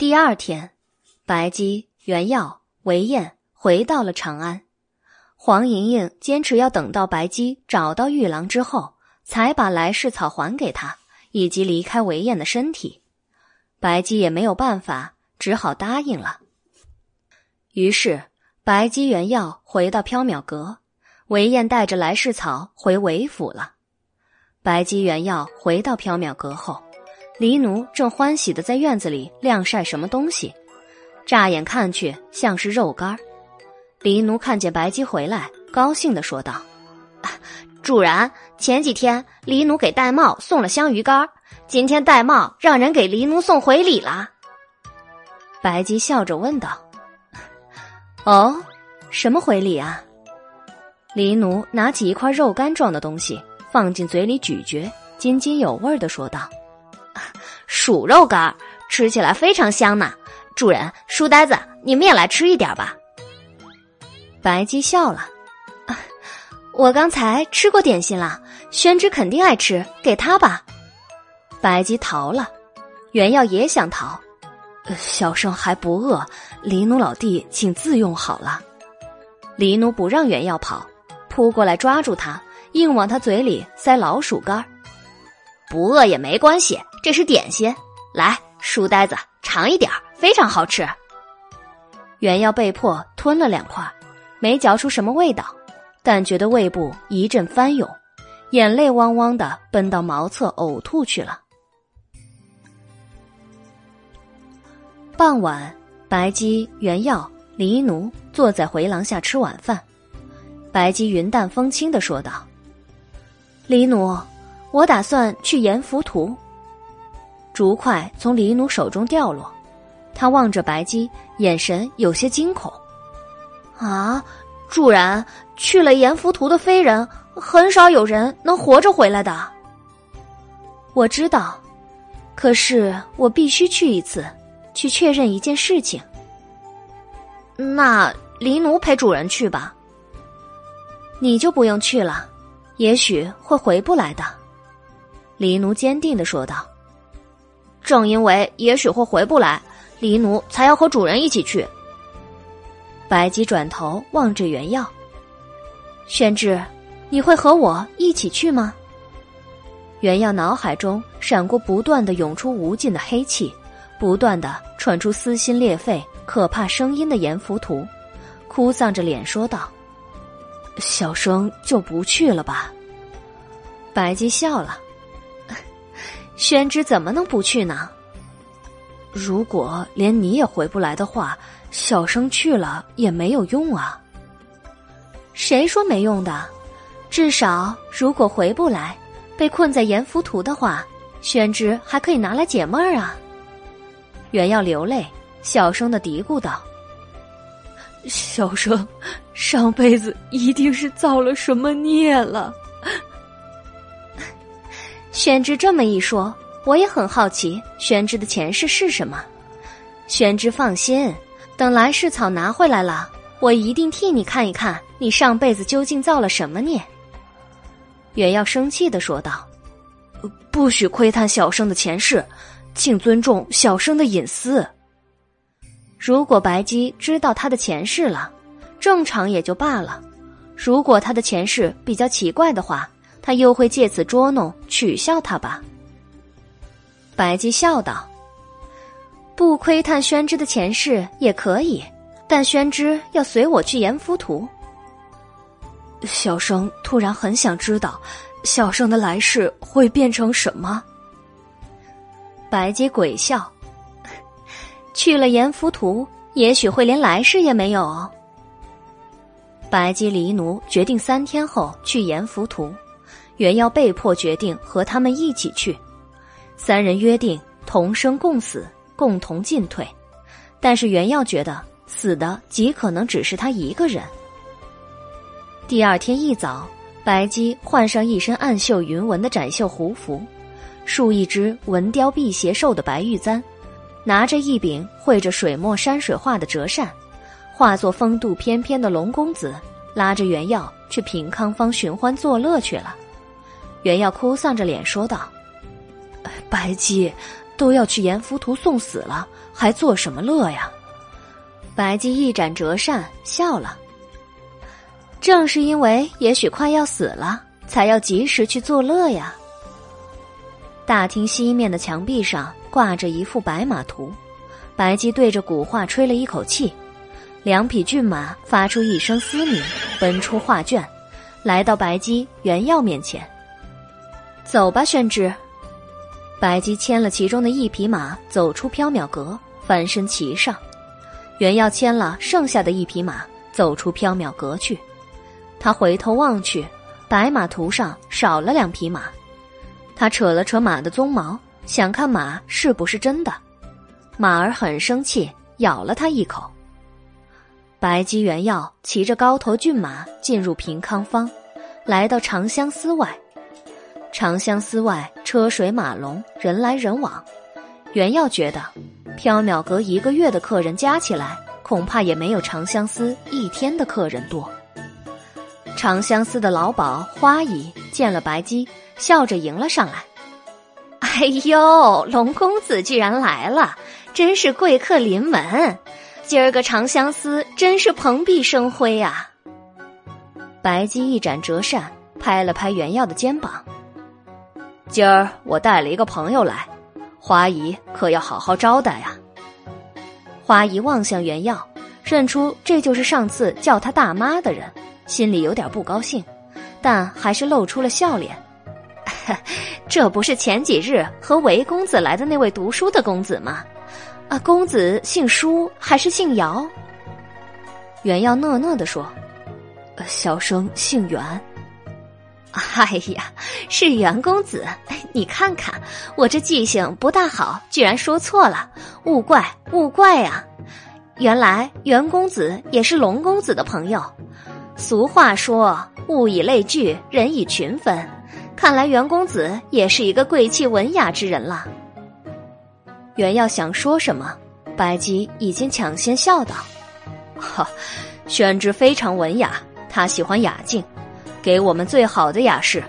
第二天，白姬、袁耀、韦燕回到了长安。黄莹莹坚持要等到白姬找到玉郎之后，才把来世草还给他，以及离开韦燕的身体。白姬也没有办法，只好答应了。于是，白姬、袁耀回到缥缈阁，韦燕带着来世草回韦府了。白姬、袁耀回到缥缈阁后。黎奴正欢喜的在院子里晾晒什么东西，乍眼看去像是肉干。黎奴看见白姬回来，高兴的说道：“主人，前几天黎奴给戴瑁送了香鱼干，今天戴瑁让人给黎奴送回礼了。”白姬笑着问道：“哦，什么回礼啊？”黎奴拿起一块肉干状的东西，放进嘴里咀嚼，津津有味的说道。鼠肉干吃起来非常香呢，主人、书呆子，你们也来吃一点吧。白姬笑了，我刚才吃过点心了，宣之肯定爱吃，给他吧。白姬逃了，原耀也想逃，小生还不饿，黎奴老弟请自用好了。黎奴不让原耀跑，扑过来抓住他，硬往他嘴里塞老鼠干儿不饿也没关系。这是点心，来，书呆子尝一点非常好吃。原耀被迫吞了两块，没嚼出什么味道，但觉得胃部一阵翻涌，眼泪汪汪的奔到茅厕呕吐去了。傍晚，白姬、原耀、黎奴坐在回廊下吃晚饭。白姬云淡风轻的说道：“黎奴，我打算去延福图。”竹筷从黎奴手中掉落，他望着白姬，眼神有些惊恐。啊，主人，去了阎浮屠的飞人，很少有人能活着回来的。我知道，可是我必须去一次，去确认一件事情。那黎奴陪主人去吧。你就不用去了，也许会回不来的。黎奴坚定的说道。正因为也许会回不来，黎奴才要和主人一起去。白姬转头望着原耀，宣之，你会和我一起去吗？原耀脑海中闪过不断的涌出无尽的黑气，不断的传出撕心裂肺、可怕声音的阎浮屠，哭丧着脸说道：“小生就不去了吧。”白姬笑了。宣之怎么能不去呢？如果连你也回不来的话，小生去了也没有用啊。谁说没用的？至少如果回不来，被困在阎浮屠的话，宣之还可以拿来解闷儿啊。原要流泪，小声的嘀咕道：“小生上辈子一定是造了什么孽了。”宣之这么一说，我也很好奇，宣之的前世是什么？宣之放心，等来世草拿回来了，我一定替你看一看，你上辈子究竟造了什么孽。原耀生气的说道：“不许窥探小生的前世，请尊重小生的隐私。如果白姬知道他的前世了，正常也就罢了；如果他的前世比较奇怪的话。”他又会借此捉弄、取笑他吧？白姬笑道：“不窥探宣之的前世也可以，但宣之要随我去阎浮屠。”小生突然很想知道，小生的来世会变成什么？白姬鬼笑：“ 去了阎浮屠，也许会连来世也没有。”白姬离奴决定三天后去阎浮屠。原要被迫决定和他们一起去，三人约定同生共死，共同进退。但是原耀觉得死的极可能只是他一个人。第二天一早，白姬换上一身暗绣云纹的展绣胡服，束一只纹雕辟邪兽的白玉簪，拿着一柄绘着水墨山水画的折扇，化作风度翩翩的龙公子，拉着原耀去平康坊寻欢作乐去了。原耀哭丧着脸说道：“白姬，都要去阎浮屠送死了，还做什么乐呀？白姬一展折扇笑了。正是因为也许快要死了，才要及时去作乐呀。大厅西面的墙壁上挂着一幅白马图，白姬对着古画吹了一口气，两匹骏马发出一声嘶鸣，奔出画卷，来到白姬、袁耀面前。走吧，宣之。白姬牵了其中的一匹马，走出缥缈阁，翻身骑上。袁耀牵了剩下的一匹马，走出缥缈阁去。他回头望去，白马图上少了两匹马。他扯了扯马的鬃毛，想看马是不是真的。马儿很生气，咬了他一口。白姬、原耀骑着高头骏马进入平康坊，来到长相思外。长相思外车水马龙，人来人往。原耀觉得，缥缈阁一个月的客人加起来，恐怕也没有长相思一天的客人多。长相思的老鸨花姨见了白姬。笑着迎了上来，哎呦，龙公子居然来了，真是贵客临门。今儿个长相思真是蓬荜生辉啊！白姬一展折扇，拍了拍袁耀的肩膀。今儿我带了一个朋友来，花姨可要好好招待呀。花姨望向袁耀，认出这就是上次叫他大妈的人，心里有点不高兴，但还是露出了笑脸。这不是前几日和韦公子来的那位读书的公子吗？啊，公子姓舒还是姓姚？袁耀讷讷的说：“小生姓袁。”哎呀，是袁公子！你看看我这记性不大好，居然说错了，勿怪勿怪呀！原来袁公子也是龙公子的朋友。俗话说：“物以类聚，人以群分。”看来袁公子也是一个贵气文雅之人了。袁耀想说什么，白姬已经抢先笑道：“哈，宣之非常文雅，他喜欢雅静，给我们最好的雅士。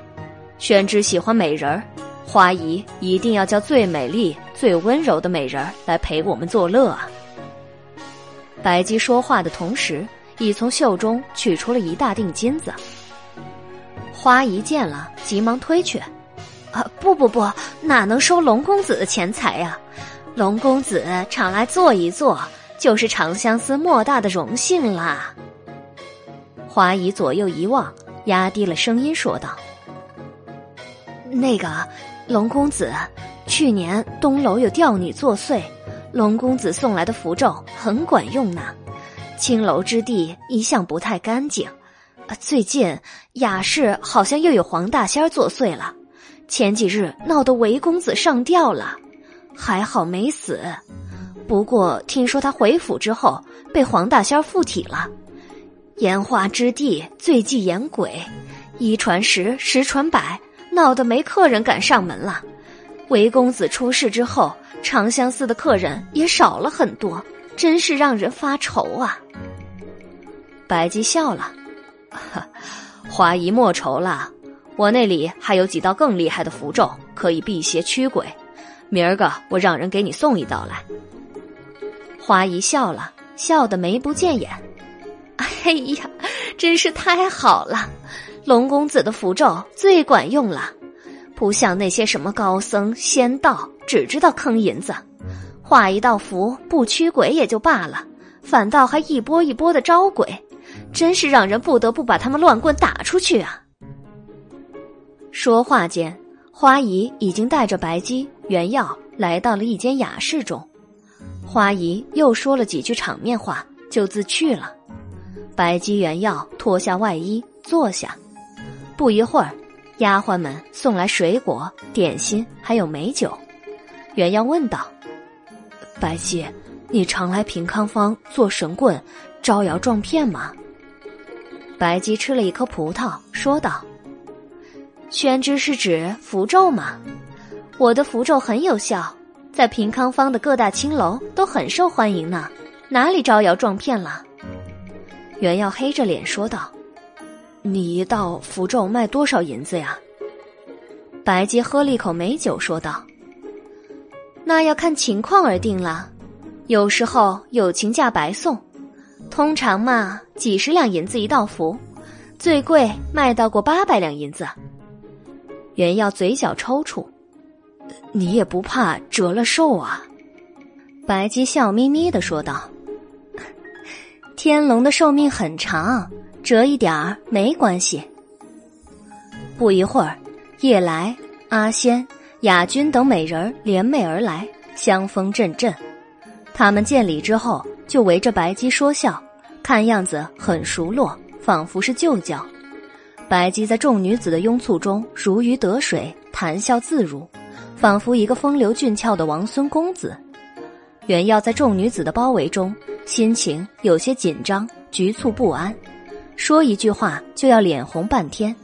宣之喜欢美人儿，花姨一定要叫最美丽、最温柔的美人儿来陪我们作乐啊。”白姬说话的同时，已从袖中取出了一大锭金子。花姨见了，急忙推却：“啊，不不不，哪能收龙公子的钱财呀？龙公子常来坐一坐，就是长相思莫大的荣幸啦。”花姨左右一望，压低了声音说道：“那个龙公子，去年东楼有吊女作祟，龙公子送来的符咒很管用呢。青楼之地一向不太干净。”最近雅室好像又有黄大仙作祟了，前几日闹得韦公子上吊了，还好没死。不过听说他回府之后被黄大仙附体了。烟花之地最忌言鬼，一传十，十传百，闹得没客人敢上门了。韦公子出事之后，长相思的客人也少了很多，真是让人发愁啊。白姬笑了。花姨莫愁了，我那里还有几道更厉害的符咒，可以辟邪驱鬼。明儿个我让人给你送一道来。花姨笑了笑得眉不见眼。哎呀，真是太好了！龙公子的符咒最管用了，不像那些什么高僧仙道，只知道坑银子，画一道符不驱鬼也就罢了，反倒还一波一波的招鬼。真是让人不得不把他们乱棍打出去啊！说话间，花姨已经带着白姬、原药来到了一间雅室中。花姨又说了几句场面话，就自去了。白姬、原药脱下外衣坐下。不一会儿，丫鬟们送来水果、点心，还有美酒。原药问道：“白姬，你常来平康坊做神棍，招摇撞骗吗？”白姬吃了一颗葡萄，说道：“宣之是指符咒吗？我的符咒很有效，在平康坊的各大青楼都很受欢迎呢，哪里招摇撞骗了？”袁耀黑着脸说道：“你一道符咒卖多少银子呀？”白姬喝了一口美酒，说道：“那要看情况而定了。有时候友情价白送，通常嘛几十两银子一道符，最贵卖到过八百两银子。袁耀嘴角抽搐，你也不怕折了寿啊？白姬笑眯眯的说道：“天龙的寿命很长，折一点儿没关系。”不一会儿，叶来、阿仙、雅君等美人联袂而来，香风阵阵。他们见礼之后，就围着白姬说笑，看样子很熟络，仿佛是旧交。白姬在众女子的拥簇中如鱼得水，谈笑自如，仿佛一个风流俊俏的王孙公子。袁耀在众女子的包围中，心情有些紧张、局促不安，说一句话就要脸红半天。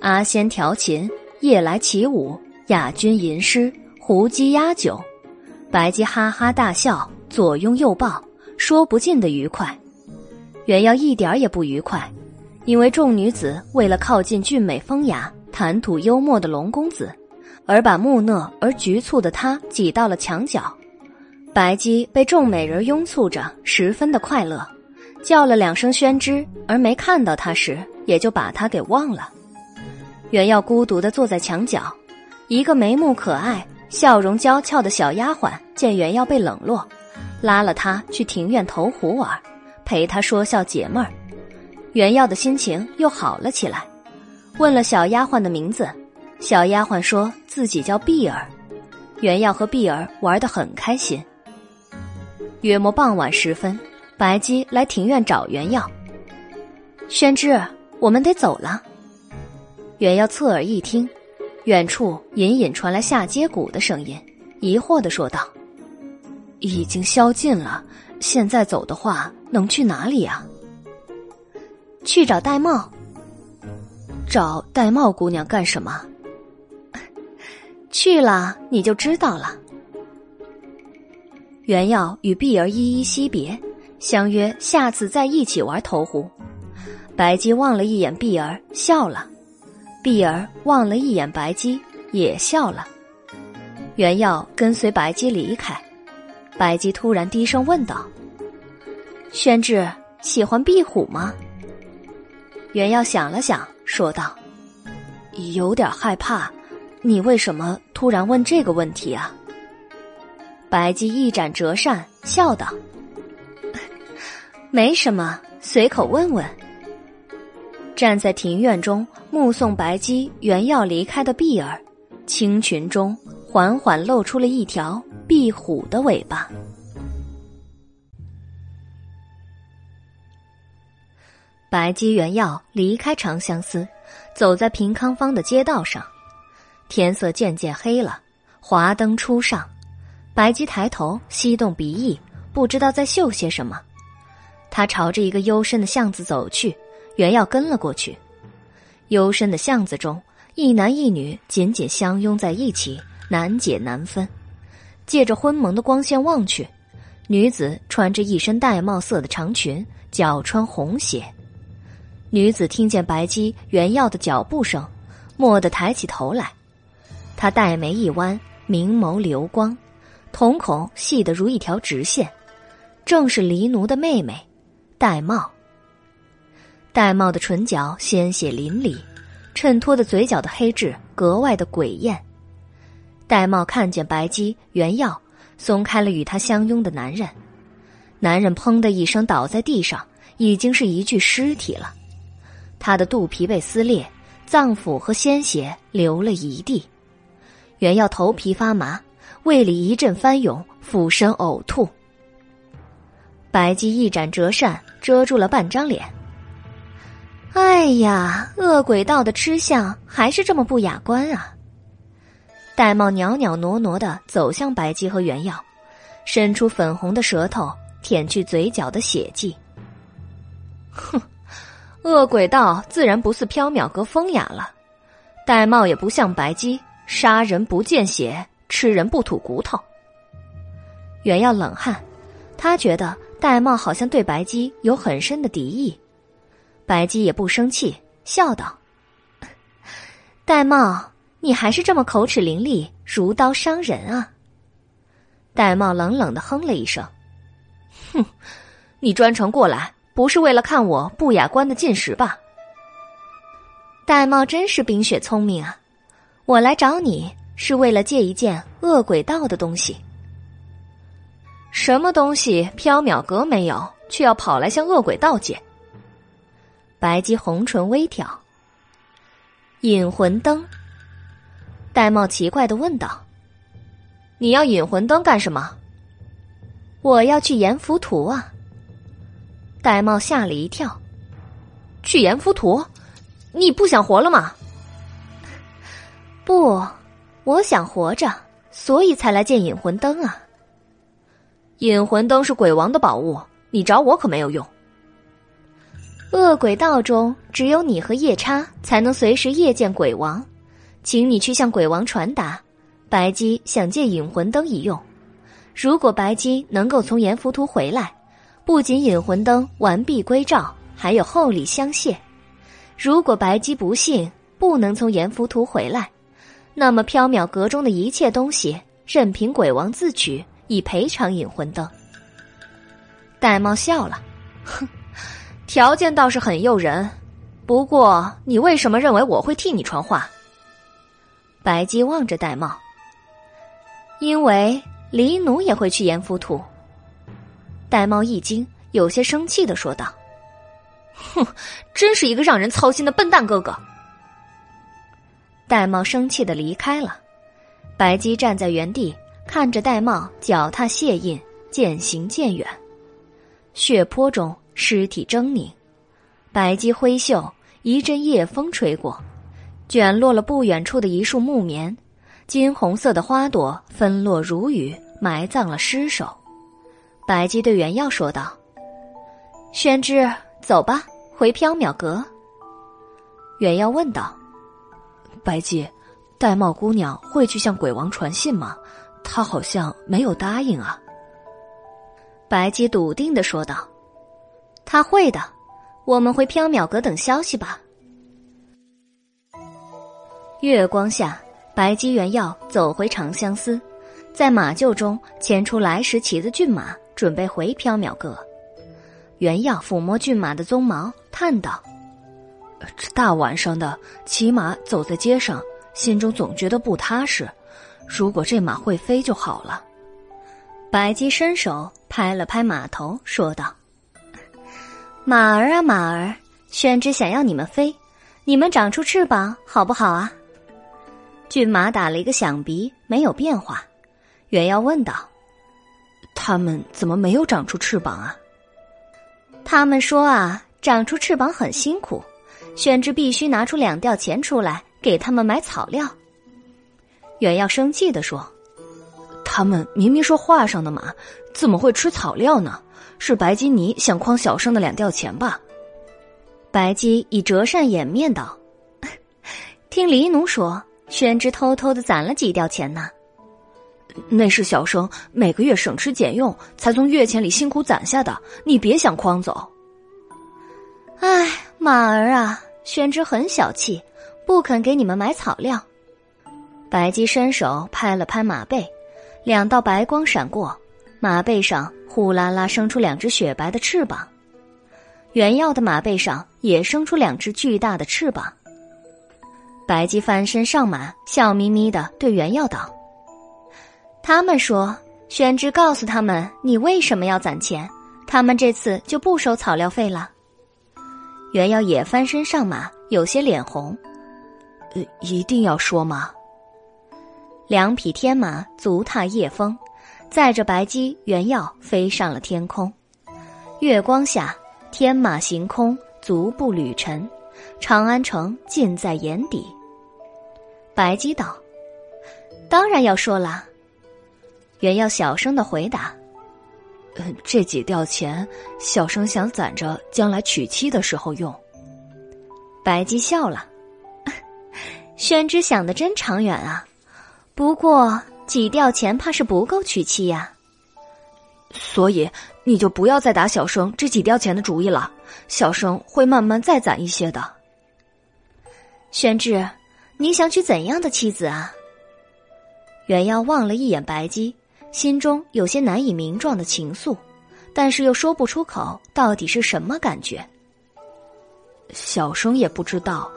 阿仙调琴，夜来起舞，雅君吟诗，胡姬压酒，白姬哈哈大笑，左拥右抱，说不尽的愉快。袁耀一点也不愉快，因为众女子为了靠近俊美风雅、谈吐幽默的龙公子，而把木讷而局促的他挤到了墙角。白姬被众美人拥簇着，十分的快乐，叫了两声宣之，而没看到他时，也就把他给忘了。袁耀孤独的坐在墙角，一个眉目可爱、笑容娇俏的小丫鬟见袁耀被冷落，拉了他去庭院投壶玩，陪他说笑解闷儿。袁耀的心情又好了起来，问了小丫鬟的名字，小丫鬟说自己叫碧儿。袁耀和碧儿玩得很开心。约莫傍晚时分，白姬来庭院找袁耀。宣之，我们得走了。袁耀侧耳一听，远处隐隐传来下阶鼓的声音，疑惑的说道：“已经宵禁了，现在走的话，能去哪里呀？”去找戴帽。找戴帽姑娘干什么？去了你就知道了。袁耀与碧儿依依惜别，相约下次再一起玩投壶。白姬望了一眼碧儿，笑了；碧儿望了一眼白姬，也笑了。袁耀跟随白姬离开，白姬突然低声问道：“宣志喜欢壁虎吗？”袁耀想了想，说道：“有点害怕。你为什么突然问这个问题啊？”白姬一展折扇，笑道：“没什么，随口问问。”站在庭院中目送白姬、原要离开的碧儿，青裙中缓缓露出了一条壁虎的尾巴。白姬、原要离开长相思，走在平康坊的街道上，天色渐渐黑了，华灯初上。白姬抬头，吸动鼻翼，不知道在嗅些什么。他朝着一个幽深的巷子走去，原要跟了过去。幽深的巷子中，一男一女紧紧相拥在一起，难解难分。借着昏蒙的光线望去，女子穿着一身玳瑁色的长裙，脚穿红鞋。女子听见白姬、原耀的脚步声，蓦地抬起头来，她黛眉一弯，明眸流光。瞳孔细得如一条直线，正是黎奴的妹妹，戴帽。戴帽的唇角鲜血淋漓，衬托的嘴角的黑痣格外的诡艳。戴帽看见白姬、原耀，松开了与他相拥的男人，男人砰的一声倒在地上，已经是一具尸体了。他的肚皮被撕裂，脏腑和鲜血流了一地。原耀头皮发麻。胃里一阵翻涌，俯身呕吐。白姬一展折扇，遮住了半张脸。哎呀，恶鬼道的吃相还是这么不雅观啊！戴帽袅袅挪挪的走向白姬和原耀，伸出粉红的舌头舔去嘴角的血迹。哼，恶鬼道自然不似缥缈阁风雅了。戴帽也不像白姬，杀人不见血。吃人不吐骨头。袁耀冷汗，他觉得戴帽好像对白姬有很深的敌意。白姬也不生气，笑道：“戴帽，你还是这么口齿伶俐，如刀伤人啊！”玳瑁冷冷的哼了一声：“哼，你专程过来，不是为了看我不雅观的进食吧？”玳瑁真是冰雪聪明啊！我来找你是为了借一件恶鬼道的东西。什么东西？缥缈阁没有，却要跑来向恶鬼道借？白姬红唇微挑。引魂灯。玳瑁奇怪的问道：“你要引魂灯干什么？”我要去阎浮屠啊！玳瑁吓了一跳。去阎浮屠？你不想活了吗？不，我想活着，所以才来见引魂灯啊。引魂灯是鬼王的宝物，你找我可没有用。恶鬼道中只有你和夜叉才能随时夜见鬼王，请你去向鬼王传达，白姬想借引魂灯一用。如果白姬能够从阎浮屠回来，不仅引魂灯完璧归赵，还有厚礼相谢。如果白姬不幸不能从阎浮屠回来，那么缥缈阁中的一切东西任凭鬼王自取，以赔偿引魂灯。玳瑁笑了，哼，条件倒是很诱人，不过你为什么认为我会替你传话？白姬望着玳瑁，因为黎奴也会去阎浮屠。玳瑁一惊，有些生气的说道。哼，真是一个让人操心的笨蛋哥哥。玳瑁生气的离开了，白姬站在原地看着玳瑁脚踏血印渐行渐远，血泊中尸体狰狞。白姬挥袖，一阵夜风吹过，卷落了不远处的一束木棉，金红色的花朵纷落如雨，埋葬了尸首。白姬对原耀说道：“宣之。”走吧，回缥缈阁。原耀问道：“白姬，玳瑁姑娘会去向鬼王传信吗？她好像没有答应啊。”白姬笃定的说道：“他会的，我们回缥缈阁等消息吧。”月光下，白姬原耀走回长相思，在马厩中牵出来时骑的骏马，准备回缥缈阁。原耀抚摸骏马的鬃毛，叹道：“这大晚上的骑马走在街上，心中总觉得不踏实。如果这马会飞就好了。”白姬伸手拍了拍马头，说道：“马儿啊，马儿，宣之想要你们飞，你们长出翅膀好不好啊？”骏马打了一个响鼻，没有变化。原耀问道：“他们怎么没有长出翅膀啊？”他们说啊，长出翅膀很辛苦，宣之必须拿出两吊钱出来给他们买草料。原耀生气的说：“他们明明说画上的马，怎么会吃草料呢？是白金尼想诓小生的两吊钱吧？”白姬以折扇掩面道：“ 听黎奴说，宣之偷偷的攒了几吊钱呢。那是小生每个月省吃俭用才从月钱里辛苦攒下的，你别想诓走。唉，马儿啊，宣之很小气，不肯给你们买草料。白姬伸手拍了拍马背，两道白光闪过，马背上呼啦啦生出两只雪白的翅膀。原耀的马背上也生出两只巨大的翅膀。白姬翻身上马，笑眯眯的对原耀道。他们说：“宣之告诉他们，你为什么要攒钱？他们这次就不收草料费了。”袁耀也翻身上马，有些脸红。“呃，一定要说吗？”两匹天马足踏夜风，载着白姬、袁耀飞上了天空。月光下，天马行空，足步履尘，长安城尽在眼底。白姬道：“当然要说了。”袁耀小声的回答：“嗯，这几吊钱，小生想攒着将来娶妻的时候用。”白姬笑了：“ 宣之想的真长远啊，不过几吊钱怕是不够娶妻呀。所以你就不要再打小生这几吊钱的主意了，小生会慢慢再攒一些的。”宣之，你想娶怎样的妻子啊？原要望了一眼白姬。心中有些难以名状的情愫，但是又说不出口，到底是什么感觉？小生也不知道，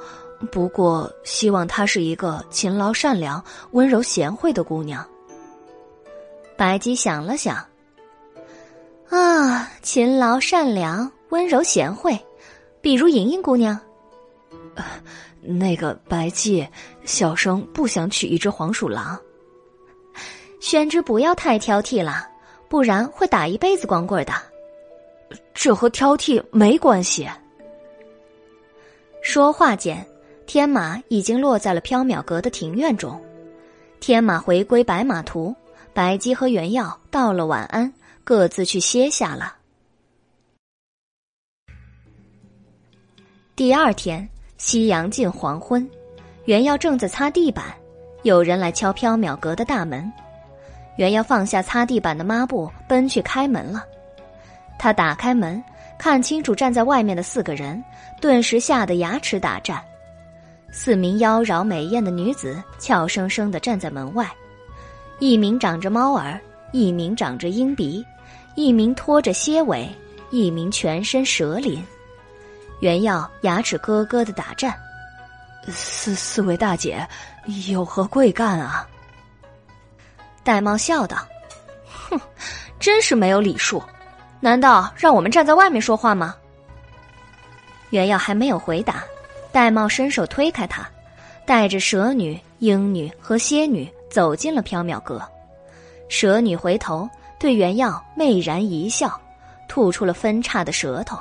不过希望她是一个勤劳、善良、温柔、贤惠的姑娘。白姬想了想，啊，勤劳、善良、温柔、贤惠，比如莹莹姑娘。那个白姬，小生不想娶一只黄鼠狼。宣之，不要太挑剔了，不然会打一辈子光棍的。这和挑剔没关系。说话间，天马已经落在了缥缈阁的庭院中。天马回归白马图。白姬和原耀道了晚安，各自去歇下了。第二天，夕阳近黄昏，原耀正在擦地板，有人来敲缥缈阁的大门。原耀放下擦地板的抹布，奔去开门了。他打开门，看清楚站在外面的四个人，顿时吓得牙齿打颤。四名妖娆美艳的女子俏生生的站在门外。一名长着猫耳，一名长着鹰鼻，一名拖着蝎尾，一名全身蛇鳞。原耀牙齿咯咯的打颤。四四位大姐，有何贵干啊？玳瑁笑道：“哼，真是没有礼数，难道让我们站在外面说话吗？”原耀还没有回答，玳瑁伸手推开他，带着蛇女、鹰女和蝎女。走进了缥缈阁，蛇女回头对原耀媚然一笑，吐出了分叉的舌头。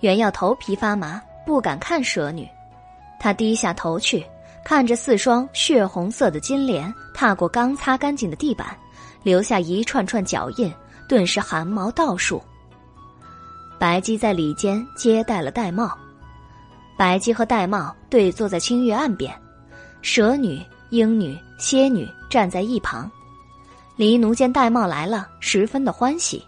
原耀头皮发麻，不敢看蛇女。他低下头去，看着四双血红色的金莲踏过刚擦干净的地板，留下一串串脚印，顿时汗毛倒竖。白姬在里间接待了玳瑁，白姬和玳瑁对坐在清月岸边，蛇女。鹰女、蝎女站在一旁，黎奴见玳瑁来了，十分的欢喜，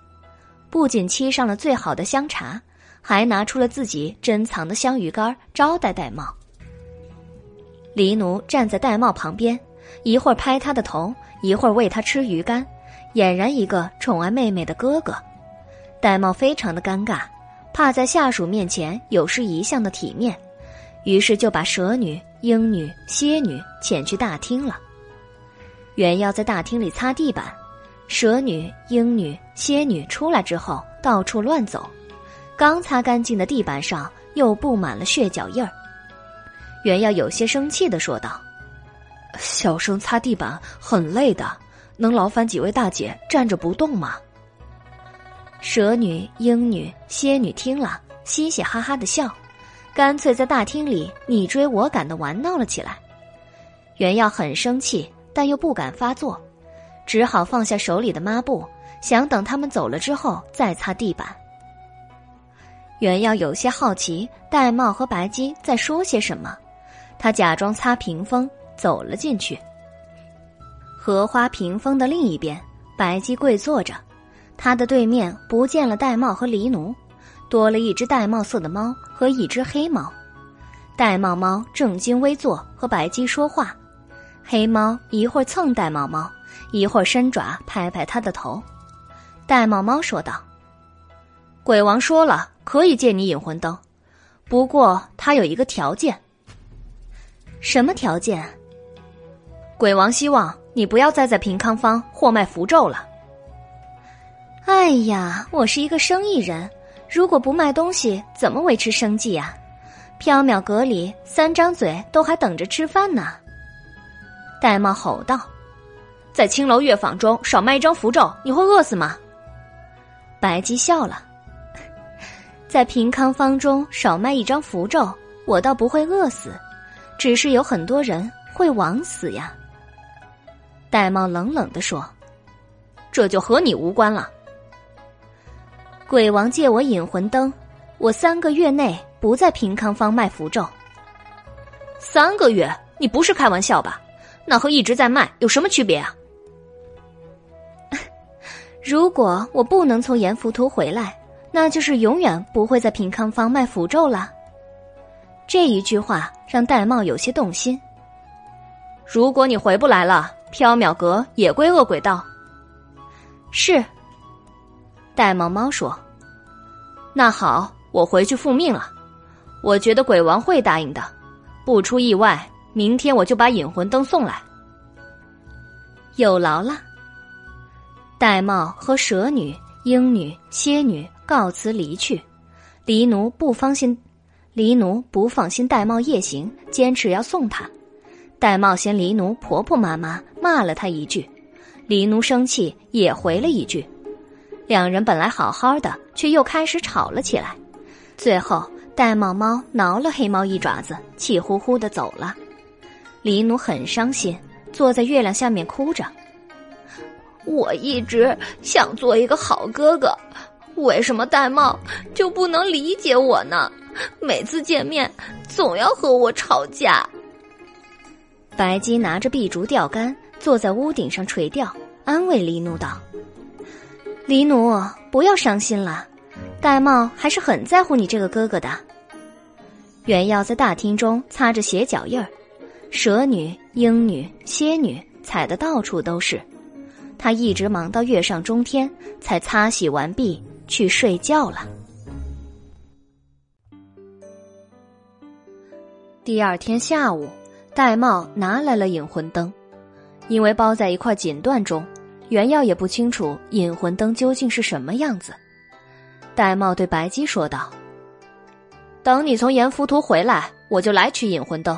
不仅沏上了最好的香茶，还拿出了自己珍藏的香鱼干招待玳瑁。黎奴站在玳瑁旁边，一会儿拍他的头，一会儿喂他吃鱼干，俨然一个宠爱妹妹的哥哥。玳瑁非常的尴尬，怕在下属面前有失一向的体面，于是就把蛇女。鹰女、蝎女遣去大厅了。原要在大厅里擦地板，蛇女、鹰女、蝎女出来之后到处乱走，刚擦干净的地板上又布满了血脚印儿。原耀有些生气的说道：“小生擦地板很累的，能劳烦几位大姐站着不动吗？”蛇女、鹰女、蝎女听了，嘻嘻哈哈的笑。干脆在大厅里你追我赶的玩闹了起来，原耀很生气，但又不敢发作，只好放下手里的抹布，想等他们走了之后再擦地板。原耀有些好奇玳瑁和白姬在说些什么，他假装擦屏风走了进去。荷花屏风的另一边，白姬跪坐着，他的对面不见了玳瑁和狸奴。多了一只玳瑁色的猫和一只黑猫，玳瑁猫正襟危坐和白姬说话，黑猫一会儿蹭玳瑁猫，一会儿伸爪拍拍它的头。玳瑁猫说道：“鬼王说了，可以借你引魂灯，不过他有一个条件。什么条件？鬼王希望你不要再在平康坊货卖符咒了。哎呀，我是一个生意人。”如果不卖东西，怎么维持生计呀？缥缈阁里三张嘴都还等着吃饭呢。玳瑁吼道：“在青楼月坊中少卖一张符咒，你会饿死吗？”白姬笑了：“ 在平康坊中少卖一张符咒，我倒不会饿死，只是有很多人会枉死呀。”玳瑁冷冷的说：“这就和你无关了。”鬼王借我引魂灯，我三个月内不在平康坊卖符咒。三个月？你不是开玩笑吧？那和一直在卖有什么区别啊？如果我不能从阎浮屠回来，那就是永远不会在平康坊卖符咒了。这一句话让玳瑁有些动心。如果你回不来了，缥缈阁也归恶鬼道，是。玳瑁猫说：“那好，我回去复命了。我觉得鬼王会答应的，不出意外，明天我就把引魂灯送来。”有劳了。玳瑁和蛇女、鹰女、蝎女告辞离去。黎奴不放心，黎奴不放心玳瑁夜行，坚持要送他。玳瑁嫌黎奴婆婆妈妈，骂了他一句。黎奴生气，也回了一句。两人本来好好的，却又开始吵了起来。最后，玳瑁猫挠了黑猫一爪子，气呼呼的走了。黎奴很伤心，坐在月亮下面哭着。我一直想做一个好哥哥，为什么玳瑁就不能理解我呢？每次见面总要和我吵架。白姬拿着碧竹钓竿，坐在屋顶上垂钓，安慰黎奴道：“黎奴，不要伤心了，玳瑁还是很在乎你这个哥哥的。”原耀在大厅中擦着鞋脚印儿，蛇女、鹰女、蝎女踩得到处都是。他一直忙到月上中天，才擦洗完毕去睡觉了。第二天下午，玳瑁拿来了引魂灯，因为包在一块锦缎中，原耀也不清楚引魂灯究竟是什么样子。玳瑁对白姬说道：“等你从盐浮图回来，我就来取引魂灯；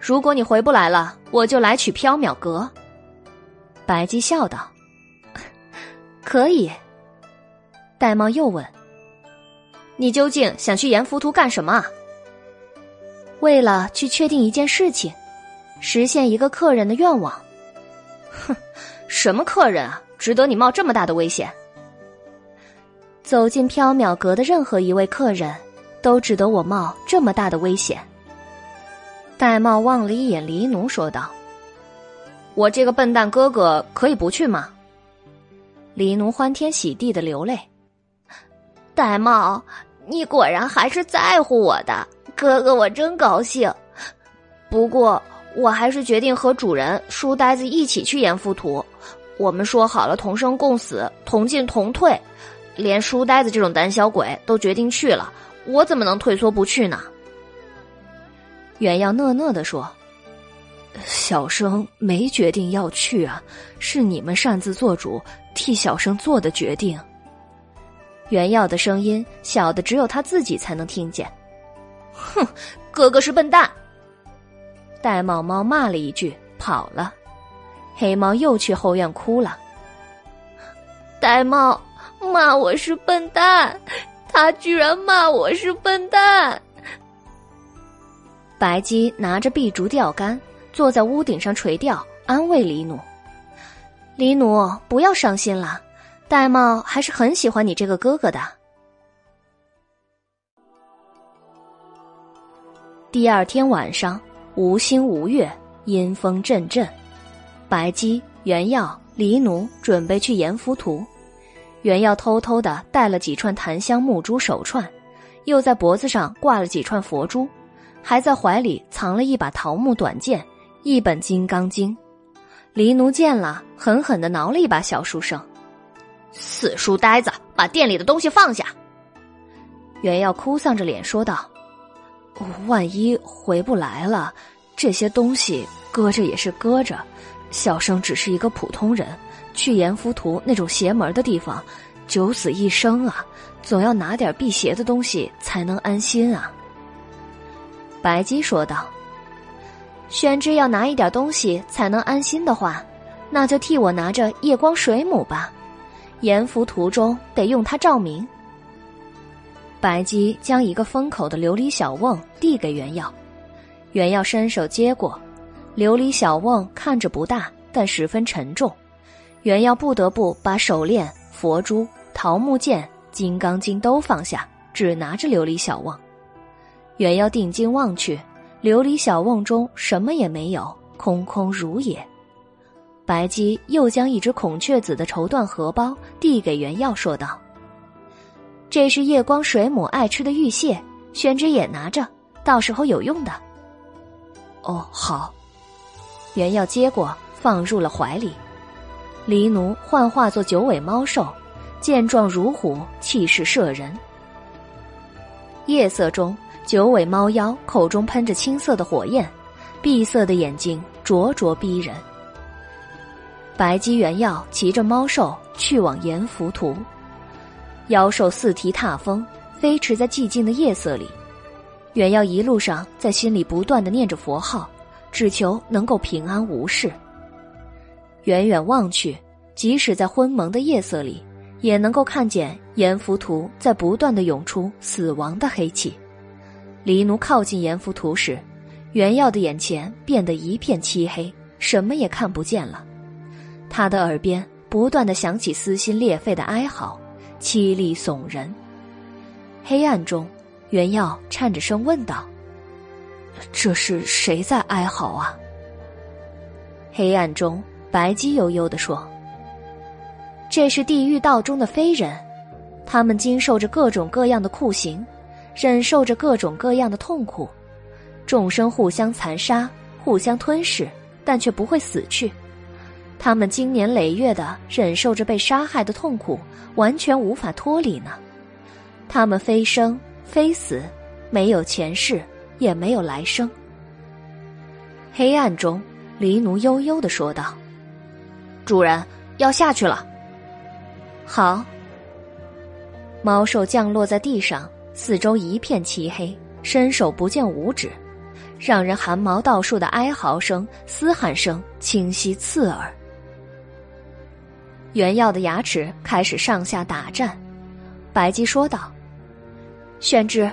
如果你回不来了，我就来取缥缈阁。”白姬笑道：“可以。”玳瑁又问：“你究竟想去盐浮图干什么？”“为了去确定一件事情，实现一个客人的愿望。”“哼，什么客人啊？值得你冒这么大的危险？”“走进缥缈阁的任何一位客人，都值得我冒这么大的危险。”玳瑁望了一眼黎奴，说道。我这个笨蛋哥哥可以不去吗？黎奴欢天喜地的流泪。玳瑁，你果然还是在乎我的哥哥，我真高兴。不过，我还是决定和主人书呆子一起去盐浮图。我们说好了同生共死，同进同退。连书呆子这种胆小鬼都决定去了，我怎么能退缩不去呢？原耀讷讷的说。小生没决定要去啊，是你们擅自做主，替小生做的决定。原耀的声音小的只有他自己才能听见。哼，哥哥是笨蛋。玳瑁猫骂了一句，跑了。黑猫又去后院哭了。玳瑁骂我是笨蛋，他居然骂我是笨蛋。白鸡拿着碧竹钓竿。坐在屋顶上垂钓，安慰李努：“李努，不要伤心了，玳瑁还是很喜欢你这个哥哥的。”第二天晚上，无星无月，阴风阵阵。白姬、袁耀、黎奴准备去盐浮图。袁耀偷偷的带了几串檀香木珠手串，又在脖子上挂了几串佛珠，还在怀里藏了一把桃木短剑。一本《金刚经》，黎奴见了，狠狠的挠了一把小书生：“死书呆子，把店里的东西放下！”袁耀哭丧着脸说道：“万一回不来了，这些东西搁着也是搁着。小生只是一个普通人，去阎浮图那种邪门的地方，九死一生啊，总要拿点辟邪的东西才能安心啊。”白姬说道。宣之要拿一点东西才能安心的话，那就替我拿着夜光水母吧。阎浮图中得用它照明。白姬将一个封口的琉璃小瓮递给原耀，原耀伸手接过。琉璃小瓮看着不大，但十分沉重。原耀不得不把手链、佛珠、桃木剑、金刚经都放下，只拿着琉璃小瓮。原耀定睛望去。琉璃小瓮中什么也没有，空空如也。白姬又将一只孔雀紫的绸缎荷包递给原耀，说道：“这是夜光水母爱吃的玉蟹，宣之也拿着，到时候有用的。”哦，好。原耀接过，放入了怀里。黎奴幻化作九尾猫兽，健壮如虎，气势慑人。夜色中，九尾猫妖口中喷着青色的火焰，闭塞的眼睛灼灼逼人。白姬原耀骑着猫兽去往阎浮屠，妖兽四蹄踏风，飞驰在寂静的夜色里。元耀一路上在心里不断的念着佛号，只求能够平安无事。远远望去，即使在昏蒙的夜色里，也能够看见阎浮屠在不断的涌出死亡的黑气。黎奴靠近阎浮屠时，元耀的眼前变得一片漆黑，什么也看不见了。他的耳边不断的响起撕心裂肺的哀嚎，凄厉悚人。黑暗中，袁耀颤着声问道：“这是谁在哀嚎啊？”黑暗中，白姬悠悠的说：“这是地狱道中的非人，他们经受着各种各样的酷刑，忍受着各种各样的痛苦，众生互相残杀，互相吞噬，但却不会死去。”他们经年累月的忍受着被杀害的痛苦，完全无法脱离呢。他们非生非死，没有前世，也没有来生。黑暗中，黎奴悠悠的说道：“主人要下去了。”好。猫兽降落在地上，四周一片漆黑，伸手不见五指，让人寒毛倒竖的哀嚎声、嘶喊声清晰刺耳。原耀的牙齿开始上下打颤，白姬说道：“宣之，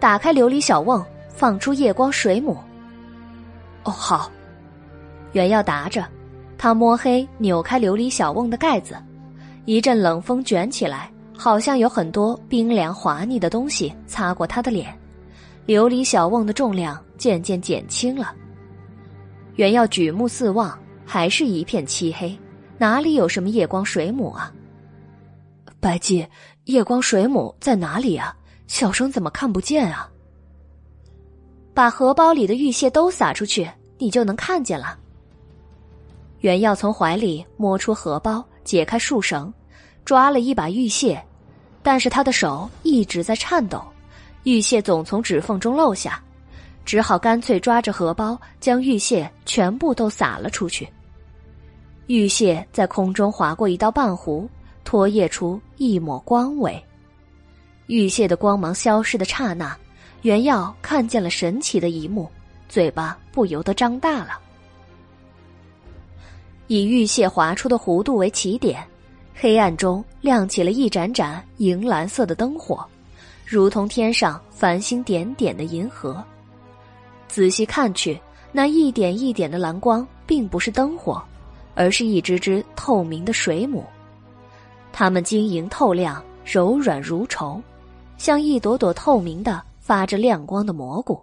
打开琉璃小瓮，放出夜光水母。”哦，好。原耀答着，他摸黑扭开琉璃小瓮的盖子，一阵冷风卷起来，好像有很多冰凉滑腻的东西擦过他的脸，琉璃小瓮的重量渐渐减轻了。原耀举目四望，还是一片漆黑。哪里有什么夜光水母啊？白姬，夜光水母在哪里啊？小生怎么看不见啊？把荷包里的玉屑都撒出去，你就能看见了。袁耀从怀里摸出荷包，解开束绳，抓了一把玉屑，但是他的手一直在颤抖，玉屑总从指缝中漏下，只好干脆抓着荷包，将玉屑全部都撒了出去。玉屑在空中划过一道半弧，拖曳出一抹光尾。玉屑的光芒消失的刹那，袁耀看见了神奇的一幕，嘴巴不由得张大了。以玉屑划出的弧度为起点，黑暗中亮起了一盏盏银蓝色的灯火，如同天上繁星点点的银河。仔细看去，那一点一点的蓝光，并不是灯火。而是一只只透明的水母，它们晶莹透亮、柔软如绸，像一朵朵透明的、发着亮光的蘑菇，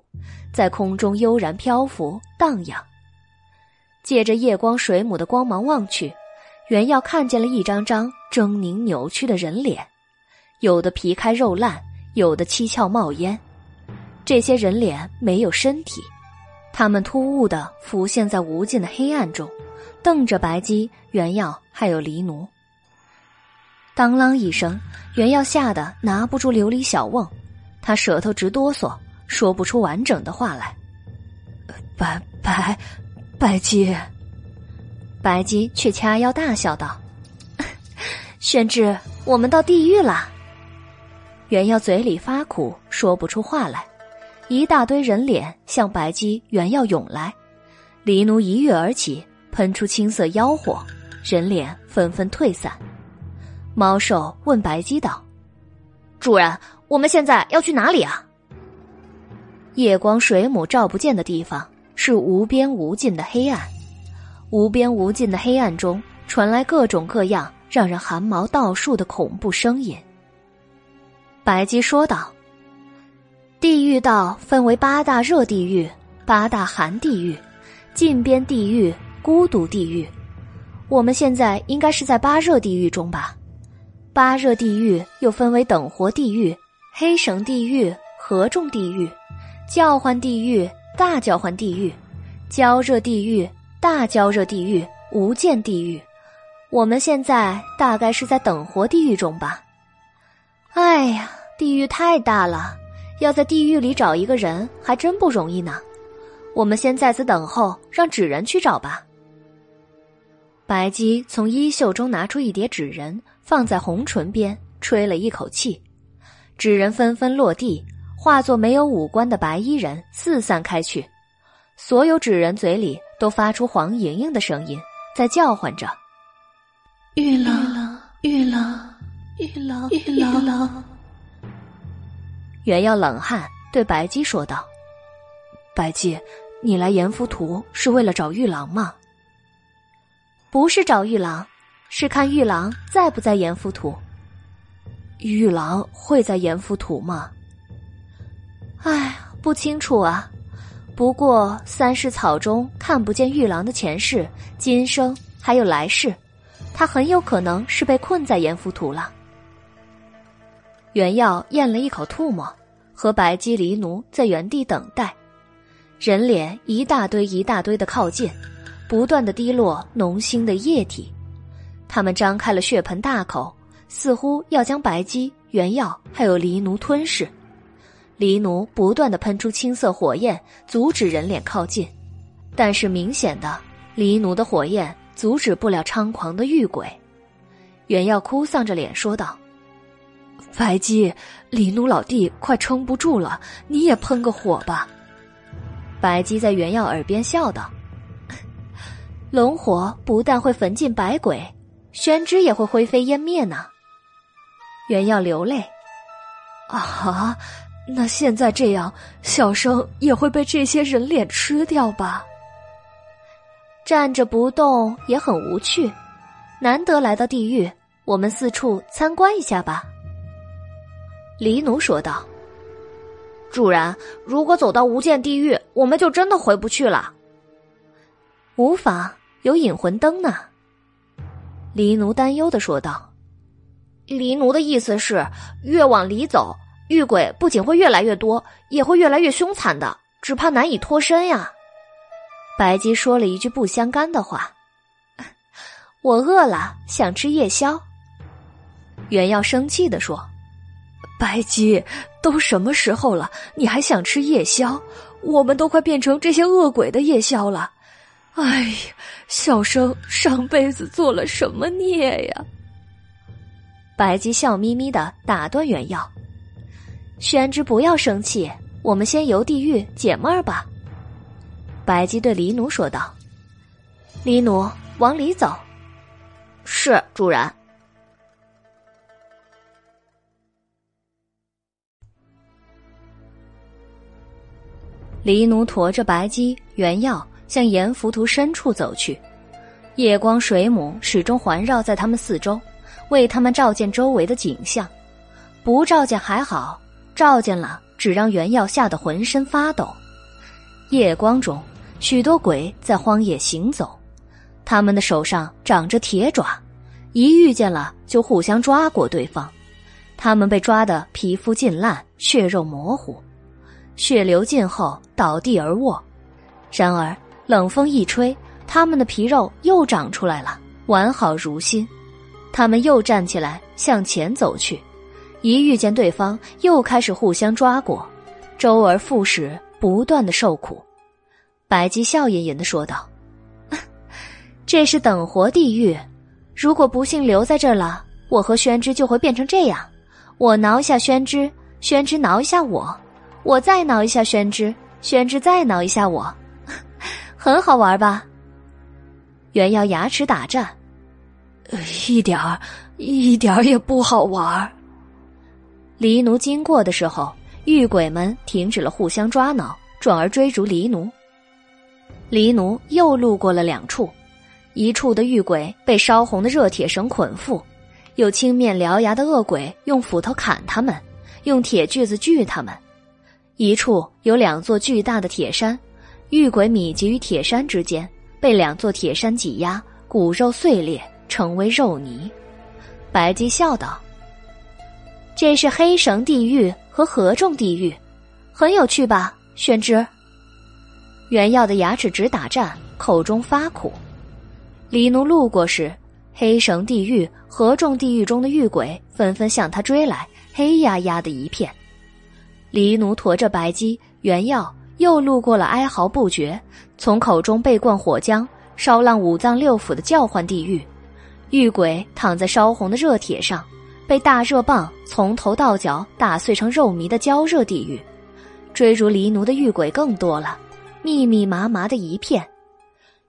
在空中悠然漂浮荡漾。借着夜光水母的光芒望去，袁耀看见了一张张狰狞扭曲的人脸，有的皮开肉烂，有的七窍冒烟。这些人脸没有身体，他们突兀的浮现在无尽的黑暗中。瞪着白姬、原耀还有黎奴，当啷一声，原耀吓得拿不住琉璃小瓮，他舌头直哆嗦，说不出完整的话来。白白白姬，白姬却掐腰大笑道：“ 宣志，我们到地狱了。”原耀嘴里发苦，说不出话来，一大堆人脸向白姬、原耀涌来，黎奴一跃而起。喷出青色妖火，人脸纷纷退散。猫兽问白姬道：“主人，我们现在要去哪里啊？”夜光水母照不见的地方是无边无尽的黑暗，无边无尽的黑暗中传来各种各样让人寒毛倒竖的恐怖声音。白姬说道：“地狱道分为八大热地狱、八大寒地狱、近边地狱。”孤独地狱，我们现在应该是在八热地狱中吧？八热地狱又分为等活地狱、黑绳地狱、合众地狱、叫唤地狱、大叫唤地狱、焦热地狱、大焦热地狱、无间地狱、我们现在大概是在等活地狱中吧？哎呀，地狱太大了，要在地狱里找一个人还真不容易呢。我们先在此等候，让纸人去找吧。白姬从衣袖中拿出一叠纸人，放在红唇边，吹了一口气，纸人纷纷落地，化作没有五官的白衣人四散开去。所有纸人嘴里都发出黄莹莹的声音，在叫唤着：“玉郎，玉郎，玉郎，玉郎郎。”原耀冷汗对白姬说道：“白姬，你来阎浮屠是为了找玉郎吗？”不是找玉郎，是看玉郎在不在阎浮屠。玉郎会在阎浮屠吗？哎，不清楚啊。不过三世草中看不见玉郎的前世、今生还有来世，他很有可能是被困在阎浮屠了。原耀咽了一口唾沫，和白姬离奴在原地等待，人脸一大堆一大堆的靠近。不断的滴落浓腥的液体，他们张开了血盆大口，似乎要将白姬、原药还有黎奴吞噬。黎奴不断的喷出青色火焰，阻止人脸靠近，但是明显的，黎奴的火焰阻止不了猖狂的玉鬼。原药哭丧着脸说道：“白姬，黎奴老弟快撑不住了，你也喷个火吧。”白姬在原药耳边笑道。龙火不但会焚尽百鬼，宣之也会灰飞烟灭呢。原要流泪，啊，那现在这样，小生也会被这些人脸吃掉吧？站着不动也很无趣，难得来到地狱，我们四处参观一下吧。黎奴说道：“主人，如果走到无间地狱，我们就真的回不去了。”无妨。有引魂灯呢，黎奴担忧的说道。黎奴的意思是，越往里走，遇鬼不仅会越来越多，也会越来越凶残的，只怕难以脱身呀。白姬说了一句不相干的话：“我饿了，想吃夜宵。”袁耀生气的说：“白姬，都什么时候了，你还想吃夜宵？我们都快变成这些恶鬼的夜宵了。”哎呀，小生上辈子做了什么孽呀？白姬笑眯眯的打断原耀：“宣之，不要生气，我们先游地狱解闷儿吧。”白姬对黎奴说道：“黎奴，往里走。”是主人。黎奴驮着白姬、原耀。向阎浮屠深处走去，夜光水母始终环绕在他们四周，为他们照见周围的景象。不照见还好，照见了只让袁耀吓得浑身发抖。夜光中，许多鬼在荒野行走，他们的手上长着铁爪，一遇见了就互相抓过对方。他们被抓得皮肤尽烂，血肉模糊，血流尽后倒地而卧。然而。冷风一吹，他们的皮肉又长出来了，完好如新。他们又站起来向前走去，一遇见对方，又开始互相抓过，周而复始，不断的受苦。白姬笑吟吟的说道：“这是等活地狱，如果不幸留在这儿了，我和宣之就会变成这样。我挠一下宣之，宣之挠一下我，我再挠一下宣之，宣之再挠一下我。”很好玩吧？原要牙齿打颤，一点儿，一点儿也不好玩。黎奴经过的时候，玉鬼们停止了互相抓挠，转而追逐黎奴。黎奴又路过了两处，一处的玉鬼被烧红的热铁绳捆缚，有青面獠牙的恶鬼用斧头砍他们，用铁锯子锯他们；一处有两座巨大的铁山。玉鬼密集于铁山之间，被两座铁山挤压，骨肉碎裂，成为肉泥。白姬笑道：“这是黑绳地狱和合众地狱，很有趣吧？”宣之。原耀的牙齿直打颤，口中发苦。李奴路过时，黑绳地狱、合众地狱中的狱鬼纷纷向他追来，黑压压的一片。黎奴驮着白姬、原药，又路过了哀嚎不绝、从口中被灌火浆、烧烂五脏六腑的叫唤地狱。狱鬼躺在烧红的热铁上，被大热棒从头到脚打碎成肉糜的焦热地狱。追逐黎奴的狱鬼更多了，密密麻麻的一片。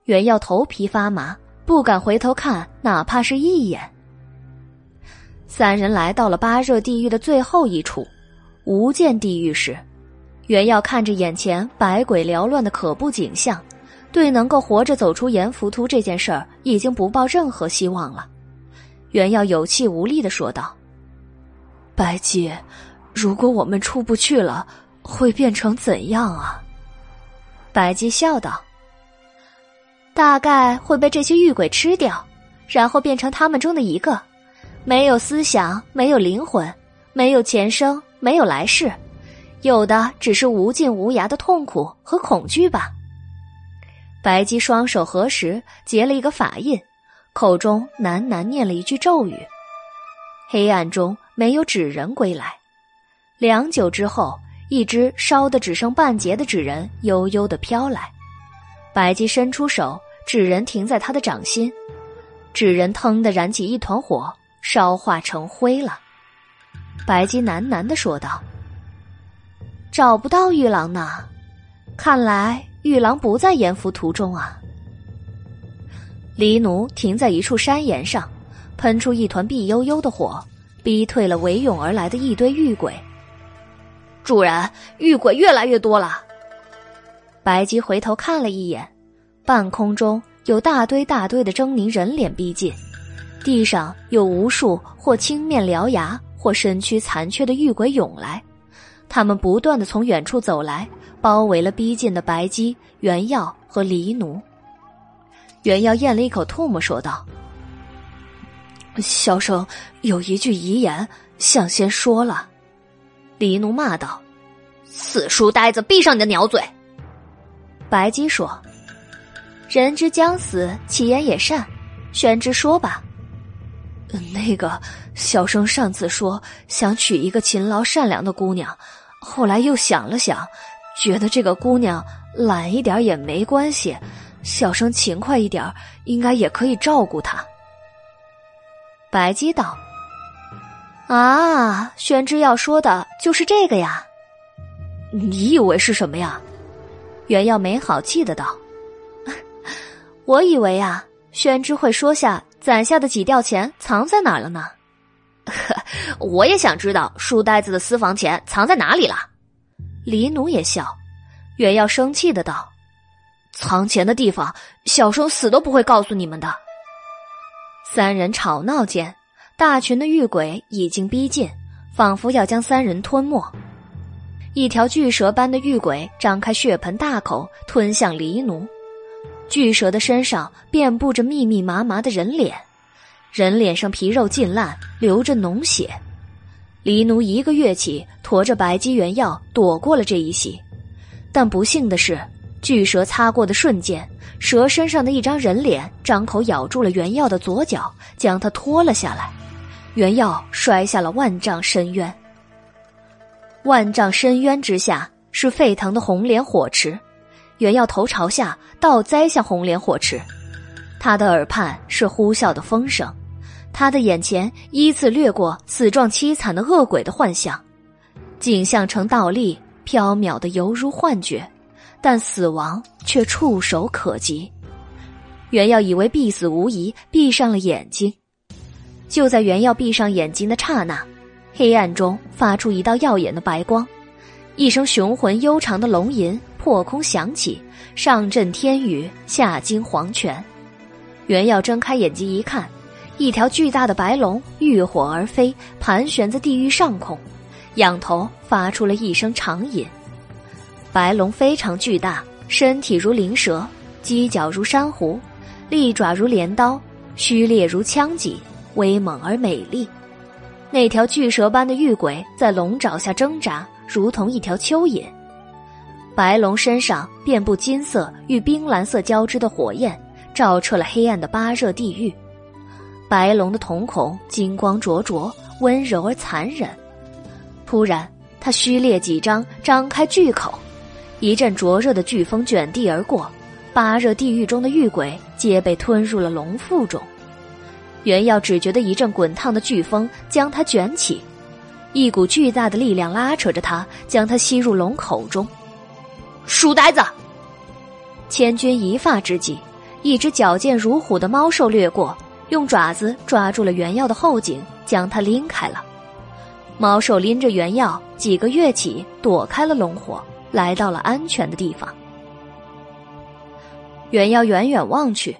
原耀头皮发麻，不敢回头看，哪怕是一眼。三人来到了八热地狱的最后一处。无间地狱时，袁耀看着眼前百鬼缭乱的可怖景象，对能够活着走出阎浮屠这件事儿已经不抱任何希望了。袁耀有气无力的说道：“白姬，如果我们出不去了，会变成怎样啊？”白姬笑道：“大概会被这些狱鬼吃掉，然后变成他们中的一个，没有思想，没有灵魂，没有前生。”没有来世，有的只是无尽无涯的痛苦和恐惧吧。白姬双手合十，结了一个法印，口中喃喃念了一句咒语。黑暗中没有纸人归来。良久之后，一只烧的只剩半截的纸人悠悠的飘来。白姬伸出手，纸人停在他的掌心，纸人腾的燃起一团火，烧化成灰了。白姬喃喃的说道：“找不到玉郎呢，看来玉郎不在阎浮途中啊。”黎奴停在一处山岩上，喷出一团碧悠悠的火，逼退了围涌而来的一堆玉鬼。主人，玉鬼越来越多了。白姬回头看了一眼，半空中有大堆大堆的狰狞人脸逼近，地上有无数或青面獠牙。或身躯残缺的玉鬼涌来，他们不断的从远处走来，包围了逼近的白姬、原耀和黎奴。原耀咽了一口唾沫，说道：“小生有一句遗言，想先说了。”黎奴骂道：“死书呆子，闭上你的鸟嘴！”白姬说：“人之将死，其言也善。宣之说吧。”那个小生上次说想娶一个勤劳善良的姑娘，后来又想了想，觉得这个姑娘懒一点也没关系，小生勤快一点应该也可以照顾她。白姬道：“啊，宣之要说的就是这个呀？你以为是什么呀？”袁耀没好气的道：“我以为啊，宣之会说下。”攒下的几吊钱藏在哪儿了呢？呵，我也想知道书呆子的私房钱藏在哪里了。黎奴也笑，原要生气的道：“藏钱的地方，小生死都不会告诉你们的。”三人吵闹间，大群的狱鬼已经逼近，仿佛要将三人吞没。一条巨蛇般的狱鬼张开血盆大口，吞向黎奴。巨蛇的身上遍布着密密麻麻的人脸，人脸上皮肉尽烂，流着脓血。黎奴一个跃起，驮着白姬原药躲过了这一袭，但不幸的是，巨蛇擦过的瞬间，蛇身上的一张人脸张口咬住了原药的左脚，将他拖了下来。原药摔下了万丈深渊。万丈深渊之下是沸腾的红莲火池。原药头朝下倒栽向红莲火池，他的耳畔是呼啸的风声，他的眼前依次掠过死状凄惨的恶鬼的幻象，景象呈倒立，缥缈的犹如幻觉，但死亡却触手可及。原耀以为必死无疑，闭上了眼睛。就在原耀闭上眼睛的刹那，黑暗中发出一道耀眼的白光，一声雄浑悠长的龙吟。破空响起，上震天宇，下惊黄泉。袁耀睁开眼睛一看，一条巨大的白龙浴火而飞，盘旋在地狱上空，仰头发出了一声长吟。白龙非常巨大，身体如灵蛇，犄角如珊瑚，利爪如镰刀，须裂如枪戟，威猛而美丽。那条巨蛇般的玉鬼在龙爪下挣扎，如同一条蚯蚓。白龙身上遍布金色与冰蓝色交织的火焰，照彻了黑暗的八热地狱。白龙的瞳孔金光灼灼，温柔而残忍。突然，他虚裂几张，张开巨口，一阵灼热的飓风卷地而过，八热地狱中的狱鬼皆被吞入了龙腹中。原耀只觉得一阵滚烫的飓风将他卷起，一股巨大的力量拉扯着他，将他吸入龙口中。书呆子！千钧一发之际，一只矫健如虎的猫兽掠过，用爪子抓住了原耀的后颈，将他拎开了。猫兽拎着原药，几个跃起，躲开了龙火，来到了安全的地方。原药远远望去，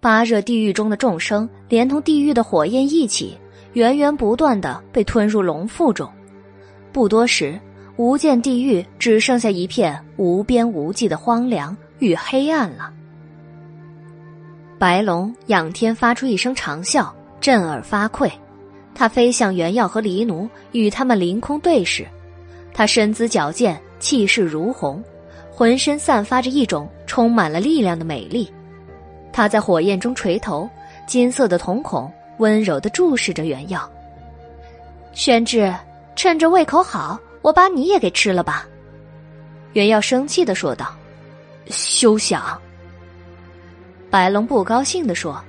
八热地狱中的众生，连同地狱的火焰一起，源源不断的被吞入龙腹中。不多时，无间地狱只剩下一片无边无际的荒凉与黑暗了。白龙仰天发出一声长啸，震耳发聩。他飞向原耀和黎奴，与他们凌空对视。他身姿矫健，气势如虹，浑身散发着一种充满了力量的美丽。他在火焰中垂头，金色的瞳孔温柔的注视着原耀。宣志，趁着胃口好，我把你也给吃了吧。原耀生气的说道：“休想！”白龙不高兴的说：“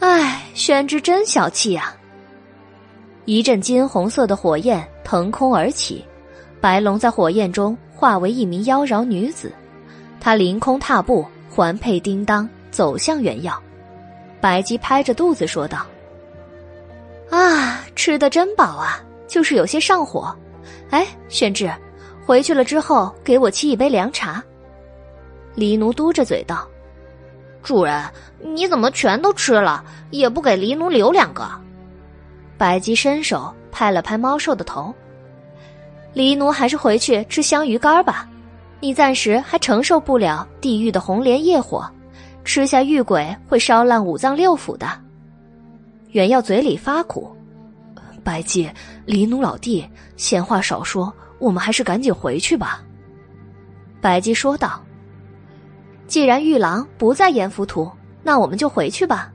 哎，宣之真小气啊。”一阵金红色的火焰腾空而起，白龙在火焰中化为一名妖娆女子，她凌空踏步，环佩叮当走向原药。白姬拍着肚子说道：“啊，吃的真饱啊，就是有些上火。哎，宣志，回去了之后给我沏一杯凉茶。”黎奴嘟着嘴道：“主人，你怎么全都吃了，也不给黎奴留两个？”白姬伸手拍了拍猫兽的头，黎奴还是回去吃香鱼干吧，你暂时还承受不了地狱的红莲业火，吃下玉鬼会烧烂五脏六腑的。原耀嘴里发苦，白姬，黎奴老弟，闲话少说，我们还是赶紧回去吧。白姬说道：“既然玉郎不在阎浮屠，那我们就回去吧。”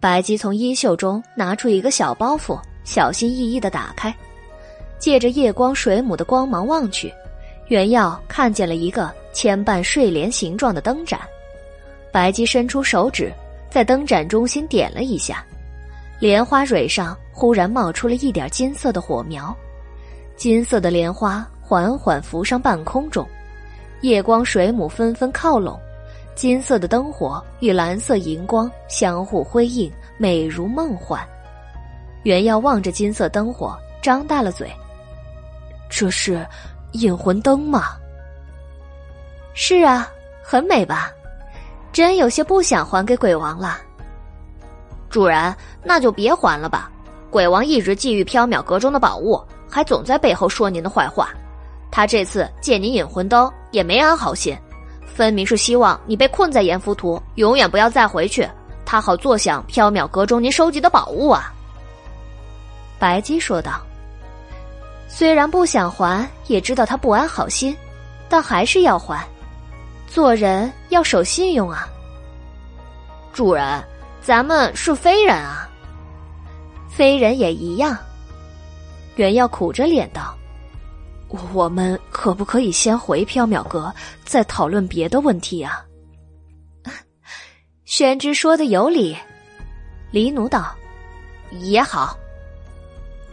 白姬从衣袖中拿出一个小包袱，小心翼翼的打开，借着夜光水母的光芒望去，原耀看见了一个牵绊睡莲形状的灯盏。白姬伸出手指，在灯盏中心点了一下，莲花蕊上忽然冒出了一点金色的火苗，金色的莲花缓缓浮上半空中，夜光水母纷纷靠拢。金色的灯火与蓝色荧光相互辉映，美如梦幻。原耀望着金色灯火，张大了嘴：“这是引魂灯吗？”“是啊，很美吧？真有些不想还给鬼王了。”“主人，那就别还了吧。鬼王一直觊觎缥缈阁中的宝物，还总在背后说您的坏话。他这次借您引魂灯，也没安好心。”分明是希望你被困在阎浮屠，永远不要再回去，他好坐享缥缈阁中您收集的宝物啊。”白姬说道。虽然不想还，也知道他不安好心，但还是要还。做人要守信用啊。主人，咱们是非人啊。非人也一样。原耀苦着脸道。我们可不可以先回缥缈阁，再讨论别的问题呀？宣之说的有理，黎奴道：“也好。”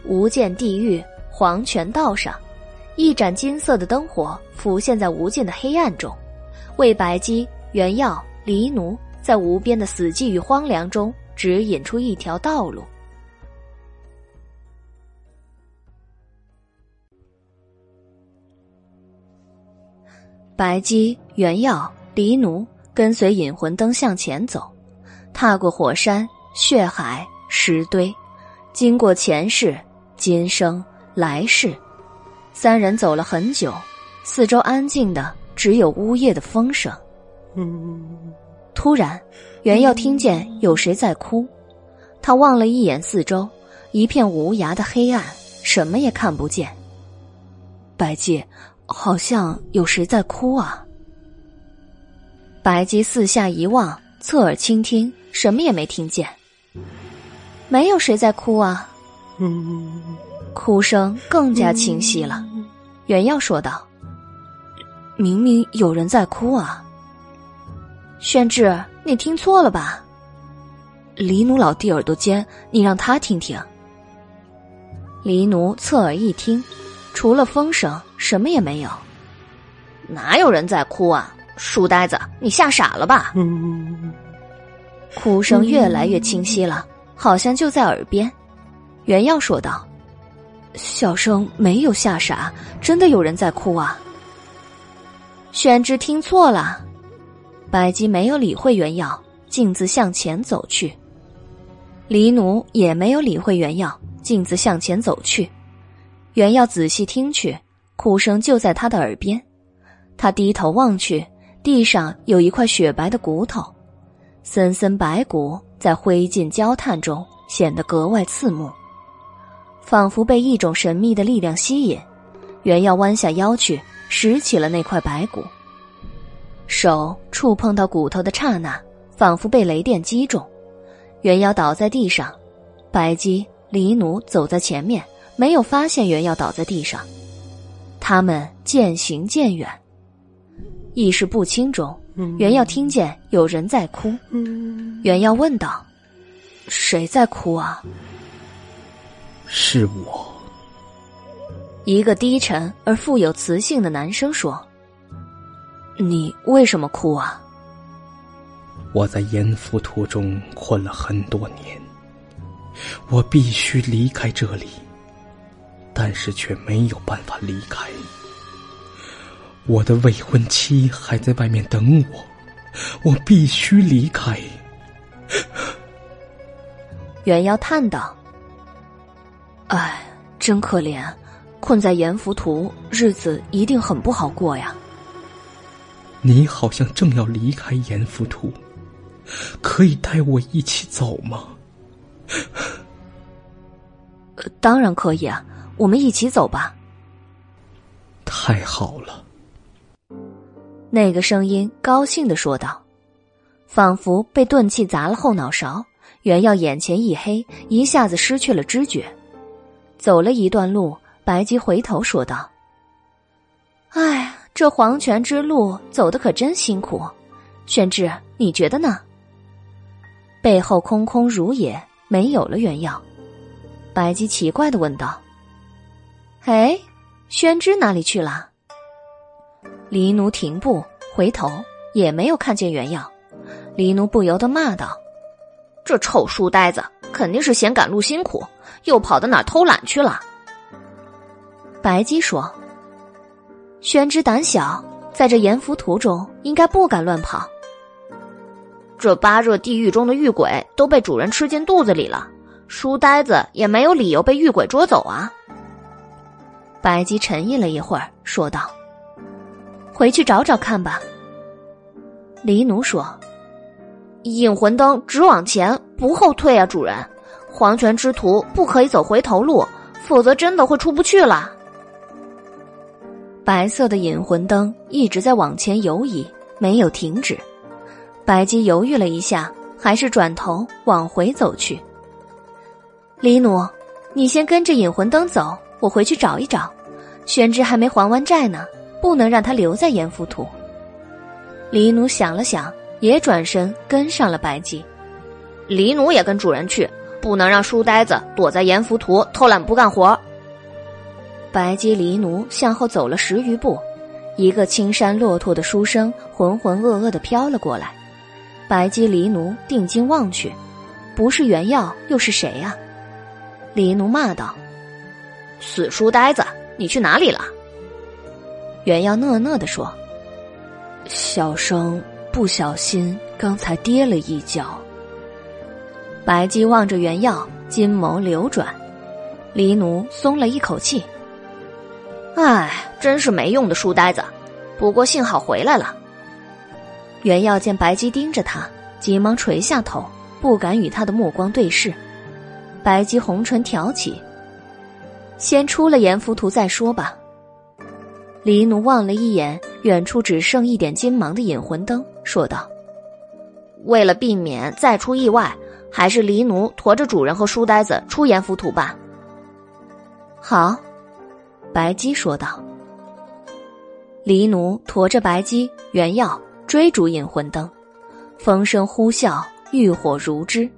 无间地狱黄泉道上，一盏金色的灯火浮现在无尽的黑暗中，为白姬、原耀、黎奴在无边的死寂与荒凉中指引出一条道路。白姬、原耀、黎奴跟随引魂灯向前走，踏过火山、血海、石堆，经过前世、今生、来世，三人走了很久，四周安静的只有呜咽的风声。突然，原耀听见有谁在哭，他望了一眼四周，一片无涯的黑暗，什么也看不见。白姬。好像有谁在哭啊！白姬四下一望，侧耳倾听，什么也没听见。没有谁在哭啊。哭声更加清晰了。原耀说道：“明明有人在哭啊。”宣志，你听错了吧？黎奴老弟耳朵尖，你让他听听。黎奴侧耳一听，除了风声，什么也没有。哪有人在哭啊？书呆子，你吓傻了吧？哭声越来越清晰了，好像就在耳边。原耀说道：“小生没有吓傻，真的有人在哭啊。”宣之听错了，白姬没有理会原耀，径自向前走去。黎奴也没有理会原耀，径自向前走去。原耀仔细听去，哭声就在他的耳边。他低头望去，地上有一块雪白的骨头，森森白骨在灰烬焦炭中显得格外刺目，仿佛被一种神秘的力量吸引。原要弯下腰去拾起了那块白骨，手触碰到骨头的刹那，仿佛被雷电击中。原要倒在地上，白姬、黎奴走在前面，没有发现原耀倒在地上。他们渐行渐远，意识不清中，原耀听见有人在哭。原耀问道：“谁在哭啊？”是我。一个低沉而富有磁性的男声说：“你为什么哭啊？”我在阎浮途中困了很多年，我必须离开这里，但是却没有办法离开。我的未婚妻还在外面等我，我必须离开。袁耀叹道：“哎，真可怜，困在阎浮屠，日子一定很不好过呀。”你好像正要离开阎浮屠。可以带我一起走吗？当然可以啊，我们一起走吧。太好了，那个声音高兴的说道，仿佛被钝器砸了后脑勺。原耀眼前一黑，一下子失去了知觉。走了一段路，白姬回头说道：“哎，这黄泉之路走的可真辛苦。宣志，你觉得呢？”背后空空如也，没有了原药。白姬奇怪的问道：“哎，宣之哪里去了？”黎奴停步，回头也没有看见原样。黎奴不由得骂道：“这臭书呆子，肯定是嫌赶路辛苦，又跑到哪儿偷懒去了。”白姬说：“宣之胆小，在这阎浮屠中应该不敢乱跑。”这八热地狱中的狱鬼都被主人吃进肚子里了，书呆子也没有理由被狱鬼捉走啊。白姬沉吟了一会儿，说道：“回去找找看吧。”黎奴说：“引魂灯直往前，不后退啊，主人！黄泉之途不可以走回头路，否则真的会出不去了。”白色的引魂灯一直在往前游移，没有停止。白姬犹豫了一下，还是转头往回走去。黎奴，你先跟着引魂灯走，我回去找一找。宣之还没还完债呢，不能让他留在阎浮屠。黎奴想了想，也转身跟上了白姬。黎奴也跟主人去，不能让书呆子躲在阎浮屠偷懒不干活。白姬、黎奴向后走了十余步，一个青衫骆驼的书生浑浑噩噩的飘了过来。白姬黎奴定睛望去，不是原耀又是谁呀？黎奴骂道：“死书呆子，你去哪里了？”原耀讷讷的说：“小生不小心刚才跌了一跤。”白姬望着原耀，金眸流转，黎奴松了一口气：“唉，真是没用的书呆子，不过幸好回来了。”原耀见白姬盯着他，急忙垂下头，不敢与他的目光对视。白姬红唇挑起：“先出了阎浮屠再说吧。”黎奴望了一眼远处只剩一点金芒的引魂灯，说道：“为了避免再出意外，还是黎奴驮着主人和书呆子出阎浮屠吧。好，白姬说道。黎奴驮着白姬、原药追逐引魂灯，风声呼啸，欲火如织。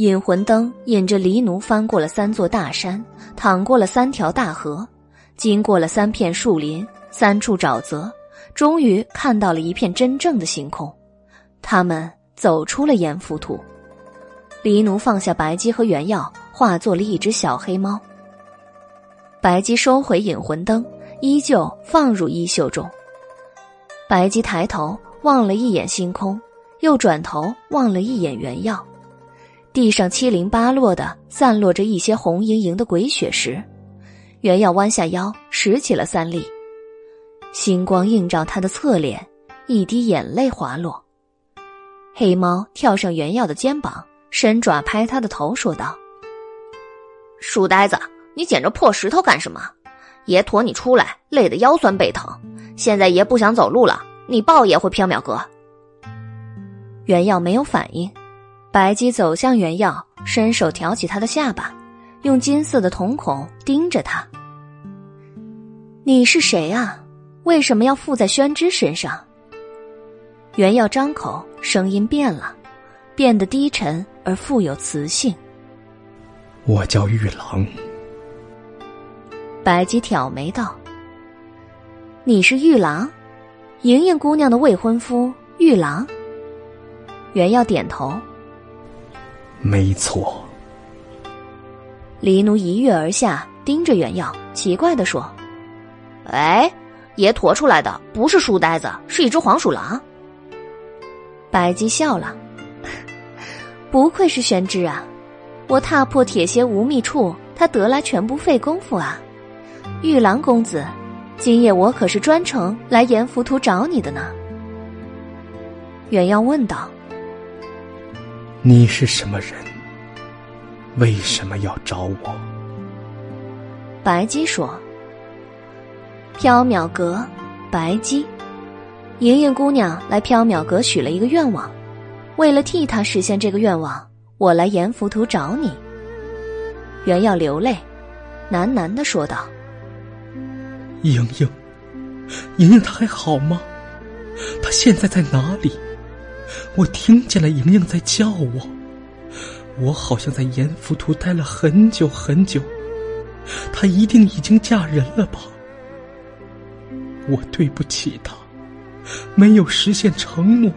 引魂灯引着黎奴翻过了三座大山，淌过了三条大河，经过了三片树林、三处沼泽，终于看到了一片真正的星空。他们走出了阎浮屠。黎奴放下白鸡和原药，化作了一只小黑猫。白鸡收回引魂灯，依旧放入衣袖中。白鸡抬头望了一眼星空，又转头望了一眼原药。地上七零八落的散落着一些红莹莹的鬼血石，原要弯下腰拾起了三粒。星光映照他的侧脸，一滴眼泪滑落。黑猫跳上原耀的肩膀，伸爪拍他的头，说道：“书呆子，你捡着破石头干什么？爷驮你出来，累得腰酸背疼。现在爷不想走路了，你抱爷回缥缈阁。”原耀没有反应。白姬走向原耀，伸手挑起他的下巴，用金色的瞳孔盯着他。你是谁啊？为什么要附在宣之身上？原耀张口，声音变了，变得低沉而富有磁性。我叫玉郎。白姬挑眉道：“你是玉郎，莹莹姑娘的未婚夫玉郎。”原耀点头。没错。黎奴一跃而下，盯着原耀，奇怪的说：“哎，爷驮出来的不是书呆子，是一只黄鼠狼。”白姬笑了：“不愧是玄之啊，我踏破铁鞋无觅处，他得来全不费功夫啊。玉郎公子，今夜我可是专程来阎浮屠找你的呢。”原耀问道。你是什么人？为什么要找我？白鸡说：“缥缈阁，白鸡，莹莹姑娘来缥缈阁许了一个愿望，为了替她实现这个愿望，我来阎浮屠找你。”原要流泪，喃喃的说道：“莹莹，莹莹她还好吗？她现在在哪里？”我听见了莹莹在叫我，我好像在阎浮屠待了很久很久，她一定已经嫁人了吧？我对不起她，没有实现承诺，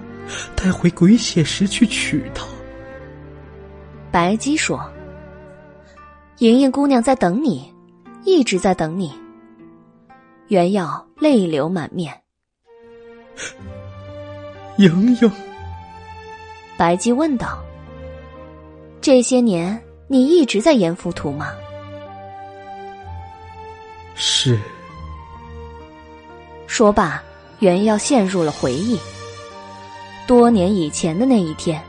带回鬼血石去娶她。白姬说：“莹莹姑娘在等你，一直在等你。”原耀泪流满面，莹莹。白姬问道：“这些年你一直在阎浮屠吗？”“是。”说罢，袁耀陷入了回忆。多年以前的那一天，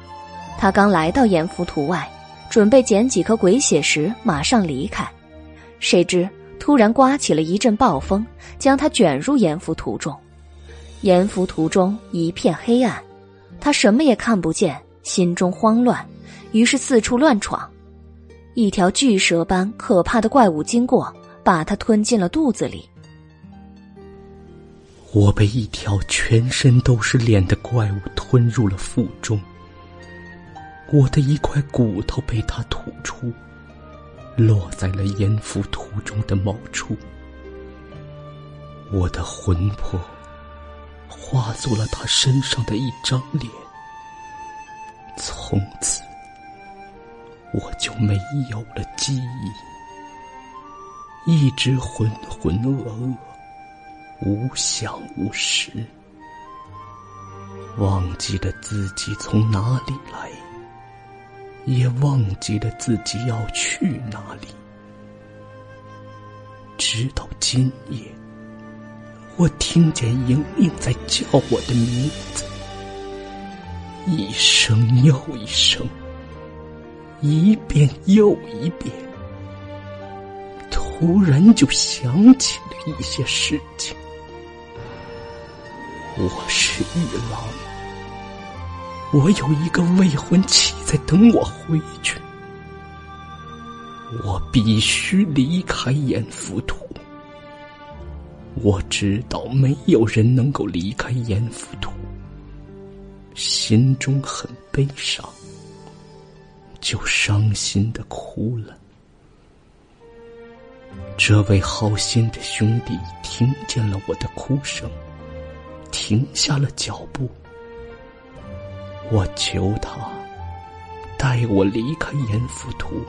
他刚来到阎浮屠外，准备捡几颗鬼血石，马上离开。谁知突然刮起了一阵暴风，将他卷入阎浮屠中。阎浮屠中一片黑暗。他什么也看不见，心中慌乱，于是四处乱闯。一条巨蛇般可怕的怪物经过，把他吞进了肚子里。我被一条全身都是脸的怪物吞入了腹中。我的一块骨头被他吐出，落在了阎浮屠中的某处。我的魂魄。化作了他身上的一张脸，从此我就没有了记忆，一直浑浑噩噩，无想无识，忘记了自己从哪里来，也忘记了自己要去哪里，直到今夜。我听见莹莹在叫我的名字，一声又一声，一遍又一遍。突然就想起了一些事情。我是玉郎，我有一个未婚妻在等我回去，我必须离开阎浮屠。我知道没有人能够离开阎浮屠，心中很悲伤，就伤心的哭了。这位好心的兄弟听见了我的哭声，停下了脚步。我求他带我离开阎浮屠，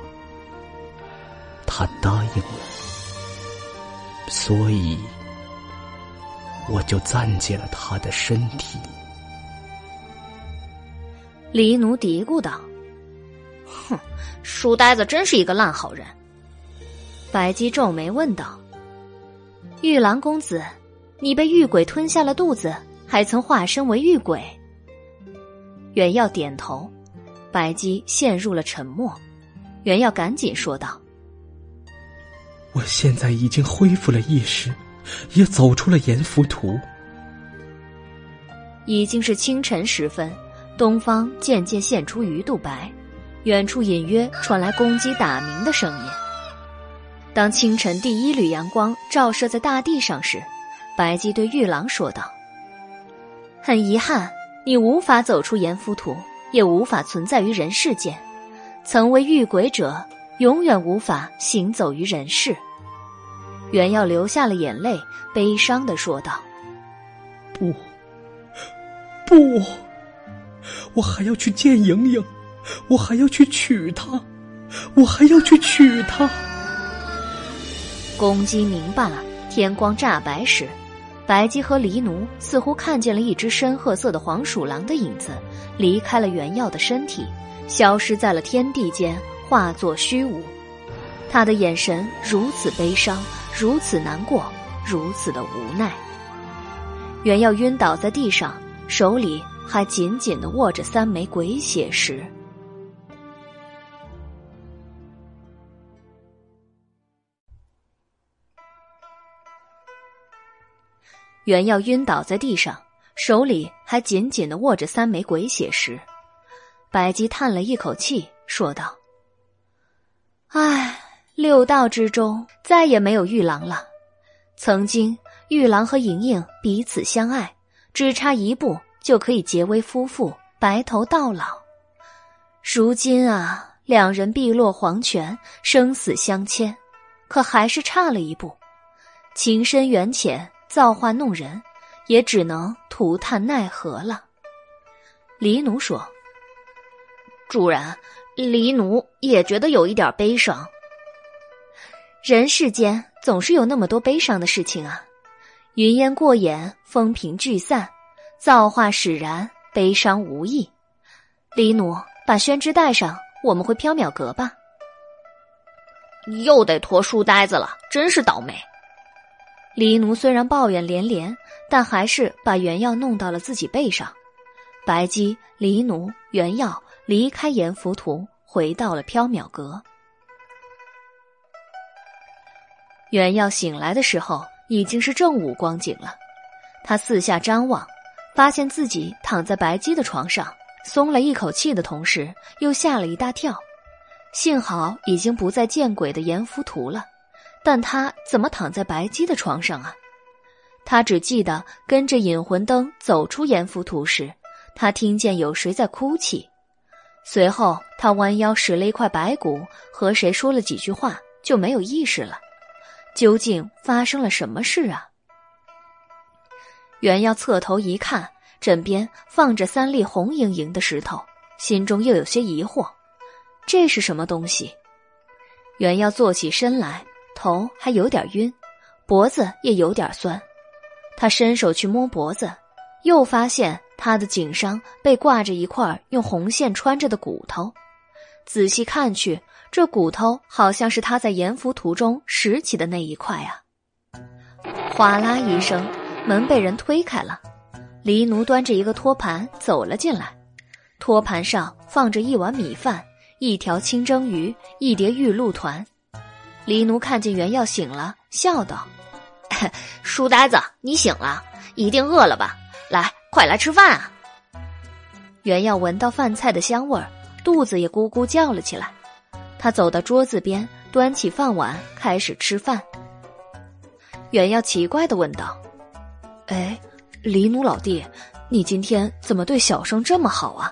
他答应了，所以。我就暂借了他的身体。黎奴嘀咕道：“哼，书呆子真是一个烂好人。”白姬皱眉问道：“玉兰公子，你被玉鬼吞下了肚子，还曾化身为玉鬼？”袁耀点头，白姬陷入了沉默。袁耀赶紧说道：“我现在已经恢复了意识。”也走出了阎浮屠。已经是清晨时分，东方渐渐现出鱼肚白，远处隐约传来公鸡打鸣的声音。当清晨第一缕阳光照射在大地上时，白姬对玉郎说道：“很遗憾，你无法走出阎浮屠，也无法存在于人世间。曾为遇鬼者，永远无法行走于人世。”袁耀流下了眼泪，悲伤的说道：“不，不，我还要去见莹莹，我还要去娶她，我还要去娶她。”公鸡鸣罢，天光乍白时，白鸡和狸奴似乎看见了一只深褐色的黄鼠狼的影子，离开了袁耀的身体，消失在了天地间，化作虚无。他的眼神如此悲伤。如此难过，如此的无奈。原要晕倒在地上，手里还紧紧的握着三枚鬼血石。原要晕倒在地上，手里还紧紧的握着三枚鬼血石。白姬叹了一口气，说道：“唉。”六道之中再也没有玉郎了。曾经玉郎和莹莹彼此相爱，只差一步就可以结为夫妇，白头到老。如今啊，两人碧落黄泉，生死相牵，可还是差了一步。情深缘浅，造化弄人，也只能徒叹奈何了。黎奴说：“主人，黎奴也觉得有一点悲伤。”人世间总是有那么多悲伤的事情啊！云烟过眼，风平聚散，造化使然，悲伤无益。李奴，把宣之带上，我们回缥缈阁吧。又得驮书呆子了，真是倒霉。黎奴虽然抱怨连连，但还是把原药弄到了自己背上。白姬、黎奴、原药离开阎浮图，回到了缥缈阁。原耀醒来的时候已经是正午光景了，他四下张望，发现自己躺在白姬的床上，松了一口气的同时，又吓了一大跳。幸好已经不再见鬼的阎浮屠了，但他怎么躺在白姬的床上啊？他只记得跟着引魂灯走出阎浮屠时，他听见有谁在哭泣，随后他弯腰拾了一块白骨，和谁说了几句话，就没有意识了。究竟发生了什么事啊？袁耀侧头一看，枕边放着三粒红莹莹的石头，心中又有些疑惑：这是什么东西？袁耀坐起身来，头还有点晕，脖子也有点酸。他伸手去摸脖子，又发现他的颈上被挂着一块用红线穿着的骨头。仔细看去。这骨头好像是他在阎浮途中拾起的那一块啊！哗啦一声，门被人推开了，黎奴端着一个托盘走了进来，托盘上放着一碗米饭、一条清蒸鱼、一碟玉露团。黎奴看见袁耀醒了，笑道：“书呆子，你醒了，一定饿了吧？来，快来吃饭啊！”袁耀闻到饭菜的香味儿，肚子也咕咕叫了起来。他走到桌子边，端起饭碗开始吃饭。袁耀奇怪的问道：“哎，黎奴老弟，你今天怎么对小生这么好啊？”“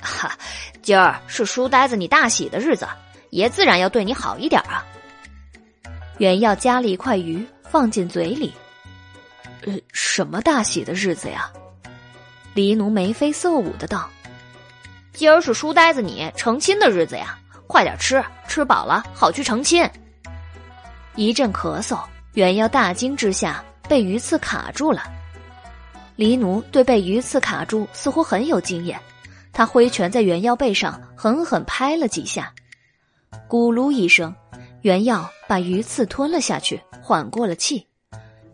哈，今儿是书呆子你大喜的日子，爷自然要对你好一点啊。”原耀夹了一块鱼放进嘴里。“呃，什么大喜的日子呀？”黎奴眉飞色舞的道：“今儿是书呆子你成亲的日子呀，快点吃，吃饱了好去成亲。”一阵咳嗽，原耀大惊之下被鱼刺卡住了。黎奴对被鱼刺卡住似乎很有经验，他挥拳在原耀背上狠狠拍了几下，咕噜一声，原耀把鱼刺吞了下去，缓过了气。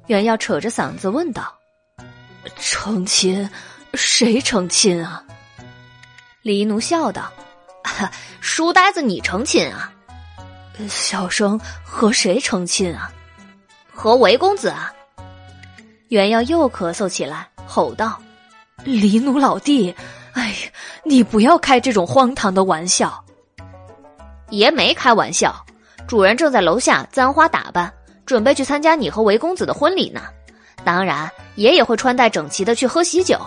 原耀扯着嗓子问道：“成亲？”谁成亲啊？黎奴笑道：“书呆子，你成亲啊？小生和谁成亲啊？和韦公子啊？”袁耀又咳嗽起来，吼道：“黎奴老弟，哎呀，你不要开这种荒唐的玩笑！爷没开玩笑，主人正在楼下簪花打扮，准备去参加你和韦公子的婚礼呢。当然，爷也会穿戴整齐的去喝喜酒。”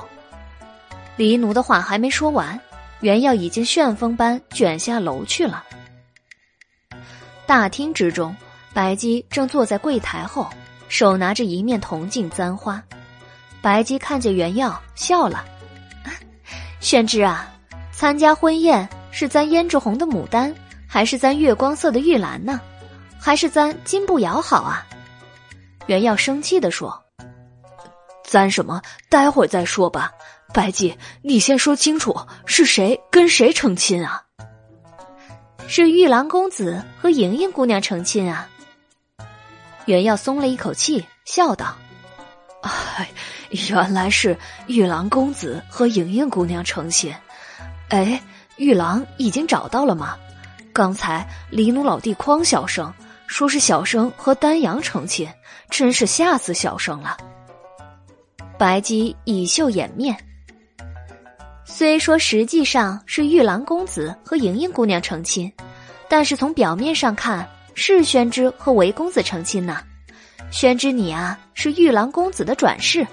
黎奴的话还没说完，原耀已经旋风般卷下楼去了。大厅之中，白姬正坐在柜台后，手拿着一面铜镜簪花。白姬看见原耀，笑了：“ 宣之啊，参加婚宴是簪胭脂红的牡丹，还是簪月光色的玉兰呢？还是簪金步摇好啊？”原耀生气地说：“簪什么？待会儿再说吧。”白姬，你先说清楚是谁跟谁成亲啊？是玉郎公子和莹莹姑娘成亲啊。袁耀松了一口气，笑道：“哎，原来是玉郎公子和莹莹姑娘成亲。哎，玉郎已经找到了吗？刚才黎奴老弟诓小生，说是小生和丹阳成亲，真是吓死小生了。”白姬以袖掩面。虽说实际上是玉郎公子和莹莹姑娘成亲，但是从表面上看是宣之和韦公子成亲呢。宣之，你啊是玉郎公子的转世。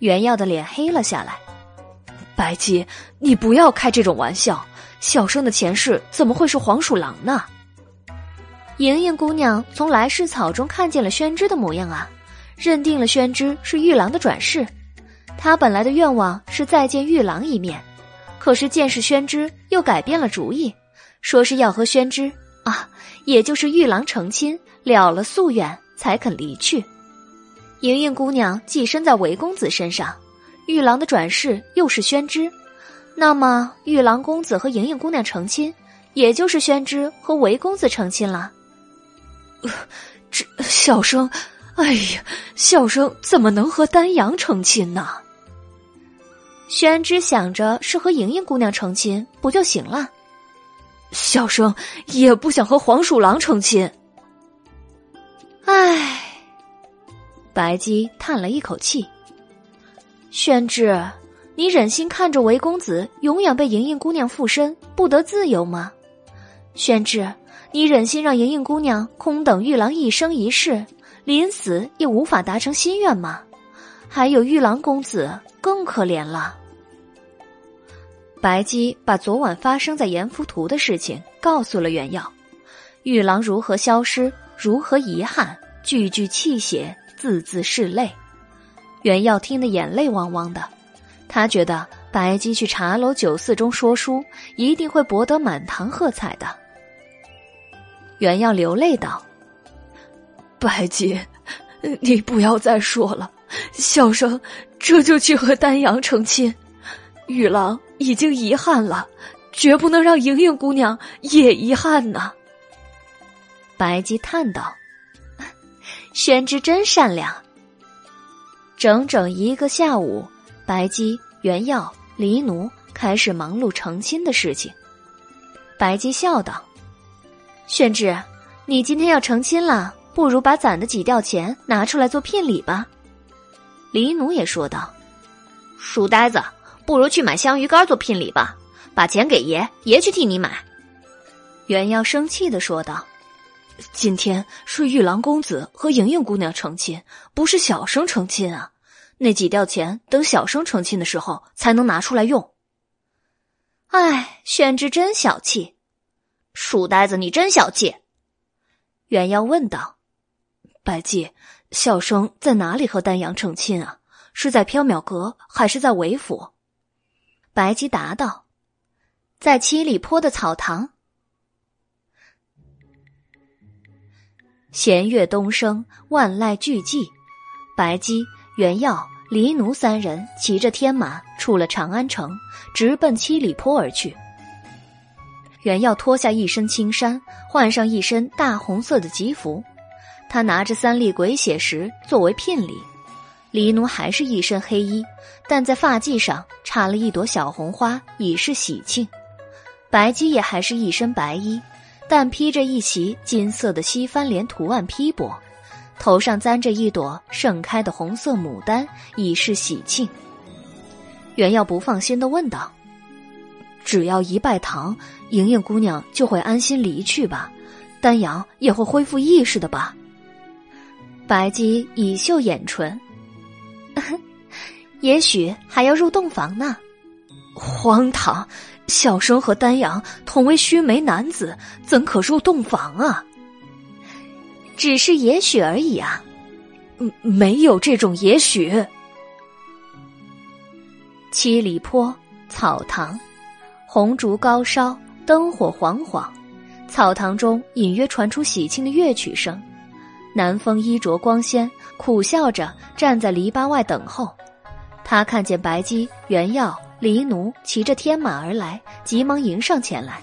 袁耀的脸黑了下来。白姬，你不要开这种玩笑。小生的前世怎么会是黄鼠狼呢？莹莹姑娘从来世草中看见了宣之的模样啊，认定了宣之是玉郎的转世。她本来的愿望是再见玉郎一面，可是见识宣之又改变了主意，说是要和宣之，也就是玉郎成亲了了夙愿，才肯离去。莹莹姑娘寄身在韦公子身上，玉郎的转世又是宣之，那么玉郎公子和莹莹姑娘成亲，也就是宣之和韦公子成亲了。这小生，哎呀，小生怎么能和丹阳成亲呢？宣之想着是和莹莹姑娘成亲不就行了？小生也不想和黄鼠狼成亲。唉，白姬叹了一口气。宣之，你忍心看着韦公子永远被莹莹姑娘附身，不得自由吗？宣之，你忍心让莹莹姑娘空等玉郎一生一世，临死也无法达成心愿吗？还有玉郎公子。更可怜了。白姬把昨晚发生在严浮图的事情告诉了袁耀，玉郎如何消失，如何遗憾，句句泣血，字字是泪。袁耀听得眼泪汪汪的，他觉得白姬去茶楼酒肆中说书，一定会博得满堂喝彩的。袁耀流泪道：“白姬，你不要再说了。”小生这就去和丹阳成亲，玉郎已经遗憾了，绝不能让莹莹姑娘也遗憾呐。白姬叹道：“ 宣之真善良。”整整一个下午，白姬、原耀、黎奴开始忙碌成亲的事情。白姬笑道：“宣之，你今天要成亲了，不如把攒的几吊钱拿出来做聘礼吧。”黎奴也说道：“书呆子，不如去买香鱼干做聘礼吧，把钱给爷，爷去替你买。”袁耀生气的说道：“今天是玉郎公子和莹莹姑娘成亲，不是小生成亲啊！那几吊钱等小生成亲的时候才能拿出来用。”哎，宣之真小气，书呆子，你真小气。袁耀问道：“白姬，小生在哪里和丹阳成亲啊？是在缥缈阁，还是在韦府？”白姬答道：“在七里坡的草堂。”弦乐东升，万籁俱寂。白姬、袁耀、黎奴三人骑着天马出了长安城，直奔七里坡而去。袁耀脱下一身青衫，换上一身大红色的吉服，他拿着三粒鬼血石作为聘礼。黎奴还是一身黑衣，但在发髻上插了一朵小红花，以示喜庆。白姬也还是一身白衣。但披着一袭金色的西番莲图案披帛，头上簪着一朵盛开的红色牡丹，以示喜庆。袁耀不放心的问道：“只要一拜堂，莹莹姑娘就会安心离去吧？丹阳也会恢复意识的吧？”白姬以秀眼唇，也许还要入洞房呢。荒唐！小生和丹阳同为须眉男子，怎可入洞房啊？只是也许而已啊，嗯没有这种也许。七里坡草堂，红烛高烧，灯火晃晃，草堂中隐约传出喜庆的乐曲声。南风衣着光鲜，苦笑着站在篱笆外等候。他看见白姬、原耀。黎奴骑着天马而来，急忙迎上前来。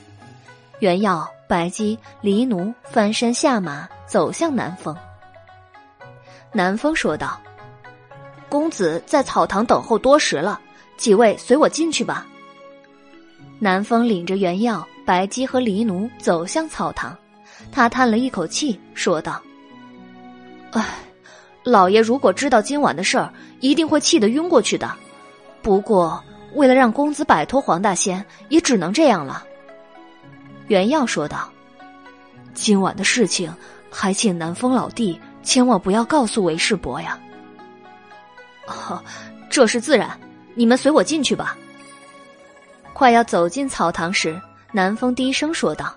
袁耀、白姬、黎奴翻身下马，走向南风。南风说道：“公子在草堂等候多时了，几位随我进去吧。”南风领着袁耀、白姬和黎奴走向草堂，他叹了一口气，说道：“唉，老爷如果知道今晚的事儿，一定会气得晕过去的。不过……”为了让公子摆脱黄大仙，也只能这样了。”袁耀说道，“今晚的事情，还请南风老弟千万不要告诉韦世伯呀。”“哦，这是自然，你们随我进去吧。”快要走进草堂时，南风低声说道：“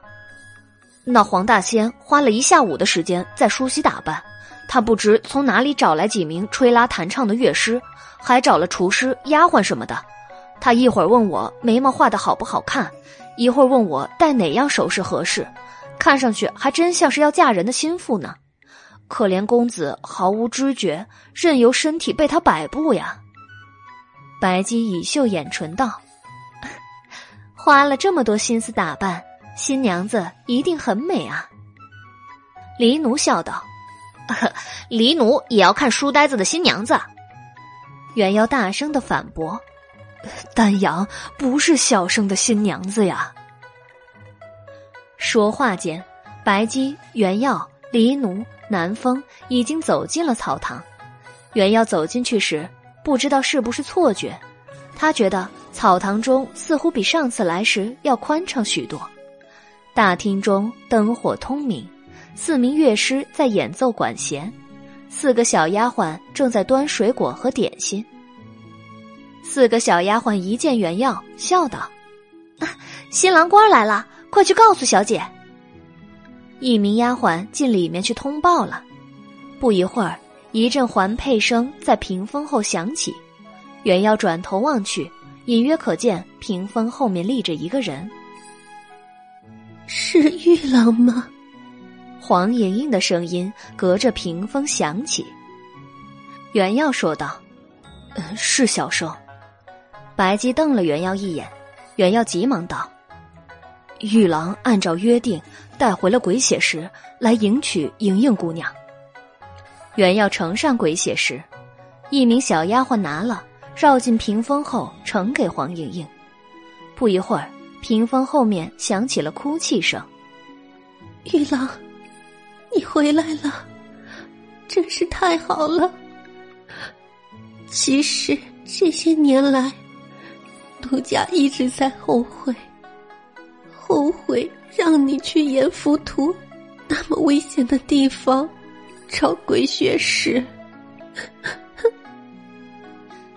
那黄大仙花了一下午的时间在梳洗打扮，他不知从哪里找来几名吹拉弹唱的乐师，还找了厨师、丫鬟什么的。”他一会儿问我眉毛画的好不好看，一会儿问我戴哪样首饰合适，看上去还真像是要嫁人的心腹呢。可怜公子毫无知觉，任由身体被他摆布呀。白姬以秀眼唇道：“花了这么多心思打扮，新娘子一定很美啊。”黎奴笑道：“ 呵黎奴也要看书呆子的新娘子。”袁瑶大声的反驳。丹阳不是小生的新娘子呀。说话间，白姬、袁耀、黎奴、南风已经走进了草堂。袁耀走进去时，不知道是不是错觉，他觉得草堂中似乎比上次来时要宽敞许多。大厅中灯火通明，四名乐师在演奏管弦，四个小丫鬟正在端水果和点心。四个小丫鬟一见袁耀，笑道：“啊 新郎官来了，快去告诉小姐。”一名丫鬟进里面去通报了。不一会儿，一阵环佩声在屏风后响起。袁耀转头望去，隐约可见屏风后面立着一个人。是玉郎吗？黄莹莹的声音隔着屏风响起。袁耀说道：“是小生。”白姬瞪了袁耀一眼，袁耀急忙道：“玉郎按照约定带回了鬼血石来迎娶莹莹姑娘。”袁耀呈上鬼血石，一名小丫鬟拿了，绕进屏风后呈给黄莹莹。不一会儿，屏风后面响起了哭泣声。“玉郎，你回来了，真是太好了。其实这些年来……”奴家一直在后悔，后悔让你去阎浮屠那么危险的地方找鬼学士。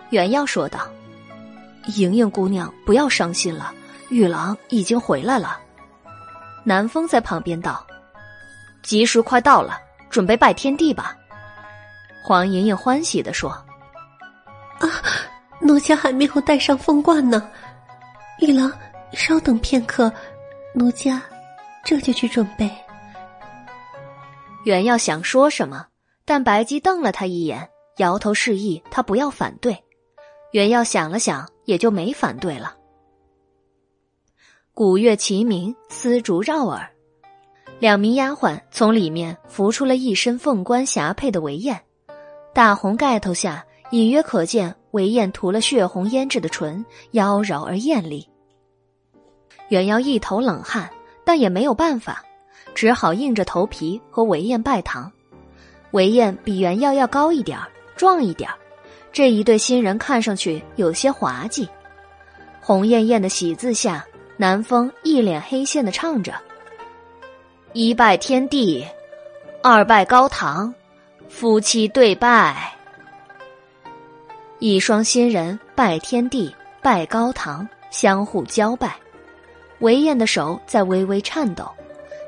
原耀说道：“莹莹姑娘，不要伤心了，玉郎已经回来了。”南风在旁边道：“吉时快到了，准备拜天地吧。”黄莹莹欢喜的说：“啊，奴家还没有戴上凤冠呢。玉郎，稍等片刻，奴家这就去准备。”袁耀想说什么，但白姬瞪了他一眼，摇头示意他不要反对。袁耀想了想，也就没反对了。鼓乐齐鸣，丝竹绕耳，两名丫鬟从里面扶出了一身凤冠霞帔的韦燕，大红盖头下隐约可见韦燕涂了血红胭脂的唇，妖娆而艳丽。袁耀一头冷汗，但也没有办法，只好硬着头皮和韦燕拜堂。韦燕比袁耀要高一点壮一点这一对新人看上去有些滑稽，红艳艳的喜字下，南风一脸黑线的唱着：“一拜天地，二拜高堂，夫妻对拜。”一双新人拜天地，拜高堂，相互交拜。韦燕的手在微微颤抖，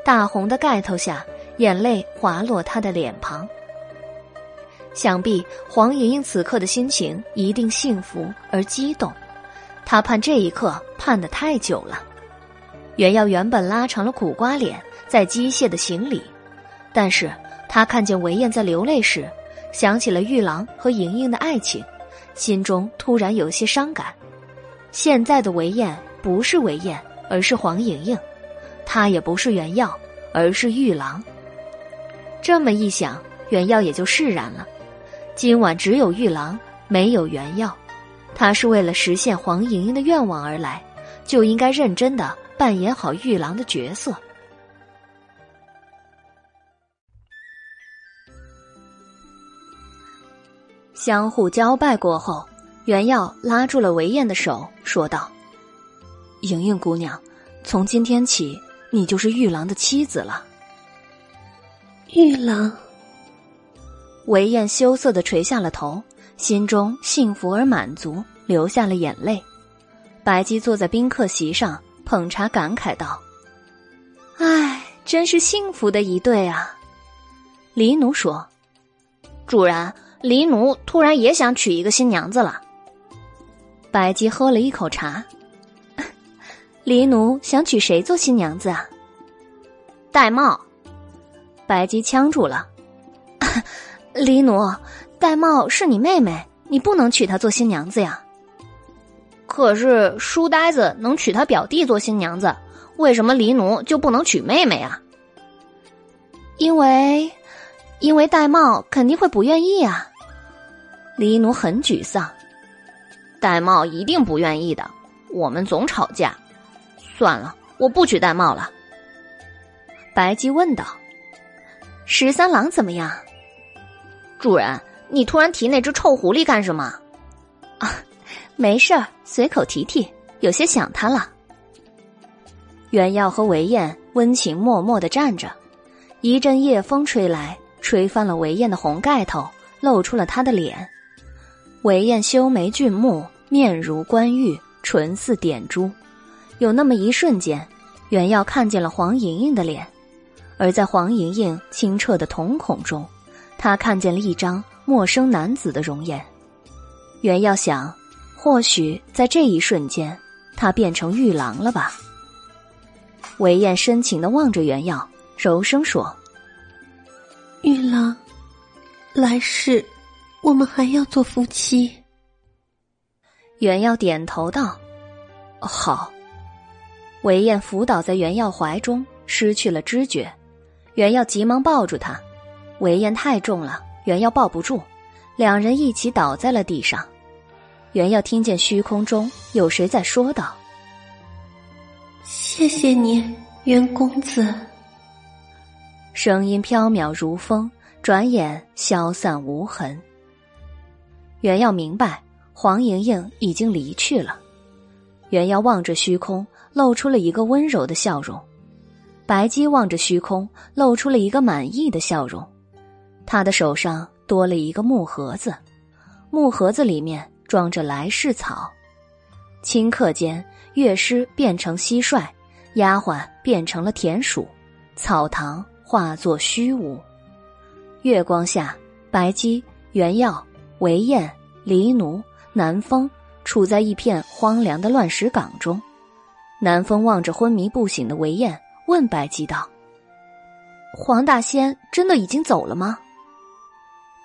大红的盖头下，眼泪滑落她的脸庞。想必黄莹莹此刻的心情一定幸福而激动，她盼这一刻盼得太久了。袁耀原本拉长了苦瓜脸，在机械的行礼，但是他看见韦燕在流泪时，想起了玉郎和莹莹的爱情，心中突然有些伤感。现在的韦燕不是韦燕，而是黄莹莹，她也不是原耀，而是玉郎。这么一想，原耀也就释然了。今晚只有玉郎，没有原药。他是为了实现黄莹莹的愿望而来，就应该认真的扮演好玉郎的角色。相互交拜过后，袁耀拉住了韦燕的手，说道：“莹莹姑娘，从今天起，你就是玉郎的妻子了。”玉郎。韦燕羞涩的垂下了头，心中幸福而满足，流下了眼泪。白姬坐在宾客席上捧茶，感慨道：“唉，真是幸福的一对啊。”黎奴说：“主人，黎奴突然也想娶一个新娘子了。”白姬喝了一口茶：“ 黎奴想娶谁做新娘子啊？”戴帽。白姬呛住了。黎奴，戴帽是你妹妹，你不能娶她做新娘子呀。可是书呆子能娶他表弟做新娘子，为什么黎奴就不能娶妹妹啊？因为，因为戴帽肯定会不愿意啊。黎奴很沮丧，戴帽一定不愿意的。我们总吵架，算了，我不娶戴帽了。白姬问道：“十三郎怎么样？”主人，你突然提那只臭狐狸干什么？啊，没事儿，随口提提，有些想他了。袁耀和韦燕温情脉脉的站着，一阵夜风吹来，吹翻了韦燕的红盖头，露出了她的脸。韦燕修眉俊目，面如冠玉，唇似点珠。有那么一瞬间，袁耀看见了黄莹莹的脸，而在黄莹莹清澈的瞳孔中。他看见了一张陌生男子的容颜，袁耀想，或许在这一瞬间，他变成玉郎了吧。韦燕深情的望着袁耀，柔声说：“玉郎，来世我们还要做夫妻。”袁耀点头道：“好。”韦燕伏倒在袁耀怀中，失去了知觉。袁耀急忙抱住他。韦燕太重了，袁耀抱不住，两人一起倒在了地上。袁耀听见虚空中有谁在说道：“谢谢你，袁公子。”声音飘渺如风，转眼消散无痕。袁耀明白，黄莹莹已经离去了。袁耀望着虚空，露出了一个温柔的笑容。白姬望着虚空，露出了一个满意的笑容。他的手上多了一个木盒子，木盒子里面装着来世草。顷刻间，乐师变成蟋蟀，丫鬟变成了田鼠，草堂化作虚无。月光下，白姬、袁耀、韦燕、黎奴、南风处在一片荒凉的乱石岗中。南风望着昏迷不醒的韦燕。问白姬道：“黄大仙真的已经走了吗？”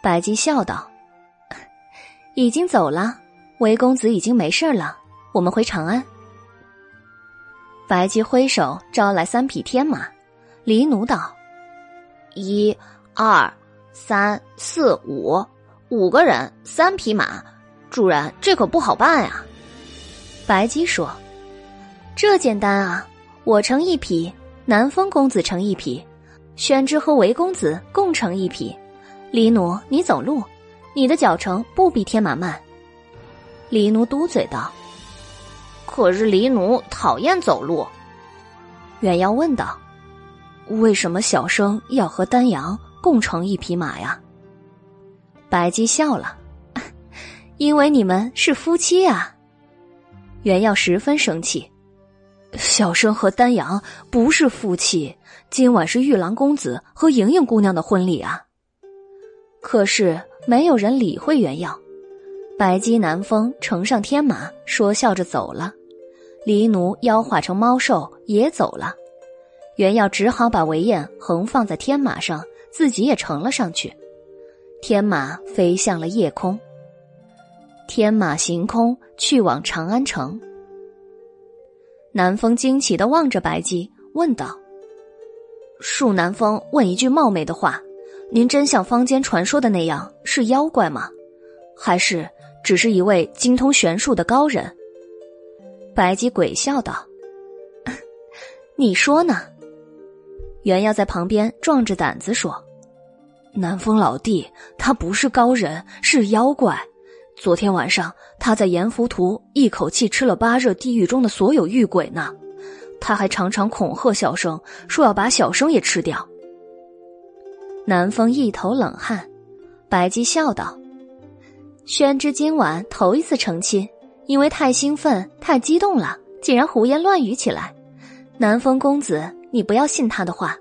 白姬笑道：“已经走了，韦公子已经没事了，我们回长安。”白姬挥手招来三匹天马，黎奴道：“一、二、三、四、五，五个人，三匹马，主人这可不好办呀。”白姬说：“这简单啊，我乘一匹。”南风公子乘一匹，宣之和韦公子共乘一匹。黎奴，你走路，你的脚程不比天马慢。黎奴嘟嘴道：“可是黎奴讨厌走路。”远耀问道：“为什么小生要和丹阳共乘一匹马呀？”白姬笑了：“因为你们是夫妻啊。”袁耀十分生气。小生和丹阳不是夫妻，今晚是玉郎公子和莹莹姑娘的婚礼啊。可是没有人理会袁耀，白姬南风乘上天马，说笑着走了。黎奴妖化成猫兽也走了，袁耀只好把韦燕横放在天马上，自己也乘了上去。天马飞向了夜空，天马行空去往长安城。南风惊奇的望着白姬，问道：“恕南风问一句冒昧的话，您真像坊间传说的那样是妖怪吗？还是只是一位精通玄术的高人？”白姬鬼笑道：“你说呢？”袁耀在旁边壮着胆子说：“南风老弟，他不是高人，是妖怪。”昨天晚上，他在阎浮屠一口气吃了八热地狱中的所有狱鬼呢。他还常常恐吓小生，说要把小生也吃掉。南风一头冷汗，白姬笑道：“宣之今晚头一次成亲，因为太兴奋、太激动了，竟然胡言乱语起来。南风公子，你不要信他的话，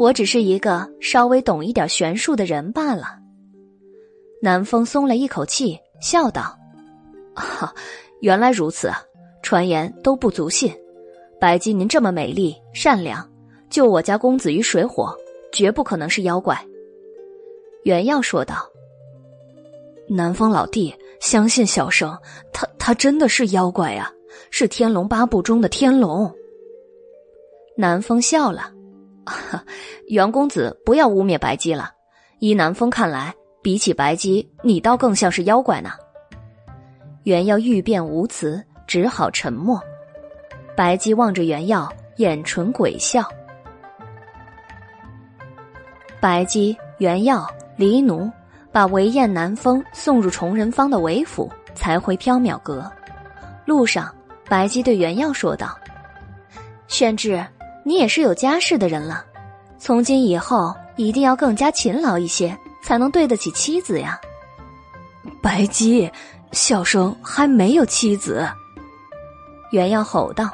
我只是一个稍微懂一点玄术的人罢了。”南风松了一口气。笑道：“哈，原来如此，传言都不足信。白姬您这么美丽善良，救我家公子于水火，绝不可能是妖怪。”袁耀说道：“南风老弟，相信小生，他他真的是妖怪呀，是天龙八部中的天龙。”南风笑了：“ 袁公子不要污蔑白姬了，依南风看来。”比起白姬，你倒更像是妖怪呢。袁耀欲辩无词，只好沉默。白姬望着袁耀，眼唇鬼笑。白姬、袁耀、黎奴把韦燕、南风送入崇仁坊的韦府，才回缥缈阁。路上，白姬对袁耀说道：“宣志，你也是有家室的人了，从今以后一定要更加勤劳一些。”才能对得起妻子呀，白姬，小生还没有妻子。袁耀吼道。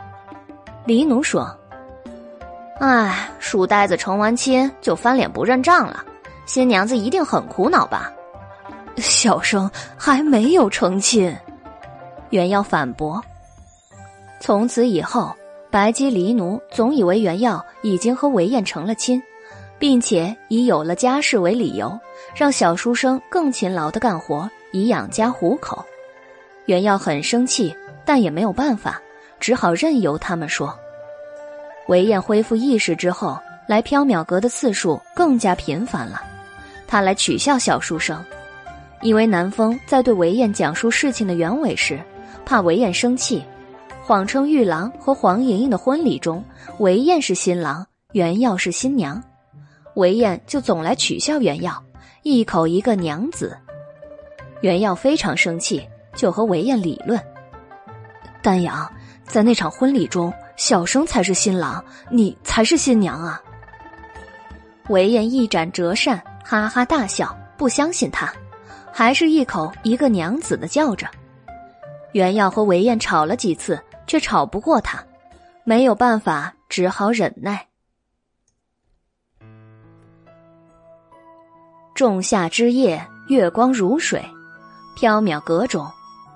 黎奴说：“哎，书呆子成完亲就翻脸不认账了，新娘子一定很苦恼吧？”小生还没有成亲。袁耀反驳。从此以后，白姬、黎奴总以为袁耀已经和韦燕成了亲。并且以有了家室为理由，让小书生更勤劳的干活，以养家糊口。袁耀很生气，但也没有办法，只好任由他们说。韦燕恢复意识之后，来缥缈阁的次数更加频繁了。他来取笑小书生，因为南风在对韦燕讲述事情的原委时，怕韦燕生气，谎称玉郎和黄莹莹的婚礼中，韦燕是新郎，袁耀是新娘。韦燕就总来取笑袁耀，一口一个娘子。袁耀非常生气，就和韦燕理论：“丹阳，在那场婚礼中，小生才是新郎，你才是新娘啊！韦燕一展折扇，哈哈大笑，不相信他，还是一口一个娘子的叫着。袁耀和韦燕吵了几次，却吵不过他，没有办法，只好忍耐。仲夏之夜，月光如水，缥缈阁中，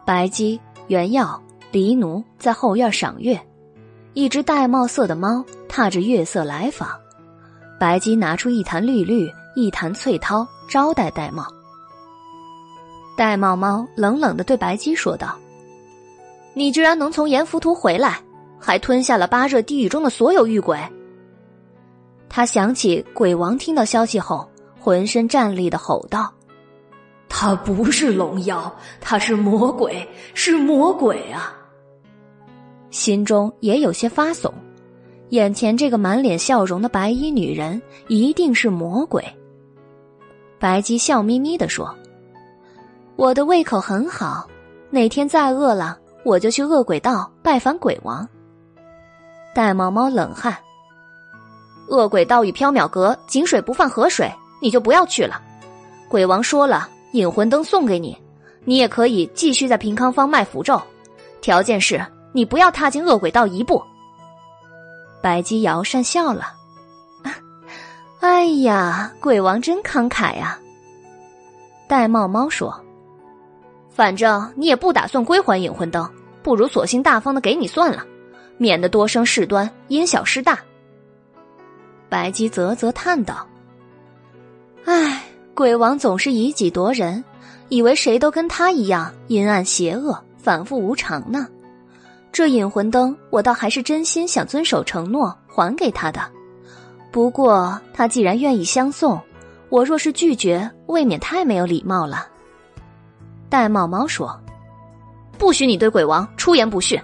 白姬、袁耀、黎奴在后院赏月，一只玳瑁色的猫踏着月色来访。白姬拿出一坛绿绿，一坛翠涛，招待玳瑁。玳瑁猫冷冷的对白姬说道：“你居然能从阎浮屠回来，还吞下了八热地狱中的所有狱鬼。”他想起鬼王听到消息后，浑身战栗的吼道：“他不是龙妖，他是魔鬼，是魔鬼啊！”心中也有些发悚。眼前这个满脸笑容的白衣女人一定是魔鬼。白姬笑眯眯的说：“我的胃口很好，哪天再饿了，我就去恶鬼道拜访鬼王。”玳瑁猫冷汗：“恶鬼道与缥缈阁井水不犯河水，你就不要去了。鬼王说了，引魂灯送给你，你也可以继续在平康坊卖符咒，条件是你不要踏进恶鬼道一步。”白姬瑶讪笑了，哎呀，鬼王真慷慨呀！玳瑁猫说：“反正你也不打算归还引魂灯，不如索性大方的给你算了，免得多生事端，因小失大。”白姬啧啧叹道：“唉，鬼王总是以己夺人，以为谁都跟他一样阴暗邪恶、反复无常呢。”这引魂灯，我倒还是真心想遵守承诺还给他的。不过他既然愿意相送，我若是拒绝，未免太没有礼貌了。玳瑁猫说：“不许你对鬼王出言不逊。”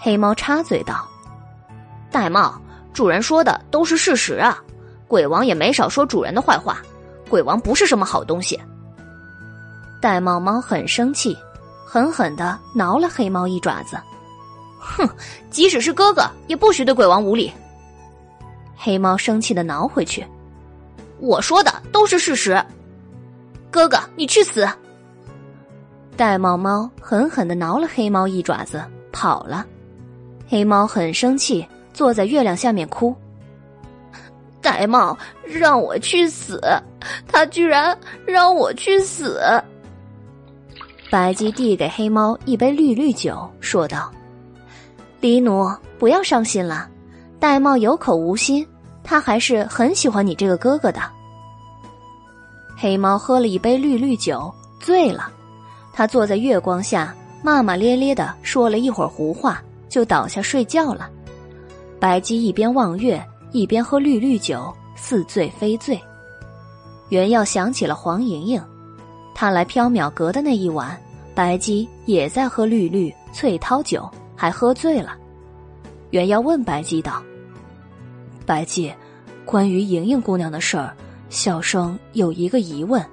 黑猫插嘴道：“玳瑁，主人说的都是事实啊，鬼王也没少说主人的坏话，鬼王不是什么好东西。”玳瑁猫很生气。狠狠的挠了黑猫一爪子，哼！即使是哥哥，也不许对鬼王无礼。黑猫生气的挠回去，我说的都是事实。哥哥，你去死！玳瑁猫狠狠的挠了黑猫一爪子，跑了。黑猫很生气，坐在月亮下面哭。玳瑁让我去死，他居然让我去死！白姬递给黑猫一杯绿绿酒，说道：“黎奴，不要伤心了。玳瑁有口无心，他还是很喜欢你这个哥哥的。”黑猫喝了一杯绿绿酒，醉了。他坐在月光下，骂骂咧咧的说了一会儿胡话，就倒下睡觉了。白姬一边望月，一边喝绿绿酒，似醉非醉。原耀想起了黄莹莹，他来缥缈阁的那一晚。白姬也在喝绿绿翠涛酒，还喝醉了。袁耀问白姬道：“白姬，关于莹莹姑娘的事儿，小生有一个疑问。”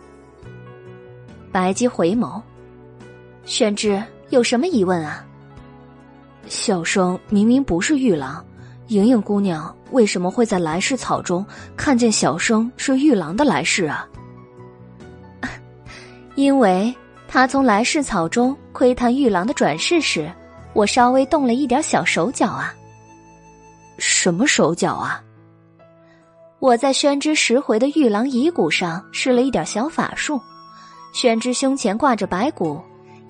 白姬回眸：“宣之，有什么疑问啊？”小生明明不是玉郎，莹莹姑娘为什么会在来世草中看见小生是玉郎的来世啊？因为。他从来世草中窥探玉郎的转世时，我稍微动了一点小手脚啊。什么手脚啊？我在宣之拾回的玉郎遗骨上施了一点小法术，宣之胸前挂着白骨，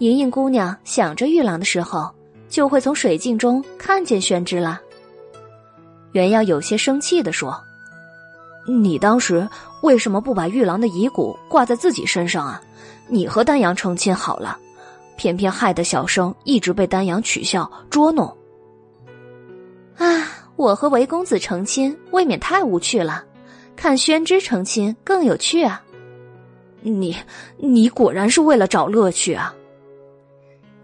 莹莹姑娘想着玉郎的时候，就会从水镜中看见宣之了。袁耀有些生气的说：“你当时为什么不把玉郎的遗骨挂在自己身上啊？”你和丹阳成亲好了，偏偏害得小生一直被丹阳取笑捉弄。啊，我和韦公子成亲未免太无趣了，看宣之成亲更有趣啊！你，你果然是为了找乐趣啊，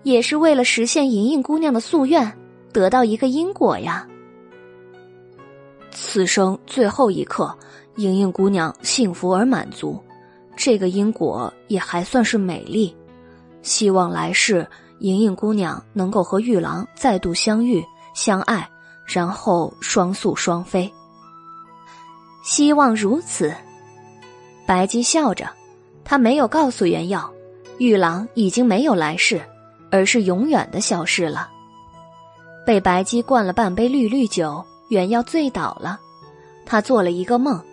也是为了实现莹莹姑娘的夙愿，得到一个因果呀。此生最后一刻，莹莹姑娘幸福而满足。这个因果也还算是美丽，希望来世莹莹姑娘能够和玉郎再度相遇、相爱，然后双宿双飞。希望如此。白姬笑着，他没有告诉原耀，玉郎已经没有来世，而是永远的消失了。被白姬灌了半杯绿绿酒，袁耀醉倒了。他做了一个梦，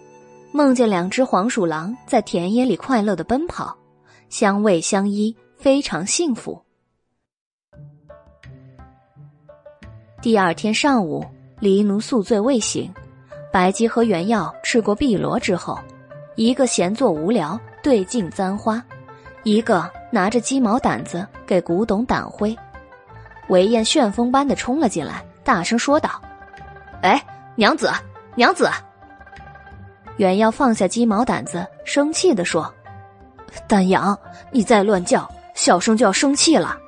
梦见两只黄鼠狼在田野里快乐的奔跑，相偎相依，非常幸福。第二天上午，黎奴宿醉未醒，白姬和原耀吃过碧螺之后，一个闲坐无聊对镜簪花，一个拿着鸡毛掸子给古董掸灰。韦燕旋风般的冲了进来，大声说道：“哎，娘子，娘子！”袁耀放下鸡毛掸子，生气的说：“丹阳，你再乱叫，小生就要生气了。”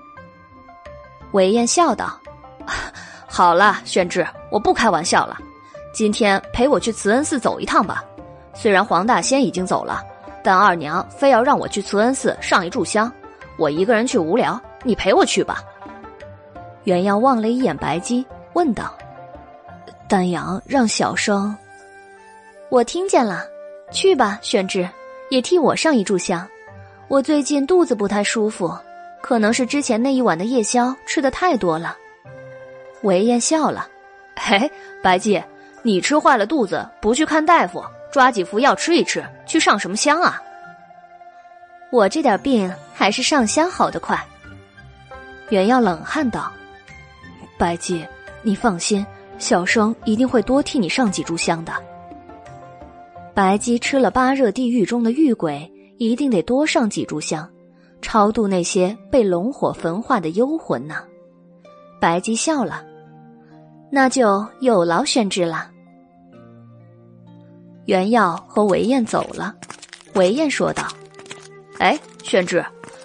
韦燕笑道：“ 好了，宣之，我不开玩笑了，今天陪我去慈恩寺走一趟吧。虽然黄大仙已经走了，但二娘非要让我去慈恩寺上一炷香，我一个人去无聊，你陪我去吧。”袁耀望了一眼白姬，问道：“丹阳让小生……我听见了，去吧，宣之，也替我上一炷香。我最近肚子不太舒服，可能是之前那一晚的夜宵吃的太多了。”韦燕笑了：“嘿，白姬，你吃坏了肚子，不去看大夫，抓几副药吃一吃，去上什么香啊？我这点病还是上香好得快。”袁耀冷汗道。白姬，你放心，小生一定会多替你上几炷香的。白姬吃了八热地狱中的狱鬼，一定得多上几炷香，超度那些被龙火焚化的幽魂呢。白姬笑了，那就有劳宣之了。袁耀和韦燕走了，韦燕说道：“哎，宣志。”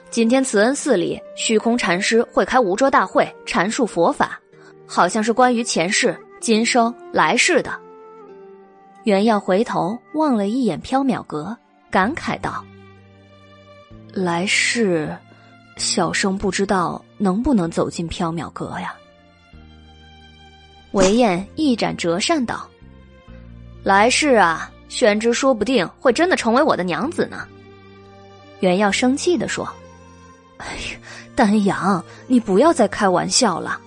今天慈恩寺里，虚空禅师会开无遮大会，阐述佛法，好像是关于前世、今生、来世的。袁耀回头望了一眼缥缈阁，感慨道：“来世，小生不知道能不能走进缥缈阁呀。”韦燕一展折扇道：“来世啊，宣之说不定会真的成为我的娘子呢。”袁耀生气的说。哎呀，丹阳，你不要再开玩笑了。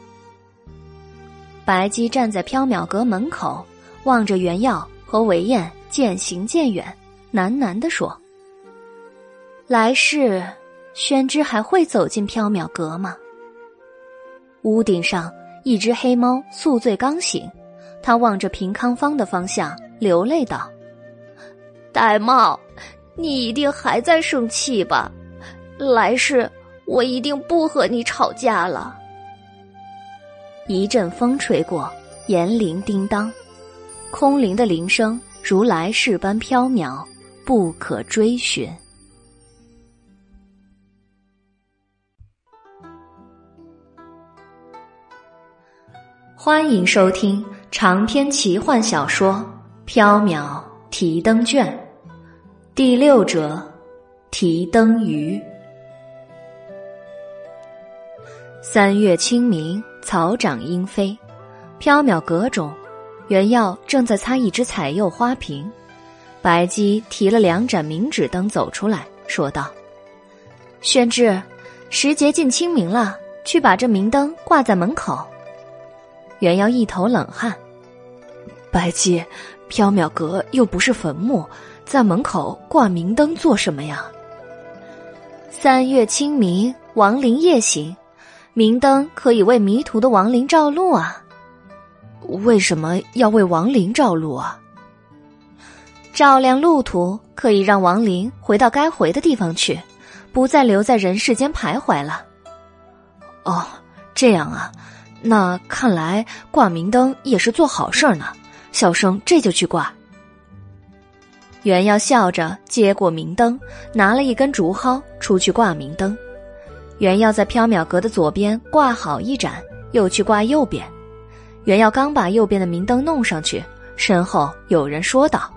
白姬站在缥缈阁门口，望着袁耀和韦燕渐行渐远，喃喃地说：“来世，宣之还会走进缥缈阁吗？”屋顶上，一只黑猫宿醉刚醒，它望着平康坊的方向，流泪道：“玳瑁，你一定还在生气吧？来世。”我一定不和你吵架了。一阵风吹过，银铃叮当，空灵的铃声如来世般飘渺，不可追寻。欢迎收听长篇奇幻小说《缥缈提灯卷》，第六折，提灯鱼。三月清明，草长莺飞，缥缈阁中，袁耀正在擦一只彩釉花瓶，白姬提了两盏明纸灯走出来说道：“宣之，时节近清明了，去把这明灯挂在门口。”袁耀一头冷汗：“白姬，缥缈阁又不是坟墓，在门口挂明灯做什么呀？”三月清明，亡灵夜行。明灯可以为迷途的亡灵照路啊！为什么要为亡灵照路啊？照亮路途，可以让亡灵回到该回的地方去，不再留在人世间徘徊了。哦，这样啊，那看来挂明灯也是做好事呢。小生这就去挂。袁耀笑着接过明灯，拿了一根竹蒿出去挂明灯。袁耀在缥缈阁的左边挂好一盏，又去挂右边。袁耀刚把右边的明灯弄上去，身后有人说道：“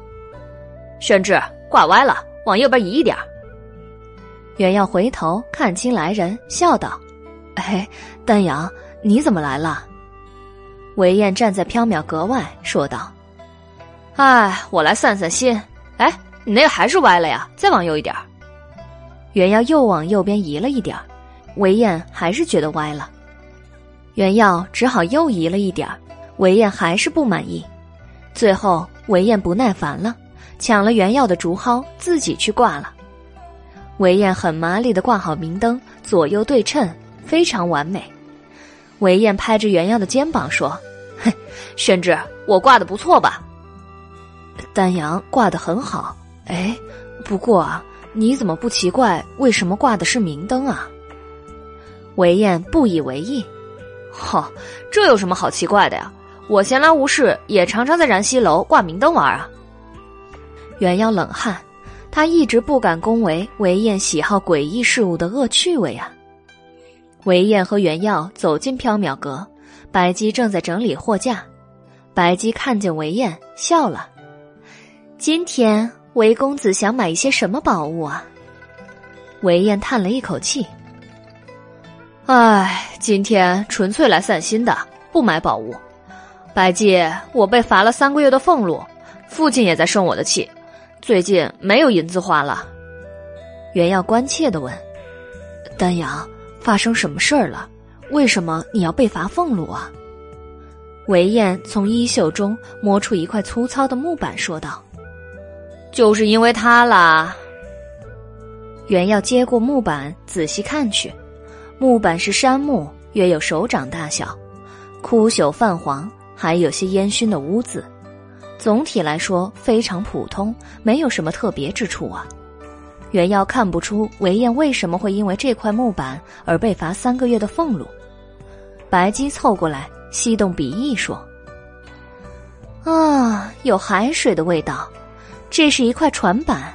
宣志，挂歪了，往右边移一点。”袁耀回头看清来人，笑道：“哎，丹阳，你怎么来了？韦燕站在缥缈阁外说道：“哎，我来散散心。哎，你那个还是歪了呀，再往右一点。”原耀又往右边移了一点儿，韦燕还是觉得歪了。原耀只好又移了一点儿，韦燕还是不满意。最后，韦燕不耐烦了，抢了原耀的竹蒿，自己去挂了。韦燕很麻利的挂好明灯，左右对称，非常完美。韦燕拍着原耀的肩膀说：“嘿，宣之，我挂的不错吧？”丹阳挂的很好。哎，不过啊。你怎么不奇怪？为什么挂的是明灯啊？韦燕不以为意。哈，这有什么好奇怪的呀？我闲来无事，也常常在燃溪楼挂明灯玩啊。袁耀冷汗，他一直不敢恭维韦燕喜好诡异事物的恶趣味啊。韦燕和袁耀走进缥缈阁，白姬正在整理货架。白姬看见韦燕，笑了。今天。韦公子想买一些什么宝物啊？韦燕叹了一口气：“唉，今天纯粹来散心的，不买宝物。百济，我被罚了三个月的俸禄，父亲也在生我的气，最近没有银子花了。”袁耀关切的问：“丹阳，发生什么事儿了？为什么你要被罚俸禄啊？”韦燕从衣袖中摸出一块粗糙的木板，说道。就是因为他啦。原要接过木板，仔细看去，木板是杉木，约有手掌大小，枯朽泛黄，还有些烟熏的污渍。总体来说非常普通，没有什么特别之处啊。原要看不出韦燕为什么会因为这块木板而被罚三个月的俸禄。白姬凑过来，吸动鼻翼说：“啊，有海水的味道。”这是一块船板，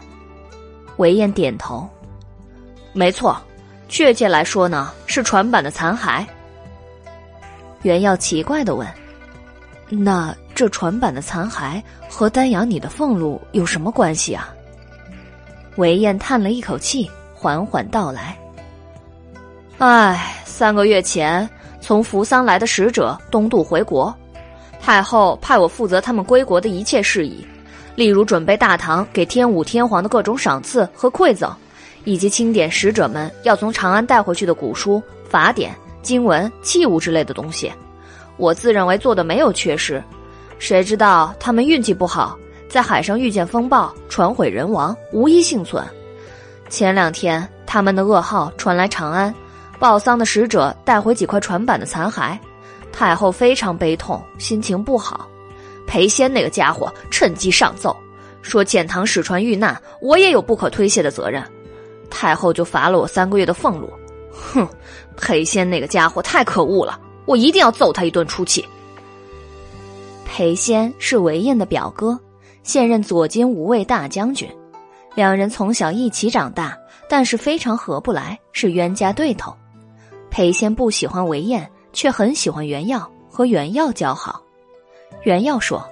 韦燕点头。没错，确切来说呢，是船板的残骸。袁耀奇怪的问：“那这船板的残骸和丹阳你的俸禄有什么关系啊？”韦燕叹了一口气，缓缓道来：“唉，三个月前从扶桑来的使者东渡回国，太后派我负责他们归国的一切事宜。”例如准备大唐给天武天皇的各种赏赐和馈赠，以及清点使者们要从长安带回去的古书、法典、经文、器物之类的东西，我自认为做的没有缺失。谁知道他们运气不好，在海上遇见风暴，船毁人亡，无一幸存。前两天他们的噩耗传来长安，报丧的使者带回几块船板的残骸，太后非常悲痛，心情不好。裴仙那个家伙趁机上奏，说遣唐使船遇难，我也有不可推卸的责任。太后就罚了我三个月的俸禄。哼，裴仙那个家伙太可恶了，我一定要揍他一顿出气。裴仙是韦燕的表哥，现任左金吾卫大将军，两人从小一起长大，但是非常合不来，是冤家对头。裴仙不喜欢韦燕，却很喜欢袁耀，和袁耀交好。袁耀说：“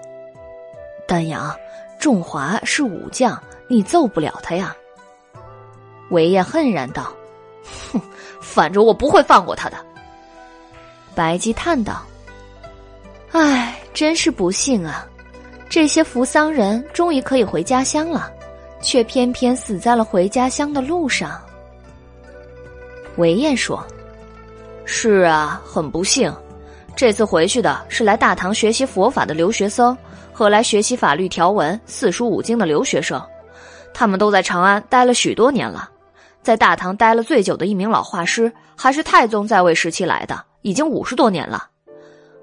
丹阳，仲华是武将，你揍不了他呀。”韦燕恨然道：“哼，反正我不会放过他的。”白姬叹道：“唉，真是不幸啊！这些扶桑人终于可以回家乡了，却偏偏死在了回家乡的路上。”韦燕说：“是啊，很不幸。”这次回去的是来大唐学习佛法的留学生和来学习法律条文、四书五经的留学生，他们都在长安待了许多年了。在大唐待了最久的一名老画师，还是太宗在位时期来的，已经五十多年了。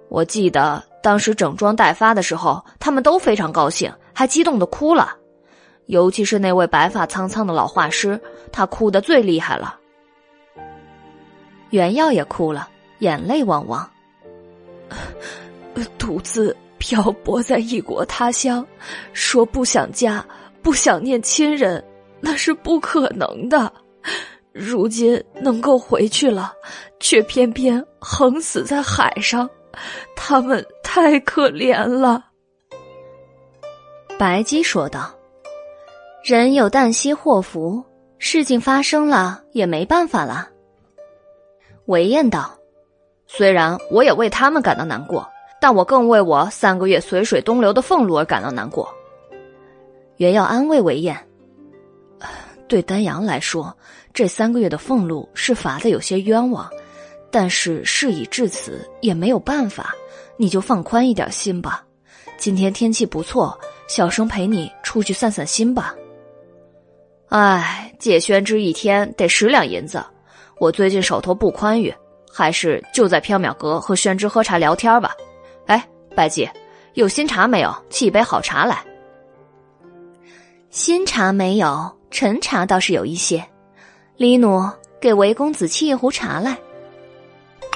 我记得当时整装待发的时候，他们都非常高兴，还激动的哭了。尤其是那位白发苍苍的老画师，他哭得最厉害了。袁耀也哭了，眼泪汪汪。独自漂泊在异国他乡，说不想家、不想念亲人，那是不可能的。如今能够回去了，却偏偏横死在海上，他们太可怜了。白姬说道：“人有旦夕祸福，事情发生了也没办法了。”韦燕道：“虽然我也为他们感到难过，但我更为我三个月随水东流的俸禄而感到难过。”袁耀安慰韦燕：“对丹阳来说，这三个月的俸禄是罚的有些冤枉，但是事已至此，也没有办法，你就放宽一点心吧。今天天气不错，小生陪你出去散散心吧。”唉，借宣之一天得十两银子，我最近手头不宽裕，还是就在缥缈阁和宣之喝茶聊天吧。哎，白姬，有新茶没有？沏一杯好茶来。新茶没有，陈茶倒是有一些。李奴，给韦公子沏一壶茶来。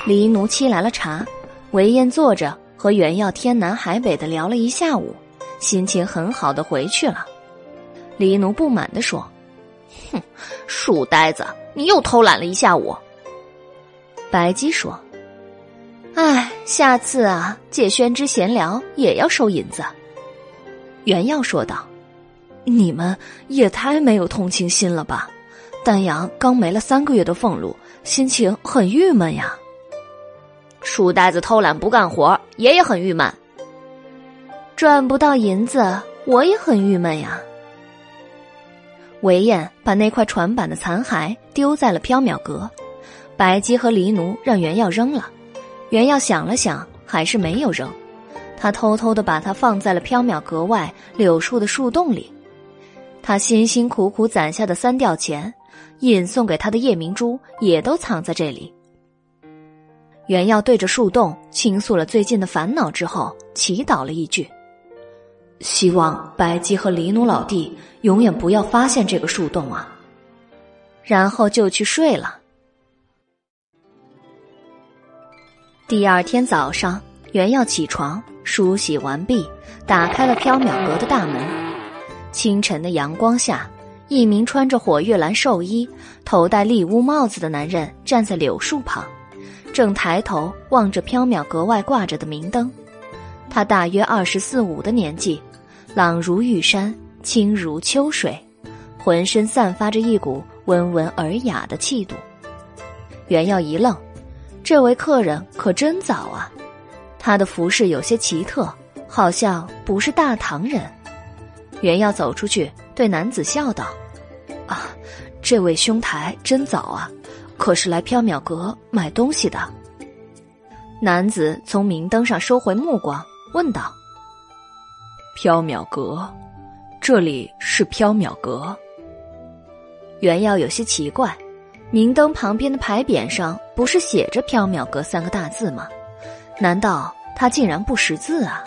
黎奴沏来了茶，韦燕坐着和袁耀天南海北的聊了一下午，心情很好的回去了。黎奴不满的说。哼，书呆子，你又偷懒了一下午。白姬说：“哎，下次啊，借宣之闲聊也要收银子。”袁耀说道：“你们也太没有同情心了吧！丹阳刚没了三个月的俸禄，心情很郁闷呀。书呆子偷懒不干活，爷爷很郁闷。赚不到银子，我也很郁闷呀。”韦燕把那块船板的残骸丢在了缥缈阁，白姬和黎奴让袁耀扔了，袁耀想了想，还是没有扔，他偷偷的把它放在了缥缈阁外柳树的树洞里，他辛辛苦苦攒下的三吊钱，引送给他的夜明珠也都藏在这里。袁耀对着树洞倾诉了最近的烦恼之后，祈祷了一句。希望白姬和黎奴老弟永远不要发现这个树洞啊！然后就去睡了。第二天早上，袁耀起床，梳洗完毕，打开了缥缈阁的大门。清晨的阳光下，一名穿着火月蓝寿衣、头戴笠乌帽子的男人站在柳树旁，正抬头望着缥缈阁外挂着的明灯。他大约二十四五的年纪。朗如玉山，清如秋水，浑身散发着一股温文尔雅的气度。袁耀一愣，这位客人可真早啊！他的服饰有些奇特，好像不是大唐人。袁耀走出去，对男子笑道：“啊，这位兄台真早啊，可是来缥缈阁买东西的。”男子从明灯上收回目光，问道。缥缈阁，这里是缥缈阁。袁耀有些奇怪，明灯旁边的牌匾上不是写着“缥缈阁”三个大字吗？难道他竟然不识字啊？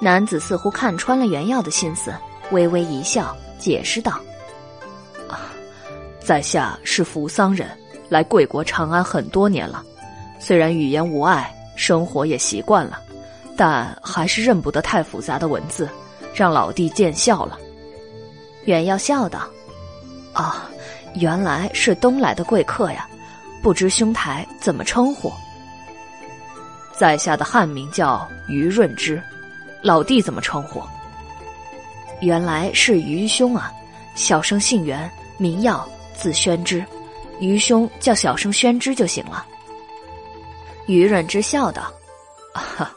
男子似乎看穿了袁耀的心思，微微一笑，解释道：“啊，在下是扶桑人，来贵国长安很多年了，虽然语言无碍，生活也习惯了。”但还是认不得太复杂的文字，让老弟见笑了。袁耀笑道：“啊，原来是东来的贵客呀，不知兄台怎么称呼？”在下的汉名叫于润之，老弟怎么称呼？原来是于兄啊，小生姓袁，名耀，字宣之，于兄叫小生宣之就行了。于润之笑道：“哈。”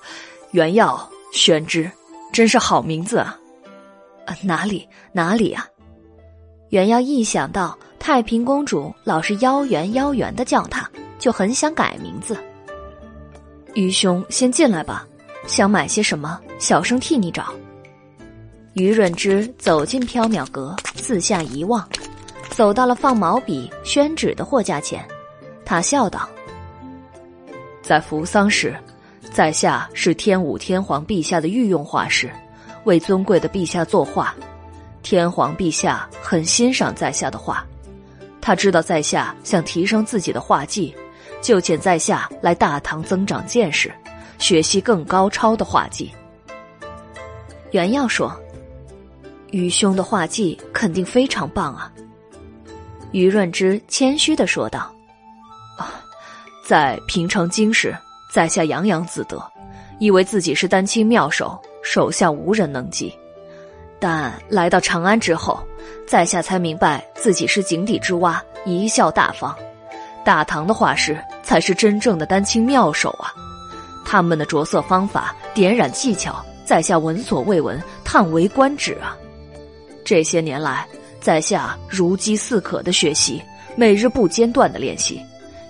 袁耀、宣之，真是好名字啊！哪里哪里啊！袁耀一想到太平公主老是妖圆妖圆的叫他，就很想改名字。愚兄先进来吧，想买些什么，小生替你找。于润之走进缥缈阁，四下一望，走到了放毛笔、宣纸的货架前，他笑道：“在扶桑时。”在下是天武天皇陛下的御用画师，为尊贵的陛下作画。天皇陛下很欣赏在下的画，他知道在下想提升自己的画技，就请在下来大唐增长见识，学习更高超的画技。袁耀说：“于兄的画技肯定非常棒啊。”于润之谦虚的说道：“啊，在平城京时。”在下洋洋自得，以为自己是丹青妙手，手下无人能及。但来到长安之后，在下才明白自己是井底之蛙，贻笑大方。大唐的画师才是真正的丹青妙手啊！他们的着色方法、点染技巧，在下闻所未闻，叹为观止啊！这些年来，在下如饥似渴的学习，每日不间断的练习，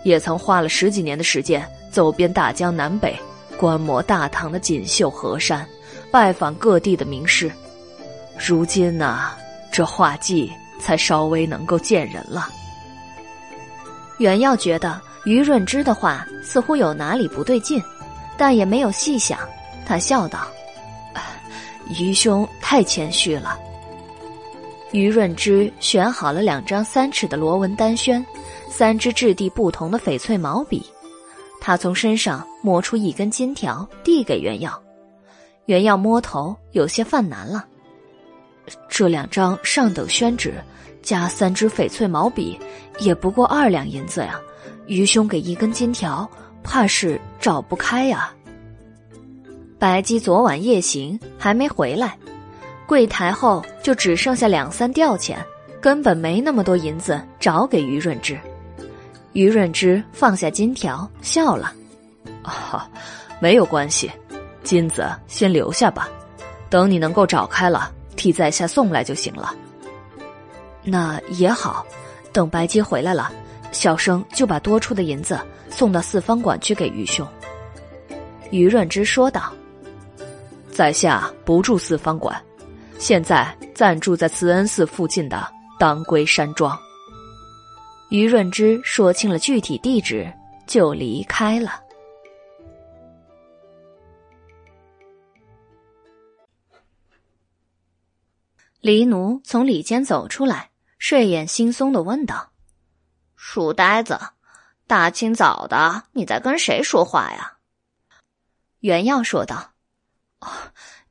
也曾花了十几年的时间走遍大江南北，观摩大唐的锦绣河山，拜访各地的名师。如今呢，这画技才稍微能够见人了。袁耀觉得于润之的话似乎有哪里不对劲，但也没有细想。他笑道：“于兄太谦虚了。”于润之选好了两张三尺的螺纹丹宣，三支质地不同的翡翠毛笔。他从身上摸出一根金条，递给袁耀。袁耀摸头，有些犯难了。这两张上等宣纸。加三支翡翠毛笔，也不过二两银子呀。于兄给一根金条，怕是找不开呀。白姬昨晚夜行还没回来，柜台后就只剩下两三吊钱，根本没那么多银子找给于润之。于润之放下金条，笑了：“啊，没有关系，金子先留下吧，等你能够找开了，替在下送来就行了。”那也好，等白姬回来了，小生就把多出的银子送到四方馆去给于兄。”于润之说道。“在下不住四方馆，现在暂住在慈恩寺附近的当归山庄。”于润之说清了具体地址，就离开了。黎奴从里间走出来，睡眼惺忪的问道：“书呆子，大清早的，你在跟谁说话呀？”袁耀说道：“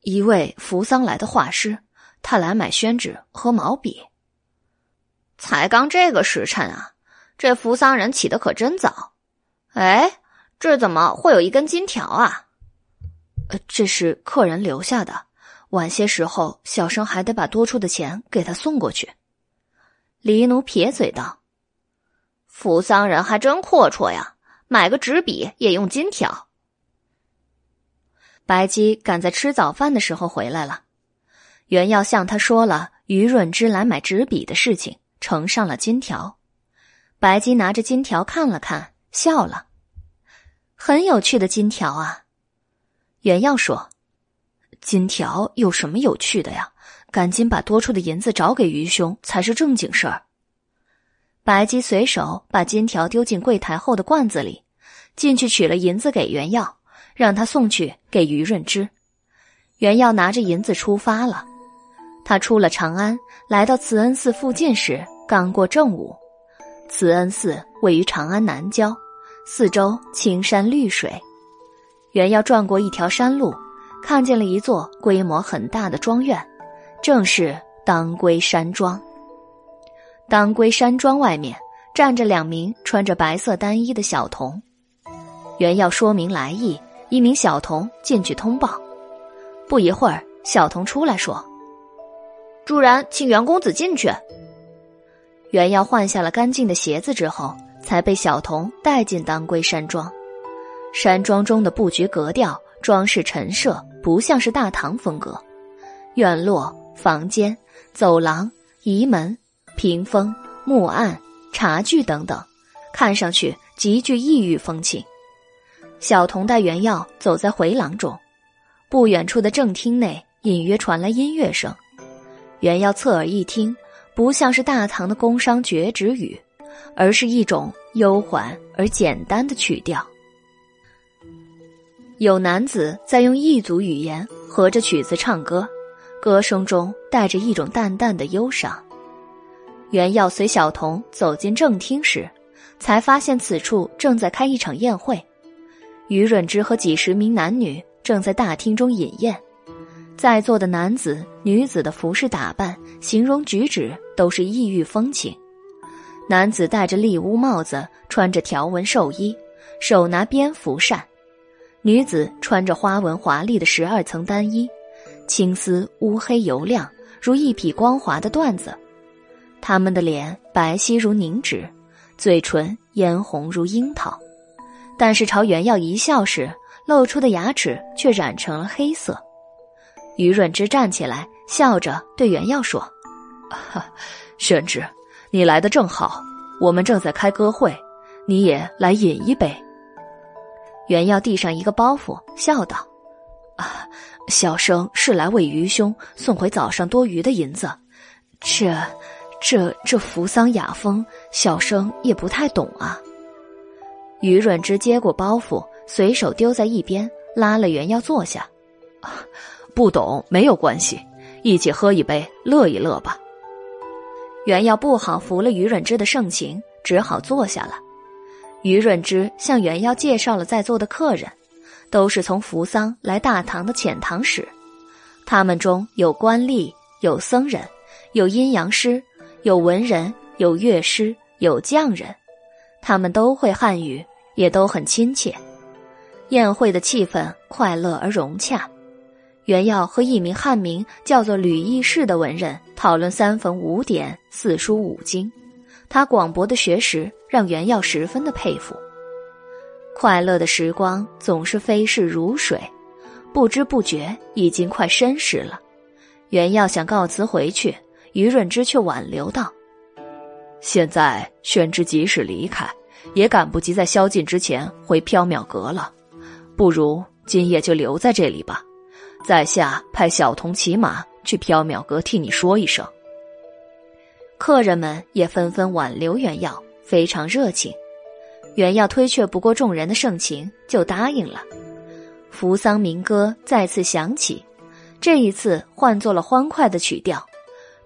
一位扶桑来的画师，他来买宣纸和毛笔。才刚这个时辰啊，这扶桑人起的可真早。哎，这怎么会有一根金条啊？呃，这是客人留下的。”晚些时候，小生还得把多出的钱给他送过去。黎奴撇嘴道：“扶桑人还真阔绰呀，买个纸笔也用金条。”白姬赶在吃早饭的时候回来了，原要向他说了于润之来买纸笔的事情，呈上了金条。白姬拿着金条看了看，笑了：“很有趣的金条啊。”原要说。金条有什么有趣的呀？赶紧把多出的银子找给于兄才是正经事儿。白姬随手把金条丢进柜台后的罐子里，进去取了银子给袁耀，让他送去给于润之。袁耀拿着银子出发了。他出了长安，来到慈恩寺附近时，刚过正午。慈恩寺位于长安南郊，四周青山绿水。袁耀转过一条山路。看见了一座规模很大的庄院，正是当归山庄。当归山庄外面站着两名穿着白色单衣的小童，原要说明来意，一名小童进去通报。不一会儿，小童出来说：“主人，请袁公子进去。”原要换下了干净的鞋子之后，才被小童带进当归山庄。山庄中的布局格调。装饰陈设不像是大唐风格，院落、房间、走廊、移门、屏风、木案、茶具等等，看上去极具异域风情。小童带原耀走在回廊中，不远处的正厅内隐约传来音乐声。原耀侧耳一听，不像是大唐的宫商角徵语，而是一种悠缓而简单的曲调。有男子在用异族语言合着曲子唱歌，歌声中带着一种淡淡的忧伤。袁耀随小童走进正厅时，才发现此处正在开一场宴会。于润之和几十名男女正在大厅中饮宴，在座的男子、女子的服饰打扮、形容举止都是异域风情。男子戴着笠乌帽子，穿着条纹寿衣，手拿蝙蝠扇。女子穿着花纹华丽的十二层单衣，青丝乌黑油亮，如一匹光滑的缎子。她们的脸白皙如凝脂，嘴唇嫣红如樱桃，但是朝袁耀一笑时，露出的牙齿却染成了黑色。于润之站起来，笑着对袁耀说：“玄之，你来的正好，我们正在开歌会，你也来饮一杯。”袁耀递上一个包袱，笑道：“啊，小生是来为余兄送回早上多余的银子。这、这、这扶桑雅风，小生也不太懂啊。”于润之接过包袱，随手丢在一边，拉了袁耀坐下。不懂没有关系，一起喝一杯，乐一乐吧。袁耀不好服了于润之的盛情，只好坐下了。于润之向袁耀介绍了在座的客人，都是从扶桑来大唐的遣唐使，他们中有官吏，有僧人，有阴阳师，有文人，有乐师，有匠人。他们都会汉语，也都很亲切。宴会的气氛快乐而融洽。袁耀和一名汉名叫做吕义士的文人讨论三坟五典、四书五经，他广博的学识让袁耀十分的佩服。快乐的时光总是飞逝如水，不知不觉已经快申时了。袁耀想告辞回去，于润之却挽留道。现在宣之即使离开，也赶不及在宵禁之前回缥缈阁了。不如今夜就留在这里吧，在下派小童骑马去缥缈阁替你说一声。客人们也纷纷挽留袁耀，非常热情。袁耀推却不过众人的盛情，就答应了。扶桑民歌再次响起，这一次换作了欢快的曲调，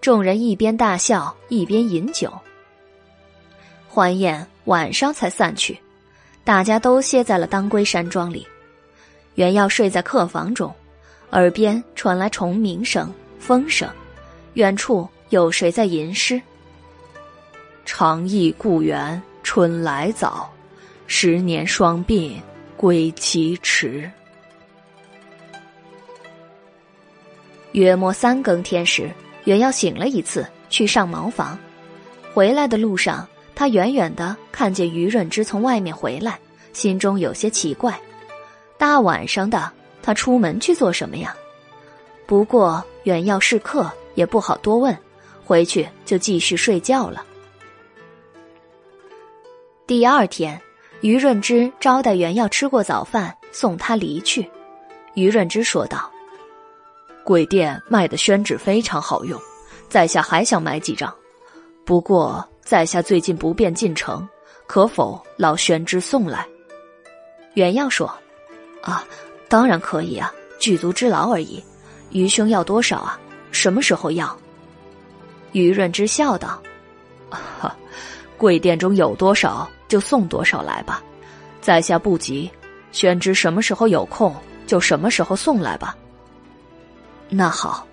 众人一边大笑一边饮酒。欢宴晚上才散去，大家都歇在了当归山庄里。袁耀睡在客房中，耳边传来虫鸣声、风声，远处有谁在吟诗？长忆故园春来早，十年双鬓归期迟。约莫三更天时，袁耀醒了一次，去上茅房，回来的路上。他远远的看见于润之从外面回来，心中有些奇怪。大晚上的，他出门去做什么呀？不过远要是客，也不好多问，回去就继续睡觉了。第二天，于润之招待袁耀吃过早饭，送他离去。于润之说道：“贵店卖的宣纸非常好用，在下还想买几张，不过。”在下最近不便进城，可否劳宣之送来？袁耀说：“啊，当然可以啊，举足之劳而已。于兄要多少啊？什么时候要？”于润之笑道：“哈，贵店中有多少就送多少来吧，在下不急。宣之什么时候有空就什么时候送来吧。”那好。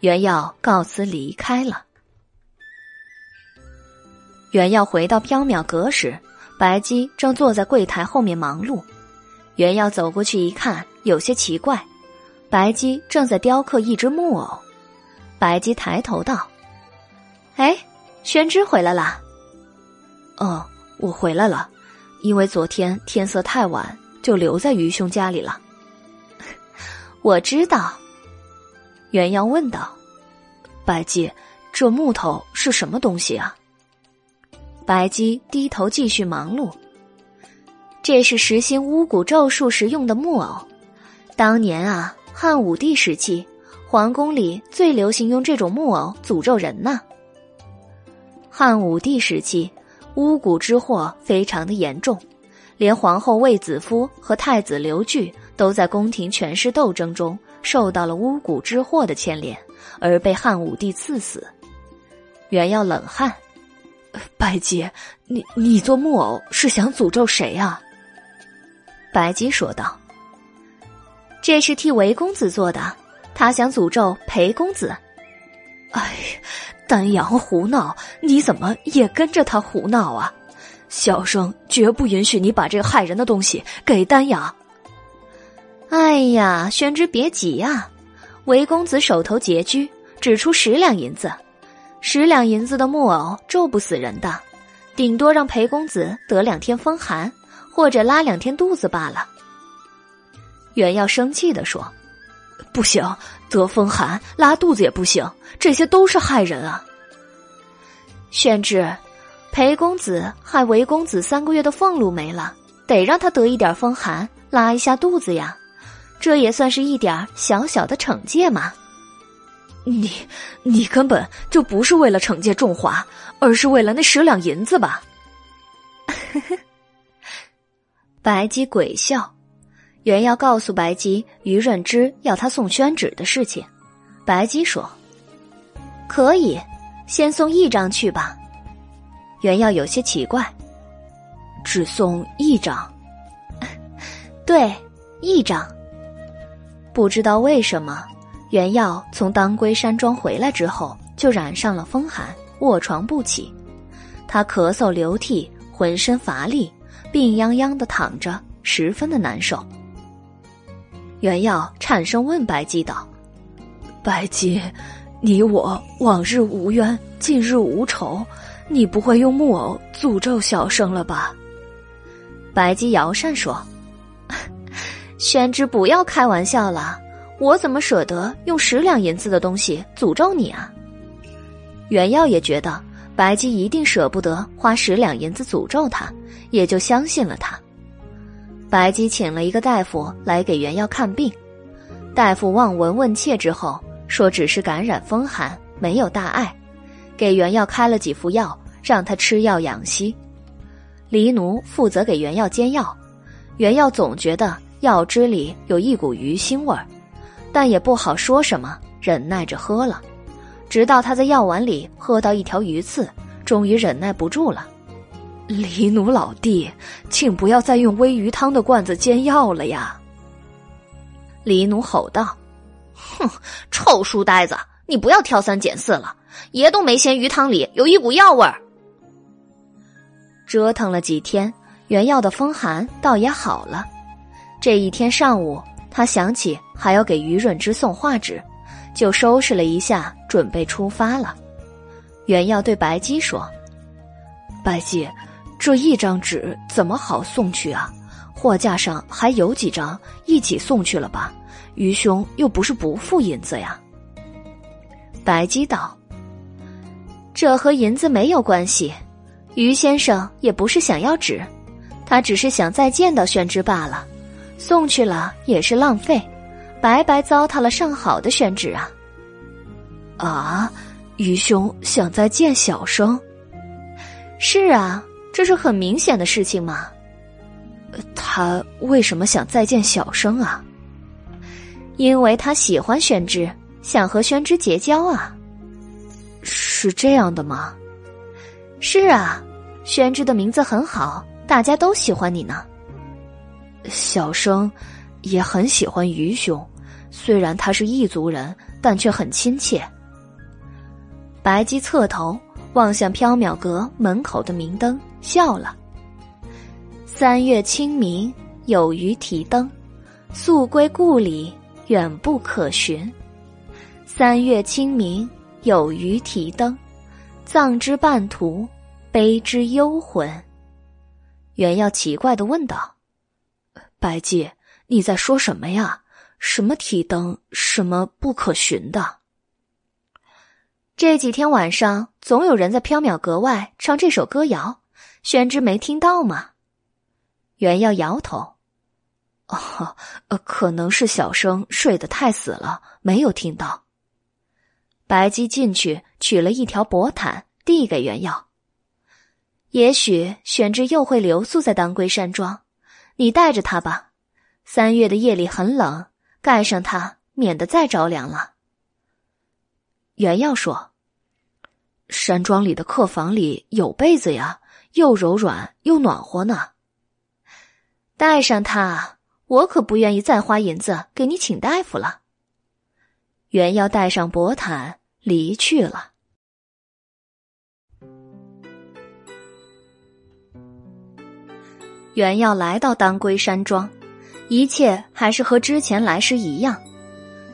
袁耀告辞离开了。袁耀回到缥缈阁时，白姬正坐在柜台后面忙碌。袁耀走过去一看，有些奇怪，白姬正在雕刻一只木偶。白姬抬头道：“哎，宣之回来了。”“哦，我回来了，因为昨天天色太晚，就留在余兄家里了。”“我知道。”袁耀问道：“白姬，这木头是什么东西啊？”白姬低头继续忙碌。这是实行巫蛊咒术时用的木偶。当年啊，汉武帝时期，皇宫里最流行用这种木偶诅咒人呢。汉武帝时期，巫蛊之祸非常的严重，连皇后卫子夫和太子刘据都在宫廷权势斗争中受到了巫蛊之祸的牵连，而被汉武帝赐死。袁耀冷汗。白姬，你你做木偶是想诅咒谁啊？白姬说道：“这是替韦公子做的，他想诅咒裴公子。”哎，丹阳胡闹，你怎么也跟着他胡闹啊？小生绝不允许你把这害人的东西给丹阳。哎呀，宣之别急呀，韦公子手头拮据，只出十两银子。十两银子的木偶咒不死人的，顶多让裴公子得两天风寒，或者拉两天肚子罢了。袁耀生气的说：“不行，得风寒拉肚子也不行，这些都是害人啊。”宣之，裴公子害韦公子三个月的俸禄没了，得让他得一点风寒，拉一下肚子呀，这也算是一点小小的惩戒嘛。你，你根本就不是为了惩戒仲华，而是为了那十两银子吧？呵 呵白姬鬼笑。原要告诉白姬于润之要他送宣纸的事情，白姬说：“可以，先送一张去吧。”原耀有些奇怪，只送一张？对，一张。不知道为什么，原耀从当归山庄回来之后就染上了风寒，卧床不起。他咳嗽流涕，浑身乏力，病殃殃的躺着，十分的难受。袁耀颤声问白姬道：“白姬，你我往日无冤，近日无仇，你不会用木偶诅咒小生了吧？”白姬摇扇说：“ 宣之，不要开玩笑了，我怎么舍得用十两银子的东西诅咒你啊？”袁耀也觉得白姬一定舍不得花十两银子诅咒他，也就相信了他。白姬请了一个大夫来给袁耀看病，大夫望闻问切之后说只是感染风寒，没有大碍，给袁耀开了几副药，让他吃药养息。黎奴负责给袁耀煎药，袁耀总觉得药汁里有一股鱼腥味儿，但也不好说什么，忍耐着喝了，直到他在药碗里喝到一条鱼刺，终于忍耐不住了。黎奴老弟，请不要再用煨鱼汤的罐子煎药了呀！黎奴吼道：“哼，臭书呆子，你不要挑三拣四了！爷都没嫌鱼汤里有一股药味儿。”折腾了几天，原药的风寒倒也好了。这一天上午，他想起还要给于润之送画纸，就收拾了一下，准备出发了。原药对白姬说：“白姬。”这一张纸怎么好送去啊？货架上还有几张，一起送去了吧？余兄又不是不付银子呀。白姬道：“这和银子没有关系，于先生也不是想要纸，他只是想再见到宣之罢了。送去了也是浪费，白白糟蹋了上好的宣纸啊。”啊，于兄想再见小生？是啊。这是很明显的事情嘛？他为什么想再见小生啊？因为他喜欢宣之，想和宣之结交啊。是这样的吗？是啊，宣之的名字很好，大家都喜欢你呢。小生也很喜欢于兄，虽然他是异族人，但却很亲切。白姬侧头望向缥缈阁门口的明灯。笑了。三月清明，有鱼提灯，宿归故里，远不可寻。三月清明，有鱼提灯，葬之半途，悲之幽魂。袁耀奇怪的问道：“白姬，你在说什么呀？什么提灯？什么不可寻的？”这几天晚上，总有人在缥缈阁外唱这首歌谣。宣之没听到吗？袁耀摇头。哦，呃，可能是小生睡得太死了，没有听到。白姬进去取了一条薄毯，递给袁耀。也许宣之又会留宿在当归山庄，你带着他吧。三月的夜里很冷，盖上它，免得再着凉了。袁耀说：“山庄里的客房里有被子呀。”又柔软又暖和呢。带上它，我可不愿意再花银子给你请大夫了。原要带上薄毯离去了。原要来到当归山庄，一切还是和之前来时一样。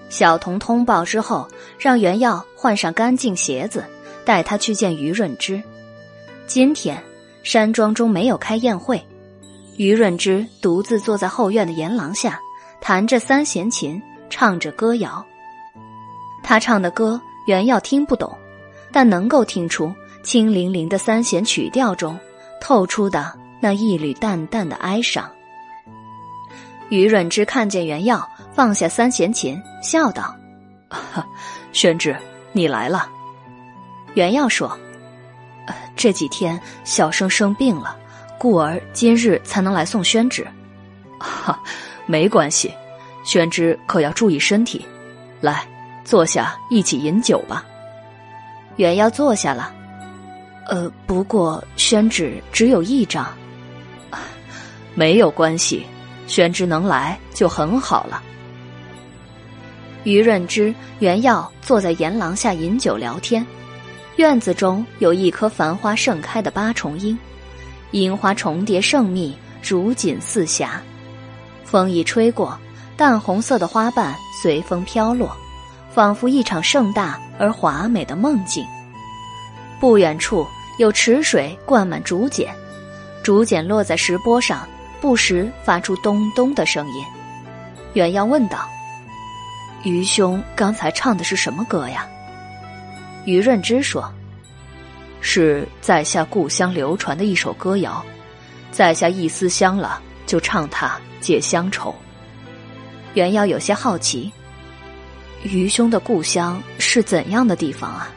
小童通报之后，让原耀换上干净鞋子，带他去见于润之。今天。山庄中没有开宴会，于润之独自坐在后院的檐廊下，弹着三弦琴，唱着歌谣。他唱的歌，原耀听不懂，但能够听出清凌凌的三弦曲调中透出的那一缕淡淡的哀伤。于润之看见原耀放下三弦琴，笑道：“宣之，你来了。”原耀说：“这几天小生生病了。”故而今日才能来送宣旨，哈，没关系，宣之可要注意身体。来，坐下，一起饮酒吧。原要坐下了，呃，不过宣旨只有一张，没有关系，宣之能来就很好了。于润之、原耀坐在檐廊下饮酒聊天，院子中有一棵繁花盛开的八重樱。樱花重叠盛密，如锦似霞。风一吹过，淡红色的花瓣随风飘落，仿佛一场盛大而华美的梦境。不远处有池水灌满竹简，竹简落在石钵上，不时发出咚咚的声音。原耀问道：“愚兄刚才唱的是什么歌呀？”于润之说。是在下故乡流传的一首歌谣，在下一思乡了，就唱它解乡愁。袁耀有些好奇，于兄的故乡是怎样的地方啊？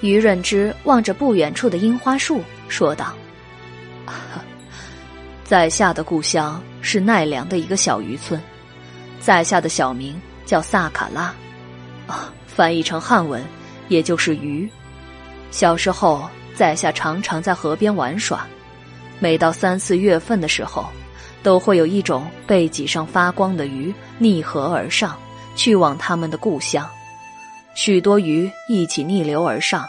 于润之望着不远处的樱花树，说道：“ 在下的故乡是奈良的一个小渔村，在下的小名叫萨卡拉，啊，翻译成汉文，也就是鱼。”小时候，在下常常在河边玩耍，每到三四月份的时候，都会有一种背脊上发光的鱼逆河而上，去往他们的故乡。许多鱼一起逆流而上，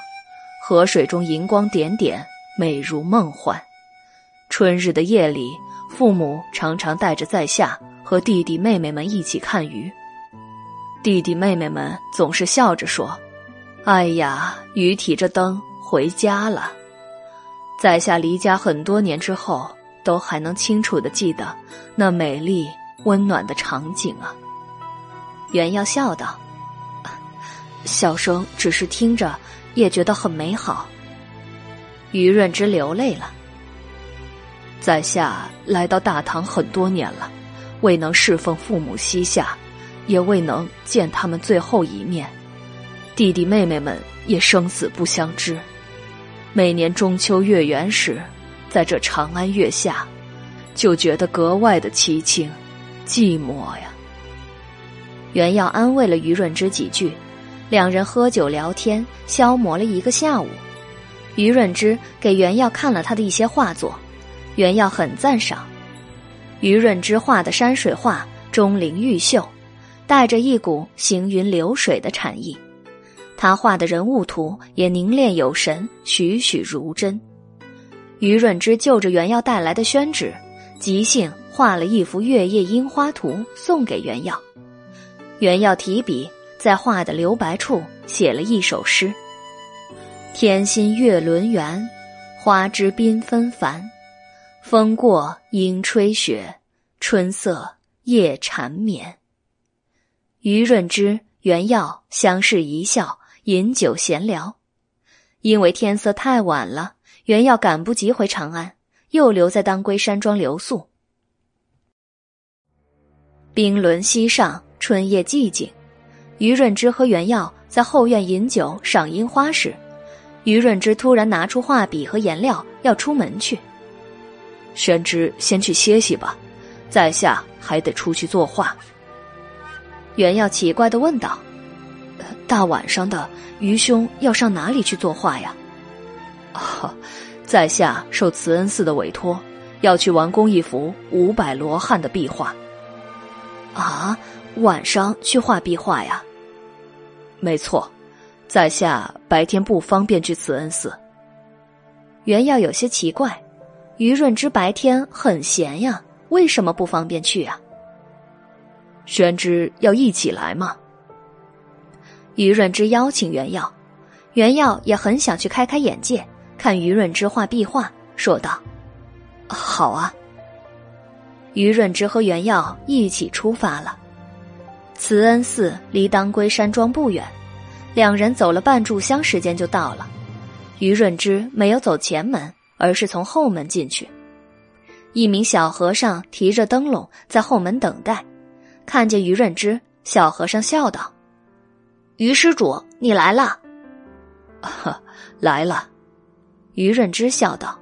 河水中银光点点，美如梦幻。春日的夜里，父母常常带着在下和弟弟妹妹们一起看鱼，弟弟妹妹们总是笑着说。哎呀，鱼提着灯回家了。在下离家很多年之后，都还能清楚的记得那美丽温暖的场景啊。袁耀笑道：“小生只是听着，也觉得很美好。”于润之流泪了。在下来到大唐很多年了，未能侍奉父母膝下，也未能见他们最后一面。弟弟妹妹们也生死不相知，每年中秋月圆时，在这长安月下，就觉得格外的凄清、寂寞呀。袁耀安慰了于润之几句，两人喝酒聊天，消磨了一个下午。于润之给袁耀看了他的一些画作，袁耀很赞赏。于润之画的山水画钟灵毓秀，带着一股行云流水的禅意。他画的人物图也凝练有神，栩栩如真。于润之就着原耀带来的宣纸，即兴画了一幅月夜樱花图送给原耀。原耀提笔在画的留白处写了一首诗：“天心月轮圆，花枝缤纷繁。风过莺吹雪，春色夜缠绵。”于润之、袁耀相视一笑。饮酒闲聊，因为天色太晚了，袁耀赶不及回长安，又留在当归山庄留宿。冰轮溪上，春夜寂静。于润之和袁耀在后院饮酒赏樱花时，于润之突然拿出画笔和颜料要出门去。宣之先去歇息吧，在下还得出去作画。袁耀奇怪的问道。大晚上的，于兄要上哪里去作画呀？在下受慈恩寺的委托，要去完工一幅五百罗汉的壁画。啊，晚上去画壁画呀？没错，在下白天不方便去慈恩寺。袁耀有些奇怪，于润之白天很闲呀，为什么不方便去啊？宣之要一起来吗？于润之邀请袁耀，袁耀也很想去开开眼界，看于润之画壁画，说道：“好啊。于润之和袁耀一起出发了。慈恩寺离当归山庄不远，两人走了半炷香时间就到了。于润之没有走前门，而是从后门进去。一名小和尚提着灯笼在后门等待，看见于润之，小和尚笑道：“于施主，你来了。”“呵，来了。”于润之笑道。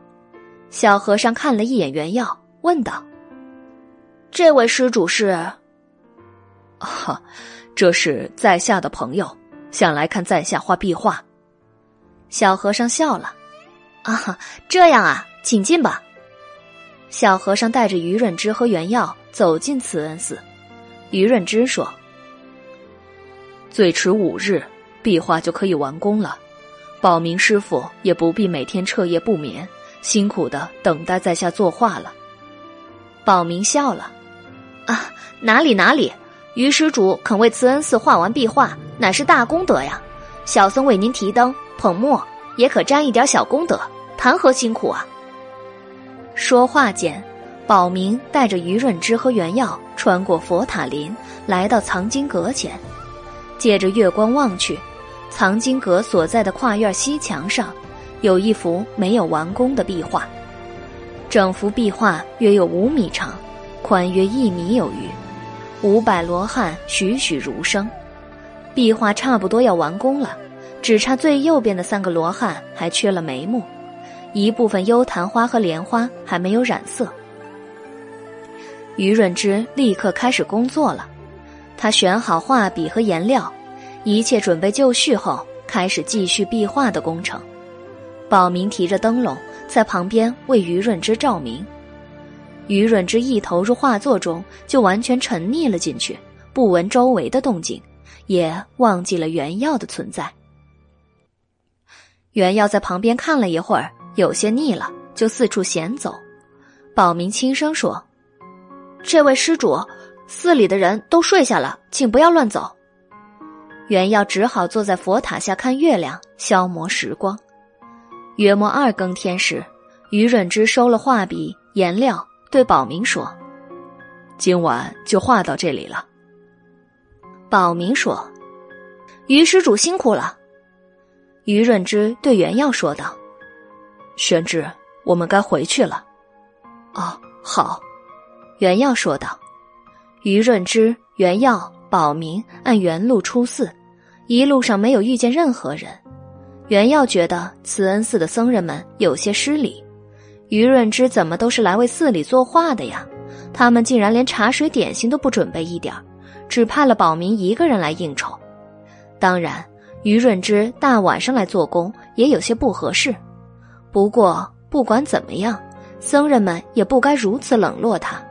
小和尚看了一眼原耀，问道：“这位施主是？”“哈，这是在下的朋友，想来看在下画壁画。”小和尚笑了。“啊，这样啊，请进吧。”小和尚带着于润之和原耀走进慈恩寺。于润之说：“最迟五日，壁画就可以完工了。保明师傅也不必每天彻夜不眠，辛苦的等待在下作画了。”保明笑了：“啊，哪里哪里，于施主肯为慈恩寺画完壁画，乃是大功德呀。小僧为您提灯捧墨，也可沾一点小功德，谈何辛苦啊？”说话间，宝明带着余润之和袁耀穿过佛塔林，来到藏经阁前。借着月光望去，藏经阁所在的跨院西墙上，有一幅没有完工的壁画。整幅壁画约有五米长，宽约一米有余，五百罗汉栩栩如生。壁画差不多要完工了，只差最右边的三个罗汉还缺了眉目。一部分幽昙花和莲花还没有染色。于润之立刻开始工作了，他选好画笔和颜料，一切准备就绪后，开始继续壁画的工程。宝明提着灯笼在旁边为于润之照明。于润之一投入画作中，就完全沉溺了进去，不闻周围的动静，也忘记了原药的存在。原药在旁边看了一会儿。有些腻了，就四处闲走。宝明轻声说：“这位施主，寺里的人都睡下了，请不要乱走。”袁耀只好坐在佛塔下看月亮，消磨时光。约莫二更天时，于润之收了画笔、颜料，对宝明说：“今晚就画到这里了。”宝明说：“于施主辛苦了。”于润之对袁耀说道。玄之，我们该回去了。哦，好。袁耀说道。于润之、袁耀、保明按原路出寺，一路上没有遇见任何人。袁耀觉得慈恩寺的僧人们有些失礼。于润之怎么都是来为寺里作画的呀？他们竟然连茶水点心都不准备一点只派了保明一个人来应酬。当然，于润之大晚上来做工也有些不合适。不过，不管怎么样，僧人们也不该如此冷落他。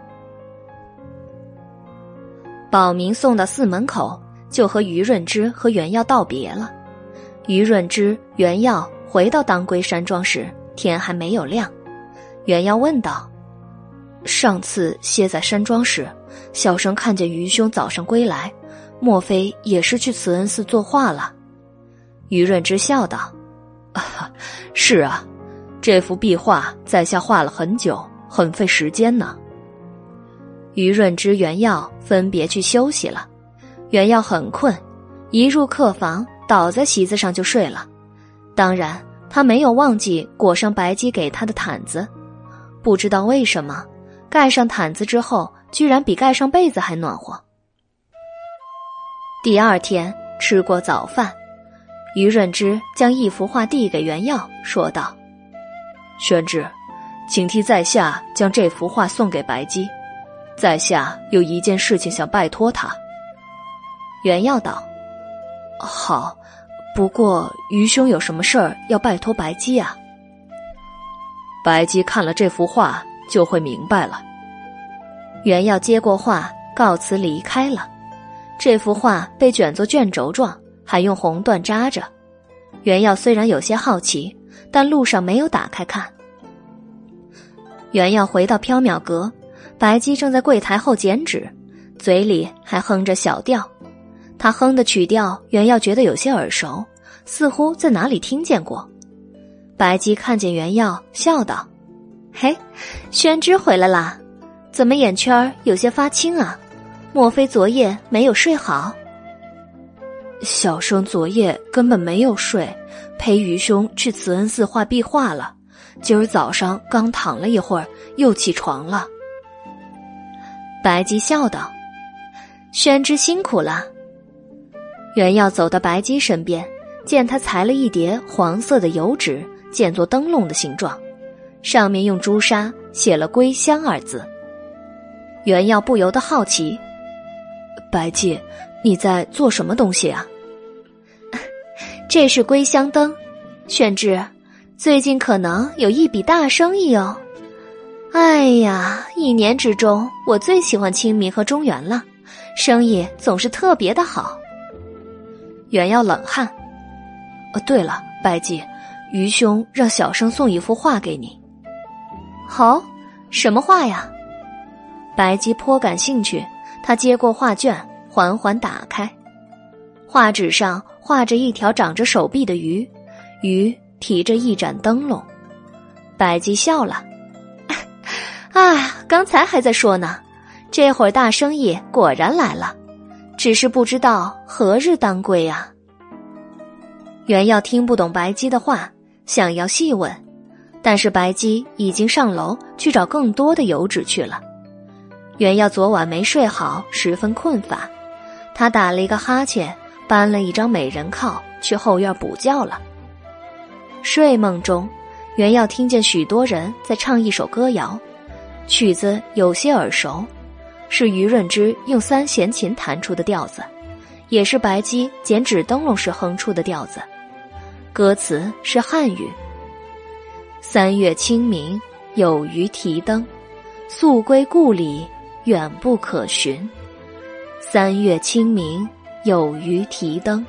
宝明送到寺门口，就和于润之和袁耀道别了。于润之、袁耀回到当归山庄时，天还没有亮。袁耀问道：“上次歇在山庄时，小生看见于兄早上归来，莫非也是去慈恩寺作画了？”于润之笑道：“啊是啊。”这幅壁画在下画了很久，很费时间呢。于润之、袁耀分别去休息了。袁耀很困，一入客房，倒在席子上就睡了。当然，他没有忘记裹上白姬给他的毯子。不知道为什么，盖上毯子之后，居然比盖上被子还暖和。第二天吃过早饭，于润之将一幅画递给袁耀，说道。宣之，请替在下将这幅画送给白姬。在下有一件事情想拜托他。袁耀道：“好，不过余兄有什么事儿要拜托白姬啊？”白姬看了这幅画就会明白了。袁耀接过画，告辞离开了。这幅画被卷作卷轴状，还用红缎扎着。袁耀虽然有些好奇。但路上没有打开看。袁耀回到缥缈阁，白姬正在柜台后剪纸，嘴里还哼着小调。他哼的曲调，袁耀觉得有些耳熟，似乎在哪里听见过。白姬看见袁耀，笑道：“嘿，宣之回来啦，怎么眼圈有些发青啊？莫非昨夜没有睡好？小生昨夜根本没有睡，陪愚兄去慈恩寺画壁画了。今儿早上刚躺了一会儿，又起床了。白姬笑道：“宣之辛苦了。”原耀走到白姬身边，见他裁了一叠黄色的油纸，建作灯笼的形状，上面用朱砂写了“归乡”二字。原耀不由得好奇。白姬，你在做什么东西啊？这是归乡灯，宣之，最近可能有一笔大生意哦。哎呀，一年之中我最喜欢清明和中原了，生意总是特别的好。原要冷汗。哦，对了，白姬，愚兄让小生送一幅画给你。好，什么画呀？白姬颇感兴趣。他接过画卷，缓缓打开，画纸上画着一条长着手臂的鱼，鱼提着一盏灯笼。白姬笑了：“啊，刚才还在说呢，这会儿大生意果然来了，只是不知道何日当归啊。”原耀听不懂白姬的话，想要细问，但是白姬已经上楼去找更多的油脂去了。原耀昨晚没睡好，十分困乏，他打了一个哈欠，搬了一张美人靠去后院补觉了。睡梦中，原耀听见许多人在唱一首歌谣，曲子有些耳熟，是于润之用三弦琴弹出的调子，也是白姬剪纸灯笼时哼出的调子。歌词是汉语：“三月清明，有鱼提灯，宿归故里。”远不可寻。三月清明，有鱼提灯，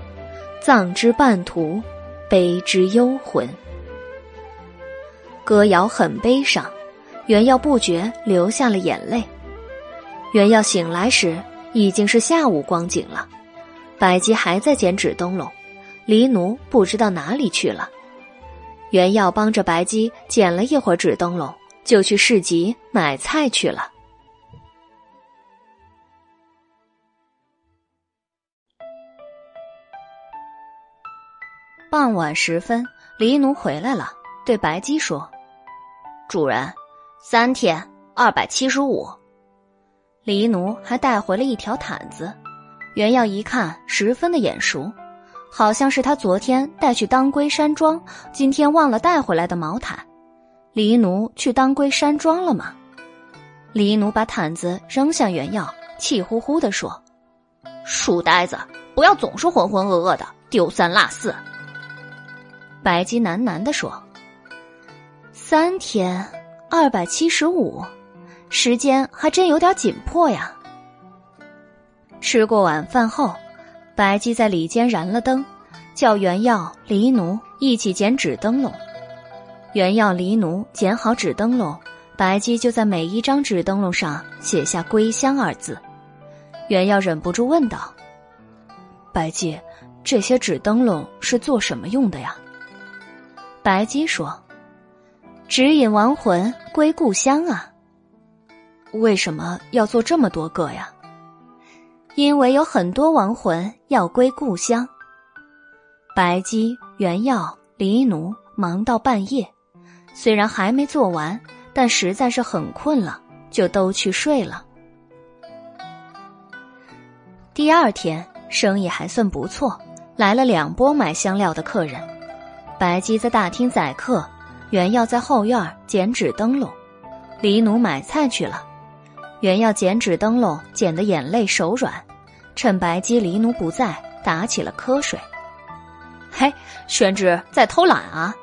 葬之半途，悲之幽魂。歌谣很悲伤，袁耀不觉流下了眼泪。袁耀醒来时已经是下午光景了，白姬还在剪纸灯笼，黎奴不知道哪里去了。袁耀帮着白姬剪了一会儿纸灯笼，就去市集买菜去了。傍晚时分，黎奴回来了，对白姬说：“主人，三天二百七十五。”黎奴还带回了一条毯子，原耀一看十分的眼熟，好像是他昨天带去当归山庄，今天忘了带回来的毛毯。黎奴去当归山庄了吗？黎奴把毯子扔向原耀，气呼呼地说：“书呆子，不要总是浑浑噩噩的，丢三落四。”白姬喃喃地说：“三天，二百七十五，时间还真有点紧迫呀。”吃过晚饭后，白姬在里间燃了灯，叫原耀、黎奴一起剪纸灯笼。原耀、黎奴剪好纸灯笼，白姬就在每一张纸灯笼上写下“归乡”二字。原耀忍不住问道：“白姬，这些纸灯笼是做什么用的呀？”白姬说：“指引亡魂归故乡啊。为什么要做这么多个呀？因为有很多亡魂要归故乡。”白姬、原耀、黎奴忙到半夜，虽然还没做完，但实在是很困了，就都去睡了。第二天生意还算不错，来了两波买香料的客人。白姬在大厅宰客，原耀在后院剪纸灯笼，黎奴买菜去了。原耀剪纸灯笼剪得眼泪手软，趁白姬、黎奴不在，打起了瞌睡。嘿，宣之在偷懒啊！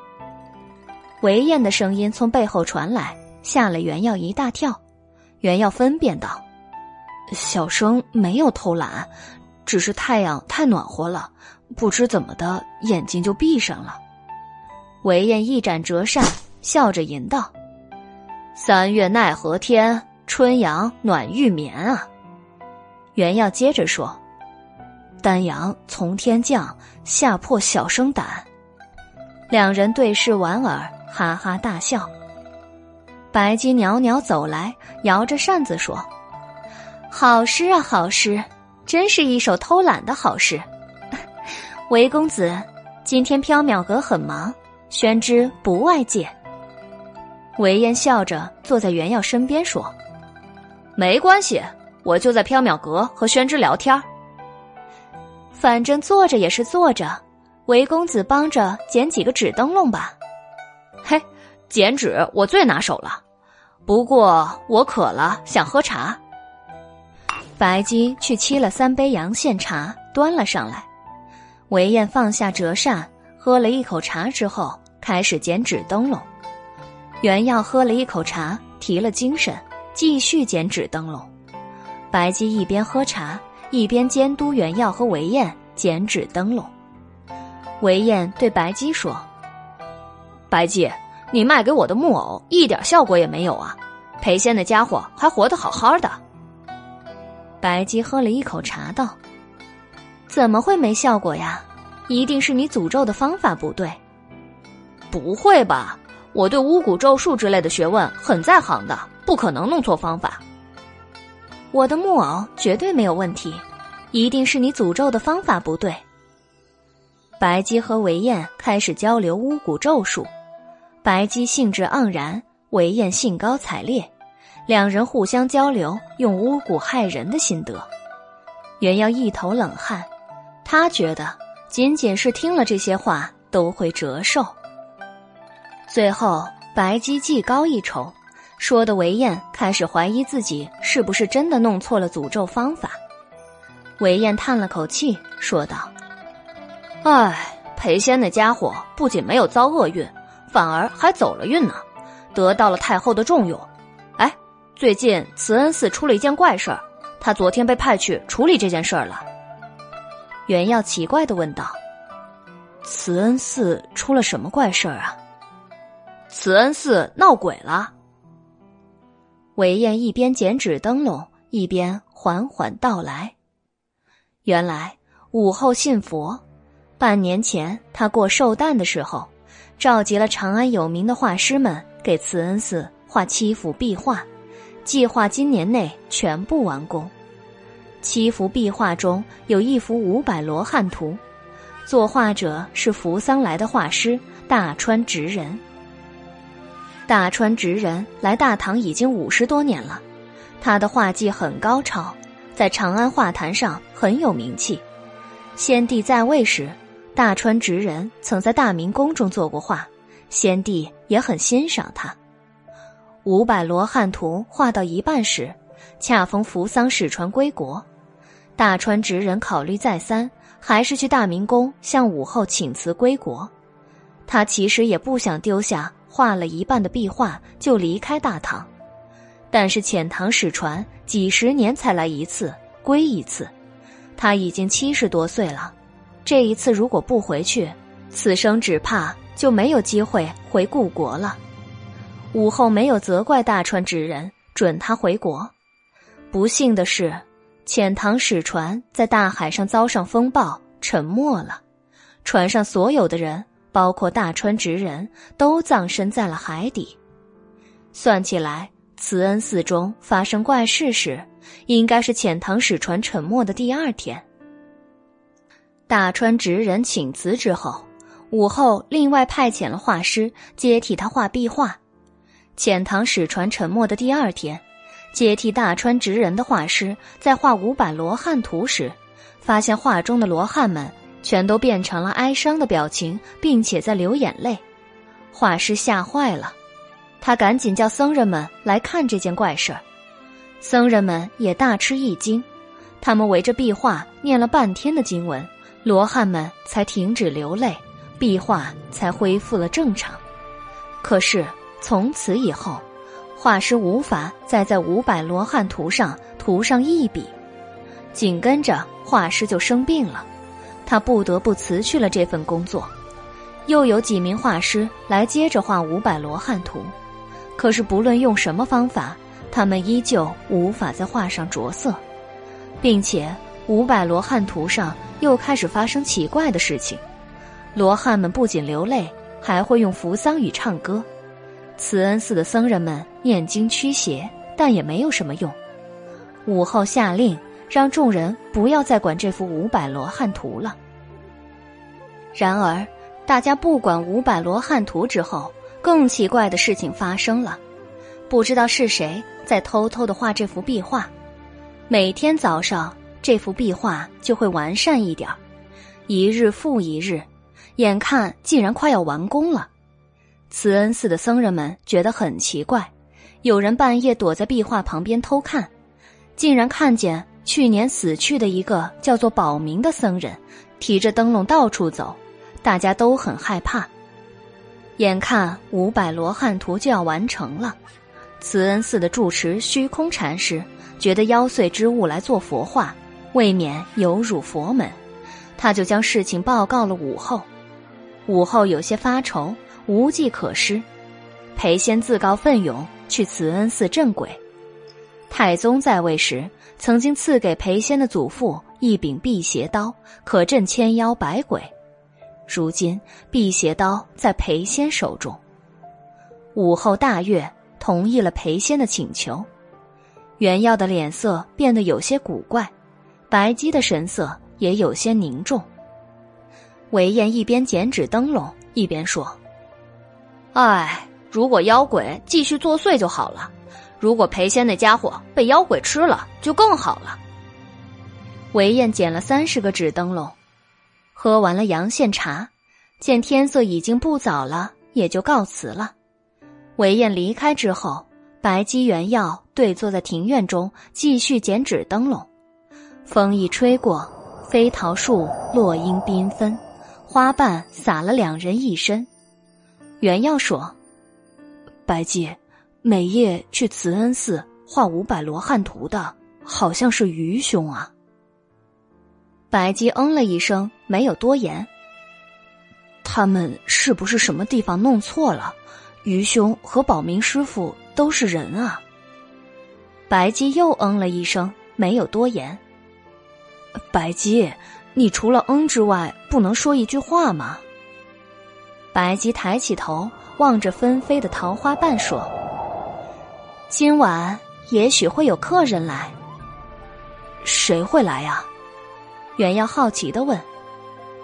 韦燕的声音从背后传来，吓了原耀一大跳。原耀分辨道：“小生没有偷懒，只是太阳太暖和了，不知怎么的，眼睛就闭上了。”韦燕一展折扇，笑着吟道：“三月奈何天，春阳暖玉棉啊。”原要接着说：“丹阳从天降，吓破小生胆。”两人对视莞尔，哈哈大笑。白姬袅袅走来，摇着扇子说：“好诗啊，好诗，真是一首偷懒的好诗。韦公子，今天缥缈阁很忙，宣之不外借。”韦燕笑着坐在袁耀身边说：“没关系，我就在缥缈阁和宣之聊天反正坐着也是坐着，韦公子帮着捡几个纸灯笼吧。”嘿，剪纸我最拿手了。不过我渴了，想喝茶。白姬去沏了三杯阳羡茶，端了上来。韦燕放下折扇，喝了一口茶之后，开始剪纸灯笼。袁耀喝了一口茶，提了精神，继续剪纸灯笼。白姬一边喝茶，一边监督袁耀和韦燕剪纸灯笼。韦燕对白姬说。白姬，你卖给我的木偶一点效果也没有啊！裴仙那家伙还活得好好的。白姬喝了一口茶，道：“怎么会没效果呀？一定是你诅咒的方法不对。”不会吧？我对巫蛊咒术之类的学问很在行的，不可能弄错方法。我的木偶绝对没有问题，一定是你诅咒的方法不对。白姬和韦燕开始交流巫蛊咒术。白姬兴致盎然，韦燕兴高采烈，两人互相交流用巫蛊害人的心得。袁耀一头冷汗，他觉得仅仅是听了这些话都会折寿。最后，白姬技高一筹，说的韦燕开始怀疑自己是不是真的弄错了诅咒方法。韦燕叹了口气，说道：“唉，裴仙那家伙不仅没有遭厄运。”反而还走了运呢，得到了太后的重用。哎，最近慈恩寺出了一件怪事儿，他昨天被派去处理这件事儿了。袁耀奇怪的问道：“慈恩寺出了什么怪事儿啊？”慈恩寺闹鬼了。韦燕一边剪纸灯笼，一边缓缓道来：“原来武后信佛，半年前她过寿诞的时候。”召集了长安有名的画师们，给慈恩寺画七幅壁画，计划今年内全部完工。七幅壁画中有一幅五百罗汉图，作画者是扶桑来的画师大川直人。大川直人来大唐已经五十多年了，他的画技很高超，在长安画坛上很有名气。先帝在位时。大川直人曾在大明宫中做过画，先帝也很欣赏他。五百罗汉图画到一半时，恰逢扶桑使船归国，大川直人考虑再三，还是去大明宫向武后请辞归国。他其实也不想丢下画了一半的壁画就离开大唐，但是遣唐使船几十年才来一次，归一次，他已经七十多岁了。这一次如果不回去，此生只怕就没有机会回故国了。武后没有责怪大川之人，准他回国。不幸的是，遣唐使船在大海上遭上风暴，沉没了。船上所有的人，包括大川直人都葬身在了海底。算起来，慈恩寺中发生怪事时，应该是遣唐使船沉没的第二天。大川直人请辞之后，武后另外派遣了画师接替他画壁画。遣唐使船沉没的第二天，接替大川直人的画师在画五百罗汉图时，发现画中的罗汉们全都变成了哀伤的表情，并且在流眼泪。画师吓坏了，他赶紧叫僧人们来看这件怪事儿。僧人们也大吃一惊，他们围着壁画念了半天的经文。罗汉们才停止流泪，壁画才恢复了正常。可是从此以后，画师无法再在五百罗汉图上涂上一笔。紧跟着，画师就生病了，他不得不辞去了这份工作。又有几名画师来接着画五百罗汉图，可是不论用什么方法，他们依旧无法在画上着色，并且。五百罗汉图上又开始发生奇怪的事情，罗汉们不仅流泪，还会用扶桑语唱歌。慈恩寺的僧人们念经驱邪，但也没有什么用。武后下令让众人不要再管这幅五百罗汉图了。然而，大家不管五百罗汉图之后，更奇怪的事情发生了。不知道是谁在偷偷的画这幅壁画，每天早上这幅壁画就会完善一点一日复一日，眼看竟然快要完工了。慈恩寺的僧人们觉得很奇怪，有人半夜躲在壁画旁边偷看，竟然看见去年死去的一个叫做宝明的僧人提着灯笼到处走。大家都很害怕，眼看五百罗汉图就要完成了，慈恩寺的住持虚空禅师觉得妖祟之物来做佛画，未免有辱佛门，他就将事情报告了武后。武后有些发愁，无计可施。裴仙自告奋勇去慈恩寺镇鬼。太宗在位时，曾经赐给裴仙的祖父一柄辟邪刀，可镇千妖百鬼。如今辟邪刀在裴仙手中，武后大悦，同意了裴仙的请求。袁耀的脸色变得有些古怪，白姬的神色也有些凝重。韦燕一边剪纸灯笼，一边说：“哎，如果妖鬼继续作祟就好了；如果裴仙那家伙被妖鬼吃了，就更好了。”韦燕剪了三十个纸灯笼。喝完了阳羡茶，见天色已经不早了，也就告辞了。韦燕离开之后，白姬、原耀对坐在庭院中，继续剪纸灯笼。风一吹过，飞桃树落英缤纷，花瓣洒了两人一身。原耀说：“白姬，每夜去慈恩寺画五百罗汉图的，好像是愚兄啊。”白姬嗯了一声，没有多言。他们是不是什么地方弄错了？愚兄和宝明师傅都是人啊。白姬又嗯了一声，没有多言。白姬，你除了嗯之外，不能说一句话吗？白姬抬起头，望着纷飞的桃花瓣，说：“今晚也许会有客人来。谁会来呀？”袁耀好奇的问：“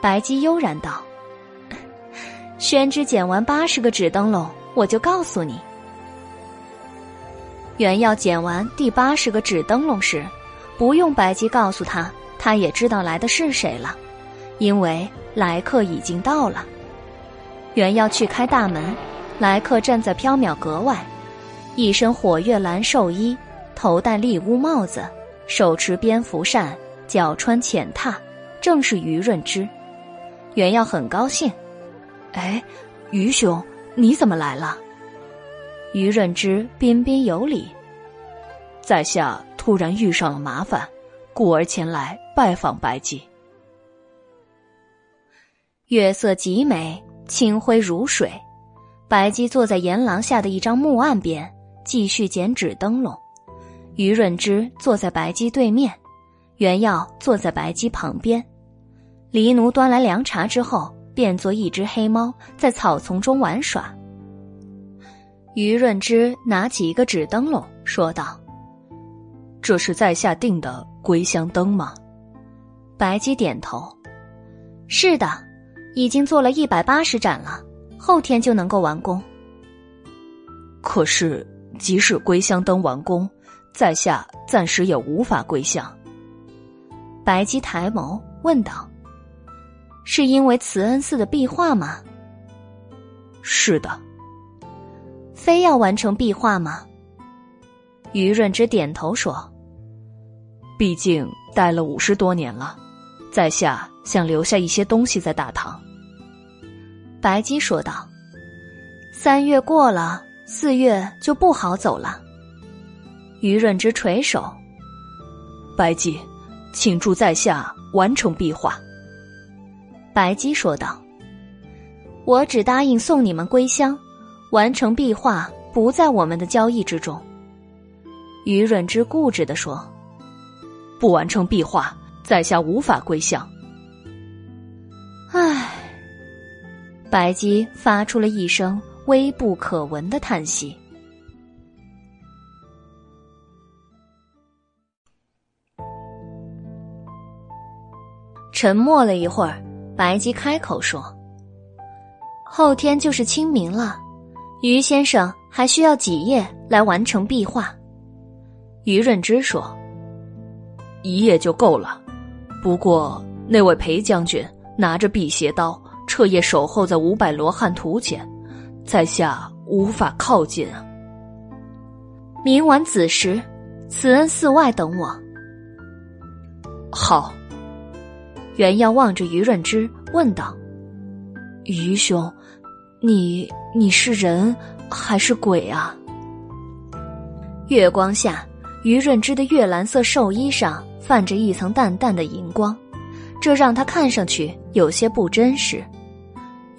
白姬悠然道，宣之剪完八十个纸灯笼，我就告诉你。”袁耀剪完第八十个纸灯笼时，不用白姬告诉他，他也知道来的是谁了，因为来客已经到了。袁耀去开大门，来客站在缥缈阁外，一身火月蓝寿衣，头戴笠乌帽子，手持蝙蝠扇。脚穿浅踏，正是于润之。袁耀很高兴。哎，于兄，你怎么来了？于润之彬彬有礼。在下突然遇上了麻烦，故而前来拜访白姬。月色极美，清辉如水。白姬坐在檐廊下的一张木案边，继续剪纸灯笼。于润之坐在白姬对面。袁耀坐在白姬旁边，黎奴端来凉茶之后，变作一只黑猫，在草丛中玩耍。于润之拿起一个纸灯笼，说道：“这是在下订的归乡灯吗？”白姬点头：“是的，已经做了一百八十盏了，后天就能够完工。可是，即使归乡登完工，在下暂时也无法归乡。”白姬抬眸问道：“是因为慈恩寺的壁画吗？”“是的。”“非要完成壁画吗？”于润之点头说：“毕竟待了五十多年了，在下想留下一些东西在大唐。”白姬说道：“三月过了，四月就不好走了。”于润之垂首：“白姬。”请助在下完成壁画。”白姬说道，“我只答应送你们归乡，完成壁画不在我们的交易之中。”于润之固执的说：“不完成壁画，在下无法归乡。”唉，白姬发出了一声微不可闻的叹息。沉默了一会儿，白姬开口说：“后天就是清明了，于先生还需要几夜来完成壁画。”于润之说：“一夜就够了，不过那位裴将军拿着辟邪刀，彻夜守候在五百罗汉图前，在下无法靠近啊。明晚子时，慈恩寺外等我。”好。袁耀望着于润之问道：“于兄，你你是人还是鬼啊？”月光下，于润之的月蓝色寿衣上泛着一层淡淡的荧光，这让他看上去有些不真实。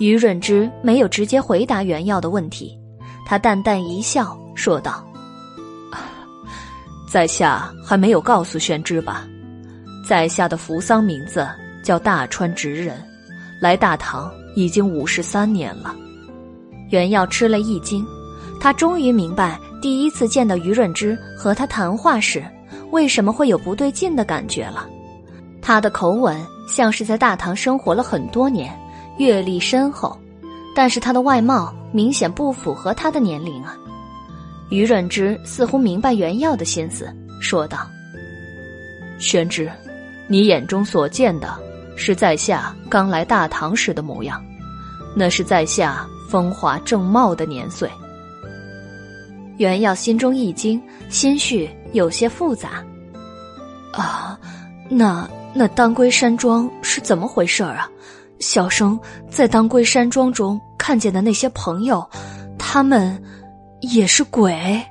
于润之没有直接回答袁耀的问题，他淡淡一笑，说道：“在下还没有告诉宣之吧，在下的扶桑名字。”叫大川直人，来大唐已经五十三年了。袁耀吃了一惊，他终于明白第一次见到于润之和他谈话时，为什么会有不对劲的感觉了。他的口吻像是在大唐生活了很多年，阅历深厚，但是他的外貌明显不符合他的年龄啊。于润之似乎明白袁耀的心思，说道：“宣之，你眼中所见的。”是在下刚来大唐时的模样，那是在下风华正茂的年岁。袁耀心中一惊，心绪有些复杂。啊，那那当归山庄是怎么回事儿啊？小生在当归山庄中看见的那些朋友，他们也是鬼？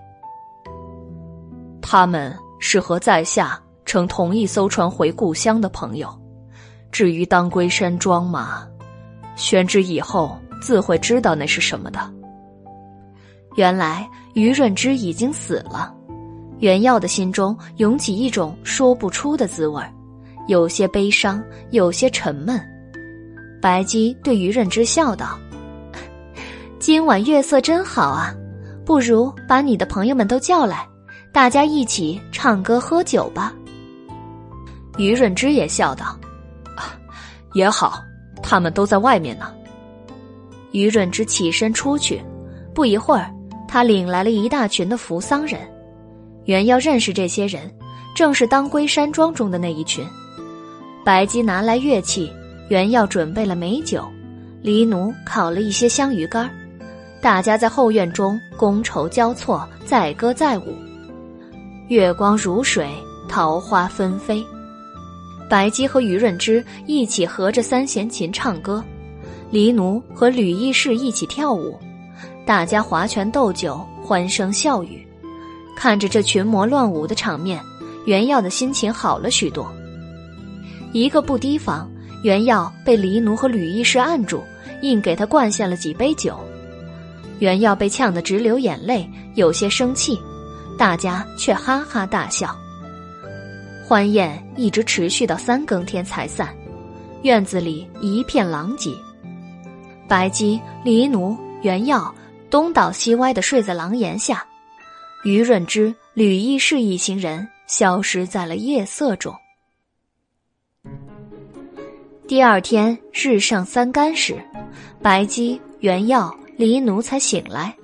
他们是和在下乘同一艘船回故乡的朋友。至于当归山庄嘛，宣之以后自会知道那是什么的。原来于润之已经死了，袁耀的心中涌起一种说不出的滋味有些悲伤，有些沉闷。白姬对于润之笑道：“今晚月色真好啊，不如把你的朋友们都叫来，大家一起唱歌喝酒吧。”于润之也笑道。也好，他们都在外面呢。于润之起身出去，不一会儿，他领来了一大群的扶桑人。原要认识这些人，正是当归山庄中的那一群。白姬拿来乐器，原要准备了美酒，黎奴烤了一些香鱼干大家在后院中觥筹交错，载歌载舞，月光如水，桃花纷飞。白姬和于润之一起合着三弦琴唱歌，黎奴和吕义士一起跳舞，大家划拳斗酒，欢声笑语。看着这群魔乱舞的场面，袁耀的心情好了许多。一个不提防，袁耀被黎奴和吕义士按住，硬给他灌下了几杯酒。袁耀被呛得直流眼泪，有些生气，大家却哈哈大笑。欢宴一直持续到三更天才散，院子里一片狼藉。白姬、黎奴、袁耀东倒西歪的睡在廊檐下，于润之、吕义士一行人消失在了夜色中。第二天日上三竿时，白姬、袁耀、黎奴才醒来。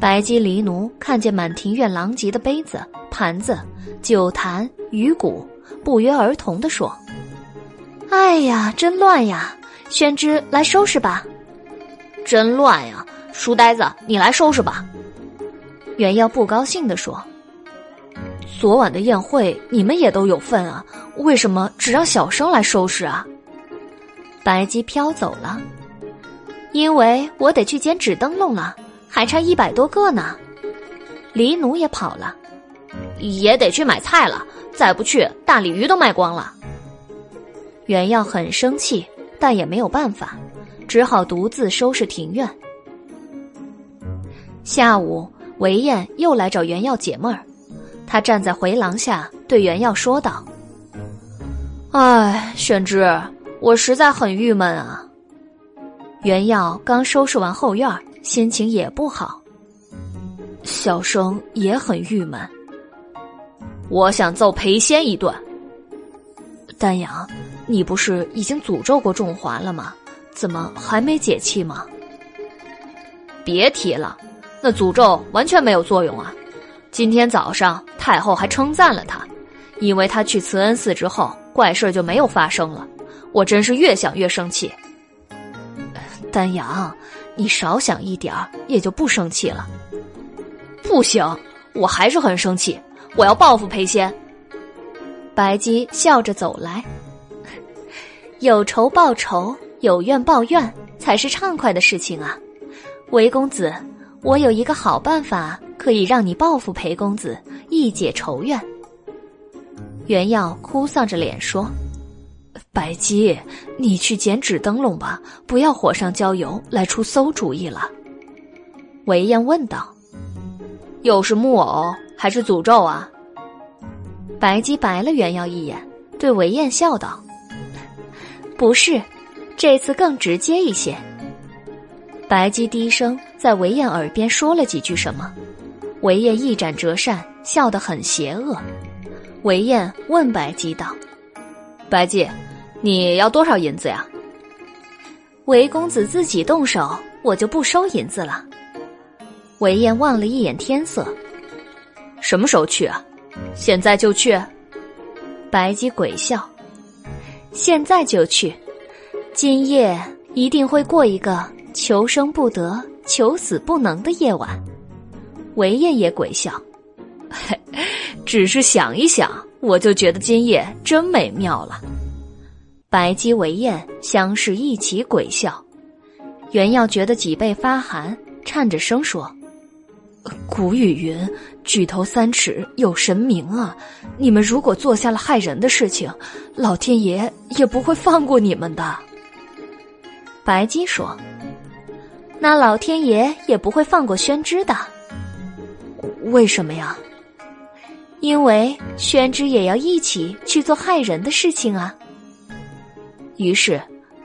白姬、黎奴看见满庭院狼藉的杯子、盘子、酒坛。鱼骨不约而同地说：“哎呀，真乱呀！宣之，来收拾吧。”“真乱呀！”书呆子，你来收拾吧。”袁耀不高兴地说：“昨晚的宴会你们也都有份啊，为什么只让小生来收拾啊？”白鸡飘走了，因为我得去捡纸灯笼了，还差一百多个呢。黎奴也跑了，也得去买菜了。再不去，大鲤鱼都卖光了。袁耀很生气，但也没有办法，只好独自收拾庭院。下午，韦燕又来找袁耀解闷儿，他站在回廊下对袁耀说道：“哎，宣之，我实在很郁闷啊。”袁耀刚收拾完后院，心情也不好。小生也很郁闷。我想揍裴仙一顿。丹阳，你不是已经诅咒过仲华了吗？怎么还没解气吗？别提了，那诅咒完全没有作用啊！今天早上太后还称赞了他，因为他去慈恩寺之后，怪事就没有发生了。我真是越想越生气。丹阳，你少想一点儿，也就不生气了。不行，我还是很生气，我要报复裴仙。白姬笑着走来，有仇报仇，有怨报怨，才是畅快的事情啊！韦公子，我有一个好办法，可以让你报复裴公子，一解仇怨。袁耀哭丧着脸说：“白姬，你去捡纸灯笼吧，不要火上浇油，来出馊主意了。”韦燕问道。又是木偶还是诅咒啊？白姬白了袁耀一眼，对韦燕笑道：“不是，这次更直接一些。”白姬低声在韦燕耳边说了几句什么，韦燕一展折扇，笑得很邪恶。韦燕问白姬道：“白姬，你要多少银子呀？”韦公子自己动手，我就不收银子了。韦燕望了一眼天色，什么时候去啊？现在就去。白姬鬼笑，现在就去。今夜一定会过一个求生不得、求死不能的夜晚。韦燕也鬼笑，只是想一想，我就觉得今夜真美妙了。白姬、韦燕相视一起鬼笑，袁耀觉得脊背发寒，颤着声说。古语云：“举头三尺有神明啊！你们如果做下了害人的事情，老天爷也不会放过你们的。”白姬说：“那老天爷也不会放过宣之的。为什么呀？因为宣之也要一起去做害人的事情啊。”于是，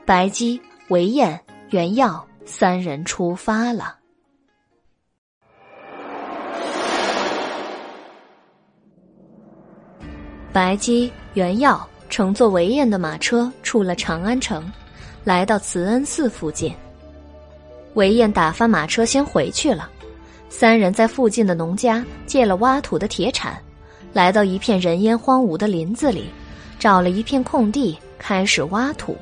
白姬、韦燕、袁耀三人出发了。白姬、袁耀乘坐韦燕的马车出了长安城，来到慈恩寺附近。韦燕打发马车先回去了，三人在附近的农家借了挖土的铁铲，来到一片人烟荒芜的林子里，找了一片空地开始挖土。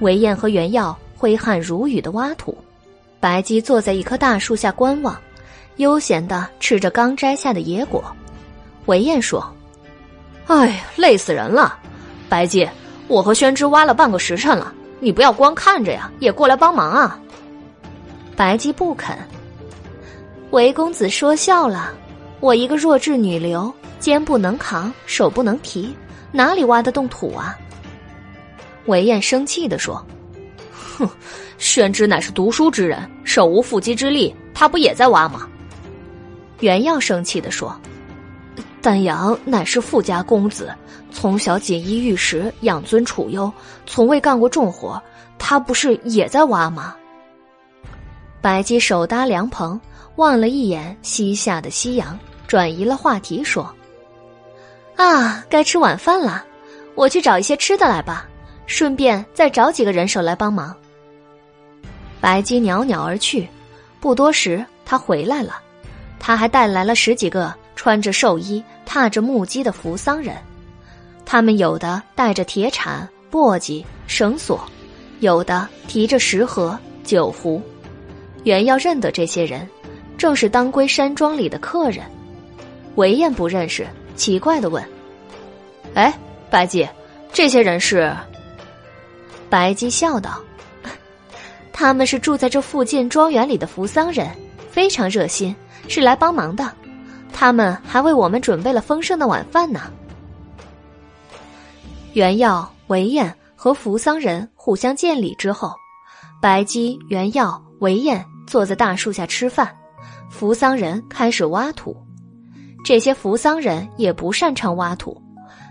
韦燕和袁耀挥汗如雨的挖土，白姬坐在一棵大树下观望，悠闲的吃着刚摘下的野果。韦燕说。哎呀，累死人了！白姬，我和宣之挖了半个时辰了，你不要光看着呀，也过来帮忙啊！白姬不肯。韦公子说笑了，我一个弱智女流，肩不能扛，手不能提，哪里挖得动土啊？韦燕生气地说：“哼，宣之乃是读书之人，手无缚鸡之力，他不也在挖吗？”袁耀生气地说。丹阳乃是富家公子，从小锦衣玉食，养尊处优，从未干过重活。他不是也在挖吗？白姬手搭凉棚，望了一眼西下的夕阳，转移了话题说：“啊，该吃晚饭了，我去找一些吃的来吧，顺便再找几个人手来帮忙。”白姬袅袅而去，不多时，他回来了，他还带来了十几个。穿着寿衣、踏着木屐的扶桑人，他们有的带着铁铲、簸箕、绳索，有的提着食盒、酒壶。袁耀认得这些人，正是当归山庄里的客人。韦燕不认识，奇怪的问：“哎，白姬，这些人是？”白姬笑道：“他们是住在这附近庄园里的扶桑人，非常热心，是来帮忙的。”他们还为我们准备了丰盛的晚饭呢。袁耀、韦燕和扶桑人互相见礼之后，白姬、袁耀、韦燕坐在大树下吃饭，扶桑人开始挖土。这些扶桑人也不擅长挖土，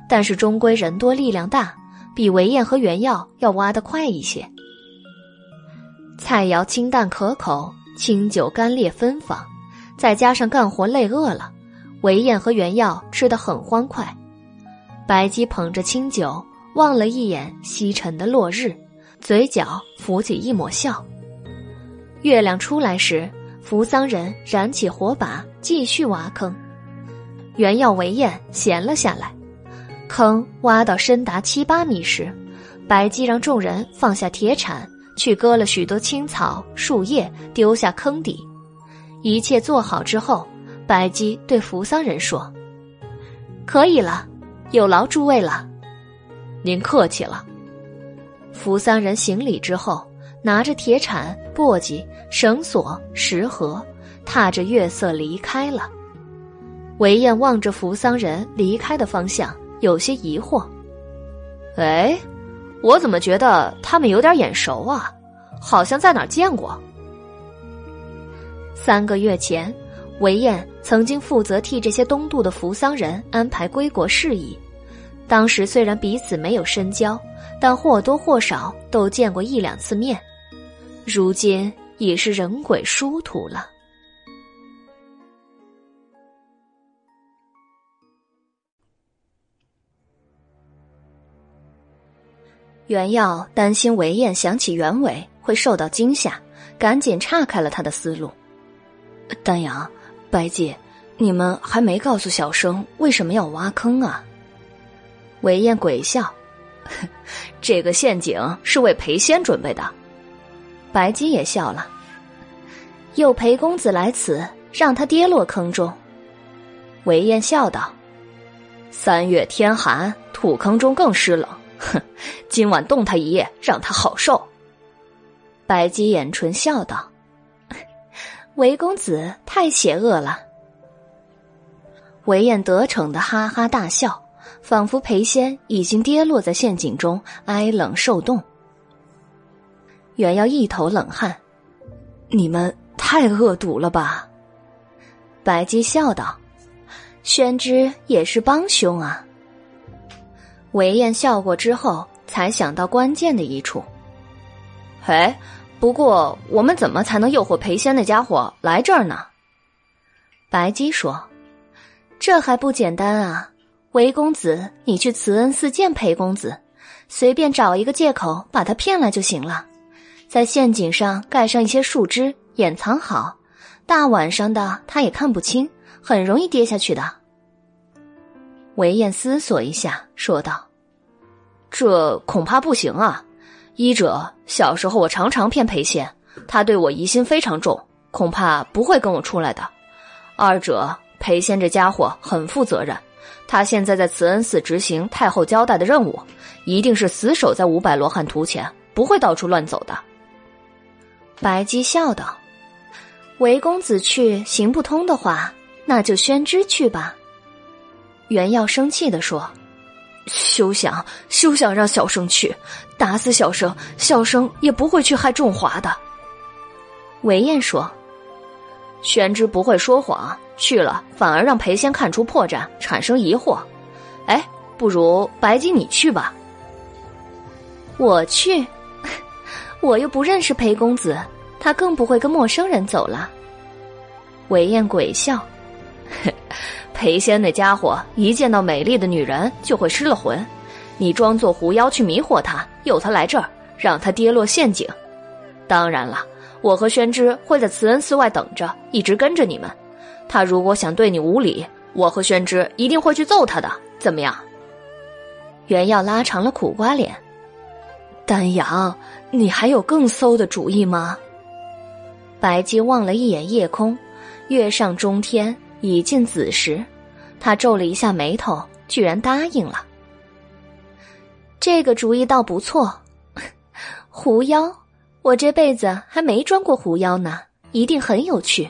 但是终归人多力量大，比韦燕和袁药要挖得快一些。菜肴清淡可口，清酒干裂芬芳，再加上干活累饿了，韦燕和袁药吃得很欢快。白姬捧着清酒，望了一眼西沉的落日，嘴角浮起一抹笑。月亮出来时，扶桑人燃起火把，继续挖坑。袁药、韦燕闲了下来，坑挖到深达七八米时，白姬让众人放下铁铲，去割了许多青草、树叶，丢下坑底。一切做好之后，白姬对扶桑人说：“可以了。”有劳诸位了，您客气了。扶桑人行礼之后，拿着铁铲、簸箕、绳索、石盒，踏着月色离开了。韦燕望着扶桑人离开的方向，有些疑惑：“哎，我怎么觉得他们有点眼熟啊？好像在哪儿见过。”三个月前，韦燕曾经负责替这些东渡的扶桑人安排归国事宜。当时虽然彼此没有深交，但或多或少都见过一两次面。如今已是人鬼殊途了。袁耀担心韦燕想起袁伟会受到惊吓，赶紧岔开了他的思路。丹阳、白姐，你们还没告诉小生为什么要挖坑啊？韦燕鬼笑：“ 这个陷阱是为裴仙准备的。”白姬也笑了：“有裴公子来此，让他跌落坑中。”韦燕笑道：“三月天寒，土坑中更湿冷。哼，今晚冻他一夜，让他好受。”白姬掩唇笑道：“ 韦公子太邪恶了。”韦燕得逞的哈哈大笑。仿佛裴仙已经跌落在陷阱中，挨冷受冻。袁耀一头冷汗：“你们太恶毒了吧？”白姬笑道：“宣之也是帮凶啊。”韦燕笑过之后，才想到关键的一处：“哎，不过我们怎么才能诱惑裴仙那家伙来这儿呢？”白姬说：“这还不简单啊！”韦公子，你去慈恩寺见裴公子，随便找一个借口把他骗来就行了。在陷阱上盖上一些树枝，掩藏好，大晚上的他也看不清，很容易跌下去的。韦燕思索一下，说道：“这恐怕不行啊！一者小时候我常常骗裴仙，他对我疑心非常重，恐怕不会跟我出来的；二者裴仙这家伙很负责任。”他现在在慈恩寺执行太后交代的任务，一定是死守在五百罗汉图前，不会到处乱走的。白姬笑道：“韦公子去行不通的话，那就宣之去吧。”袁耀生气的说：“休想，休想让小生去！打死小生，小生也不会去害仲华的。”韦燕说：“宣之不会说谎。”去了反而让裴仙看出破绽，产生疑惑。哎，不如白姬你去吧。我去，我又不认识裴公子，他更不会跟陌生人走了。韦燕鬼笑，裴仙那家伙一见到美丽的女人就会失了魂，你装作狐妖去迷惑他，诱他来这儿，让他跌落陷阱。当然了，我和宣之会在慈恩寺外等着，一直跟着你们。他如果想对你无礼，我和宣之一定会去揍他的。怎么样？袁耀拉长了苦瓜脸。丹阳，你还有更馊的主意吗？白姬望了一眼夜空，月上中天，已近子时。他皱了一下眉头，居然答应了。这个主意倒不错。狐妖，我这辈子还没装过狐妖呢，一定很有趣。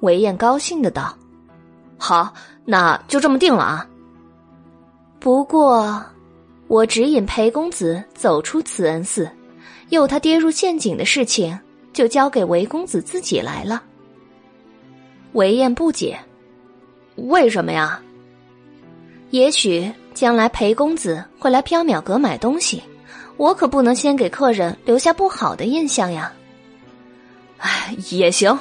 韦燕高兴的道：“好，那就这么定了啊。不过，我指引裴公子走出慈恩寺，诱他跌入陷阱的事情，就交给韦公子自己来了。”韦燕不解：“为什么呀？也许将来裴公子会来缥缈阁买东西，我可不能先给客人留下不好的印象呀。”哎，也行。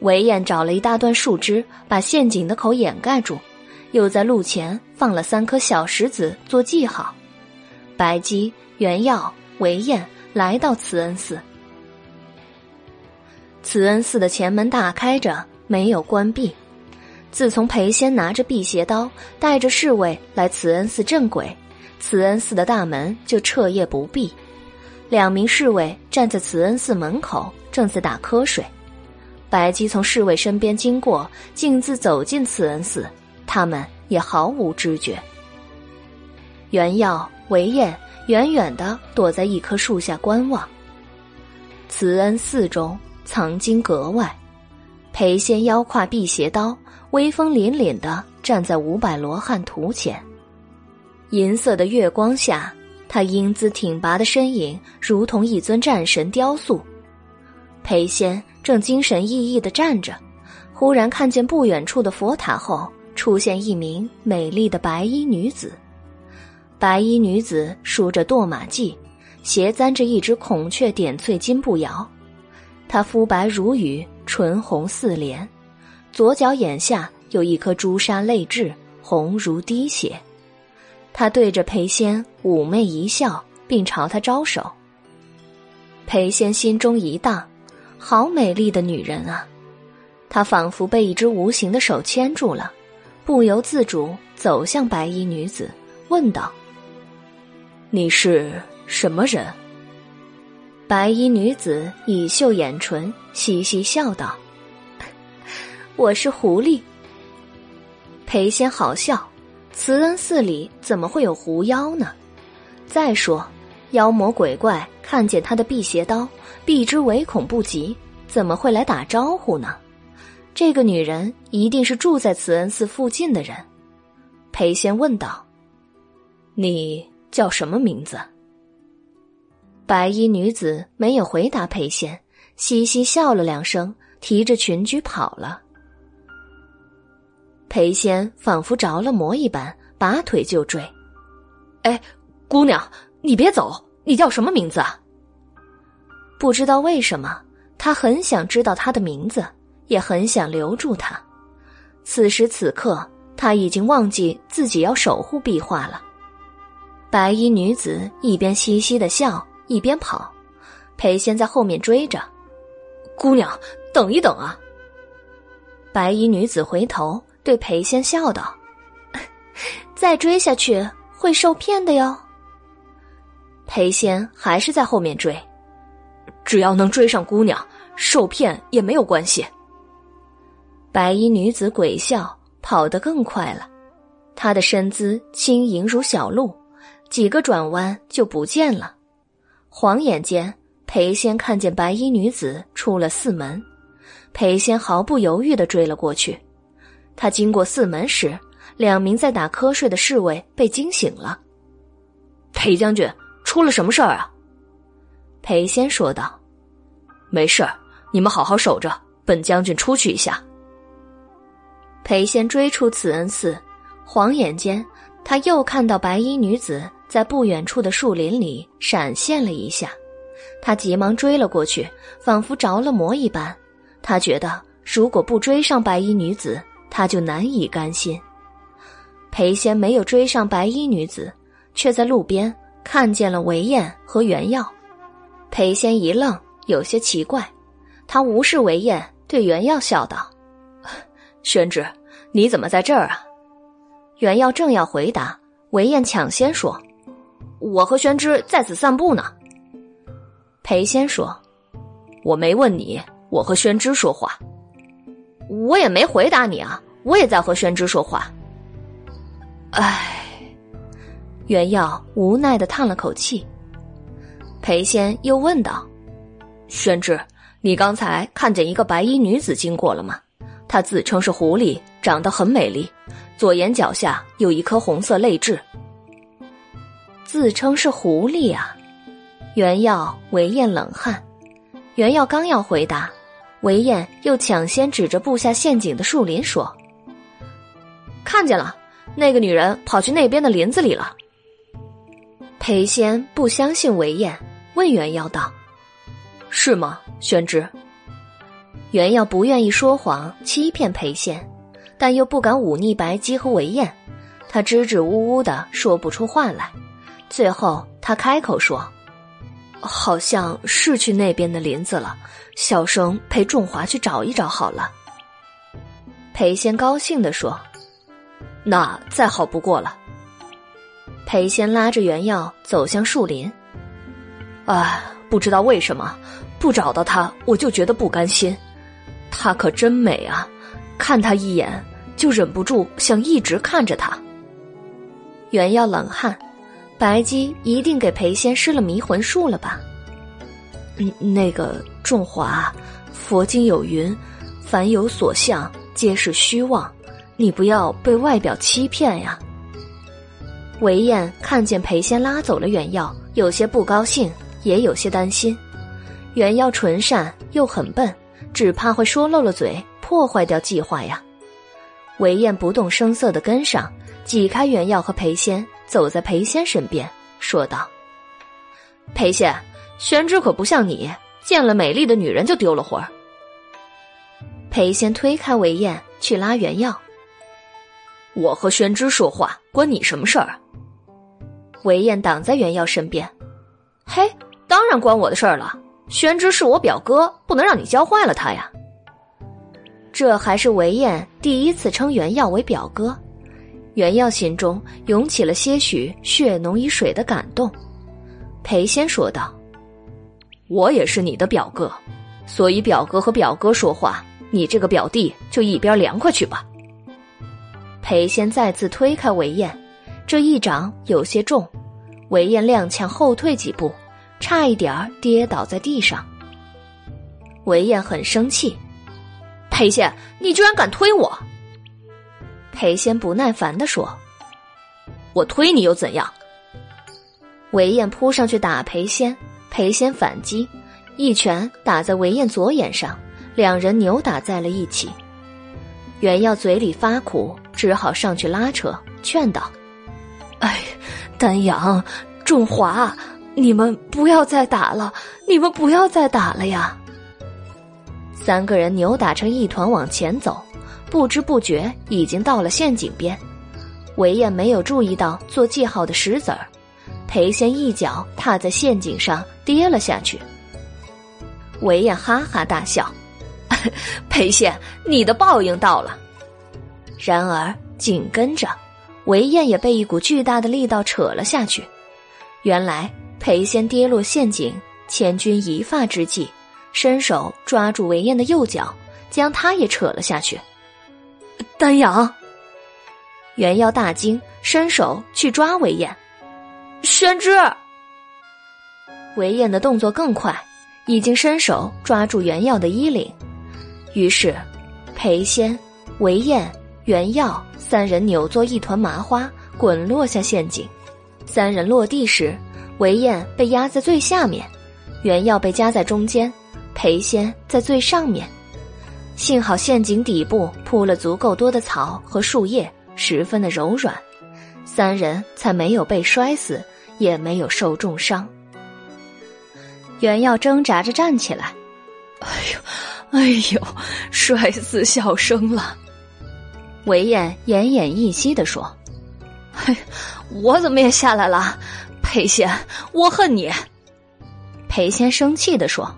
韦燕找了一大段树枝，把陷阱的口掩盖住，又在路前放了三颗小石子做记号。白姬、袁耀、韦燕来到慈恩寺。慈恩寺的前门大开着，没有关闭。自从裴仙拿着辟邪刀，带着侍卫来慈恩寺镇鬼，慈恩寺的大门就彻夜不闭。两名侍卫站在慈恩寺门口，正在打瞌睡。白姬从侍卫身边经过，径自走进慈恩寺，他们也毫无知觉。袁耀、韦燕远远的躲在一棵树下观望。慈恩寺中藏经阁外，裴仙腰挎辟邪刀，威风凛凛的站在五百罗汉图前。银色的月光下，他英姿挺拔的身影如同一尊战神雕塑。裴仙。正精神奕奕的站着，忽然看见不远处的佛塔后出现一名美丽的白衣女子。白衣女子梳着堕马髻，斜簪着一只孔雀点翠金步摇。她肤白如玉，唇红似莲，左脚眼下有一颗朱砂泪痣，红如滴血。她对着裴仙妩媚一笑，并朝他招手。裴仙心中一荡。好美丽的女人啊！他仿佛被一只无形的手牵住了，不由自主走向白衣女子，问道：“你是什么人？”白衣女子以秀眼唇，嘻嘻笑道：“我是狐狸。”裴仙好笑，慈恩寺里怎么会有狐妖呢？再说。妖魔鬼怪看见他的辟邪刀，避之唯恐不及，怎么会来打招呼呢？这个女人一定是住在慈恩寺附近的人。裴仙问道：“你叫什么名字？”白衣女子没有回答裴仙，嘻嘻笑了两声，提着裙裾跑了。裴仙仿佛着了魔一般，拔腿就追。“哎，姑娘！”你别走！你叫什么名字啊？不知道为什么，他很想知道他的名字，也很想留住他。此时此刻，他已经忘记自己要守护壁画了。白衣女子一边嘻嘻的笑，一边跑，裴仙在后面追着。姑娘，等一等啊！白衣女子回头对裴仙笑道：“再追下去会受骗的哟。”裴仙还是在后面追，只要能追上姑娘，受骗也没有关系。白衣女子鬼笑，跑得更快了，她的身姿轻盈如小鹿，几个转弯就不见了。晃眼间，裴仙看见白衣女子出了寺门，裴仙毫不犹豫的追了过去。他经过寺门时，两名在打瞌睡的侍卫被惊醒了，裴将军。出了什么事儿啊？裴仙说道：“没事儿，你们好好守着，本将军出去一下。”裴仙追出慈恩寺，晃眼间，他又看到白衣女子在不远处的树林里闪现了一下，他急忙追了过去，仿佛着了魔一般。他觉得如果不追上白衣女子，他就难以甘心。裴仙没有追上白衣女子，却在路边。看见了韦燕和袁耀，裴仙一愣，有些奇怪。他无视韦燕，对袁耀笑道：“ 宣之，你怎么在这儿啊？”袁耀正要回答，韦燕抢先说：“我和宣之在此散步呢。”裴仙说：“我没问你，我和宣之说话。”我也没回答你啊，我也在和宣之说话。唉。袁耀无奈的叹了口气，裴仙又问道：“宣之，你刚才看见一个白衣女子经过了吗？她自称是狐狸，长得很美丽，左眼角下有一颗红色泪痣。自称是狐狸啊！”袁耀、为燕冷汗。袁耀刚要回答，韦燕又抢先指着布下陷阱的树林说：“看见了，那个女人跑去那边的林子里了。”裴仙不相信韦燕，问袁耀道：“是吗？宣之。袁耀不愿意说谎欺骗裴仙，但又不敢忤逆白姬和韦燕，他支支吾吾的说不出话来。最后，他开口说：“好像是去那边的林子了，小生陪仲华去找一找好了。”裴仙高兴地说：“那再好不过了。”裴仙拉着袁耀走向树林。啊，不知道为什么，不找到他我就觉得不甘心。她可真美啊，看她一眼就忍不住想一直看着她。袁耀冷汗，白姬一定给裴仙施了迷魂术了吧？嗯，那个仲华，佛经有云，凡有所向。皆是虚妄，你不要被外表欺骗呀。韦燕看见裴仙拉走了原药，有些不高兴，也有些担心。原药纯善又很笨，只怕会说漏了嘴，破坏掉计划呀。韦燕不动声色的跟上，挤开原药和裴仙，走在裴仙身边，说道：“裴仙，玄之可不像你，见了美丽的女人就丢了魂儿。”裴仙推开韦燕，去拉原药。我和玄之说话，关你什么事儿？韦燕挡在原耀身边。嘿，当然关我的事儿了。玄之是我表哥，不能让你教坏了他呀。这还是韦燕第一次称原耀为表哥，原耀心中涌起了些许血浓于水的感动。裴仙说道：“我也是你的表哥，所以表哥和表哥说话。”你这个表弟就一边凉快去吧。裴仙再次推开韦燕，这一掌有些重，韦燕踉跄后退几步，差一点儿跌倒在地上。韦燕很生气：“裴仙，你居然敢推我！”裴仙不耐烦地说：“我推你又怎样？”韦燕扑上去打裴仙，裴仙反击，一拳打在韦燕左眼上。两人扭打在了一起，袁耀嘴里发苦，只好上去拉扯，劝道：“哎，丹阳、仲华，你们不要再打了，你们不要再打了呀！”三个人扭打成一团往前走，不知不觉已经到了陷阱边。韦燕没有注意到做记号的石子儿，裴仙一脚踏在陷阱上跌了下去。韦燕哈哈大笑。裴仙，你的报应到了。然而紧跟着，韦燕也被一股巨大的力道扯了下去。原来裴仙跌落陷阱，千钧一发之际，伸手抓住韦燕的右脚，将他也扯了下去。丹阳，袁耀大惊，伸手去抓韦燕。宣之，韦燕的动作更快，已经伸手抓住袁耀的衣领。于是，裴仙、韦燕、袁耀三人扭作一团麻花，滚落下陷阱。三人落地时，韦燕被压在最下面，袁耀被夹在中间，裴仙在最上面。幸好陷阱底部铺了足够多的草和树叶，十分的柔软，三人才没有被摔死，也没有受重伤。袁耀挣扎着站起来，哎呦！哎呦，摔死小生了！韦燕奄奄一息的说：“嘿，我怎么也下来了？裴仙，我恨你！”裴仙生气的说：“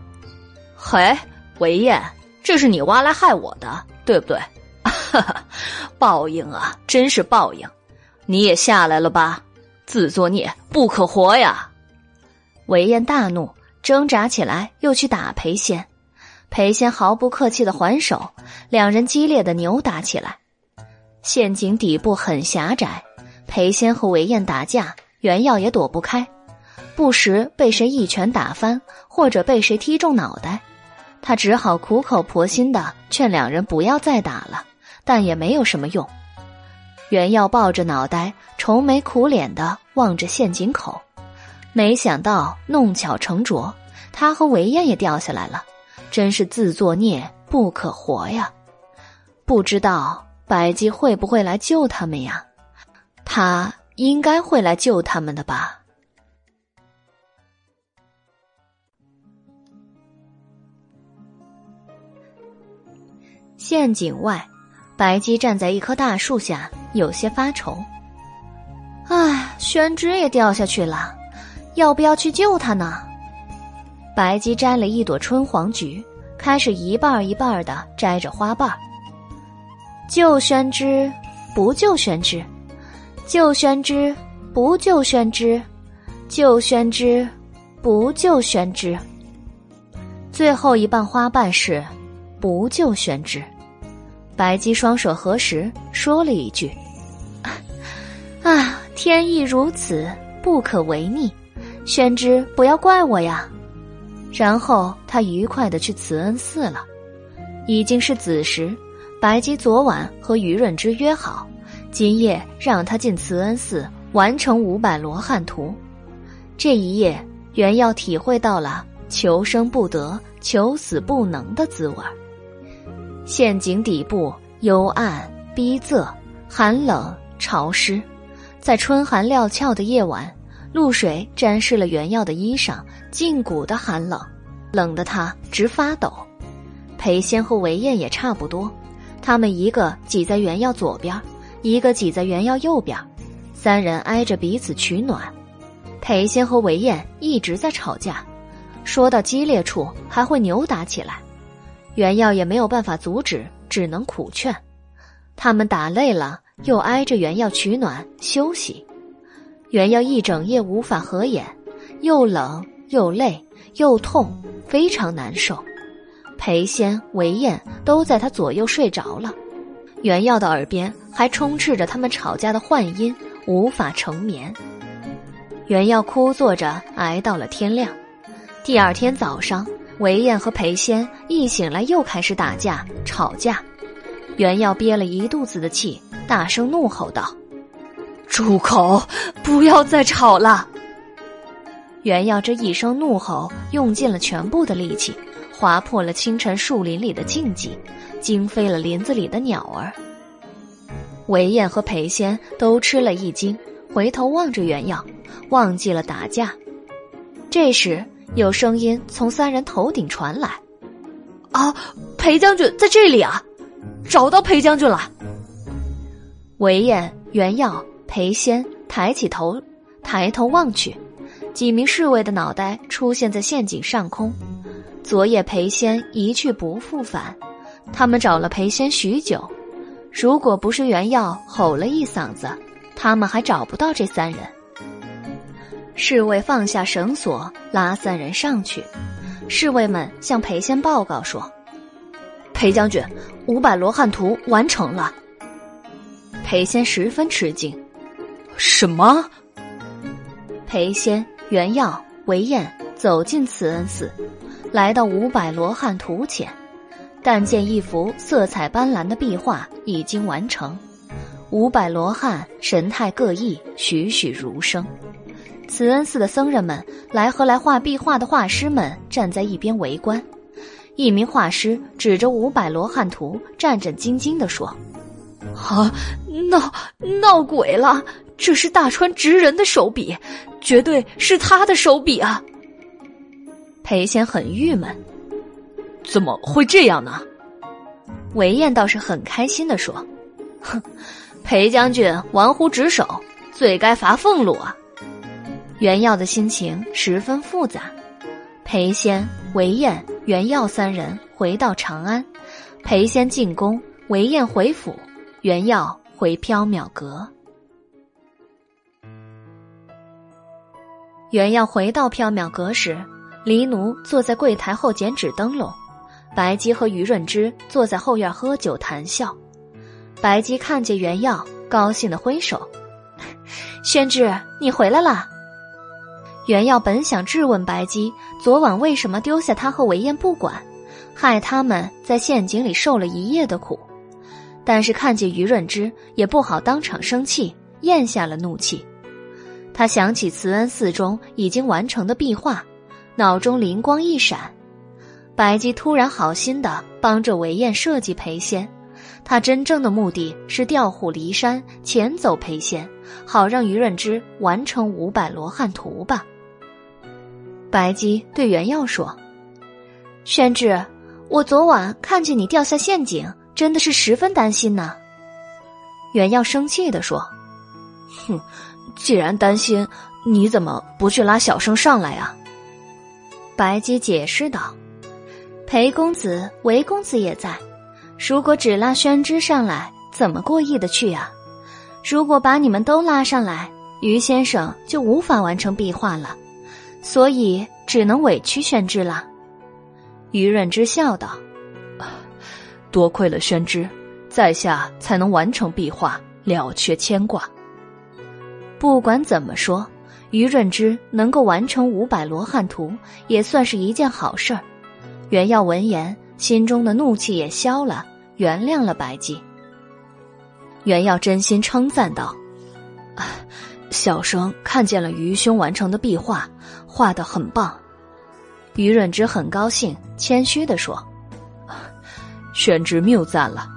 嘿，韦燕，这是你挖来害我的，对不对？哈哈，报应啊，真是报应！你也下来了吧？自作孽不可活呀！”韦燕大怒，挣扎起来，又去打裴仙。裴仙毫不客气的还手，两人激烈的扭打起来。陷阱底部很狭窄，裴仙和韦燕打架，袁耀也躲不开，不时被谁一拳打翻，或者被谁踢中脑袋。他只好苦口婆心的劝两人不要再打了，但也没有什么用。袁耀抱着脑袋，愁眉苦脸的望着陷阱口，没想到弄巧成拙，他和韦燕也掉下来了。真是自作孽不可活呀！不知道白姬会不会来救他们呀？他应该会来救他们的吧。陷阱外，白姬站在一棵大树下，有些发愁。唉，宣之也掉下去了，要不要去救他呢？白姬摘了一朵春黄菊，开始一半一半的摘着花瓣。救宣之，不救宣之，救宣之，不救宣之，救宣之，不救宣之。最后一瓣花瓣是不救宣之。白姬双手合十，说了一句：“啊，天意如此，不可违逆。宣之，不要怪我呀。”然后他愉快的去慈恩寺了。已经是子时，白姬昨晚和于润之约好，今夜让他进慈恩寺完成五百罗汉图。这一夜，袁耀体会到了求生不得、求死不能的滋味儿。陷阱底部幽暗、逼仄、寒冷、潮湿，在春寒料峭的夜晚，露水沾湿了原耀的衣裳，胫骨的寒冷，冷得他直发抖。裴仙和韦燕也差不多，他们一个挤在原耀左边，一个挤在原耀右边，三人挨着彼此取暖。裴仙和韦燕一直在吵架，说到激烈处还会扭打起来。原耀也没有办法阻止，只能苦劝。他们打累了，又挨着原耀取暖休息。原耀一整夜无法合眼，又冷又累又痛，非常难受。裴仙、韦燕都在他左右睡着了，原耀的耳边还充斥着他们吵架的幻音，无法成眠。原耀枯坐着挨到了天亮。第二天早上。韦燕和裴仙一醒来又开始打架吵架，袁耀憋了一肚子的气，大声怒吼道：“住口！不要再吵了！”袁耀这一声怒吼，用尽了全部的力气，划破了清晨树林里的静寂，惊飞了林子里的鸟儿。韦燕和裴仙都吃了一惊，回头望着袁耀，忘记了打架。这时。有声音从三人头顶传来：“啊，裴将军在这里啊！找到裴将军了。”韦燕、袁耀、裴仙抬起头，抬头望去，几名侍卫的脑袋出现在陷阱上空。昨夜裴仙一去不复返，他们找了裴仙许久，如果不是袁耀吼了一嗓子，他们还找不到这三人。侍卫放下绳索，拉三人上去。侍卫们向裴仙报告说：“裴将军，五百罗汉图完成了。”裴仙十分吃惊：“什么？”裴仙、袁耀、韦燕走进慈恩寺，来到五百罗汉图前，但见一幅色彩斑斓的壁画已经完成，五百罗汉神态各异，栩栩如生。慈恩寺的僧人们来和来画壁画的画师们站在一边围观。一名画师指着五百罗汉图，战战兢兢地说：“啊，闹闹鬼了！这是大川直人的手笔，绝对是他的手笔啊！”裴仙很郁闷：“怎么会这样呢？”韦燕倒是很开心地说：“哼，裴将军玩忽职守，罪该罚俸禄啊！”袁耀的心情十分复杂。裴仙、韦燕、袁耀三人回到长安，裴仙进宫，韦燕回府，袁耀回缥缈阁。袁耀回到缥缈阁时，黎奴坐在柜台后剪纸灯笼，白姬和于润之坐在后院喝酒谈笑。白姬看见袁耀，高兴的挥手：“ 宣之，你回来了。”袁耀本想质问白姬昨晚为什么丢下他和韦燕不管，害他们在陷阱里受了一夜的苦，但是看见于润之也不好当场生气，咽下了怒气。他想起慈恩寺中已经完成的壁画，脑中灵光一闪，白姬突然好心的帮着韦燕设计裴仙，他真正的目的是调虎离山，遣走裴仙，好让于润之完成五百罗汉图吧。白姬对袁耀说：“宣志，我昨晚看见你掉下陷阱，真的是十分担心呢。袁耀生气的说：“哼，既然担心，你怎么不去拉小生上来啊？”白姬解释道：“裴公子、韦公子也在，如果只拉宣之上来，怎么过意的去啊？如果把你们都拉上来，于先生就无法完成壁画了，所以只能委屈宣之了。”于润之笑道：“ 多亏了宣之。”在下才能完成壁画，了却牵挂。不管怎么说，于润之能够完成五百罗汉图，也算是一件好事儿。袁耀闻言，心中的怒气也消了，原谅了白姬。袁耀真心称赞道：“ 小生看见了于兄完成的壁画，画的很棒。”于润之很高兴，谦虚的说：“宣之谬赞了。”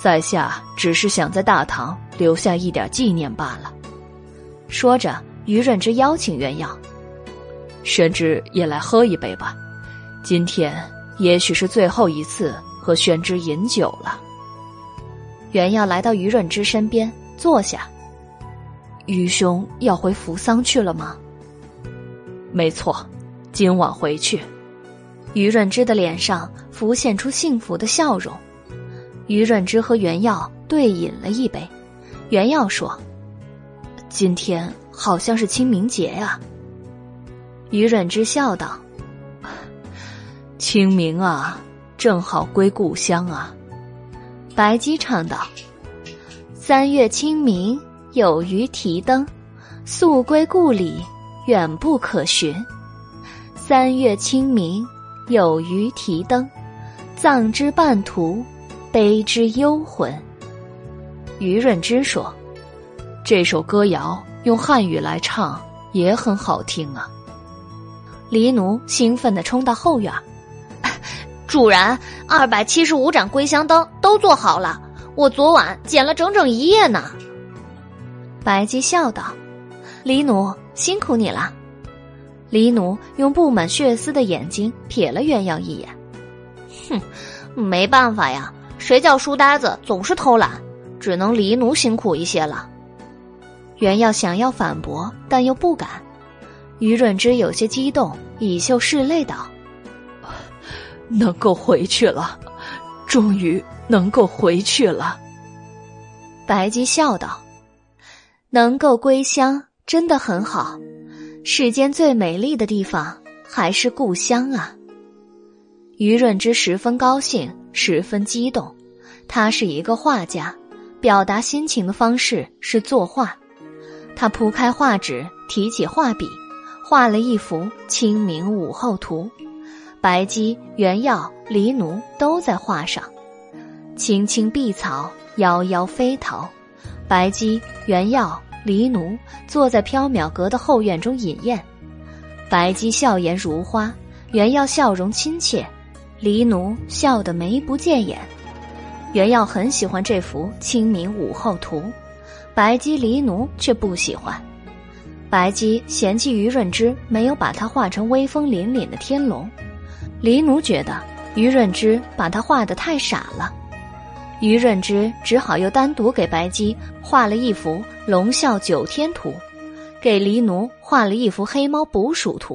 在下只是想在大唐留下一点纪念罢了。说着，于润之邀请袁耀，宣之也来喝一杯吧。今天也许是最后一次和宣之饮酒了。袁耀来到于润之身边坐下。于兄要回扶桑去了吗？没错，今晚回去。于润之的脸上浮现出幸福的笑容。于润之和袁耀对饮了一杯，袁耀说：“今天好像是清明节呀。”于润之笑道：“清明啊，正好归故乡啊。”白姬唱道：“三月清明，有鱼提灯，宿归故里，远不可寻。三月清明，有鱼提灯，葬之半途。”悲之幽魂。于润之说：“这首歌谣用汉语来唱也很好听啊。”黎奴兴奋地冲到后院：“主人，二百七十五盏归香灯都做好了，我昨晚捡了整整一夜呢。”白姬笑道：“黎奴辛苦你了。”黎奴用布满血丝的眼睛瞥了鸳鸯一眼：“哼，没办法呀。”谁叫书呆子总是偷懒，只能黎奴辛苦一些了。袁耀想要反驳，但又不敢。于润之有些激动，以袖拭泪道：“能够回去了，终于能够回去了。”白姬笑道：“能够归乡，真的很好。世间最美丽的地方还是故乡啊。”于润之十分高兴。十分激动，他是一个画家，表达心情的方式是作画。他铺开画纸，提起画笔，画了一幅《清明午后图》。白姬、袁耀、黎奴都在画上。青青碧草，夭夭飞桃。白姬、袁耀、黎奴坐在缥缈阁的后院中饮宴。白姬笑颜如花，袁耀笑容亲切。黎奴笑得眉不见眼，袁耀很喜欢这幅《清明午后图》，白姬、黎奴却不喜欢。白姬嫌弃于润之没有把他画成威风凛凛的天龙，黎奴觉得于润之把他画得太傻了。于润之只好又单独给白姬画了一幅《龙啸九天图》，给黎奴画了一幅《黑猫捕鼠图》，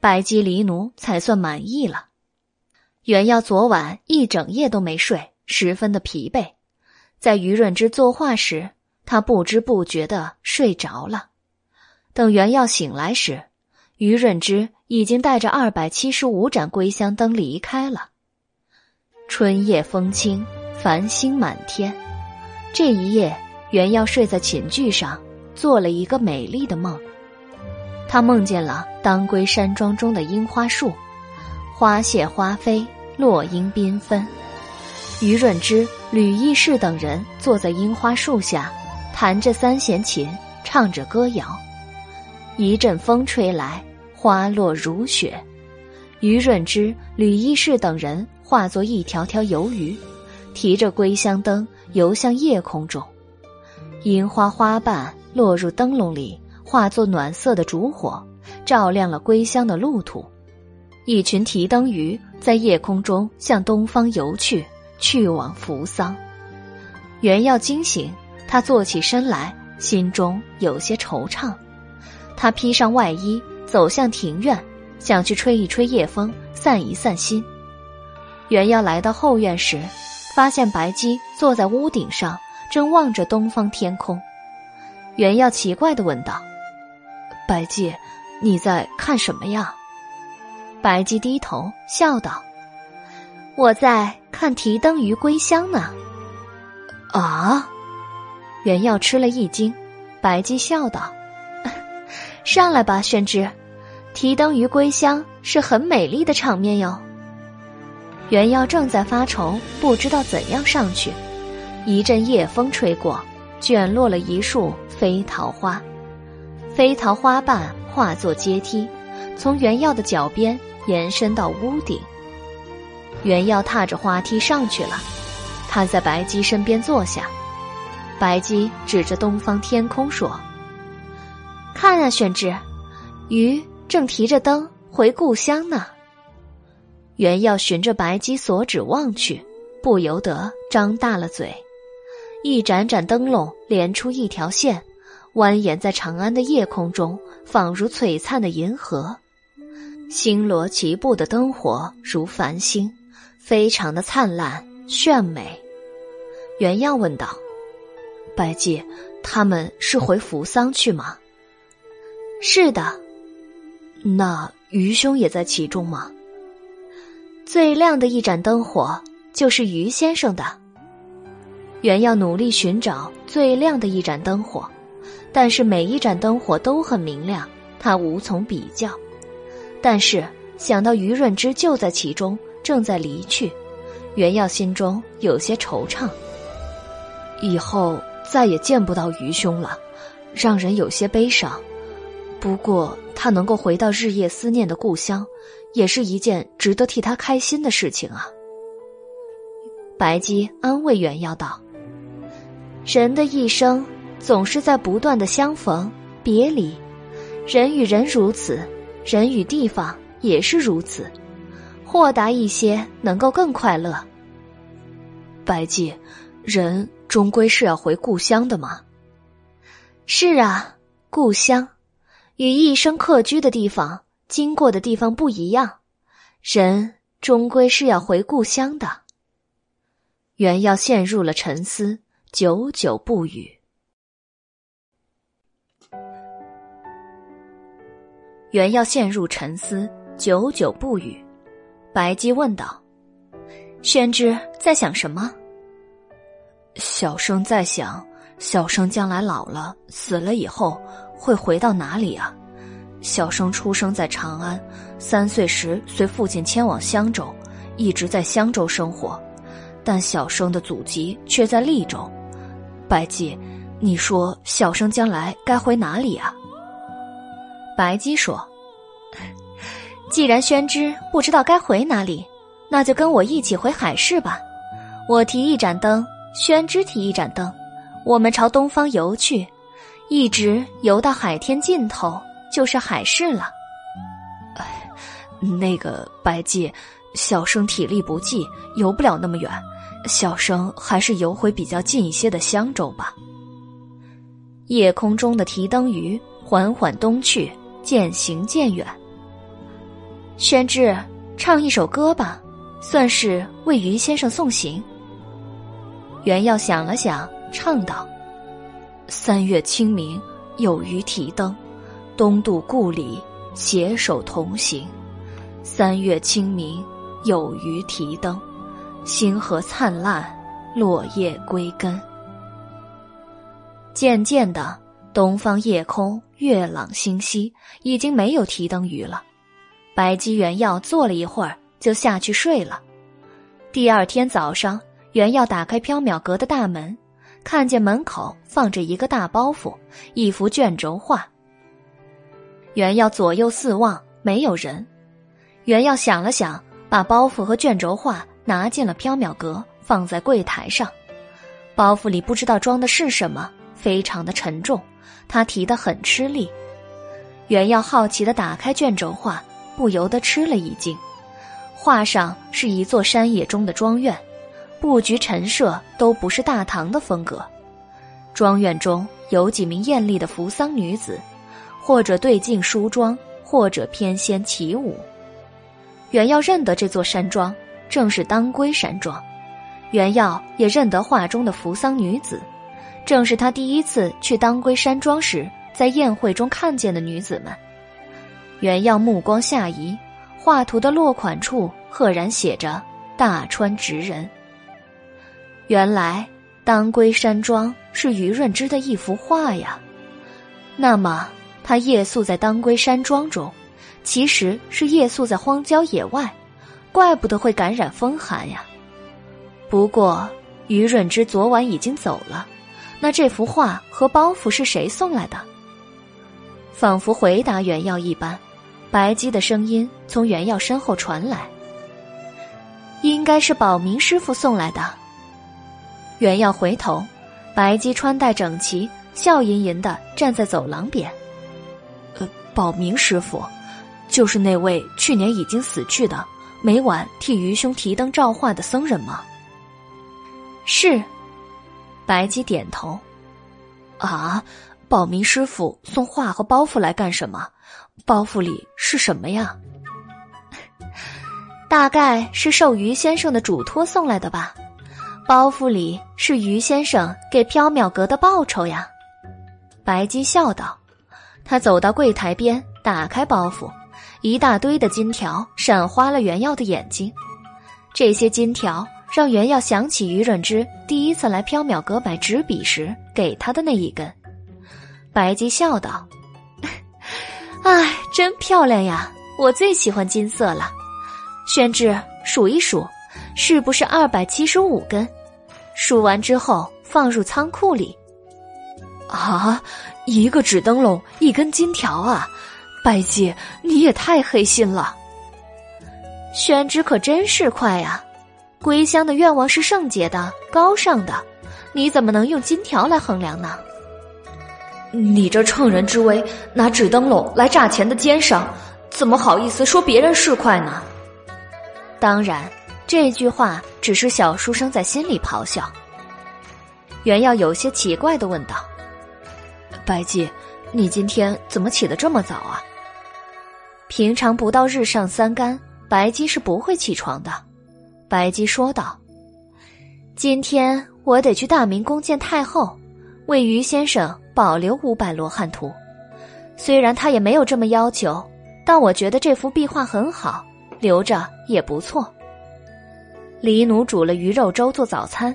白姬、黎奴才算满意了。袁耀昨晚一整夜都没睡，十分的疲惫。在于润之作画时，他不知不觉的睡着了。等袁耀醒来时，于润之已经带着二百七十五盏归香灯离开了。春夜风轻，繁星满天。这一夜，袁耀睡在寝具上，做了一个美丽的梦。他梦见了当归山庄中的樱花树，花谢花飞。落英缤纷，于润之、吕义士等人坐在樱花树下，弹着三弦琴，唱着歌谣。一阵风吹来，花落如雪。于润之、吕义士等人化作一条条游鱼，提着归乡灯游向夜空中。樱花花瓣落入灯笼里，化作暖色的烛火，照亮了归乡的路途。一群提灯鱼在夜空中向东方游去，去往扶桑。原耀惊醒，他坐起身来，心中有些惆怅。他披上外衣，走向庭院，想去吹一吹夜风，散一散心。原耀来到后院时，发现白姬坐在屋顶上，正望着东方天空。原耀奇怪的问道：“白姬，你在看什么呀？”白姬低头笑道：“我在看提灯鱼归乡呢。”啊！原耀吃了一惊。白姬笑道：“上来吧，宣之，提灯鱼归乡是很美丽的场面哟。”原耀正在发愁，不知道怎样上去。一阵夜风吹过，卷落了一束飞桃花，飞桃花瓣化作阶梯，从原耀的脚边延伸到屋顶。原耀踏着花梯上去了。他在白姬身边坐下，白姬指着东方天空说：“看啊，玄之，鱼正提着灯回故乡呢。”原耀循着白姬所指望去，不由得张大了嘴。一盏盏灯笼连出一条线，蜿蜒在长安的夜空中，仿如璀璨的银河。星罗棋布的灯火如繁星，非常的灿烂炫美。原耀问道：“白姬，他们是回扶桑去吗？”“是的。”“那余兄也在其中吗？”“最亮的一盏灯火就是余先生的。”原耀努力寻找最亮的一盏灯火，但是每一盏灯火都很明亮，他无从比较。但是想到于润之就在其中，正在离去，原耀心中有些惆怅。以后再也见不到余兄了，让人有些悲伤。不过他能够回到日夜思念的故乡，也是一件值得替他开心的事情啊。白姬安慰袁耀道：“人的一生总是在不断的相逢别离，人与人如此，人与地方也是如此。豁达一些，能够更快乐。”白姬，人。终归是要回故乡的嘛。是啊，故乡与一生客居的地方、经过的地方不一样，人终归是要回故乡的。原要陷入了沉思，久久不语。原要陷入沉思，久久不语。白姬问道：“宣之在想什么？”小生在想，小生将来老了、死了以后会回到哪里啊？小生出生在长安，三岁时随父亲迁往襄州，一直在襄州生活，但小生的祖籍却在利州。白姬，你说小生将来该回哪里啊？白姬说：“ 既然宣之不知道该回哪里，那就跟我一起回海市吧。我提一盏灯。”宣之提一盏灯，我们朝东方游去，一直游到海天尽头，就是海市了。哎，那个白姬，小生体力不济，游不了那么远，小生还是游回比较近一些的襄州吧。夜空中的提灯鱼缓缓东去，渐行渐远。宣之，唱一首歌吧，算是为于先生送行。袁耀想了想，唱道：“三月清明，有鱼提灯，东渡故里，携手同行。三月清明，有鱼提灯，星河灿烂，落叶归根。”渐渐的，东方夜空月朗星稀，已经没有提灯鱼了。白姬、原耀坐了一会儿，就下去睡了。第二天早上。原要打开缥缈阁的大门，看见门口放着一个大包袱，一幅卷轴画。原要左右四望，没有人。原要想了想，把包袱和卷轴画拿进了缥缈阁，放在柜台上。包袱里不知道装的是什么，非常的沉重，他提得很吃力。原要好奇的打开卷轴画，不由得吃了一惊。画上是一座山野中的庄园。布局陈设都不是大唐的风格。庄院中有几名艳丽的扶桑女子，或者对镜梳妆，或者翩跹起舞。袁耀认得这座山庄，正是当归山庄。袁耀也认得画中的扶桑女子，正是他第一次去当归山庄时在宴会中看见的女子们。袁耀目光下移，画图的落款处赫然写着“大川直人”。原来当归山庄是于润之的一幅画呀。那么他夜宿在当归山庄中，其实是夜宿在荒郊野外，怪不得会感染风寒呀。不过，于润之昨晚已经走了，那这幅画和包袱是谁送来的？仿佛回答原耀一般，白姬的声音从原耀身后传来：“应该是保明师傅送来的。”原耀回头，白姬穿戴整齐，笑吟吟的站在走廊边。宝，明师傅，就是那位去年已经死去的，每晚替余兄提灯照画的僧人吗？是，白姬点头。啊，保明师傅送画和包袱来干什么？包袱里是什么呀？大概是受于先生的嘱托送来的吧。包袱里是于先生给缥缈阁的报酬呀。白姬笑道。他走到柜台边，打开包袱，一大堆的金条闪花了袁耀的眼睛。这些金条。让袁耀想起于润之第一次来缥缈阁买纸笔时给他的那一根。白姬笑道：“ 哎，真漂亮呀！我最喜欢金色了。宣之，数一数，是不是二百七十五根？数完之后放入仓库里。”啊，一个纸灯笼，一根金条啊！拜祭，你也太黑心了。宣之可真是快呀！归乡的愿望是圣洁的、高尚的，你怎么能用金条来衡量呢？你这乘人之危，拿纸灯笼来诈钱的奸商，怎么好意思说别人是快呢？当然，这句话只是小书生在心里咆哮。袁耀有些奇怪的问道：“白姬，你今天怎么起得这么早啊？”平常不到日上三竿，白姬是不会起床的。白姬说道：“今天我得去大明宫见太后，为于先生保留五百罗汉图。虽然他也没有这么要求，但我觉得这幅壁画很好，留着也不错。”黎奴煮了鱼肉粥做早餐，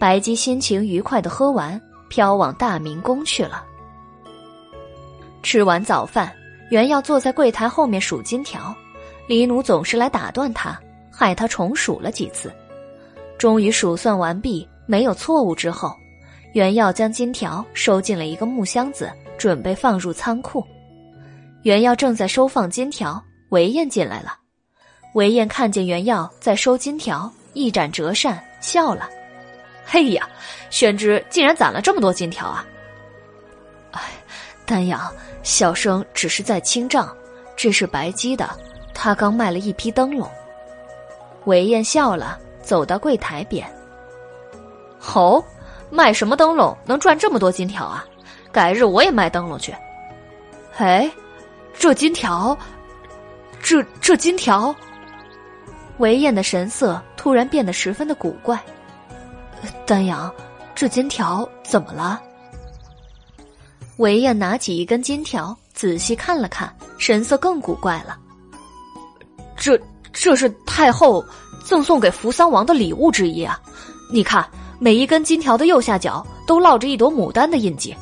白姬心情愉快的喝完，飘往大明宫去了。吃完早饭，原要坐在柜台后面数金条，黎奴总是来打断他。害他重数了几次，终于数算完毕，没有错误之后，袁耀将金条收进了一个木箱子，准备放入仓库。袁耀正在收放金条，韦燕进来了。韦燕看见袁耀在收金条，一展折扇，笑了：“嘿呀，宣之竟然攒了这么多金条啊！”哎，丹阳，小生只是在清账，这是白鸡的，他刚卖了一批灯笼。韦燕笑了，走到柜台边。哦，卖什么灯笼能赚这么多金条啊？改日我也卖灯笼去。哎，这金条，这这金条。韦燕的神色突然变得十分的古怪。丹阳，这金条怎么了？韦燕拿起一根金条，仔细看了看，神色更古怪了。这。这是太后赠送给扶桑王的礼物之一啊！你看，每一根金条的右下角都烙着一朵牡丹的印记，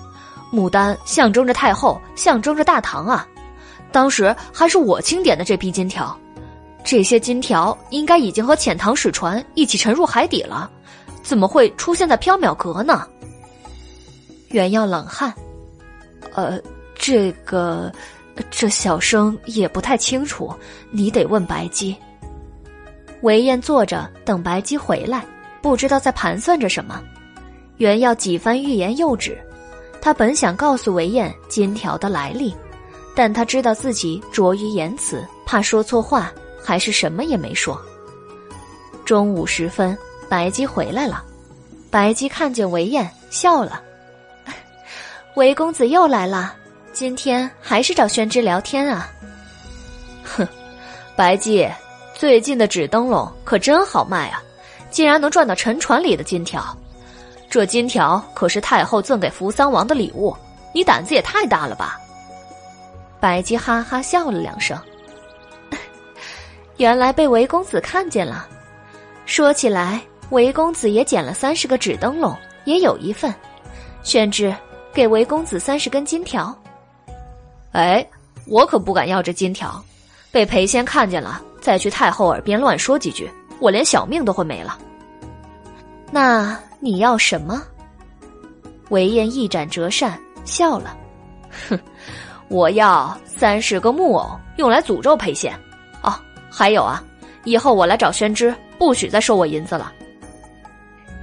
牡丹象征着太后，象征着大唐啊！当时还是我钦点的这批金条，这些金条应该已经和遣唐使船一起沉入海底了，怎么会出现在缥缈阁呢？袁耀冷汗，呃，这个。这小生也不太清楚，你得问白姬。韦燕坐着等白姬回来，不知道在盘算着什么。原要几番欲言又止，他本想告诉韦燕金条的来历，但他知道自己拙于言辞，怕说错话，还是什么也没说。中午时分，白姬回来了。白姬看见韦燕，笑了：“韦公子又来了，今天还是找宣之聊天啊？”哼，白姬，最近的纸灯笼可真好卖啊，竟然能赚到沉船里的金条。这金条可是太后赠给扶桑王的礼物，你胆子也太大了吧？白姬哈哈笑了两声，原来被韦公子看见了。说起来，韦公子也捡了三十个纸灯笼，也有一份。宣之，给韦公子三十根金条。哎，我可不敢要这金条，被裴仙看见了，再去太后耳边乱说几句，我连小命都会没了。那。你要什么？韦燕一展折扇，笑了，哼，我要三十个木偶，用来诅咒裴仙。哦，还有啊，以后我来找宣之，不许再收我银子了。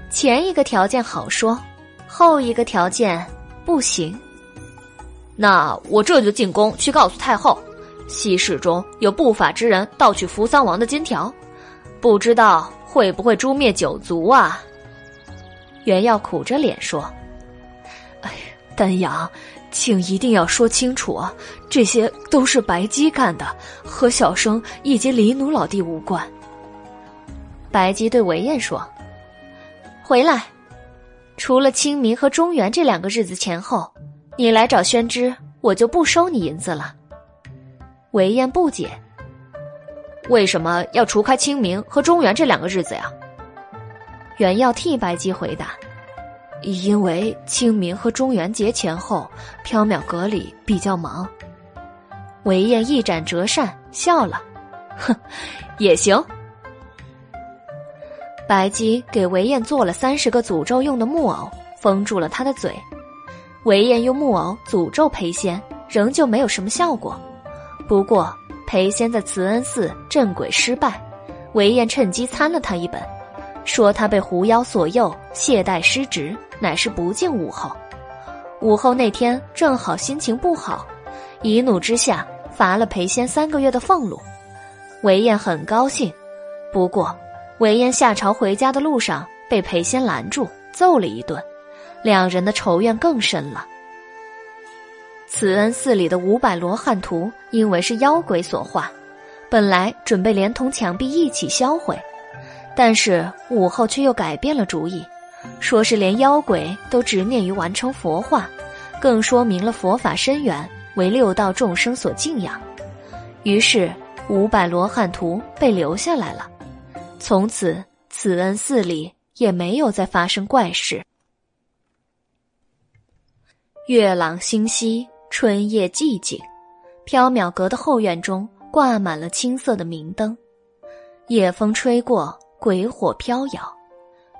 前一个条件好说，后一个条件不行。那我这就进宫去告诉太后，西市中有不法之人盗取扶桑王的金条，不知道会不会诛灭九族啊？袁耀苦着脸说：“哎，丹阳，请一定要说清楚啊！这些都是白姬干的，和小生以及李奴老弟无关。”白姬对韦燕说：“回来，除了清明和中元这两个日子前后，你来找宣之，我就不收你银子了。”韦燕不解：“为什么要除开清明和中元这两个日子呀？”袁耀替白姬回答：“因为清明和中元节前后，缥缈阁里比较忙。”韦燕一展折扇，笑了：“哼，也行。”白姬给韦燕做了三十个诅咒用的木偶，封住了他的嘴。韦燕用木偶诅咒裴仙，仍旧没有什么效果。不过裴仙在慈恩寺镇鬼失败，韦燕趁机参了他一本。说他被狐妖所诱，懈怠失职，乃是不敬武后。武后那天正好心情不好，一怒之下罚了裴仙三个月的俸禄。韦燕很高兴，不过韦燕下朝回家的路上被裴仙拦住，揍了一顿，两人的仇怨更深了。慈恩寺里的五百罗汉图因为是妖鬼所画，本来准备连同墙壁一起销毁。但是武后却又改变了主意，说是连妖鬼都执念于完成佛化，更说明了佛法深远，为六道众生所敬仰。于是五百罗汉图被留下来了，从此慈恩寺里也没有再发生怪事。月朗星稀，春夜寂静，缥缈阁的后院中挂满了青色的明灯，夜风吹过。鬼火飘摇，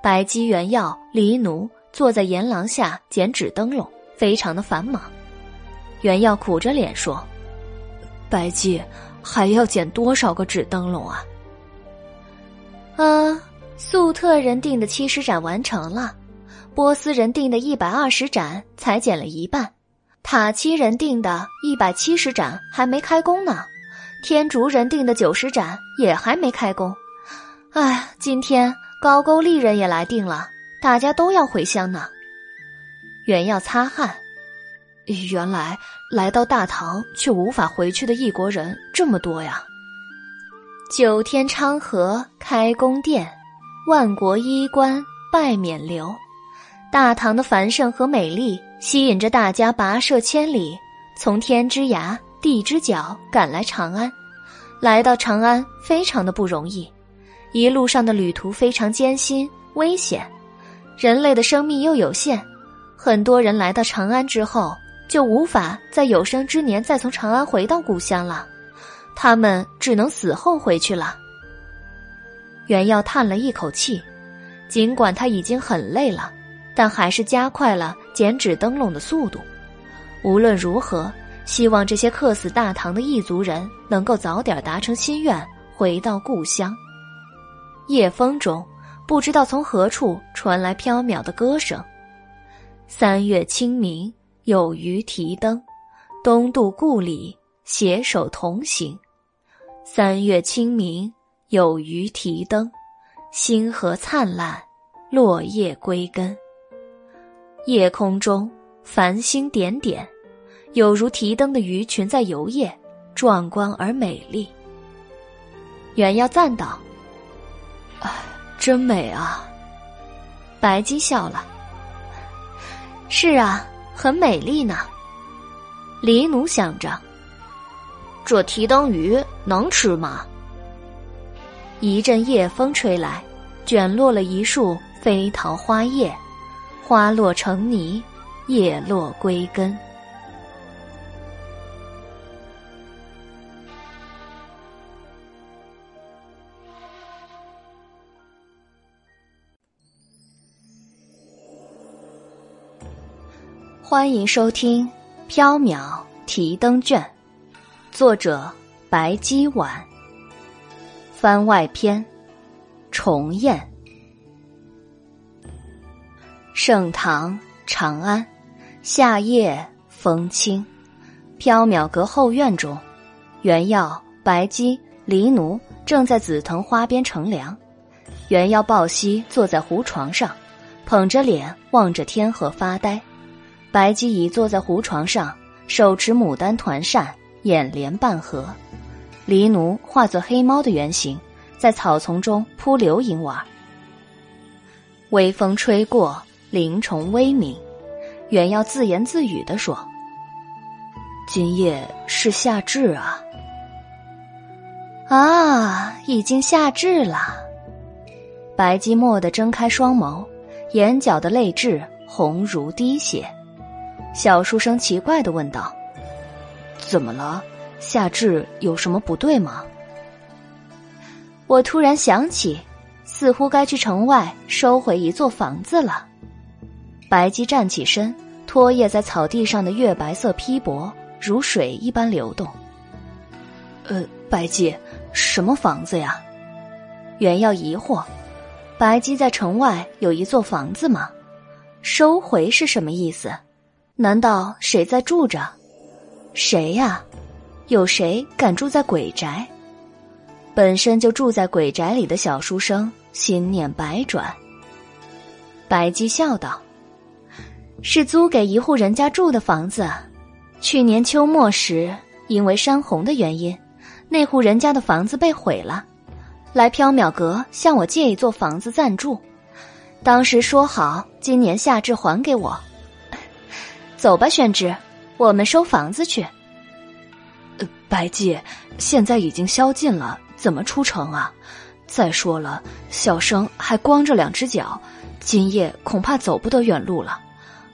白姬、原耀、黎奴坐在檐廊下剪纸灯笼，非常的繁忙。原耀苦着脸说：“白姬，还要剪多少个纸灯笼啊？”“啊，粟特人定的七十盏完成了，波斯人定的一百二十盏才剪了一半，塔七人定的一百七十盏还没开工呢，天竺人定的九十盏也还没开工。”哎，今天高句丽人也来定了，大家都要回乡呢。原要擦汗，原来来到大唐却无法回去的异国人这么多呀。九天昌河开宫殿，万国衣冠拜冕旒。大唐的繁盛和美丽吸引着大家跋涉千里，从天之涯、地之角赶来长安。来到长安，非常的不容易。一路上的旅途非常艰辛危险，人类的生命又有限，很多人来到长安之后就无法在有生之年再从长安回到故乡了，他们只能死后回去了。袁耀叹了一口气，尽管他已经很累了，但还是加快了剪纸灯笼的速度。无论如何，希望这些客死大唐的异族人能够早点达成心愿，回到故乡。夜风中，不知道从何处传来飘渺的歌声。三月清明，有鱼提灯，东渡故里，携手同行。三月清明，有鱼提灯，星河灿烂，落叶归根。夜空中繁星点点，有如提灯的鱼群在游曳，壮观而美丽。原耀赞道：“哎，真美啊！”白姬笑了：“是啊，很美丽呢。”黎奴想着：“这提灯鱼能吃吗？”一阵夜风吹来，卷落了一束飞桃花叶，花落成泥，叶落归根。欢迎收听《缥缈提灯卷》，作者白姬婉。番外篇：重宴。盛唐长安，夏夜风清，缥缈阁后院中，袁耀、白姬、黎奴正在紫藤花边乘凉。袁耀抱膝坐在胡床上，捧着脸望着天河发呆。白姬已坐在胡床上，手持牡丹团扇，眼帘半合。狸奴化作黑猫的原形，在草丛中扑流萤玩。微风吹过，灵虫微鸣。原要自言自语地说：“今夜是夏至啊！啊，已经夏至了。”白姬蓦地睁开双眸，眼角的泪痣红如滴血。小书生奇怪的问道：“怎么了？夏至有什么不对吗？”我突然想起，似乎该去城外收回一座房子了。白姬站起身，拖曳在草地上的月白色披帛如水一般流动。呃，白姬，什么房子呀？原耀疑惑。白姬在城外有一座房子吗？收回是什么意思？难道谁在住着？谁呀？有谁敢住在鬼宅？本身就住在鬼宅里的小书生心念百转。白姬笑道：“是租给一户人家住的房子。去年秋末时，因为山洪的原因，那户人家的房子被毁了，来缥缈阁向我借一座房子暂住。当时说好今年夏至还给我。”走吧，宣之，我们收房子去。呃白姬，现在已经宵禁了，怎么出城啊？再说了，小生还光着两只脚，今夜恐怕走不得远路了。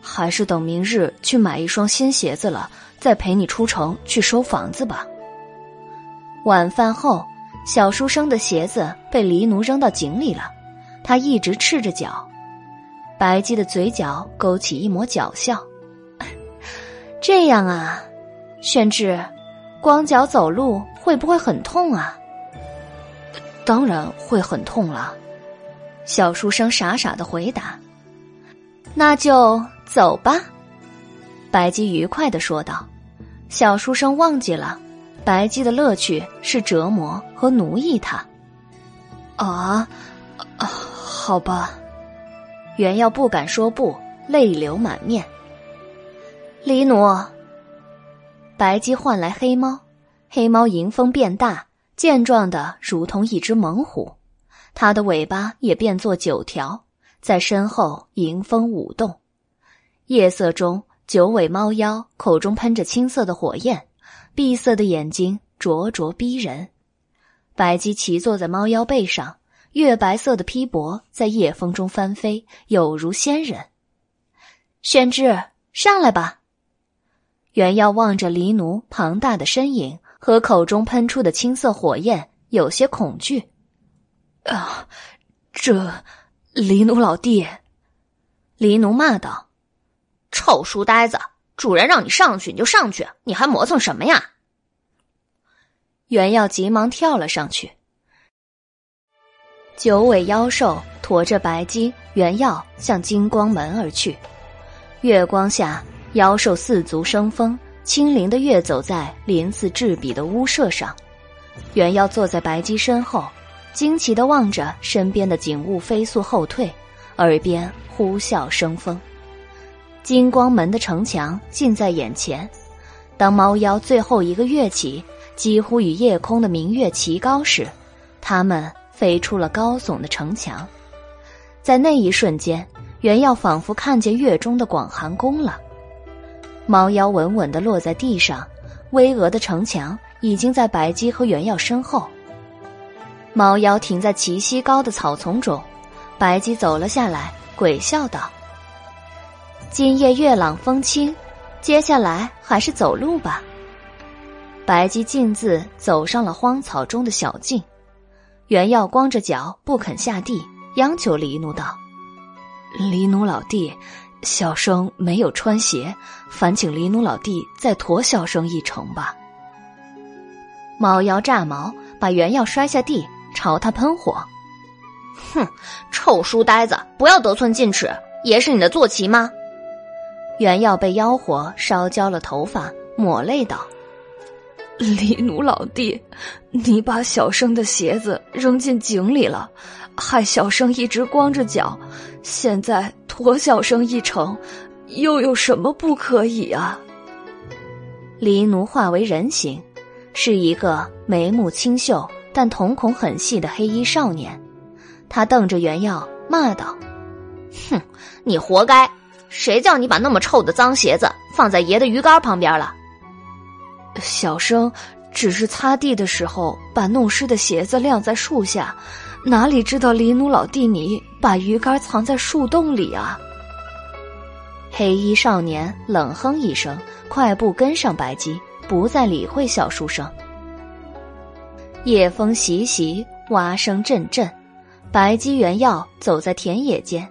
还是等明日去买一双新鞋子了，再陪你出城去收房子吧。晚饭后，小书生的鞋子被黎奴扔到井里了，他一直赤着脚。白姬的嘴角勾起一抹狡笑。这样啊，宣志，光脚走路会不会很痛啊？当然会很痛了。小书生傻傻的回答：“那就走吧。”白姬愉快的说道。小书生忘记了，白姬的乐趣是折磨和奴役他。啊，啊，好吧。原耀不敢说不，泪流满面。黎奴，白姬唤来黑猫，黑猫迎风变大，健壮的如同一只猛虎，它的尾巴也变作九条，在身后迎风舞动。夜色中，九尾猫妖口中喷着青色的火焰，闭塞的眼睛灼灼逼人。白姬骑坐在猫妖背上，月白色的披帛在夜风中翻飞，有如仙人。宣之，上来吧。原要望着黎奴庞大的身影和口中喷出的青色火焰，有些恐惧。啊，这黎奴老弟！黎奴骂道：“臭书呆子，主人让你上去你就上去，你还磨蹭什么呀？”袁耀急忙跳了上去。九尾妖兽驮着白姬、原耀向金光门而去，月光下。妖兽四足生风，轻灵的跃走在鳞次栉比的屋舍上。原妖坐在白姬身后，惊奇的望着身边的景物飞速后退，耳边呼啸生风。金光门的城墙近在眼前，当猫妖最后一个跃起，几乎与夜空的明月齐高时，他们飞出了高耸的城墙。在那一瞬间，原耀仿佛看见月中的广寒宫了。猫妖稳稳的落在地上，巍峨的城墙已经在白姬和原耀身后。猫妖停在齐膝高的草丛中，白姬走了下来，鬼笑道。今夜月朗风清，接下来还是走路吧。白姬径自走上了荒草中的小径，原耀光着脚不肯下地，央求黎奴道：“黎奴老弟，小生没有穿鞋，烦请黎奴老弟再驮小生一程吧。”猫妖炸毛，把原药摔下地，朝他喷火：“哼，臭书呆子，不要得寸进尺，爷是你的坐骑吗？”原药被妖火烧焦了头发，抹泪道：“黎奴老弟，你把小生的鞋子扔进井里了，害小生一直光着脚。现在我小生一程，又有什么不可以啊？”黎奴化为人形，是一个眉目清秀但瞳孔很细的黑衣少年。他瞪着原耀，骂道：“哼，你活该！”谁叫你把那么臭的脏鞋子放在爷的鱼竿旁边了？小生只是擦地的时候把弄湿的鞋子晾在树下，哪里知道黎奴老弟你把鱼竿藏在树洞里啊？黑衣少年冷哼一声，快步跟上白姬，不再理会小书生。夜风习习，蛙声阵阵，白姬原要走在田野间。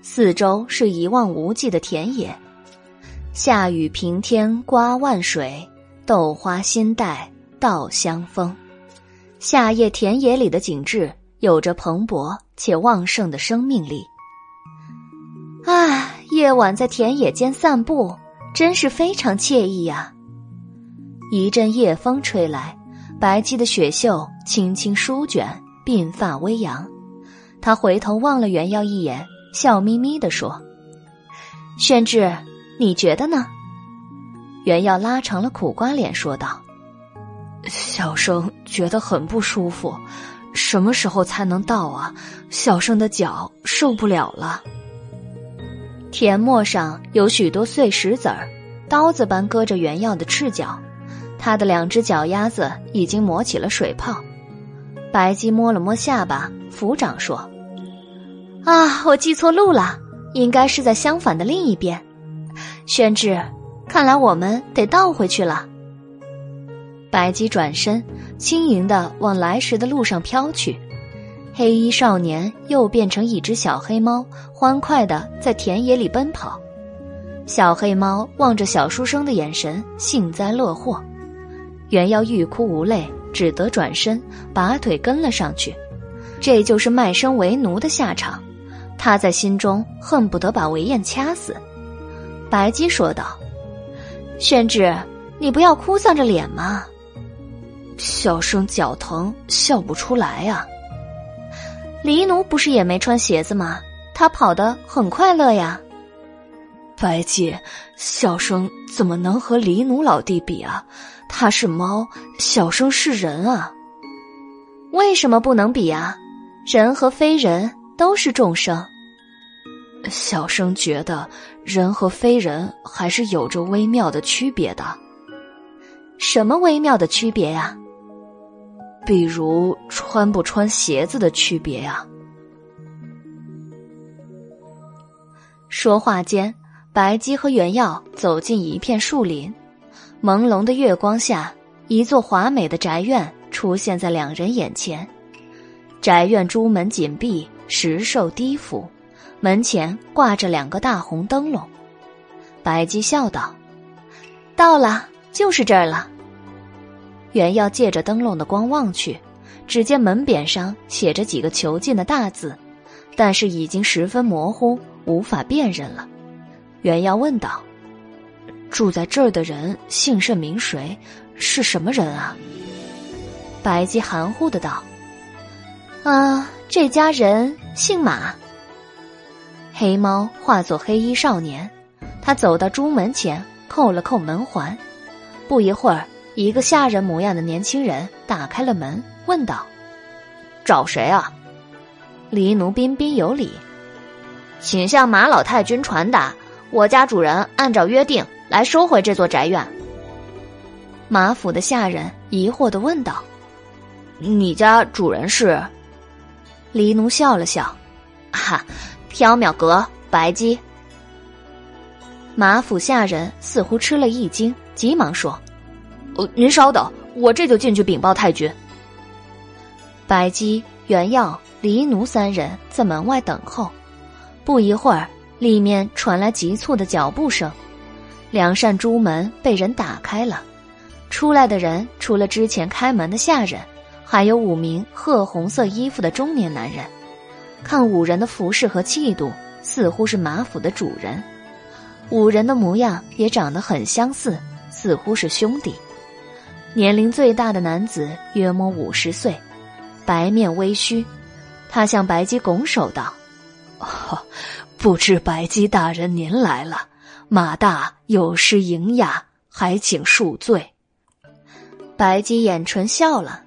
四周是一望无际的田野，夏雨平天刮万水，豆花新带稻香风。夏夜田野里的景致有着蓬勃且旺盛的生命力。啊，夜晚在田野间散步，真是非常惬意呀！一阵夜风吹来，白姬的雪袖轻轻舒卷，鬓发微扬。他回头望了袁耀一眼。笑眯眯地说：“宣志，你觉得呢？”袁耀拉长了苦瓜脸说道：“小生觉得很不舒服，什么时候才能到啊？小生的脚受不了了。”田陌上有许多碎石子儿，刀子般割着袁耀的赤脚，他的两只脚丫子已经磨起了水泡。白姬摸了摸下巴，抚掌说。啊，我记错路了，应该是在相反的另一边。宣志，看来我们得倒回去了。白姬转身，轻盈的往来时的路上飘去。黑衣少年又变成一只小黑猫，欢快的在田野里奔跑。小黑猫望着小书生的眼神幸灾乐祸。原要欲哭无泪，只得转身，拔腿跟了上去。这就是卖身为奴的下场。他在心中恨不得把韦燕掐死。白姬说道：“宣志，你不要哭丧着脸嘛。”小生脚疼，笑不出来呀。黎奴不是也没穿鞋子吗？他跑得很快乐呀。白姐，小生怎么能和黎奴老弟比啊？他是猫，小生是人啊。为什么不能比啊？人和非人都是众生。小生觉得，人和非人还是有着微妙的区别的。什么微妙的区别呀？比如穿不穿鞋子的区别呀。说话间，白姬和原耀走进一片树林，朦胧的月光下，一座华美的宅院出现在两人眼前。宅院朱门紧闭，石兽低伏。门前挂着两个大红灯笼，白姬笑道：“到了，就是这儿了。”原要借着灯笼的光望去，只见门匾上写着几个囚禁的大字，但是已经十分模糊，无法辨认了。原要问道：“住在这儿的人姓甚名谁？是什么人啊？”白姬含糊的道：“啊，这家人姓马。黑猫化作黑衣少年，他走到朱门前，扣了扣门环。不一会儿，一个下人模样的年轻人打开了门，问道：“找谁啊？”黎奴彬彬有礼：“请向马老太君传达，我家主人按照约定来收回这座宅院。”马府的下人疑惑的问道：“你家主人是？”黎奴笑了笑：“哈。”缥缈阁白姬，马府下人似乎吃了一惊，急忙说：“哦，您稍等，我这就进去禀报太君。”白姬、袁耀、黎奴三人在门外等候。不一会儿，里面传来急促的脚步声，两扇朱门被人打开了。出来的人除了之前开门的下人，还有五名褐红色衣服的中年男人。看五人的服饰和气度，似乎是马府的主人。五人的模样也长得很相似，似乎是兄弟。年龄最大的男子约莫五十岁，白面微须。他向白姬拱手道：“哦，不知白姬大人您来了，马大有失迎驾，还请恕罪。”白姬掩唇笑了：“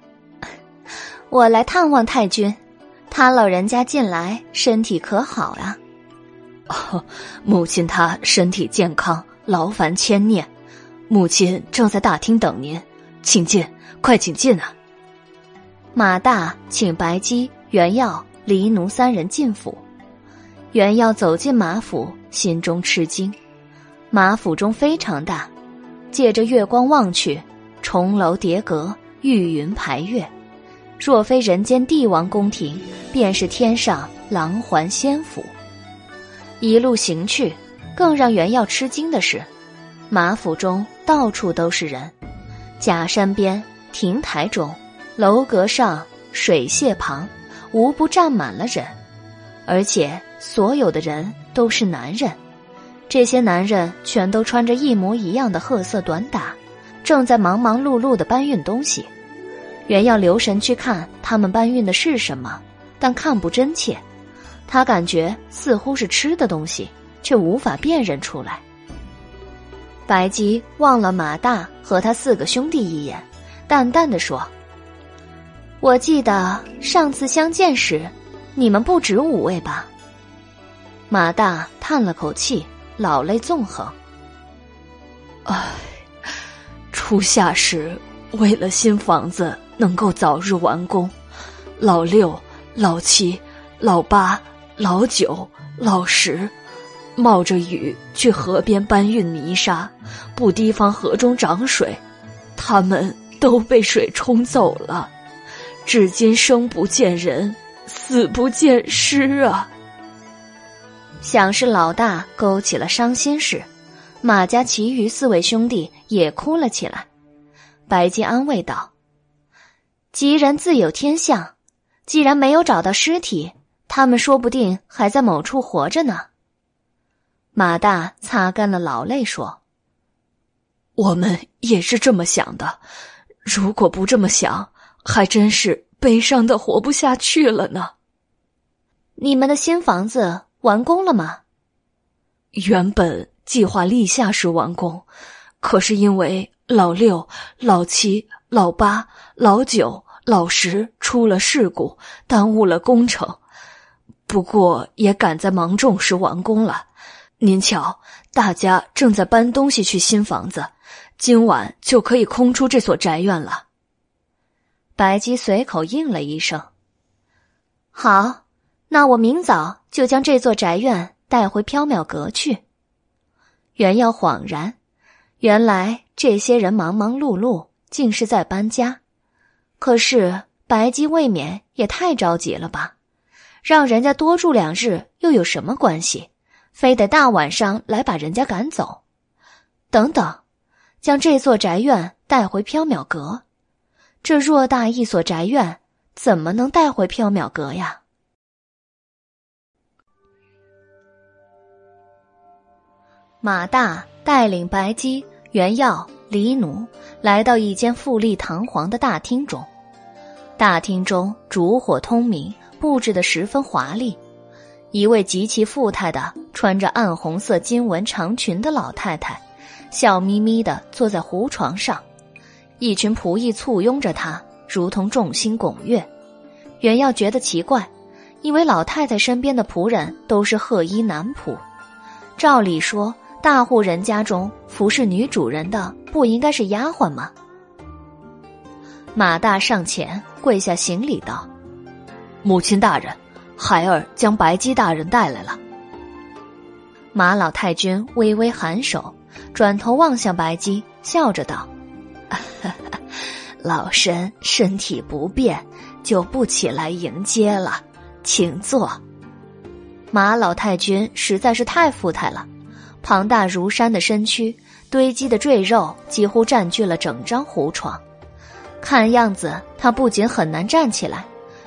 我来探望太君。”他老人家近来身体可好啊？哦，母亲她身体健康，劳烦牵念。母亲正在大厅等您，请进，快请进啊！马大请白姬、袁耀、黎奴三人进府。袁耀走进马府，心中吃惊。马府中非常大，借着月光望去，重楼叠阁，玉云排月。若非人间帝王宫廷，便是天上狼环仙府。一路行去，更让袁耀吃惊的是，马府中到处都是人，假山边、亭台中、楼阁上、水榭旁，无不站满了人，而且所有的人都是男人。这些男人全都穿着一模一样的褐色短打，正在忙忙碌碌的搬运东西。原要留神去看他们搬运的是什么，但看不真切。他感觉似乎是吃的东西，却无法辨认出来。白吉望了马大和他四个兄弟一眼，淡淡的说：“我记得上次相见时，你们不止五位吧？”马大叹了口气，老泪纵横：“唉，初夏时为了新房子。”能够早日完工，老六、老七、老八、老九、老十，冒着雨去河边搬运泥沙，不提防河中涨水，他们都被水冲走了，至今生不见人，死不见尸啊！想是老大勾起了伤心事，马家其余四位兄弟也哭了起来。白金安慰道。吉人自有天相，既然没有找到尸体，他们说不定还在某处活着呢。马大擦干了老泪说：“我们也是这么想的，如果不这么想，还真是悲伤的活不下去了呢。”你们的新房子完工了吗？原本计划立夏时完工，可是因为老六、老七、老八、老九。老十出了事故，耽误了工程，不过也赶在芒种时完工了。您瞧，大家正在搬东西去新房子，今晚就可以空出这所宅院了。白姬随口应了一声：“好，那我明早就将这座宅院带回缥缈阁去。”袁耀恍然，原来这些人忙忙碌碌，竟是在搬家。可是白姬未免也太着急了吧？让人家多住两日又有什么关系？非得大晚上来把人家赶走？等等，将这座宅院带回缥缈阁，这偌大一所宅院怎么能带回缥缈阁呀？马大带领白姬、袁耀。黎奴来到一间富丽堂皇的大厅中，大厅中烛火通明，布置的十分华丽。一位极其富态的、穿着暗红色金纹长裙的老太太，笑眯眯的坐在胡床上，一群仆役簇拥着她，如同众星拱月。袁耀觉得奇怪，因为老太太身边的仆人都是褐衣男仆，照理说，大户人家中服侍女主人的不应该是丫鬟吗？马大上前跪下行礼道：“母亲大人。”孩儿将白姬大人带来了。马老太君微微颔首，转头望向白姬，笑着道：“老身身体不便，就不起来迎接了，请坐。”马老太君实在是太富态了，庞大如山的身躯，堆积的赘肉几乎占据了整张胡床，看样子他不仅很难站起来。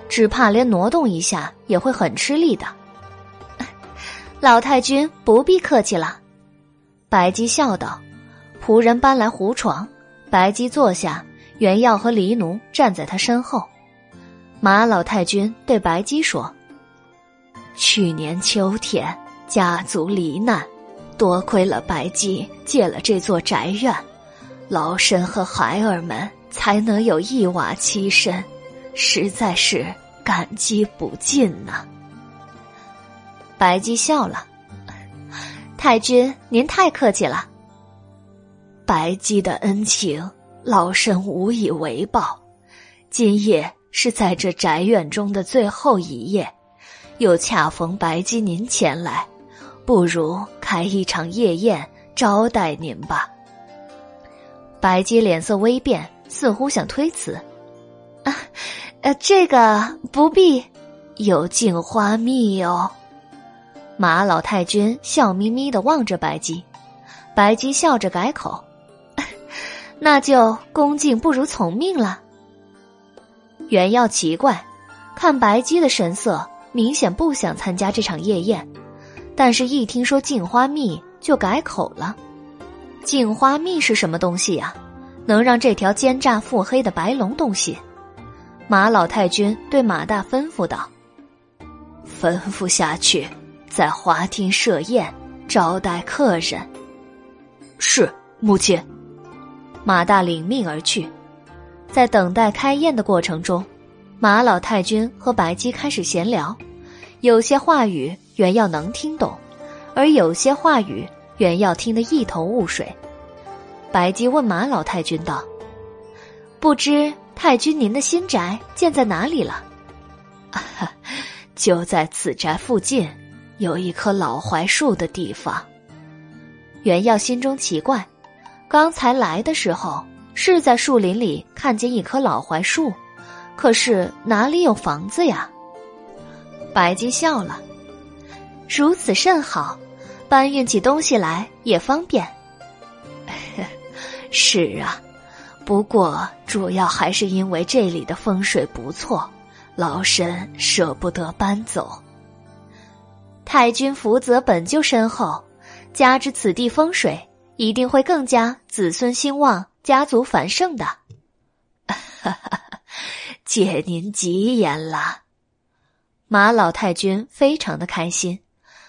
只怕连挪动一下也会很吃力的。老太君不必客气了，白姬笑道。仆人搬来胡床，白姬坐下，袁耀和黎奴站在他身后。马老太君对白姬说：“去年秋天家族罹难，多亏了白姬借了这座宅院，老身和孩儿们才能有一瓦栖身。”实在是感激不尽呐。白姬笑了，太君您太客气了。白姬的恩情，老身无以为报。今夜是在这宅院中的最后一夜，又恰逢白姬您前来，不如开一场夜宴招待您吧。白姬脸色微变，似乎想推辞。啊。呃，这个不必，有镜花蜜哦。马老太君笑眯眯的望着白姬，白姬笑着改口：“ 那就恭敬不如从命了。”袁耀奇怪，看白姬的神色，明显不想参加这场夜宴，但是一听说镜花蜜，就改口了。镜花蜜是什么东西呀？能让这条奸诈腹黑的白龙动心？马老太君对马大吩咐道：“吩咐下去，在花厅设宴，招待客人。”是母亲。马大领命而去。在等待开宴的过程中，马老太君和白姬开始闲聊，有些话语袁耀能听懂，而有些话语袁耀听得一头雾水。白姬问马老太君道：“不知？”太君，您的新宅建在哪里了？就在此宅附近，有一棵老槐树的地方。袁耀心中奇怪，刚才来的时候是在树林里看见一棵老槐树，可是哪里有房子呀？白姬笑了，如此甚好，搬运起东西来也方便。是啊。不过，主要还是因为这里的风水不错，老身舍不得搬走。太君福泽本就深厚，加之此地风水，一定会更加子孙兴旺、家族繁盛的。哈哈，借您吉言了。马老太君非常的开心，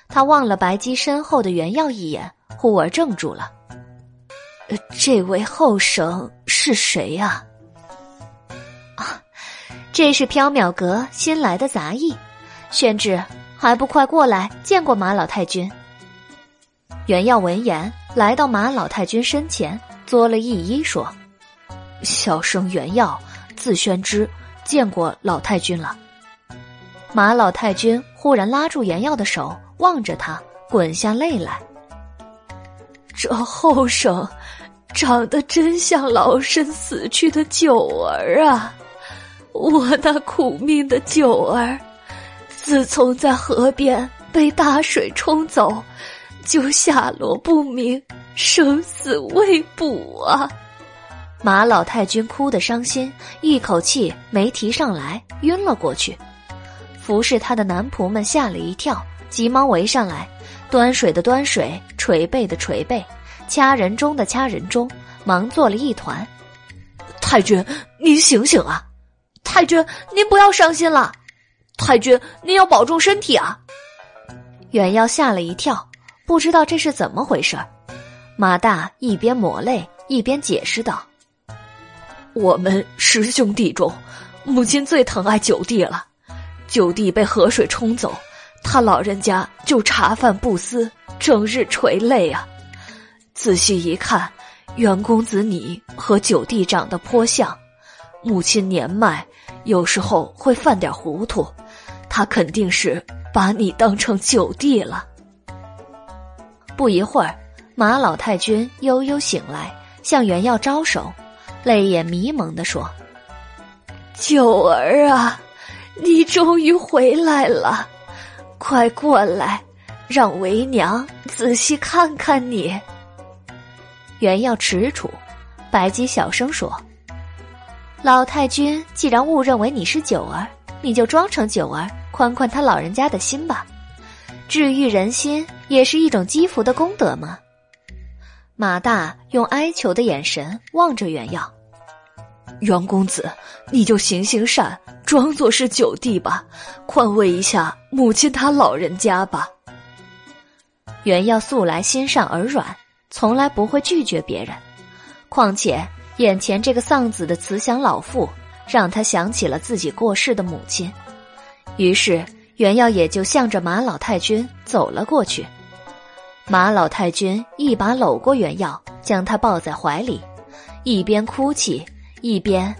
他望了白姬身后的原耀一眼，忽而怔住了。这位后生是谁呀？啊，这是缥缈阁新来的杂役，宣旨还不快过来见过马老太君。袁耀闻言来到马老太君身前，作了一揖说：“小生袁耀，字宣之，见过老太君了。”马老太君忽然拉住袁耀的手，望着他，滚下泪来。这后生。长得真像老身死去的九儿啊！我那苦命的九儿，自从在河边被大水冲走，就下落不明，生死未卜啊！马老太君哭得伤心，一口气没提上来，晕了过去。服侍他的男仆们吓了一跳，急忙围上来，端水的端水，捶背的捶背。掐人中的掐人中，忙做了一团。太君，您醒醒啊！太君，您不要伤心了。太君，您要保重身体啊。袁耀吓了一跳，不知道这是怎么回事马大一边抹泪一边解释道：“我们十兄弟中，母亲最疼爱九弟了。九弟被河水冲走，他老人家就茶饭不思，整日垂泪啊。仔细一看，袁公子你和九弟长得颇像。母亲年迈，有时候会犯点糊涂，他肯定是。”把你当成九弟了。不一会儿，马老太君悠悠醒来，向袁耀招手，泪眼迷蒙的说：“九儿啊，你终于回来了，快过来，让为娘仔细看看你。”袁耀迟蹰，白姬小声说：“老太君既然误认为你是九儿，你就装成九儿。”宽宽他老人家的心吧，治愈人心也是一种积福的功德嘛。马大用哀求的眼神望着袁耀，袁公子，你就行行善，装作是九弟吧，宽慰一下母亲他老人家吧。袁耀素来心善而软，从来不会拒绝别人，况且眼前这个丧子的慈祥老妇，让他想起了自己过世的母亲。于是，袁耀也就向着马老太君走了过去。马老太君一把搂过袁耀，将他抱在怀里，一边哭泣，一边：“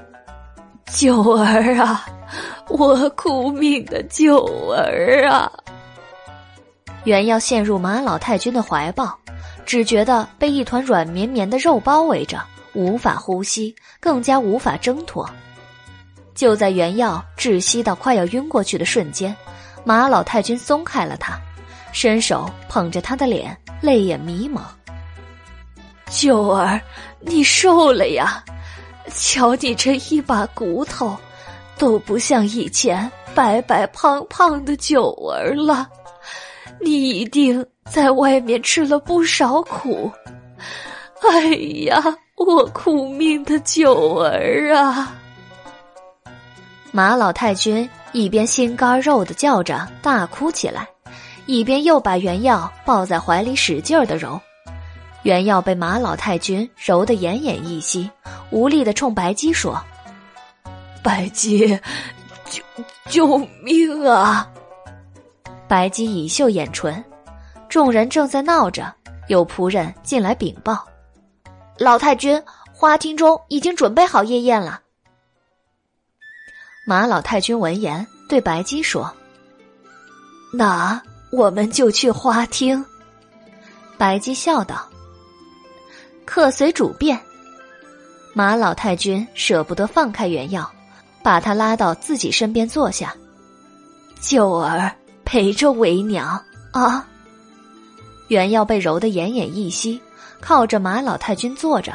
九儿啊，我苦命的九儿啊！”袁耀陷入马老太君的怀抱，只觉得被一团软绵绵的肉包围着，无法呼吸，更加无法挣脱。就在袁耀窒息到快要晕过去的瞬间，马老太君松开了他，伸手捧着他的脸，泪眼迷蒙。九儿，你瘦了呀！瞧你这一把骨头，都不像以前白白胖胖的九儿了。你一定在外面吃了不少苦。哎呀，我苦命的九儿啊！马老太君一边心肝肉的叫着大哭起来，一边又把原耀抱在怀里使劲的揉。原耀被马老太君揉得奄奄一息，无力的冲白姬说：“白姬，救救命啊！”白姬以袖掩唇，众人正在闹着，有仆人进来禀报：“老太君，花厅中已经准备好夜宴了。”马老太君闻言，对白姬说：“那我们就去花厅。”白姬笑道：“客随主便。”马老太君舍不得放开原药，把他拉到自己身边坐下。九儿陪着为娘啊！原药被揉得奄奄一息，靠着马老太君坐着，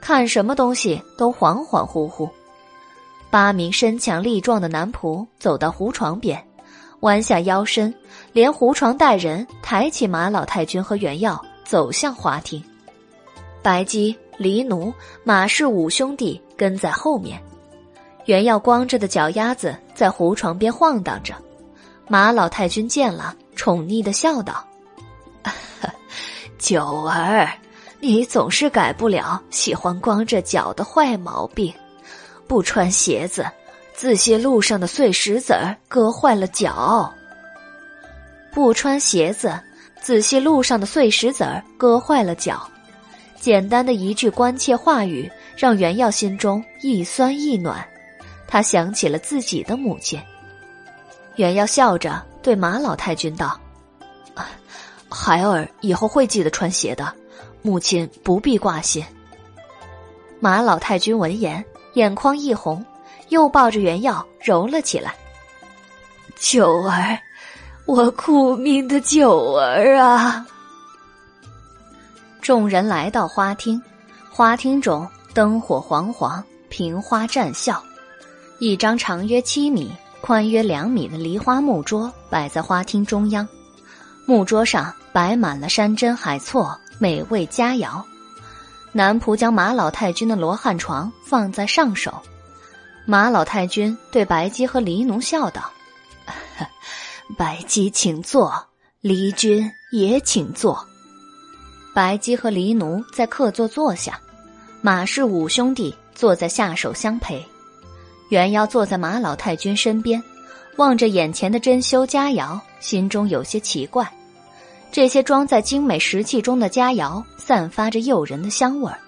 看什么东西都恍恍惚惚。八名身强力壮的男仆走到胡床边，弯下腰身，连胡床带人抬起马老太君和袁耀，走向花厅。白姬、黎奴、马氏五兄弟跟在后面。袁耀光着的脚丫子在胡床边晃荡着。马老太君见了，宠溺的笑道：“ 九儿，你总是改不了喜欢光着脚的坏毛病。”不穿鞋子，仔细路上的碎石子儿割坏了脚。不穿鞋子，仔细路上的碎石子儿割坏了脚。简单的一句关切话语，让袁耀心中一酸一暖。他想起了自己的母亲。袁耀笑着对马老太君道：“孩儿以后会记得穿鞋的，母亲不必挂心。”马老太君闻言。眼眶一红，又抱着原药揉了起来。九儿，我苦命的九儿啊！众人来到花厅，花厅中灯火煌煌，屏花绽笑。一张长约七米、宽约两米的梨花木桌摆在花厅中央，木桌上摆满了山珍海错、美味佳肴。男仆将马老太君的罗汉床放在上首，马老太君对白姬和黎奴笑道：“ 白姬请坐，黎君也请坐。”白姬和黎奴在客座坐下，马氏五兄弟坐在下手相陪。袁耀坐在马老太君身边，望着眼前的珍馐佳肴，心中有些奇怪。这些装在精美食器中的佳肴，散发着诱人的香味儿，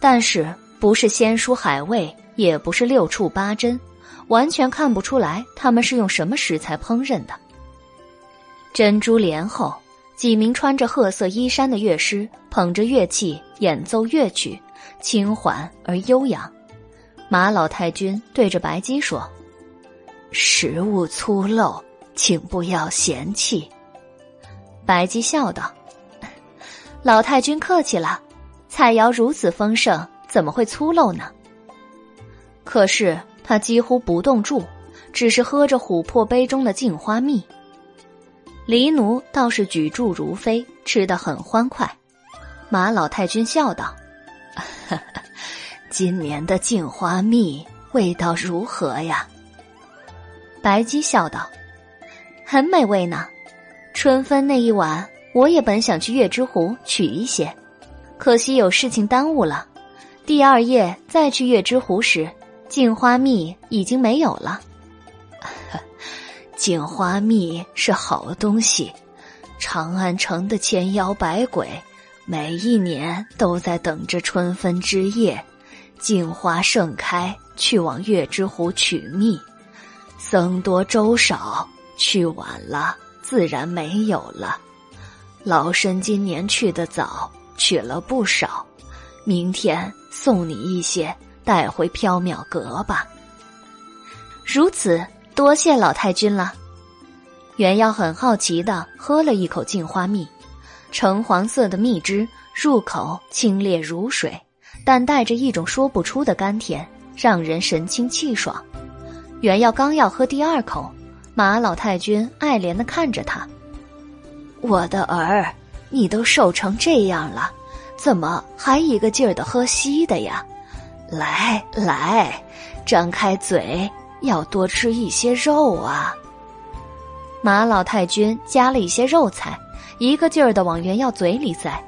但是不是鲜蔬海味，也不是六畜八珍，完全看不出来他们是用什么食材烹饪的。珍珠帘后，几名穿着褐色衣衫的乐师捧着乐器演奏乐曲，轻缓而悠扬。马老太君对着白姬说：“食物粗陋，请不要嫌弃。”白姬笑道：“老太君客气了，菜肴如此丰盛，怎么会粗陋呢？”可是他几乎不动箸，只是喝着琥珀杯中的镜花蜜。黎奴倒是举箸如飞，吃得很欢快。马老太君笑道：“。”今年的镜花蜜味道如何呀？白姬笑道：“很美味呢。春分那一晚，我也本想去月之湖取一些，可惜有事情耽误了。第二夜再去月之湖时，镜花蜜已经没有了。镜花蜜是好东西，长安城的千妖百鬼每一年都在等着春分之夜。”镜花盛开，去往月之湖取蜜，僧多粥少，去晚了自然没有了。老身今年去的早，取了不少，明天送你一些，带回缥缈阁吧。如此，多谢老太君了。原耀很好奇的喝了一口镜花蜜，橙黄色的蜜汁入口清冽如水。但带着一种说不出的甘甜，让人神清气爽。原耀刚要喝第二口，马老太君爱怜的看着他：“我的儿，你都瘦成这样了，怎么还一个劲儿的喝稀的呀？来来，张开嘴，要多吃一些肉啊！”马老太君夹了一些肉菜，一个劲儿的往原耀嘴里塞。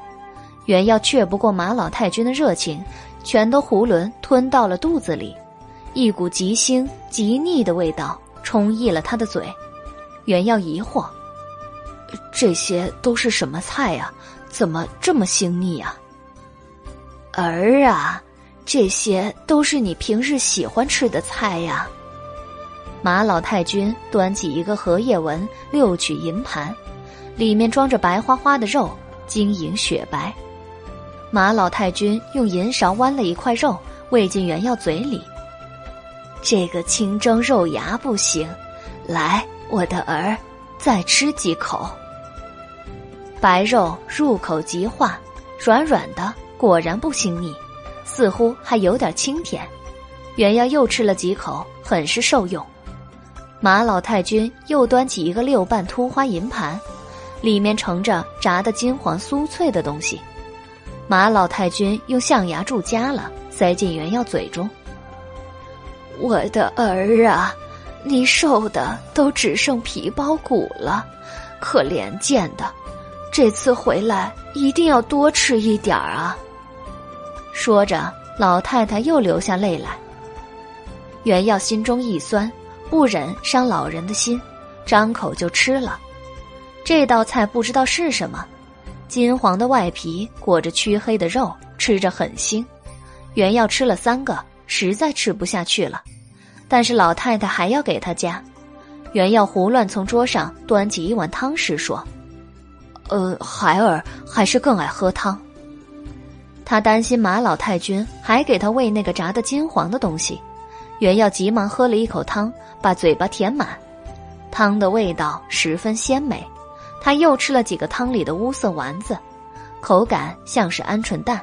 原要却不过马老太君的热情，全都囫囵吞到了肚子里，一股极腥极腻的味道充溢了他的嘴。原要疑惑：这些都是什么菜呀？怎么这么腥腻啊？儿啊，这些都是你平日喜欢吃的菜呀。马老太君端起一个荷叶纹六曲银盘，里面装着白花花的肉，晶莹雪白。马老太君用银勺剜了一块肉，喂进原耀嘴里。这个清蒸肉芽不行，来，我的儿，再吃几口。白肉入口即化，软软的，果然不腥腻，似乎还有点清甜。元耀又吃了几口，很是受用。马老太君又端起一个六瓣凸花银盘，里面盛着炸得金黄酥脆的东西。马老太君用象牙柱夹了，塞进元耀嘴中。我的儿啊，你瘦的都只剩皮包骨了，可怜见的。这次回来一定要多吃一点儿啊！说着，老太太又流下泪来。原耀心中一酸，不忍伤老人的心，张口就吃了。这道菜不知道是什么。金黄的外皮裹着黢黑的肉，吃着很腥。原耀吃了三个，实在吃不下去了，但是老太太还要给他加。袁耀胡乱从桌上端起一碗汤时说：“呃，孩儿还是更爱喝汤。”他担心马老太君还给他喂那个炸的金黄的东西。袁耀急忙喝了一口汤，把嘴巴填满。汤的味道十分鲜美。他又吃了几个汤里的乌色丸子，口感像是鹌鹑蛋，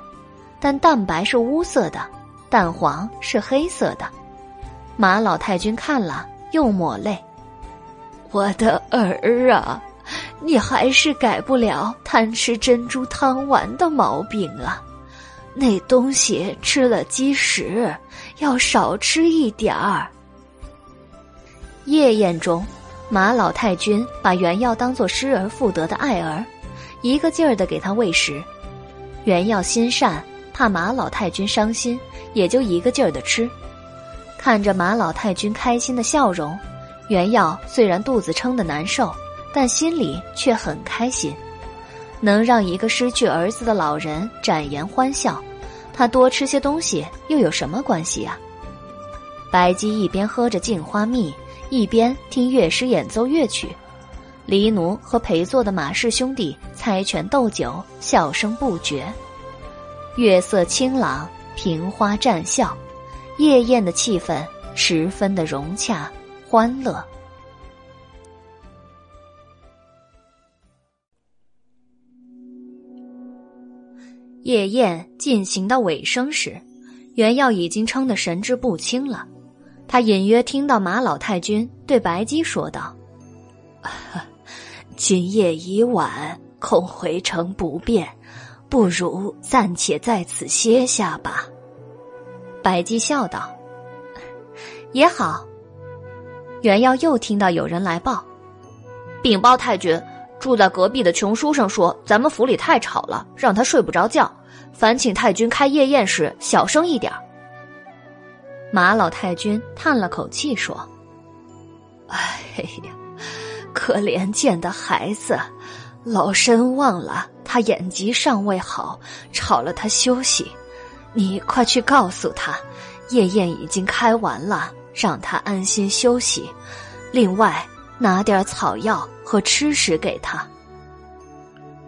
但蛋白是乌色的，蛋黄是黑色的。马老太君看了又抹泪：“我的儿啊，你还是改不了贪吃珍珠汤丸的毛病啊！那东西吃了积食，要少吃一点儿。夜宴中，马老太君把原药当作失而复得的爱儿，一个劲儿的给他喂食。原药心善，怕马老太君伤心，也就一个劲儿的吃。看着马老太君开心的笑容，原药虽然肚子撑得难受，但心里却很开心。能让一个失去儿子的老人展颜欢笑，他多吃些东西又有什么关系呀？白姬一边喝着镜花蜜。一边听乐师演奏乐曲，黎奴和陪坐的马氏兄弟猜拳斗酒，笑声不绝。月色清朗，平花绽笑，夜宴的气氛十分的融洽欢乐。夜宴进行到尾声时，袁耀已经撑得神志不清了。他隐约听到马老太君对白姬说道：“ 今夜已晚，恐回城不便，不如暂且在此歇下吧。”白姬笑道：“也好。”袁耀又听到有人来报：“禀报太君，住在隔壁的穷书生说，咱们府里太吵了，让他睡不着觉，烦请太君开夜宴时小声一点。”马老太君叹了口气说：“哎呀，可怜见的孩子，老身忘了他眼疾尚未好，吵了他休息。你快去告诉他，夜宴已经开完了，让他安心休息。另外，拿点草药和吃食给他。”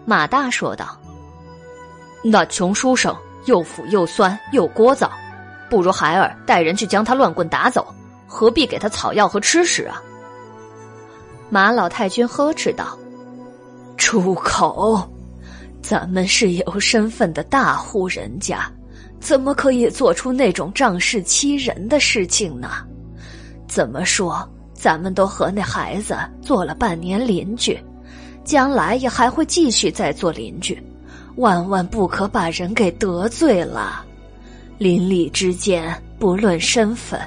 马大说道：“那穷书生又腐又酸又聒噪。”不如孩儿带人去将他乱棍打走，何必给他草药和吃食啊？马老太君呵斥道：“出口！咱们是有身份的大户人家，怎么可以做出那种仗势欺人的事情呢？怎么说，咱们都和那孩子做了半年邻居，将来也还会继续再做邻居，万万不可把人给得罪了。”邻里之间，不论身份，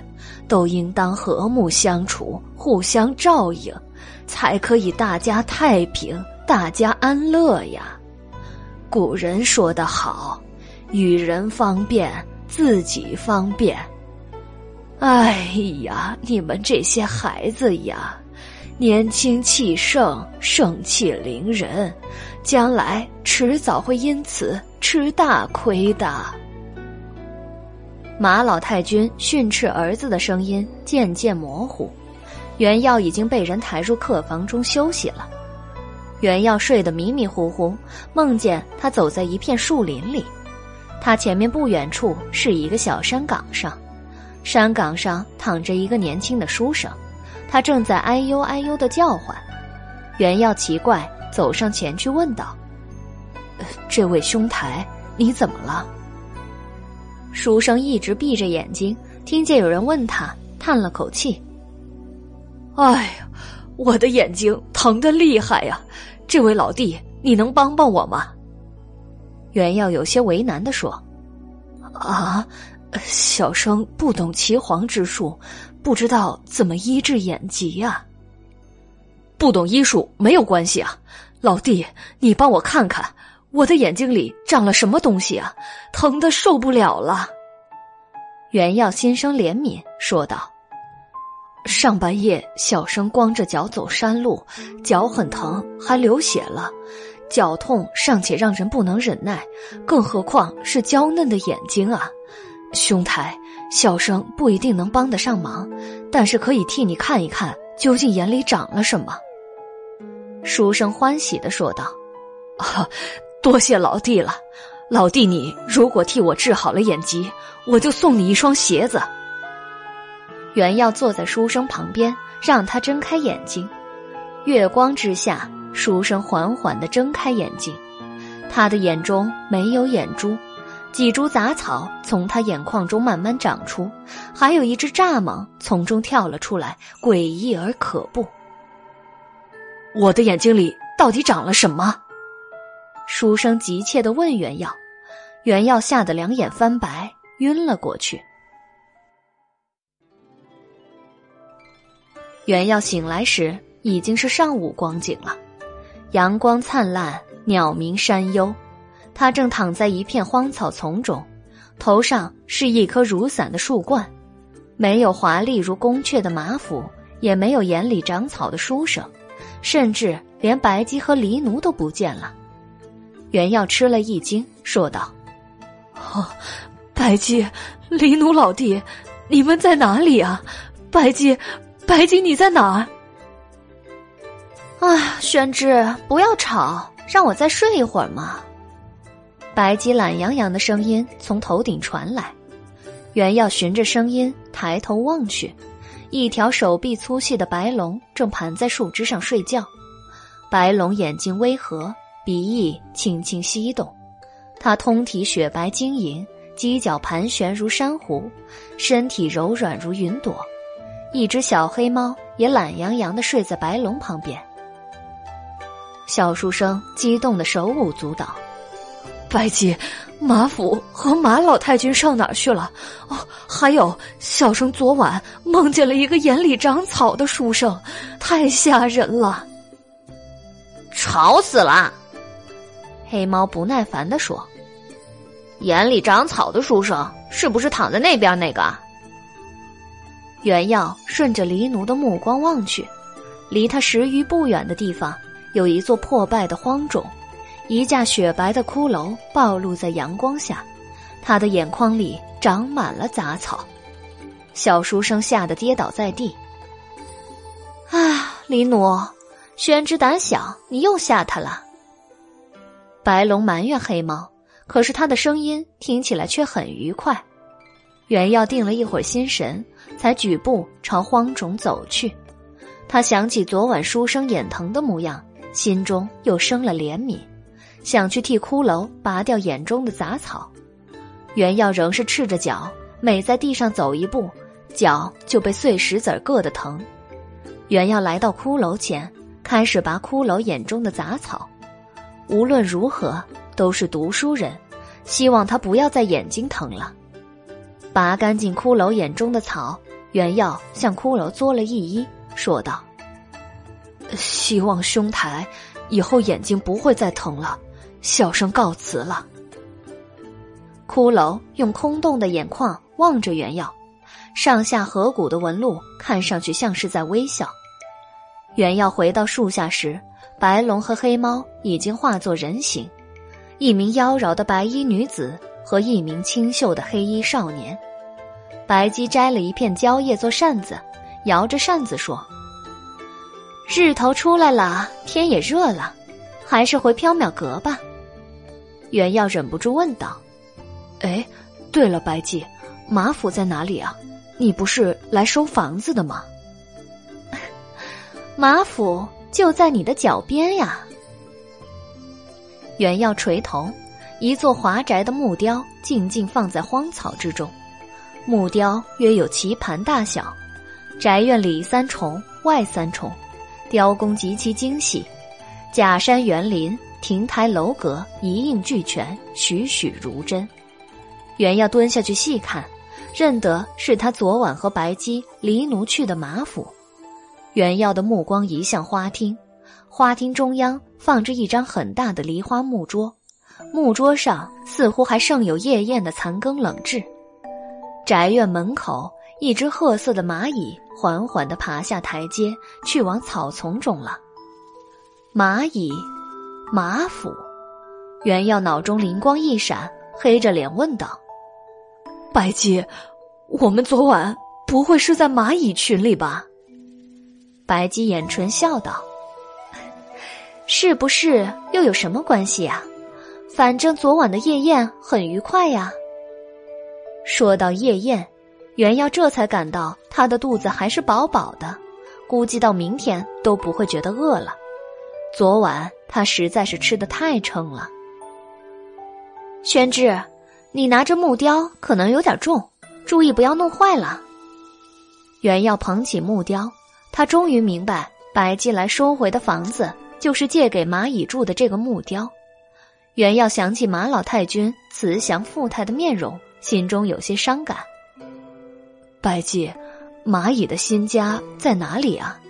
都应当和睦相处，互相照应，才可以大家太平，大家安乐呀。古人说得好：“与人方便，自己方便。”哎呀，你们这些孩子呀，年轻气盛，盛气凌人，将来迟早会因此吃大亏的。马老太君训斥儿子的声音渐渐模糊，袁耀已经被人抬入客房中休息了。袁耀睡得迷迷糊糊，梦见他走在一片树林里，他前面不远处是一个小山岗上，山岗上躺着一个年轻的书生，他正在哎呦哎呦的叫唤。袁耀奇怪，走上前去问道：“这位兄台，你怎么了？”书生一直闭着眼睛，听见有人问他，叹了口气：“哎呀，我的眼睛疼得厉害呀！这位老弟，你能帮帮我吗？”袁耀有些为难的说：“啊，小生不懂岐黄之术，不知道怎么医治眼疾呀。不懂医术没有关系啊，老弟，你帮我看看。”我的眼睛里长了什么东西啊？疼的受不了了。袁耀心生怜悯，说道：“上半夜小生光着脚走山路，脚很疼，还流血了。脚痛尚且让人不能忍耐，更何况是娇嫩的眼睛啊！兄台，小生不一定能帮得上忙，但是可以替你看一看，究竟眼里长了什么。”书生欢喜的说道：“啊。”多谢老弟了，老弟，你如果替我治好了眼疾，我就送你一双鞋子。袁耀坐在书生旁边，让他睁开眼睛。月光之下，书生缓缓的睁开眼睛，他的眼中没有眼珠，几株杂草从他眼眶中慢慢长出，还有一只蚱蜢从中跳了出来，诡异而可怖。我的眼睛里到底长了什么？书生急切的问袁耀，袁耀吓得两眼翻白，晕了过去。原耀醒来时已经是上午光景了，阳光灿烂，鸟鸣山幽。他正躺在一片荒草丛中，头上是一颗如伞的树冠，没有华丽如宫阙的马府，也没有眼里长草的书生，甚至连白姬和黎奴都不见了。袁耀吃了一惊，说道：“哦，白姬、黎奴老弟，你们在哪里啊？白姬，白姬，你在哪儿？”啊，宣之，不要吵，让我再睡一会儿嘛。白姬懒洋洋的声音从头顶传来，原要循着声音抬头望去，一条手臂粗细的白龙正盘在树枝上睡觉。白龙眼睛微合，鼻翼轻轻翕动，它通体雪白晶莹，犄角盘旋如珊瑚，身体柔软如云朵。一只小黑猫也懒洋洋的睡在白龙旁边。小书生激动的手舞足蹈。白姬，马府和马老太君上哪儿去了？哦，还有，小生昨晚梦见了一个眼里长草的书生，太吓人了。吵死了！黑猫不耐烦的说：“眼里长草的书生是不是躺在那边那个？”袁耀顺着黎奴的目光望去，离他十余步远的地方有一座破败的荒冢。一架雪白的骷髅暴露在阳光下，他的眼眶里长满了杂草。小书生吓得跌倒在地。啊，黎奴，宣之胆小，你又吓他了。白龙埋怨黑猫，可是他的声音听起来却很愉快。袁耀定了一会儿心神，才举步朝荒冢走去。他想起昨晚书生眼疼的模样，心中又生了怜悯。想去替骷髅拔掉眼中的杂草，袁耀仍是赤着脚，每在地上走一步，脚就被碎石子硌得疼。袁耀来到骷髅前，开始拔骷髅眼中的杂草。无论如何，都是读书人，希望他不要再眼睛疼了。拔干净骷髅眼中的草，袁耀向骷髅作了一揖，说道：“希望兄台以后眼睛不会再疼了。”小生告辞了。骷髅用空洞的眼眶望着袁耀，上下颌骨的纹路看上去像是在微笑。袁耀回到树下时，白龙和黑猫已经化作人形，一名妖娆的白衣女子和一名清秀的黑衣少年。白姬摘了一片蕉叶做扇子，摇着扇子说：“日头出来了，天也热了，还是回缥缈阁吧。”袁耀忍不住问道：“哎，对了，白姬，马府在哪里啊？你不是来收房子的吗？” 马府就在你的脚边呀。袁耀垂头，一座华宅的木雕静静放在荒草之中，木雕约有棋盘大小，宅院里三重外三重，雕工极其精细，假山园林。亭台楼阁一应俱全，栩栩如真。袁耀蹲下去细看，认得是他昨晚和白姬、黎奴去的马府。袁耀的目光移向花厅，花厅中央放着一张很大的梨花木桌，木桌上似乎还剩有夜宴的残羹冷炙。宅院门口，一只褐色的蚂蚁缓缓地爬下台阶，去往草丛中了。蚂蚁。马府，袁耀脑中灵光一闪，黑着脸问道：“白姬，我们昨晚不会是在蚂蚁群里吧？”白姬掩唇笑道：“是不是又有什么关系啊？反正昨晚的夜宴很愉快呀。”说到夜宴，袁耀这才感到他的肚子还是饱饱的，估计到明天都不会觉得饿了。昨晚他实在是吃的太撑了。宣之，你拿着木雕可能有点重，注意不要弄坏了。袁耀捧起木雕，他终于明白白姬来收回的房子就是借给蚂蚁住的这个木雕。袁耀想起马老太君慈祥富态的面容，心中有些伤感。白姬，蚂蚁的新家在哪里啊？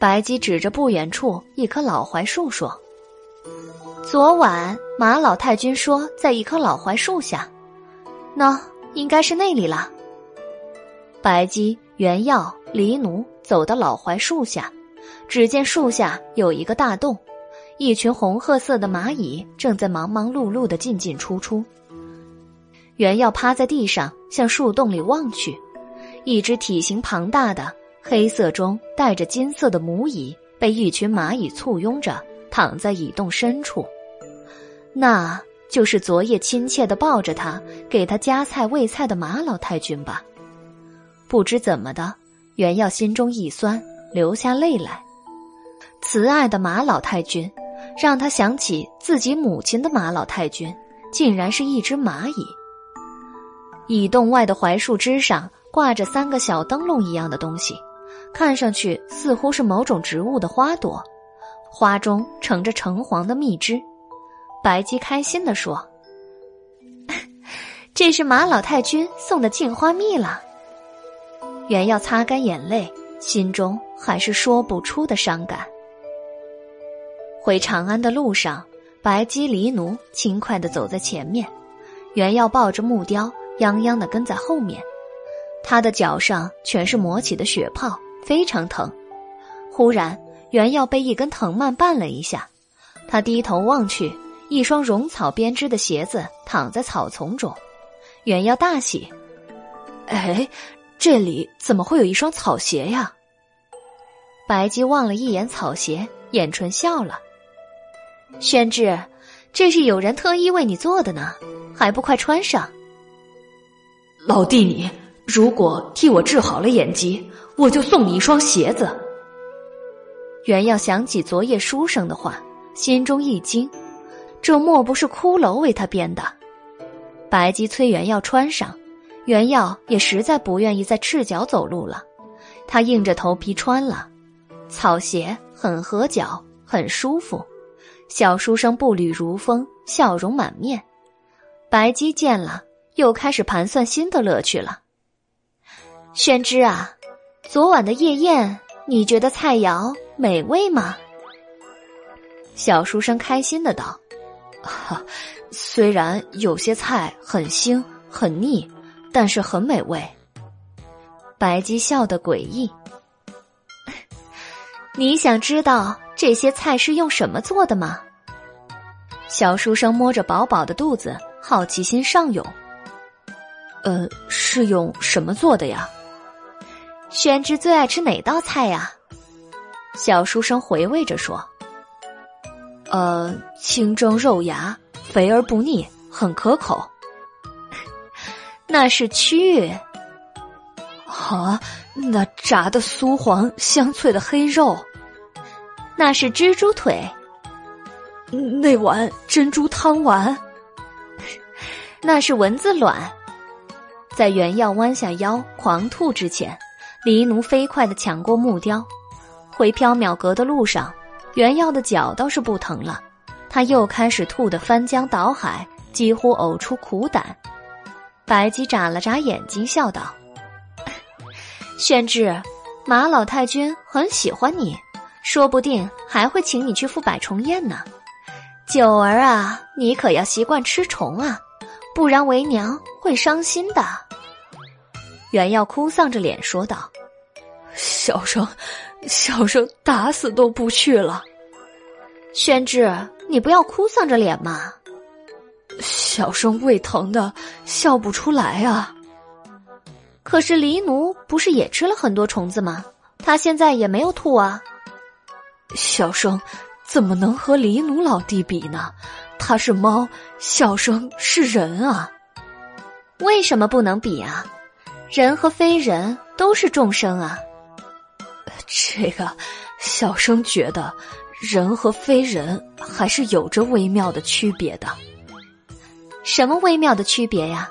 白姬指着不远处一棵老槐树说：“昨晚马老太君说，在一棵老槐树下，那应该是那里了。”白姬、原耀、黎奴走到老槐树下，只见树下有一个大洞，一群红褐色的蚂蚁正在忙忙碌碌的进进出出。原药趴在地上向树洞里望去，一只体型庞大的。黑色中带着金色的母蚁被一群蚂蚁簇拥着躺在蚁洞深处，那就是昨夜亲切的抱着他给他夹菜喂菜的马老太君吧？不知怎么的，袁耀心中一酸，流下泪来。慈爱的马老太君，让他想起自己母亲的马老太君，竟然是一只蚂蚁。蚁洞外的槐树枝上挂着三个小灯笼一样的东西。看上去似乎是某种植物的花朵，花中盛着橙黄的蜜汁。白姬开心地说：“ 这是马老太君送的镜花蜜了。”原要擦干眼泪，心中还是说不出的伤感。回长安的路上，白姬离奴轻快地走在前面，原要抱着木雕，泱泱的跟在后面。他的脚上全是磨起的血泡。非常疼，忽然原耀被一根藤蔓绊了一下，他低头望去，一双绒草编织的鞋子躺在草丛中，原耀大喜，哎，这里怎么会有一双草鞋呀？白姬望了一眼草鞋，眼唇笑了，宣志，这是有人特意为你做的呢，还不快穿上？老弟你。如果替我治好了眼疾，我就送你一双鞋子。原要想起昨夜书生的话，心中一惊，这莫不是骷髅为他编的？白姬催原要穿上，原要也实在不愿意再赤脚走路了，他硬着头皮穿了。草鞋很合脚，很舒服。小书生步履如风，笑容满面。白姬见了，又开始盘算新的乐趣了。宣之啊，昨晚的夜宴，你觉得菜肴美味吗？小书生开心的道：“哈，虽然有些菜很腥很腻，但是很美味。”白姬笑得诡异。你想知道这些菜是用什么做的吗？小书生摸着饱饱的肚子，好奇心上涌。呃，是用什么做的呀？宣之最爱吃哪道菜呀？小书生回味着说：“呃，清蒸肉芽，肥而不腻，很可口。那是蛆。啊，那炸的酥黄香脆的黑肉，那是蜘蛛腿。那碗珍珠汤丸，那是蚊子卵。在原药弯下腰狂吐之前。”黎奴飞快地抢过木雕，回缥缈阁的路上，原耀的脚倒是不疼了。他又开始吐得翻江倒海，几乎呕出苦胆。白姬眨了眨眼睛，笑道：“ 宣志，马老太君很喜欢你，说不定还会请你去赴百虫宴呢。九儿啊，你可要习惯吃虫啊，不然为娘会伤心的。”原耀哭丧着脸说道。小生，小生打死都不去了。宣志，你不要哭丧着脸嘛。小生胃疼的笑不出来啊。可是黎奴不是也吃了很多虫子吗？他现在也没有吐啊。小生怎么能和黎奴老弟比呢？他是猫，小生是人啊。为什么不能比啊？人和非人都是众生啊。这个，小生觉得人和非人还是有着微妙的区别的。什么微妙的区别呀？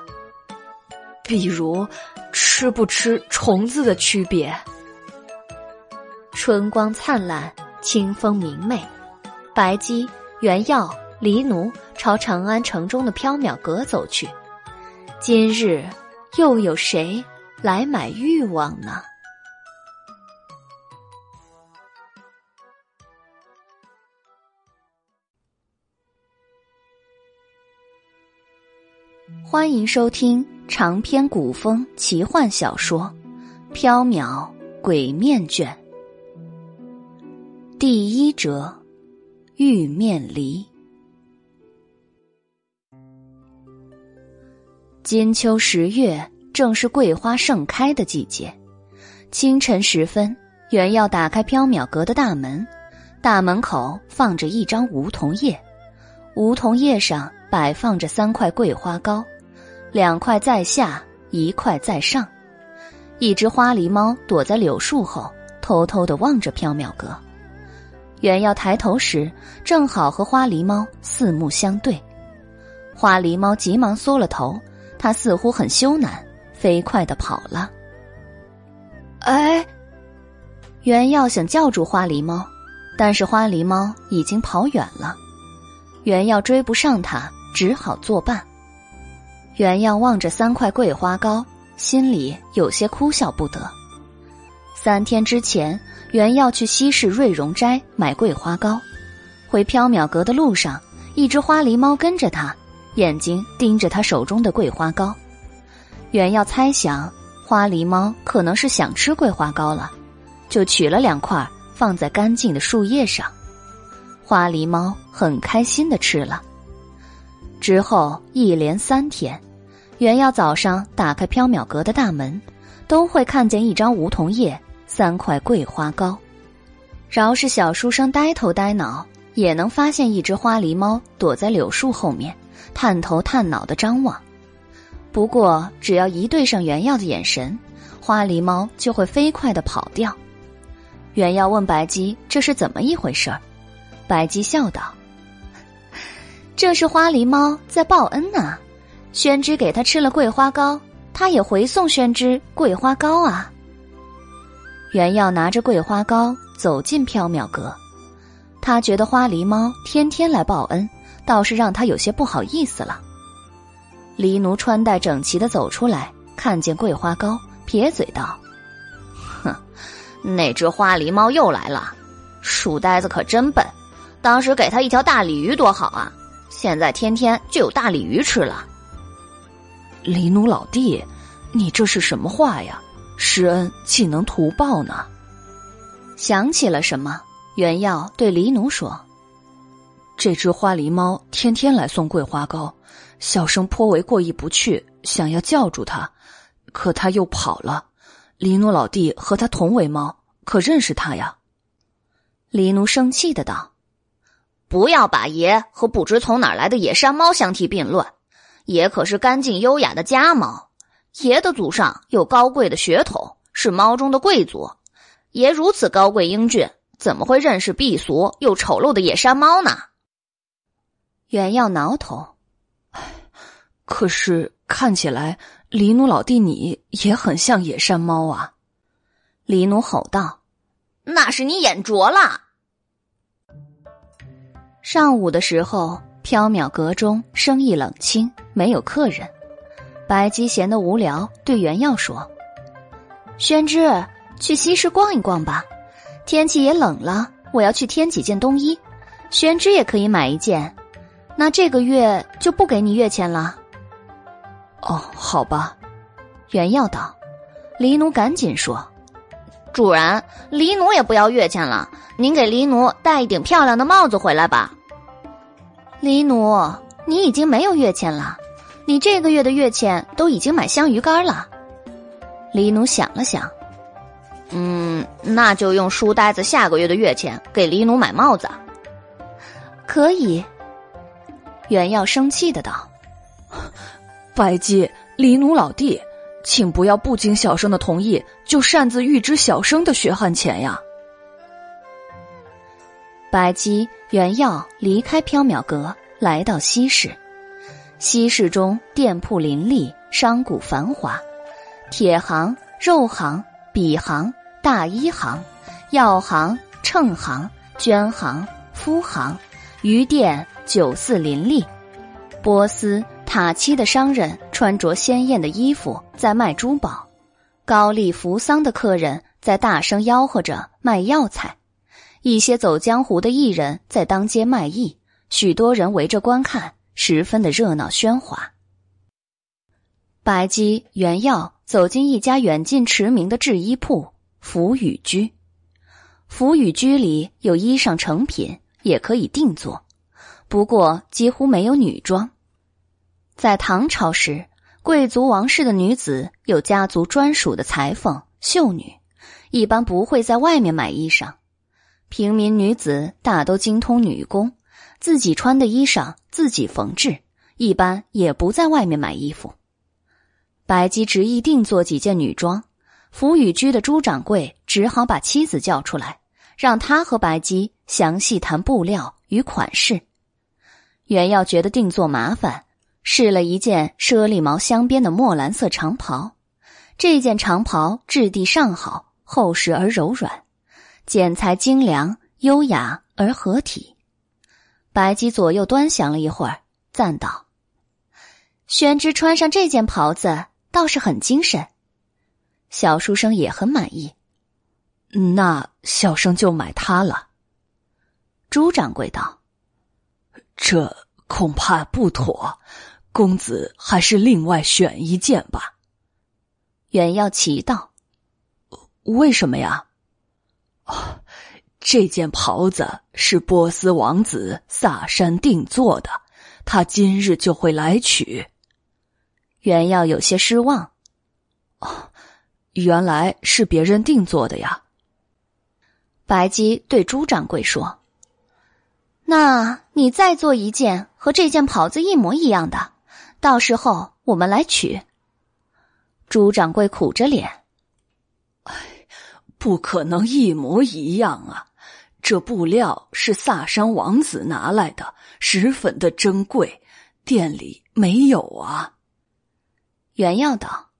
比如吃不吃虫子的区别。春光灿烂，清风明媚，白姬、原耀、黎奴朝长安城中的缥缈阁走去。今日又有谁来买欲望呢？欢迎收听长篇古风奇幻小说《缥缈鬼面卷》第一折：玉面梨。金秋十月，正是桂花盛开的季节。清晨时分，原要打开缥缈阁的大门，大门口放着一张梧桐叶，梧桐叶上摆放着三块桂花糕。两块在下，一块在上。一只花狸猫躲在柳树后，偷偷的望着缥缈阁。原要抬头时，正好和花狸猫四目相对。花狸猫急忙缩了头，它似乎很羞赧，飞快的跑了。哎，原要想叫住花狸猫，但是花狸猫已经跑远了。原要追不上它，只好作伴。原样望着三块桂花糕，心里有些哭笑不得。三天之前，原要去西市瑞荣斋买桂花糕，回缥缈阁的路上，一只花狸猫跟着他，眼睛盯着他手中的桂花糕。原要猜想花狸猫可能是想吃桂花糕了，就取了两块放在干净的树叶上。花狸猫很开心的吃了。之后一连三天，原要早上打开缥缈阁的大门，都会看见一张梧桐叶、三块桂花糕。饶是小书生呆头呆脑，也能发现一只花狸猫躲在柳树后面，探头探脑的张望。不过，只要一对上原耀的眼神，花狸猫就会飞快的跑掉。原耀问白姬：“这是怎么一回事？”白姬笑道。这是花狸猫在报恩呢，宣之给他吃了桂花糕，他也回送宣之桂花糕啊。原耀拿着桂花糕走进缥缈阁，他觉得花狸猫天天来报恩，倒是让他有些不好意思了。狸奴穿戴整齐的走出来，看见桂花糕，撇嘴道：“哼，那只花狸猫又来了，书呆子可真笨，当时给他一条大鲤鱼多好啊。”现在天天就有大鲤鱼吃了。黎奴老弟，你这是什么话呀？施恩岂能图报呢？想起了什么，原耀对黎奴说：“这只花狸猫天天来送桂花糕，小生颇为过意不去，想要叫住它，可它又跑了。黎奴老弟和他同为猫，可认识他呀？”黎奴生气的道。不要把爷和不知从哪儿来的野山猫相提并论，爷可是干净优雅的家猫，爷的祖上有高贵的血统，是猫中的贵族。爷如此高贵英俊，怎么会认识避俗又丑陋的野山猫呢？原要挠头，可是看起来黎奴老弟你也很像野山猫啊！黎奴吼道：“那是你眼拙了。”上午的时候，缥缈阁中生意冷清，没有客人。白姬闲得无聊，对袁耀说：“宣之，去西市逛一逛吧，天气也冷了，我要去添几件冬衣。宣之也可以买一件，那这个月就不给你月钱了。”哦，好吧。袁耀道。黎奴赶紧说：“主人，黎奴也不要月钱了，您给黎奴戴一顶漂亮的帽子回来吧。”黎奴，你已经没有月钱了，你这个月的月钱都已经买香鱼干了。黎奴想了想，嗯，那就用书呆子下个月的月钱给黎奴买帽子。可以。原耀生气的道：“白姬，黎奴老弟，请不要不经小生的同意就擅自预支小生的血汗钱呀。”白姬、原耀离开缥缈阁，来到西市。西市中店铺林立，商贾繁华，铁行、肉行、笔行、大衣行、药行、秤行、绢行、夫行、鱼店、酒肆林立。波斯、塔漆的商人穿着鲜艳的衣服，在卖珠宝。高丽扶桑的客人在大声吆喝着卖药材，一些走江湖的艺人在当街卖艺，许多人围着观看，十分的热闹喧哗。白姬、原耀走进一家远近驰名的制衣铺——福宇居。福宇居里有衣裳成品，也可以定做，不过几乎没有女装。在唐朝时，贵族王室的女子有家族专属的裁缝、绣女，一般不会在外面买衣裳。平民女子大都精通女工，自己穿的衣裳自己缝制，一般也不在外面买衣服。白姬执意定做几件女装，福雨居的朱掌柜只好把妻子叫出来，让他和白姬详细谈布料与款式。袁耀觉得定做麻烦，试了一件猞猁毛镶边的墨蓝色长袍。这件长袍质地上好，厚实而柔软，剪裁精良，优雅而合体。白姬左右端详了一会儿，赞道：“宣之穿上这件袍子。”倒是很精神，小书生也很满意。那小生就买它了。朱掌柜道：“这恐怕不妥，公子还是另外选一件吧。”袁耀奇道：“为什么呀？”哦，这件袍子是波斯王子萨珊定做的，他今日就会来取。袁耀有些失望，哦，原来是别人定做的呀。白姬对朱掌柜说：“那你再做一件和这件袍子一模一样的，到时候我们来取。”朱掌柜苦着脸：“哎，不可能一模一样啊！这布料是萨珊王子拿来的，十分的珍贵，店里没有啊。”原耀道：“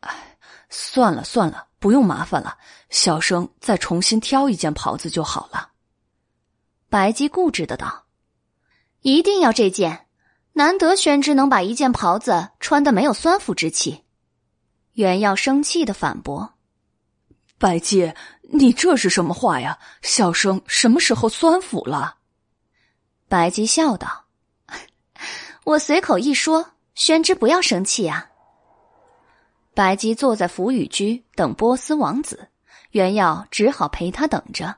哎，算了算了，不用麻烦了，小生再重新挑一件袍子就好了。”白姬固执的道：“一定要这件，难得宣之能把一件袍子穿的没有酸腐之气。”袁耀生气的反驳：“白姬，你这是什么话呀？小生什么时候酸腐了？”白姬笑道：“ 我随口一说，宣之不要生气啊。”白姬坐在福雨居等波斯王子，袁耀只好陪他等着。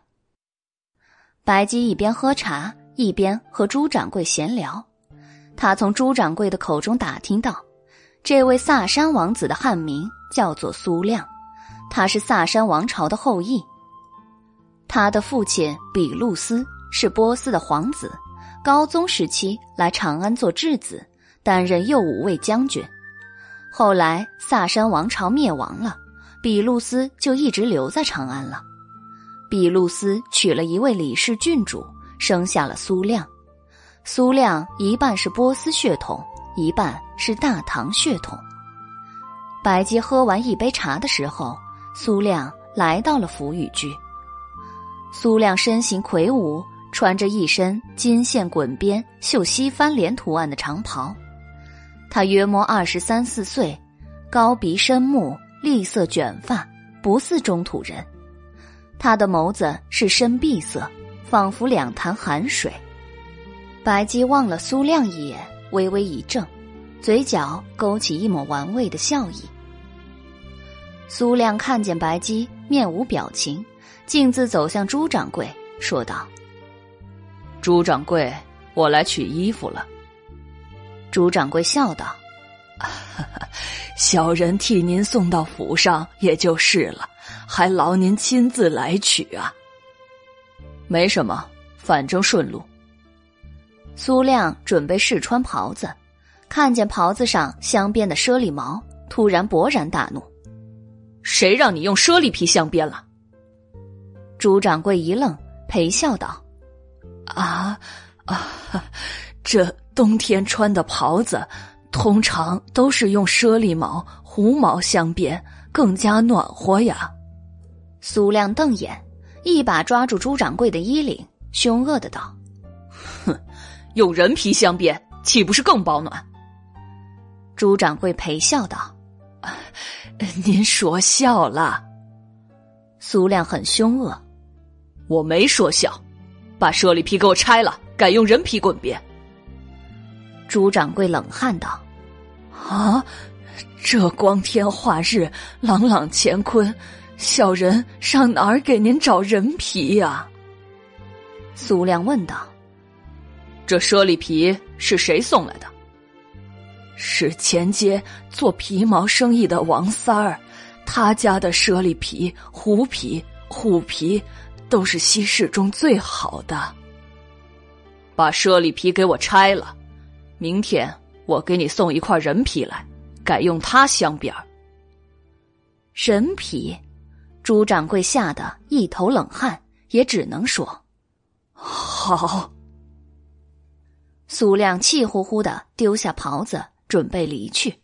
白姬一边喝茶，一边和朱掌柜闲聊。他从朱掌柜的口中打听到，这位萨珊王子的汉名叫做苏亮，他是萨珊王朝的后裔。他的父亲比路斯是波斯的皇子，高宗时期来长安做质子，担任右武卫将军。后来萨珊王朝灭亡了，比路斯就一直留在长安了。比路斯娶了一位李氏郡主，生下了苏亮。苏亮一半是波斯血统，一半是大唐血统。白姬喝完一杯茶的时候，苏亮来到了福宇居。苏亮身形魁梧，穿着一身金线滚边、绣西番莲图案的长袍。他约莫二十三四岁，高鼻深目，栗色卷发，不似中土人。他的眸子是深碧色，仿佛两潭寒水。白姬望了苏亮一眼，微微一怔，嘴角勾起一抹玩味的笑意。苏亮看见白姬，面无表情，径自走向朱掌柜，说道：“朱掌柜，我来取衣服了。”朱掌柜笑道：“小人替您送到府上也就是了，还劳您亲自来取啊。”没什么，反正顺路。苏亮准备试穿袍子，看见袍子上镶边的猞猁毛，突然勃然大怒：“谁让你用猞猁皮镶边了？”朱掌柜一愣，陪笑道：“啊啊，这……”冬天穿的袍子，通常都是用猞猁毛、狐毛镶边，更加暖和呀。苏亮瞪眼，一把抓住朱掌柜的衣领，凶恶的道：“哼，用人皮镶边，岂不是更保暖？”朱掌柜陪笑道：“您说笑了。苏亮很凶恶，我没说笑，把猞猁皮给我拆了，改用人皮滚边。朱掌柜冷汗道：“啊，这光天化日，朗朗乾坤，小人上哪儿给您找人皮呀？”苏亮问道：“这猞猁皮是谁送来的？”是前街做皮毛生意的王三儿，他家的猞猁皮、狐皮、虎皮都是稀世中最好的。把猞猁皮给我拆了，明天我给你送一块人皮来，改用它镶边儿。人皮，朱掌柜吓得一头冷汗，也只能说：“ 好。”苏亮气呼呼的丢下袍子。准备离去，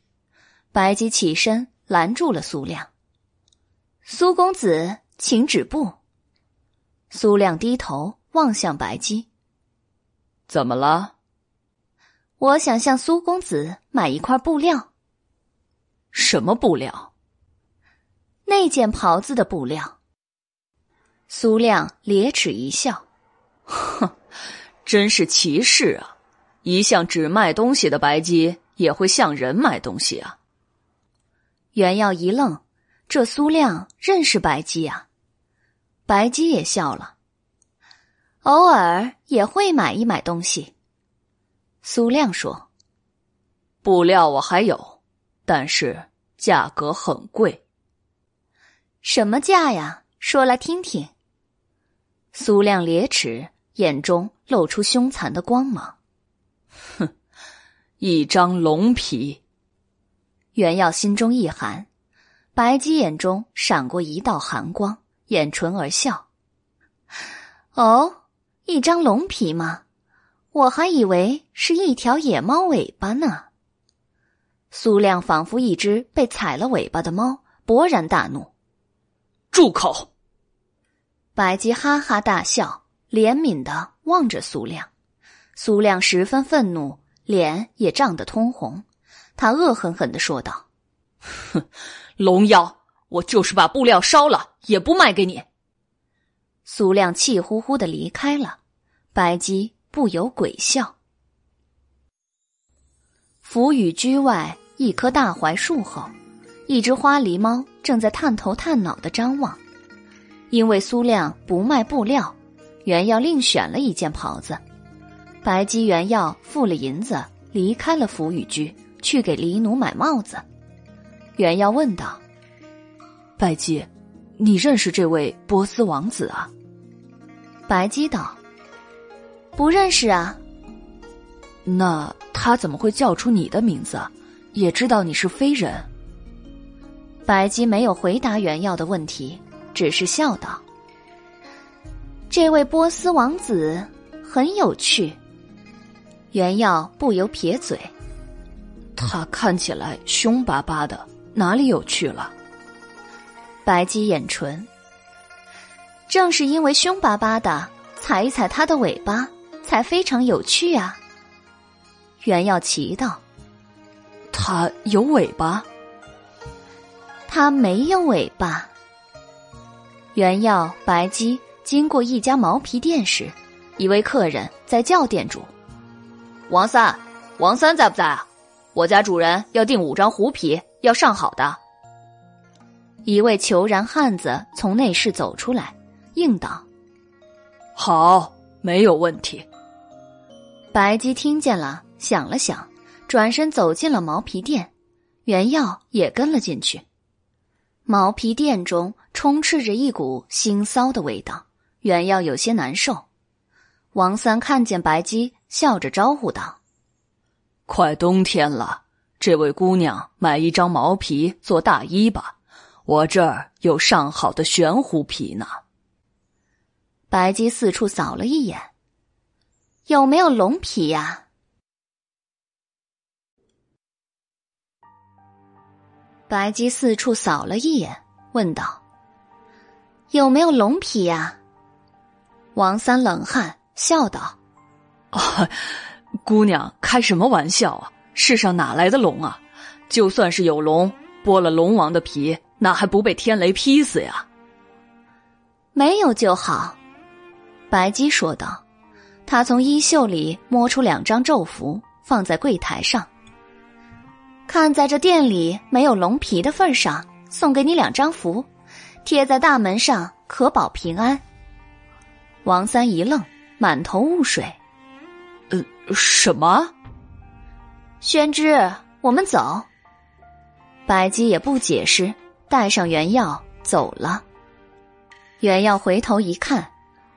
白姬起身拦住了苏亮。苏公子，请止步。苏亮低头望向白姬，怎么了？我想向苏公子买一块布料。什么布料？那件袍子的布料。苏亮咧齿一笑，哼，真是奇事啊！一向只卖东西的白姬。也会向人买东西啊！袁耀一愣，这苏亮认识白姬啊？白姬也笑了，偶尔也会买一买东西。苏亮说：“布料我还有，但是价格很贵。什么价呀？说来听听。”苏亮咧齿，眼中露出凶残的光芒。一张龙皮，袁耀心中一寒，白姬眼中闪过一道寒光，掩唇而笑。哦，一张龙皮吗？我还以为是一条野猫尾巴呢。苏亮仿佛一只被踩了尾巴的猫，勃然大怒：“住口！”白姬哈哈大笑，怜悯的望着苏亮。苏亮十分愤怒。脸也涨得通红，他恶狠狠的说道：“哼，龙妖，我就是把布料烧了，也不卖给你。”苏亮气呼呼的离开了，白姬不由鬼笑。福雨居外一棵大槐树后，一只花狸猫正在探头探脑的张望。因为苏亮不卖布料，原要另选了一件袍子。白姬原要付了银子，离开了福雨居，去给黎奴买帽子。原耀问道：“白姬，你认识这位波斯王子啊？”白姬道：“不认识啊。”那他怎么会叫出你的名字？也知道你是非人？白姬没有回答原耀的问题，只是笑道：“这位波斯王子很有趣。”袁耀不由撇嘴，他看起来凶巴巴的，哪里有趣了？白姬眼唇，正是因为凶巴巴的，踩一踩他的尾巴，才非常有趣啊！袁耀奇道：“他有尾巴？他没有尾巴。”袁耀、白姬经过一家毛皮店时，一位客人在叫店主。王三，王三在不在啊？我家主人要订五张狐皮，要上好的。一位虬髯汉子从内室走出来，应道：“好，没有问题。”白姬听见了，想了想，转身走进了毛皮店，原耀也跟了进去。毛皮店中充斥着一股腥臊的味道，原耀有些难受。王三看见白姬。笑着招呼道：“快冬天了，这位姑娘买一张毛皮做大衣吧。我这儿有上好的玄狐皮呢。”白姬四处扫了一眼，有没有龙皮呀？白姬四处扫了一眼，问道：“有没有龙皮呀？”王三冷汗笑道。啊，姑娘，开什么玩笑啊！世上哪来的龙啊？就算是有龙，剥了龙王的皮，那还不被天雷劈死呀？没有就好，白姬说道。他从衣袖里摸出两张咒符，放在柜台上。看在这店里没有龙皮的份上，送给你两张符，贴在大门上，可保平安。王三一愣，满头雾水。什么？宣之，我们走。白姬也不解释，带上原药走了。原药回头一看，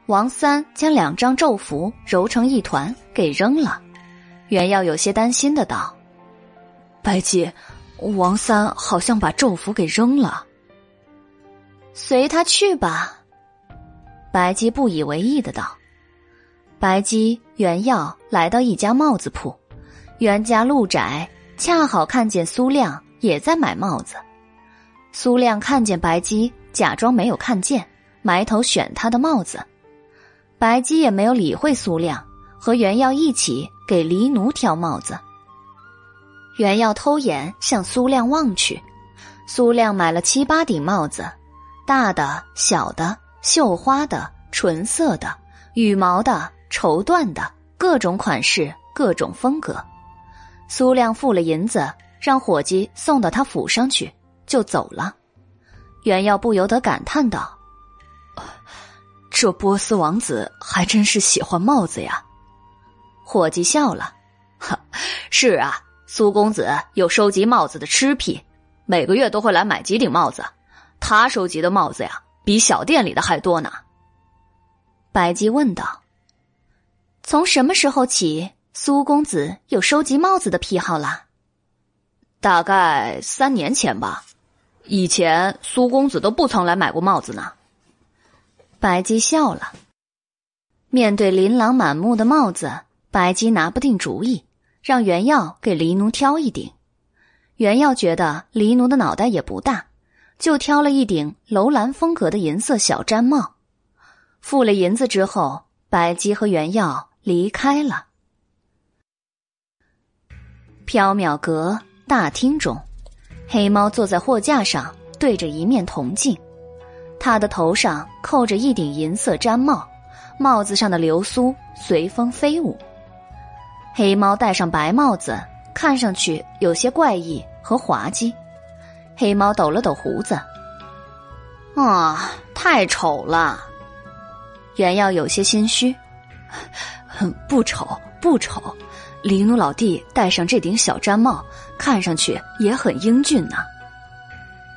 王三将两张咒符揉成一团给扔了。原药有些担心的道。白姬，王三好像把咒符给扔了。随他去吧。白姬不以为意的道。白姬、袁耀来到一家帽子铺，袁家路窄，恰好看见苏亮也在买帽子。苏亮看见白姬，假装没有看见，埋头选他的帽子。白姬也没有理会苏亮，和袁耀一起给黎奴挑帽子。原耀偷眼向苏亮望去，苏亮买了七八顶帽子，大的、小的、绣花的、纯色的、羽毛的、绸缎的，各种款式、各种风格。苏亮付了银子，让伙计送到他府上去，就走了。袁耀不由得感叹道：“这波斯王子还真是喜欢帽子呀。”伙计笑了：“哈，是啊。”苏公子有收集帽子的痴癖，每个月都会来买几顶帽子。他收集的帽子呀，比小店里的还多呢。白姬问道：“从什么时候起，苏公子有收集帽子的癖好了？”大概三年前吧。以前苏公子都不曾来买过帽子呢。白姬笑了。面对琳琅满目的帽子，白姬拿不定主意。让袁耀给黎奴挑一顶，袁耀觉得黎奴的脑袋也不大，就挑了一顶楼兰风格的银色小毡帽。付了银子之后，白姬和袁耀离开了。缥缈阁大厅中，黑猫坐在货架上，对着一面铜镜，他的头上扣着一顶银色毡帽，帽子上的流苏随风飞舞。黑猫戴上白帽子，看上去有些怪异和滑稽。黑猫抖了抖胡子，啊，太丑了。原耀有些心虚，不丑不丑。黎奴老弟戴上这顶小毡帽，看上去也很英俊呢。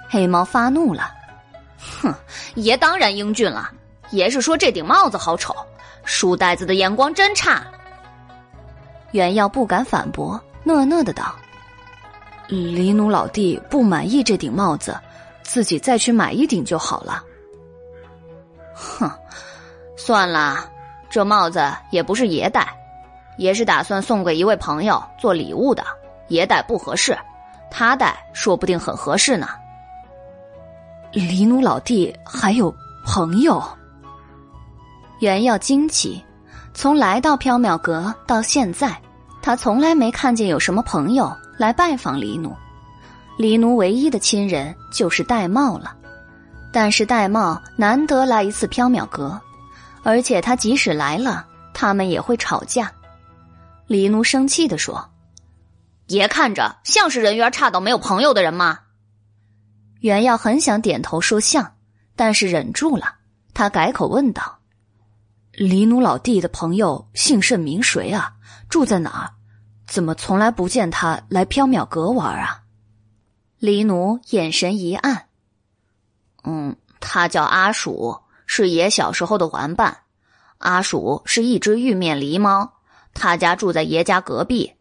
黑猫发怒了，哼，爷当然英俊了。爷是说这顶帽子好丑，书呆子的眼光真差。袁耀不敢反驳，讷讷的道：“黎奴老弟不满意这顶帽子，自己再去买一顶就好了。”哼，算了，这帽子也不是爷戴，爷是打算送给一位朋友做礼物的。爷戴不合适，他戴说不定很合适呢。黎奴老弟还有朋友？袁耀惊奇，从来到缥缈阁到现在。他从来没看见有什么朋友来拜访黎奴，黎奴唯一的亲人就是戴瑁了。但是戴瑁难得来一次缥缈阁，而且他即使来了，他们也会吵架。黎奴生气的说：“爷看着像是人缘差到没有朋友的人吗？”袁耀很想点头说像，但是忍住了。他改口问道：“黎奴老弟的朋友姓甚名谁啊？住在哪儿？”怎么从来不见他来缥缈阁玩啊？黎奴眼神一暗。嗯，他叫阿鼠，是爷小时候的玩伴。阿鼠是一只玉面狸猫，他家住在爷家隔壁。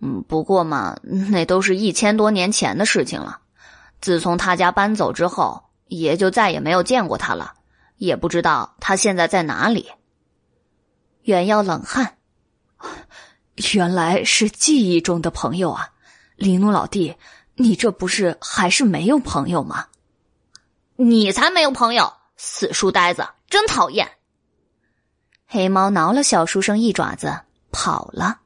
嗯，不过嘛，那都是一千多年前的事情了。自从他家搬走之后，爷就再也没有见过他了，也不知道他现在在哪里。原耀冷汗。原来是记忆中的朋友啊，黎奴老弟，你这不是还是没有朋友吗？你才没有朋友，死书呆子，真讨厌！黑猫挠了小书生一爪子，跑了。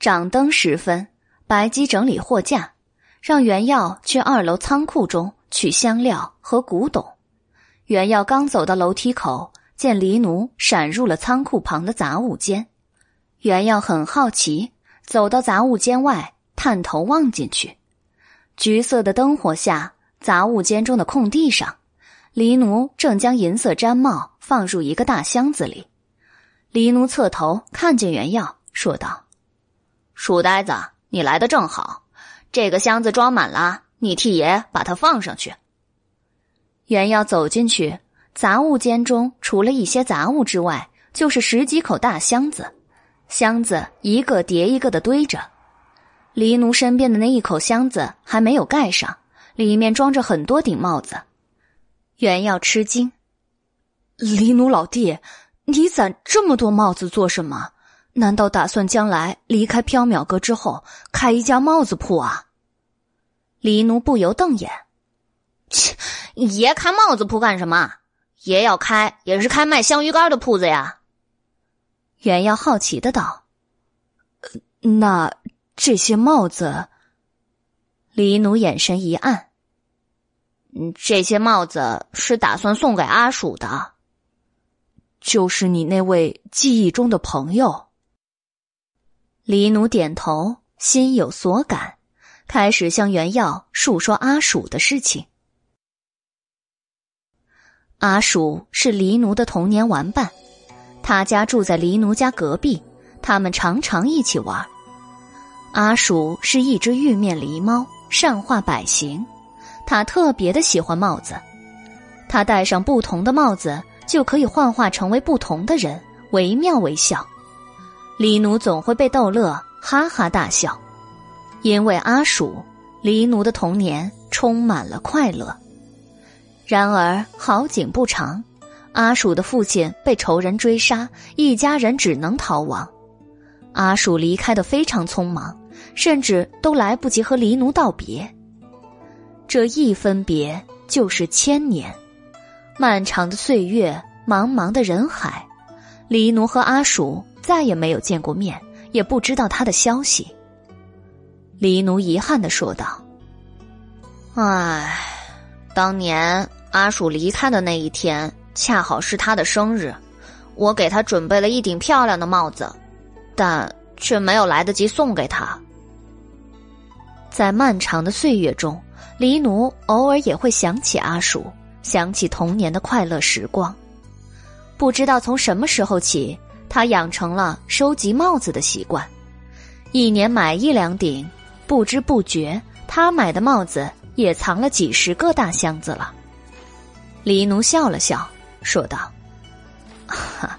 掌灯时分，白姬整理货架，让袁耀去二楼仓库中取香料和古董。袁耀刚走到楼梯口，见黎奴闪入了仓库旁的杂物间。袁耀很好奇，走到杂物间外，探头望进去。橘色的灯火下，杂物间中的空地上，黎奴正将银色毡帽放入一个大箱子里。黎奴侧头看见袁耀，说道：“书呆子，你来的正好，这个箱子装满了，你替爷把它放上去。”袁耀走进去，杂物间中除了一些杂物之外，就是十几口大箱子，箱子一个叠一个的堆着。黎奴身边的那一口箱子还没有盖上，里面装着很多顶帽子。袁耀吃惊：“黎奴老弟，你攒这么多帽子做什么？难道打算将来离开缥缈阁之后开一家帽子铺啊？”黎奴不由瞪眼：“切，爷开帽子铺干什么？爷要开也是开卖香鱼干的铺子呀。”袁耀好奇的道：“那？”这些帽子，黎奴眼神一暗。嗯，这些帽子是打算送给阿鼠的，就是你那位记忆中的朋友。黎奴点头，心有所感，开始向袁耀述说阿鼠的事情。阿鼠是黎奴的童年玩伴，他家住在黎奴家隔壁，他们常常一起玩。阿鼠是一只玉面狸猫，善化百形。他特别的喜欢帽子，他戴上不同的帽子，就可以幻化成为不同的人，惟妙惟肖。黎奴总会被逗乐，哈哈大笑。因为阿鼠，黎奴的童年充满了快乐。然而好景不长，阿鼠的父亲被仇人追杀，一家人只能逃亡。阿鼠离开的非常匆忙。甚至都来不及和黎奴道别。这一分别就是千年，漫长的岁月，茫茫的人海，黎奴和阿鼠再也没有见过面，也不知道他的消息。黎奴遗憾的说道：“唉，当年阿鼠离开的那一天，恰好是他的生日，我给他准备了一顶漂亮的帽子，但却没有来得及送给他。”在漫长的岁月中，黎奴偶尔也会想起阿鼠，想起童年的快乐时光。不知道从什么时候起，他养成了收集帽子的习惯，一年买一两顶。不知不觉，他买的帽子也藏了几十个大箱子了。黎奴笑了笑，说道：“哈，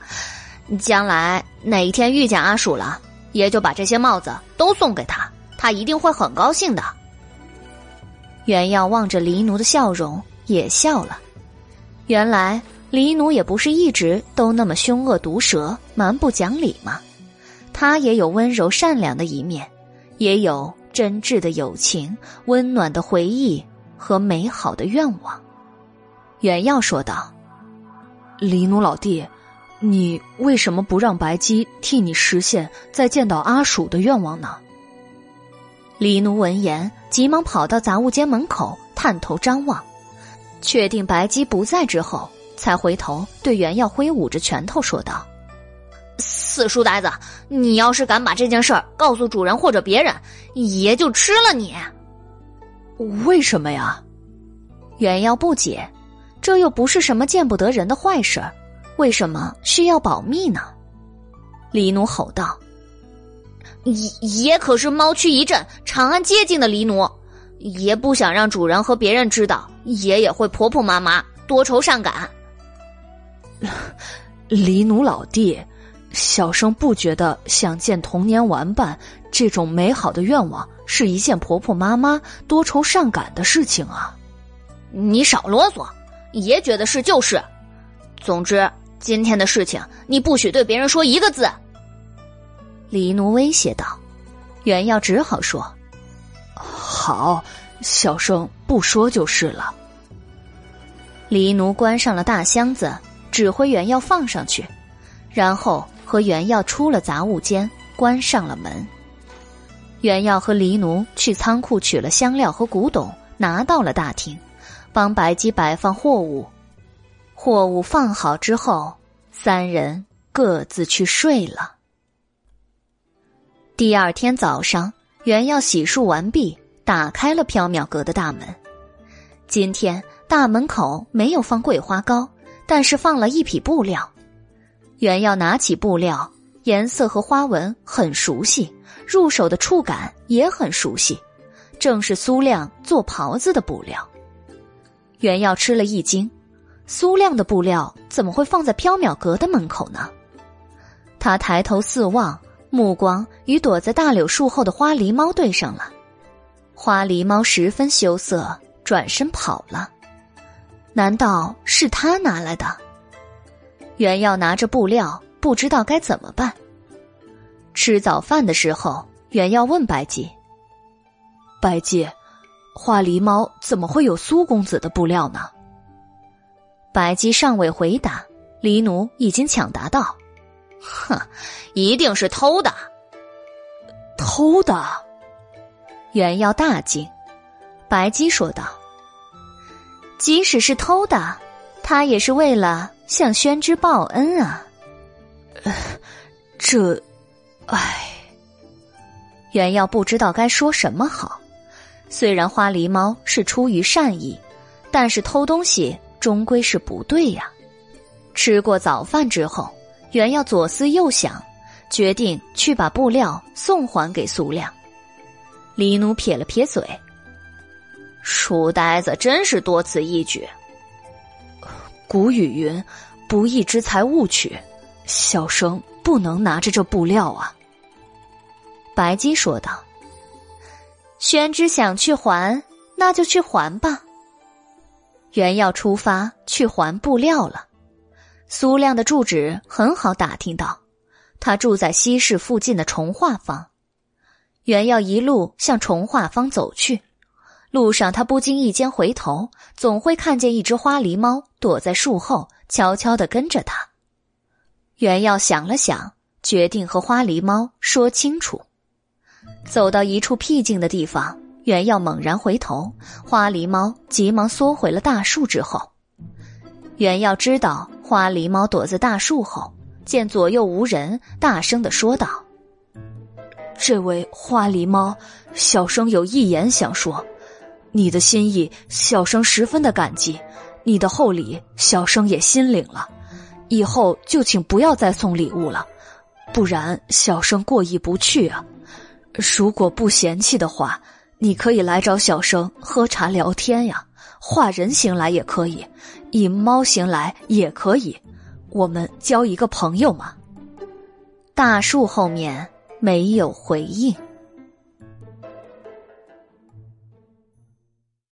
将来哪一天遇见阿鼠了，爷就把这些帽子都送给他。”他一定会很高兴的。袁耀望着黎奴的笑容，也笑了。原来黎奴也不是一直都那么凶恶毒舌、蛮不讲理嘛。他也有温柔善良的一面，也有真挚的友情、温暖的回忆和美好的愿望。袁耀说道：“黎奴老弟，你为什么不让白姬替你实现再见到阿鼠的愿望呢？”黎奴闻言，急忙跑到杂物间门口，探头张望，确定白姬不在之后，才回头对袁耀挥舞着拳头说道：“死书呆子，你要是敢把这件事儿告诉主人或者别人，爷就吃了你！”为什么呀？袁耀不解，这又不是什么见不得人的坏事，为什么需要保密呢？李奴吼道。爷爷可是猫区一镇长安街境的黎奴，爷不想让主人和别人知道，爷也会婆婆妈妈多愁善感。黎奴老弟，小生不觉得想见童年玩伴这种美好的愿望是一件婆婆妈妈多愁善感的事情啊！你少啰嗦，爷觉得是就是。总之，今天的事情你不许对别人说一个字。黎奴威胁道：“袁耀只好说，好，小生不说就是了。”黎奴关上了大箱子，指挥袁耀放上去，然后和袁耀出了杂物间，关上了门。袁耀和黎奴去仓库取了香料和古董，拿到了大厅，帮白姬摆放货物。货物放好之后，三人各自去睡了。第二天早上，袁耀洗漱完毕，打开了缥缈阁的大门。今天大门口没有放桂花糕，但是放了一匹布料。袁耀拿起布料，颜色和花纹很熟悉。入手的触感也很熟悉，正是苏亮做袍子的布料。袁耀吃了一惊，苏亮的布料怎么会放在缥缈阁的门口呢？他抬头四望，目光与躲在大柳树后的花狸猫对上了。花狸猫十分羞涩，转身跑了。难道是他拿来的？袁耀拿着布料，不知道该怎么办。吃早饭的时候，袁耀问白姬：“白姬，花狸猫怎么会有苏公子的布料呢？”白姬尚未回答，狸奴已经抢答道：“哼，一定是偷的。”偷的！袁耀大惊。白姬说道：“即使是偷的，他也是为了向宣之报恩啊。”这。唉，袁耀不知道该说什么好。虽然花狸猫是出于善意，但是偷东西终归是不对呀。吃过早饭之后，袁耀左思右想，决定去把布料送还给苏亮。李奴撇了撇嘴：“书呆子真是多此一举。古语云：‘不义之财勿取’，小生。”不能拿着这布料啊！白姬说道。宣之想去还，那就去还吧。原要出发去还布料了。苏亮的住址很好打听到，他住在西市附近的重化坊。原要一路向重化坊走去，路上他不经意间回头，总会看见一只花狸猫躲在树后，悄悄的跟着他。袁耀想了想，决定和花狸猫说清楚。走到一处僻静的地方，袁耀猛然回头，花狸猫急忙缩回了大树之后。袁耀知道花狸猫躲在大树后，见左右无人，大声的说道：“这位花狸猫，小生有一言想说，你的心意，小生十分的感激，你的厚礼，小生也心领了。”以后就请不要再送礼物了，不然小生过意不去啊。如果不嫌弃的话，你可以来找小生喝茶聊天呀，画人形来也可以，以猫形来也可以，我们交一个朋友嘛。大树后面没有回应。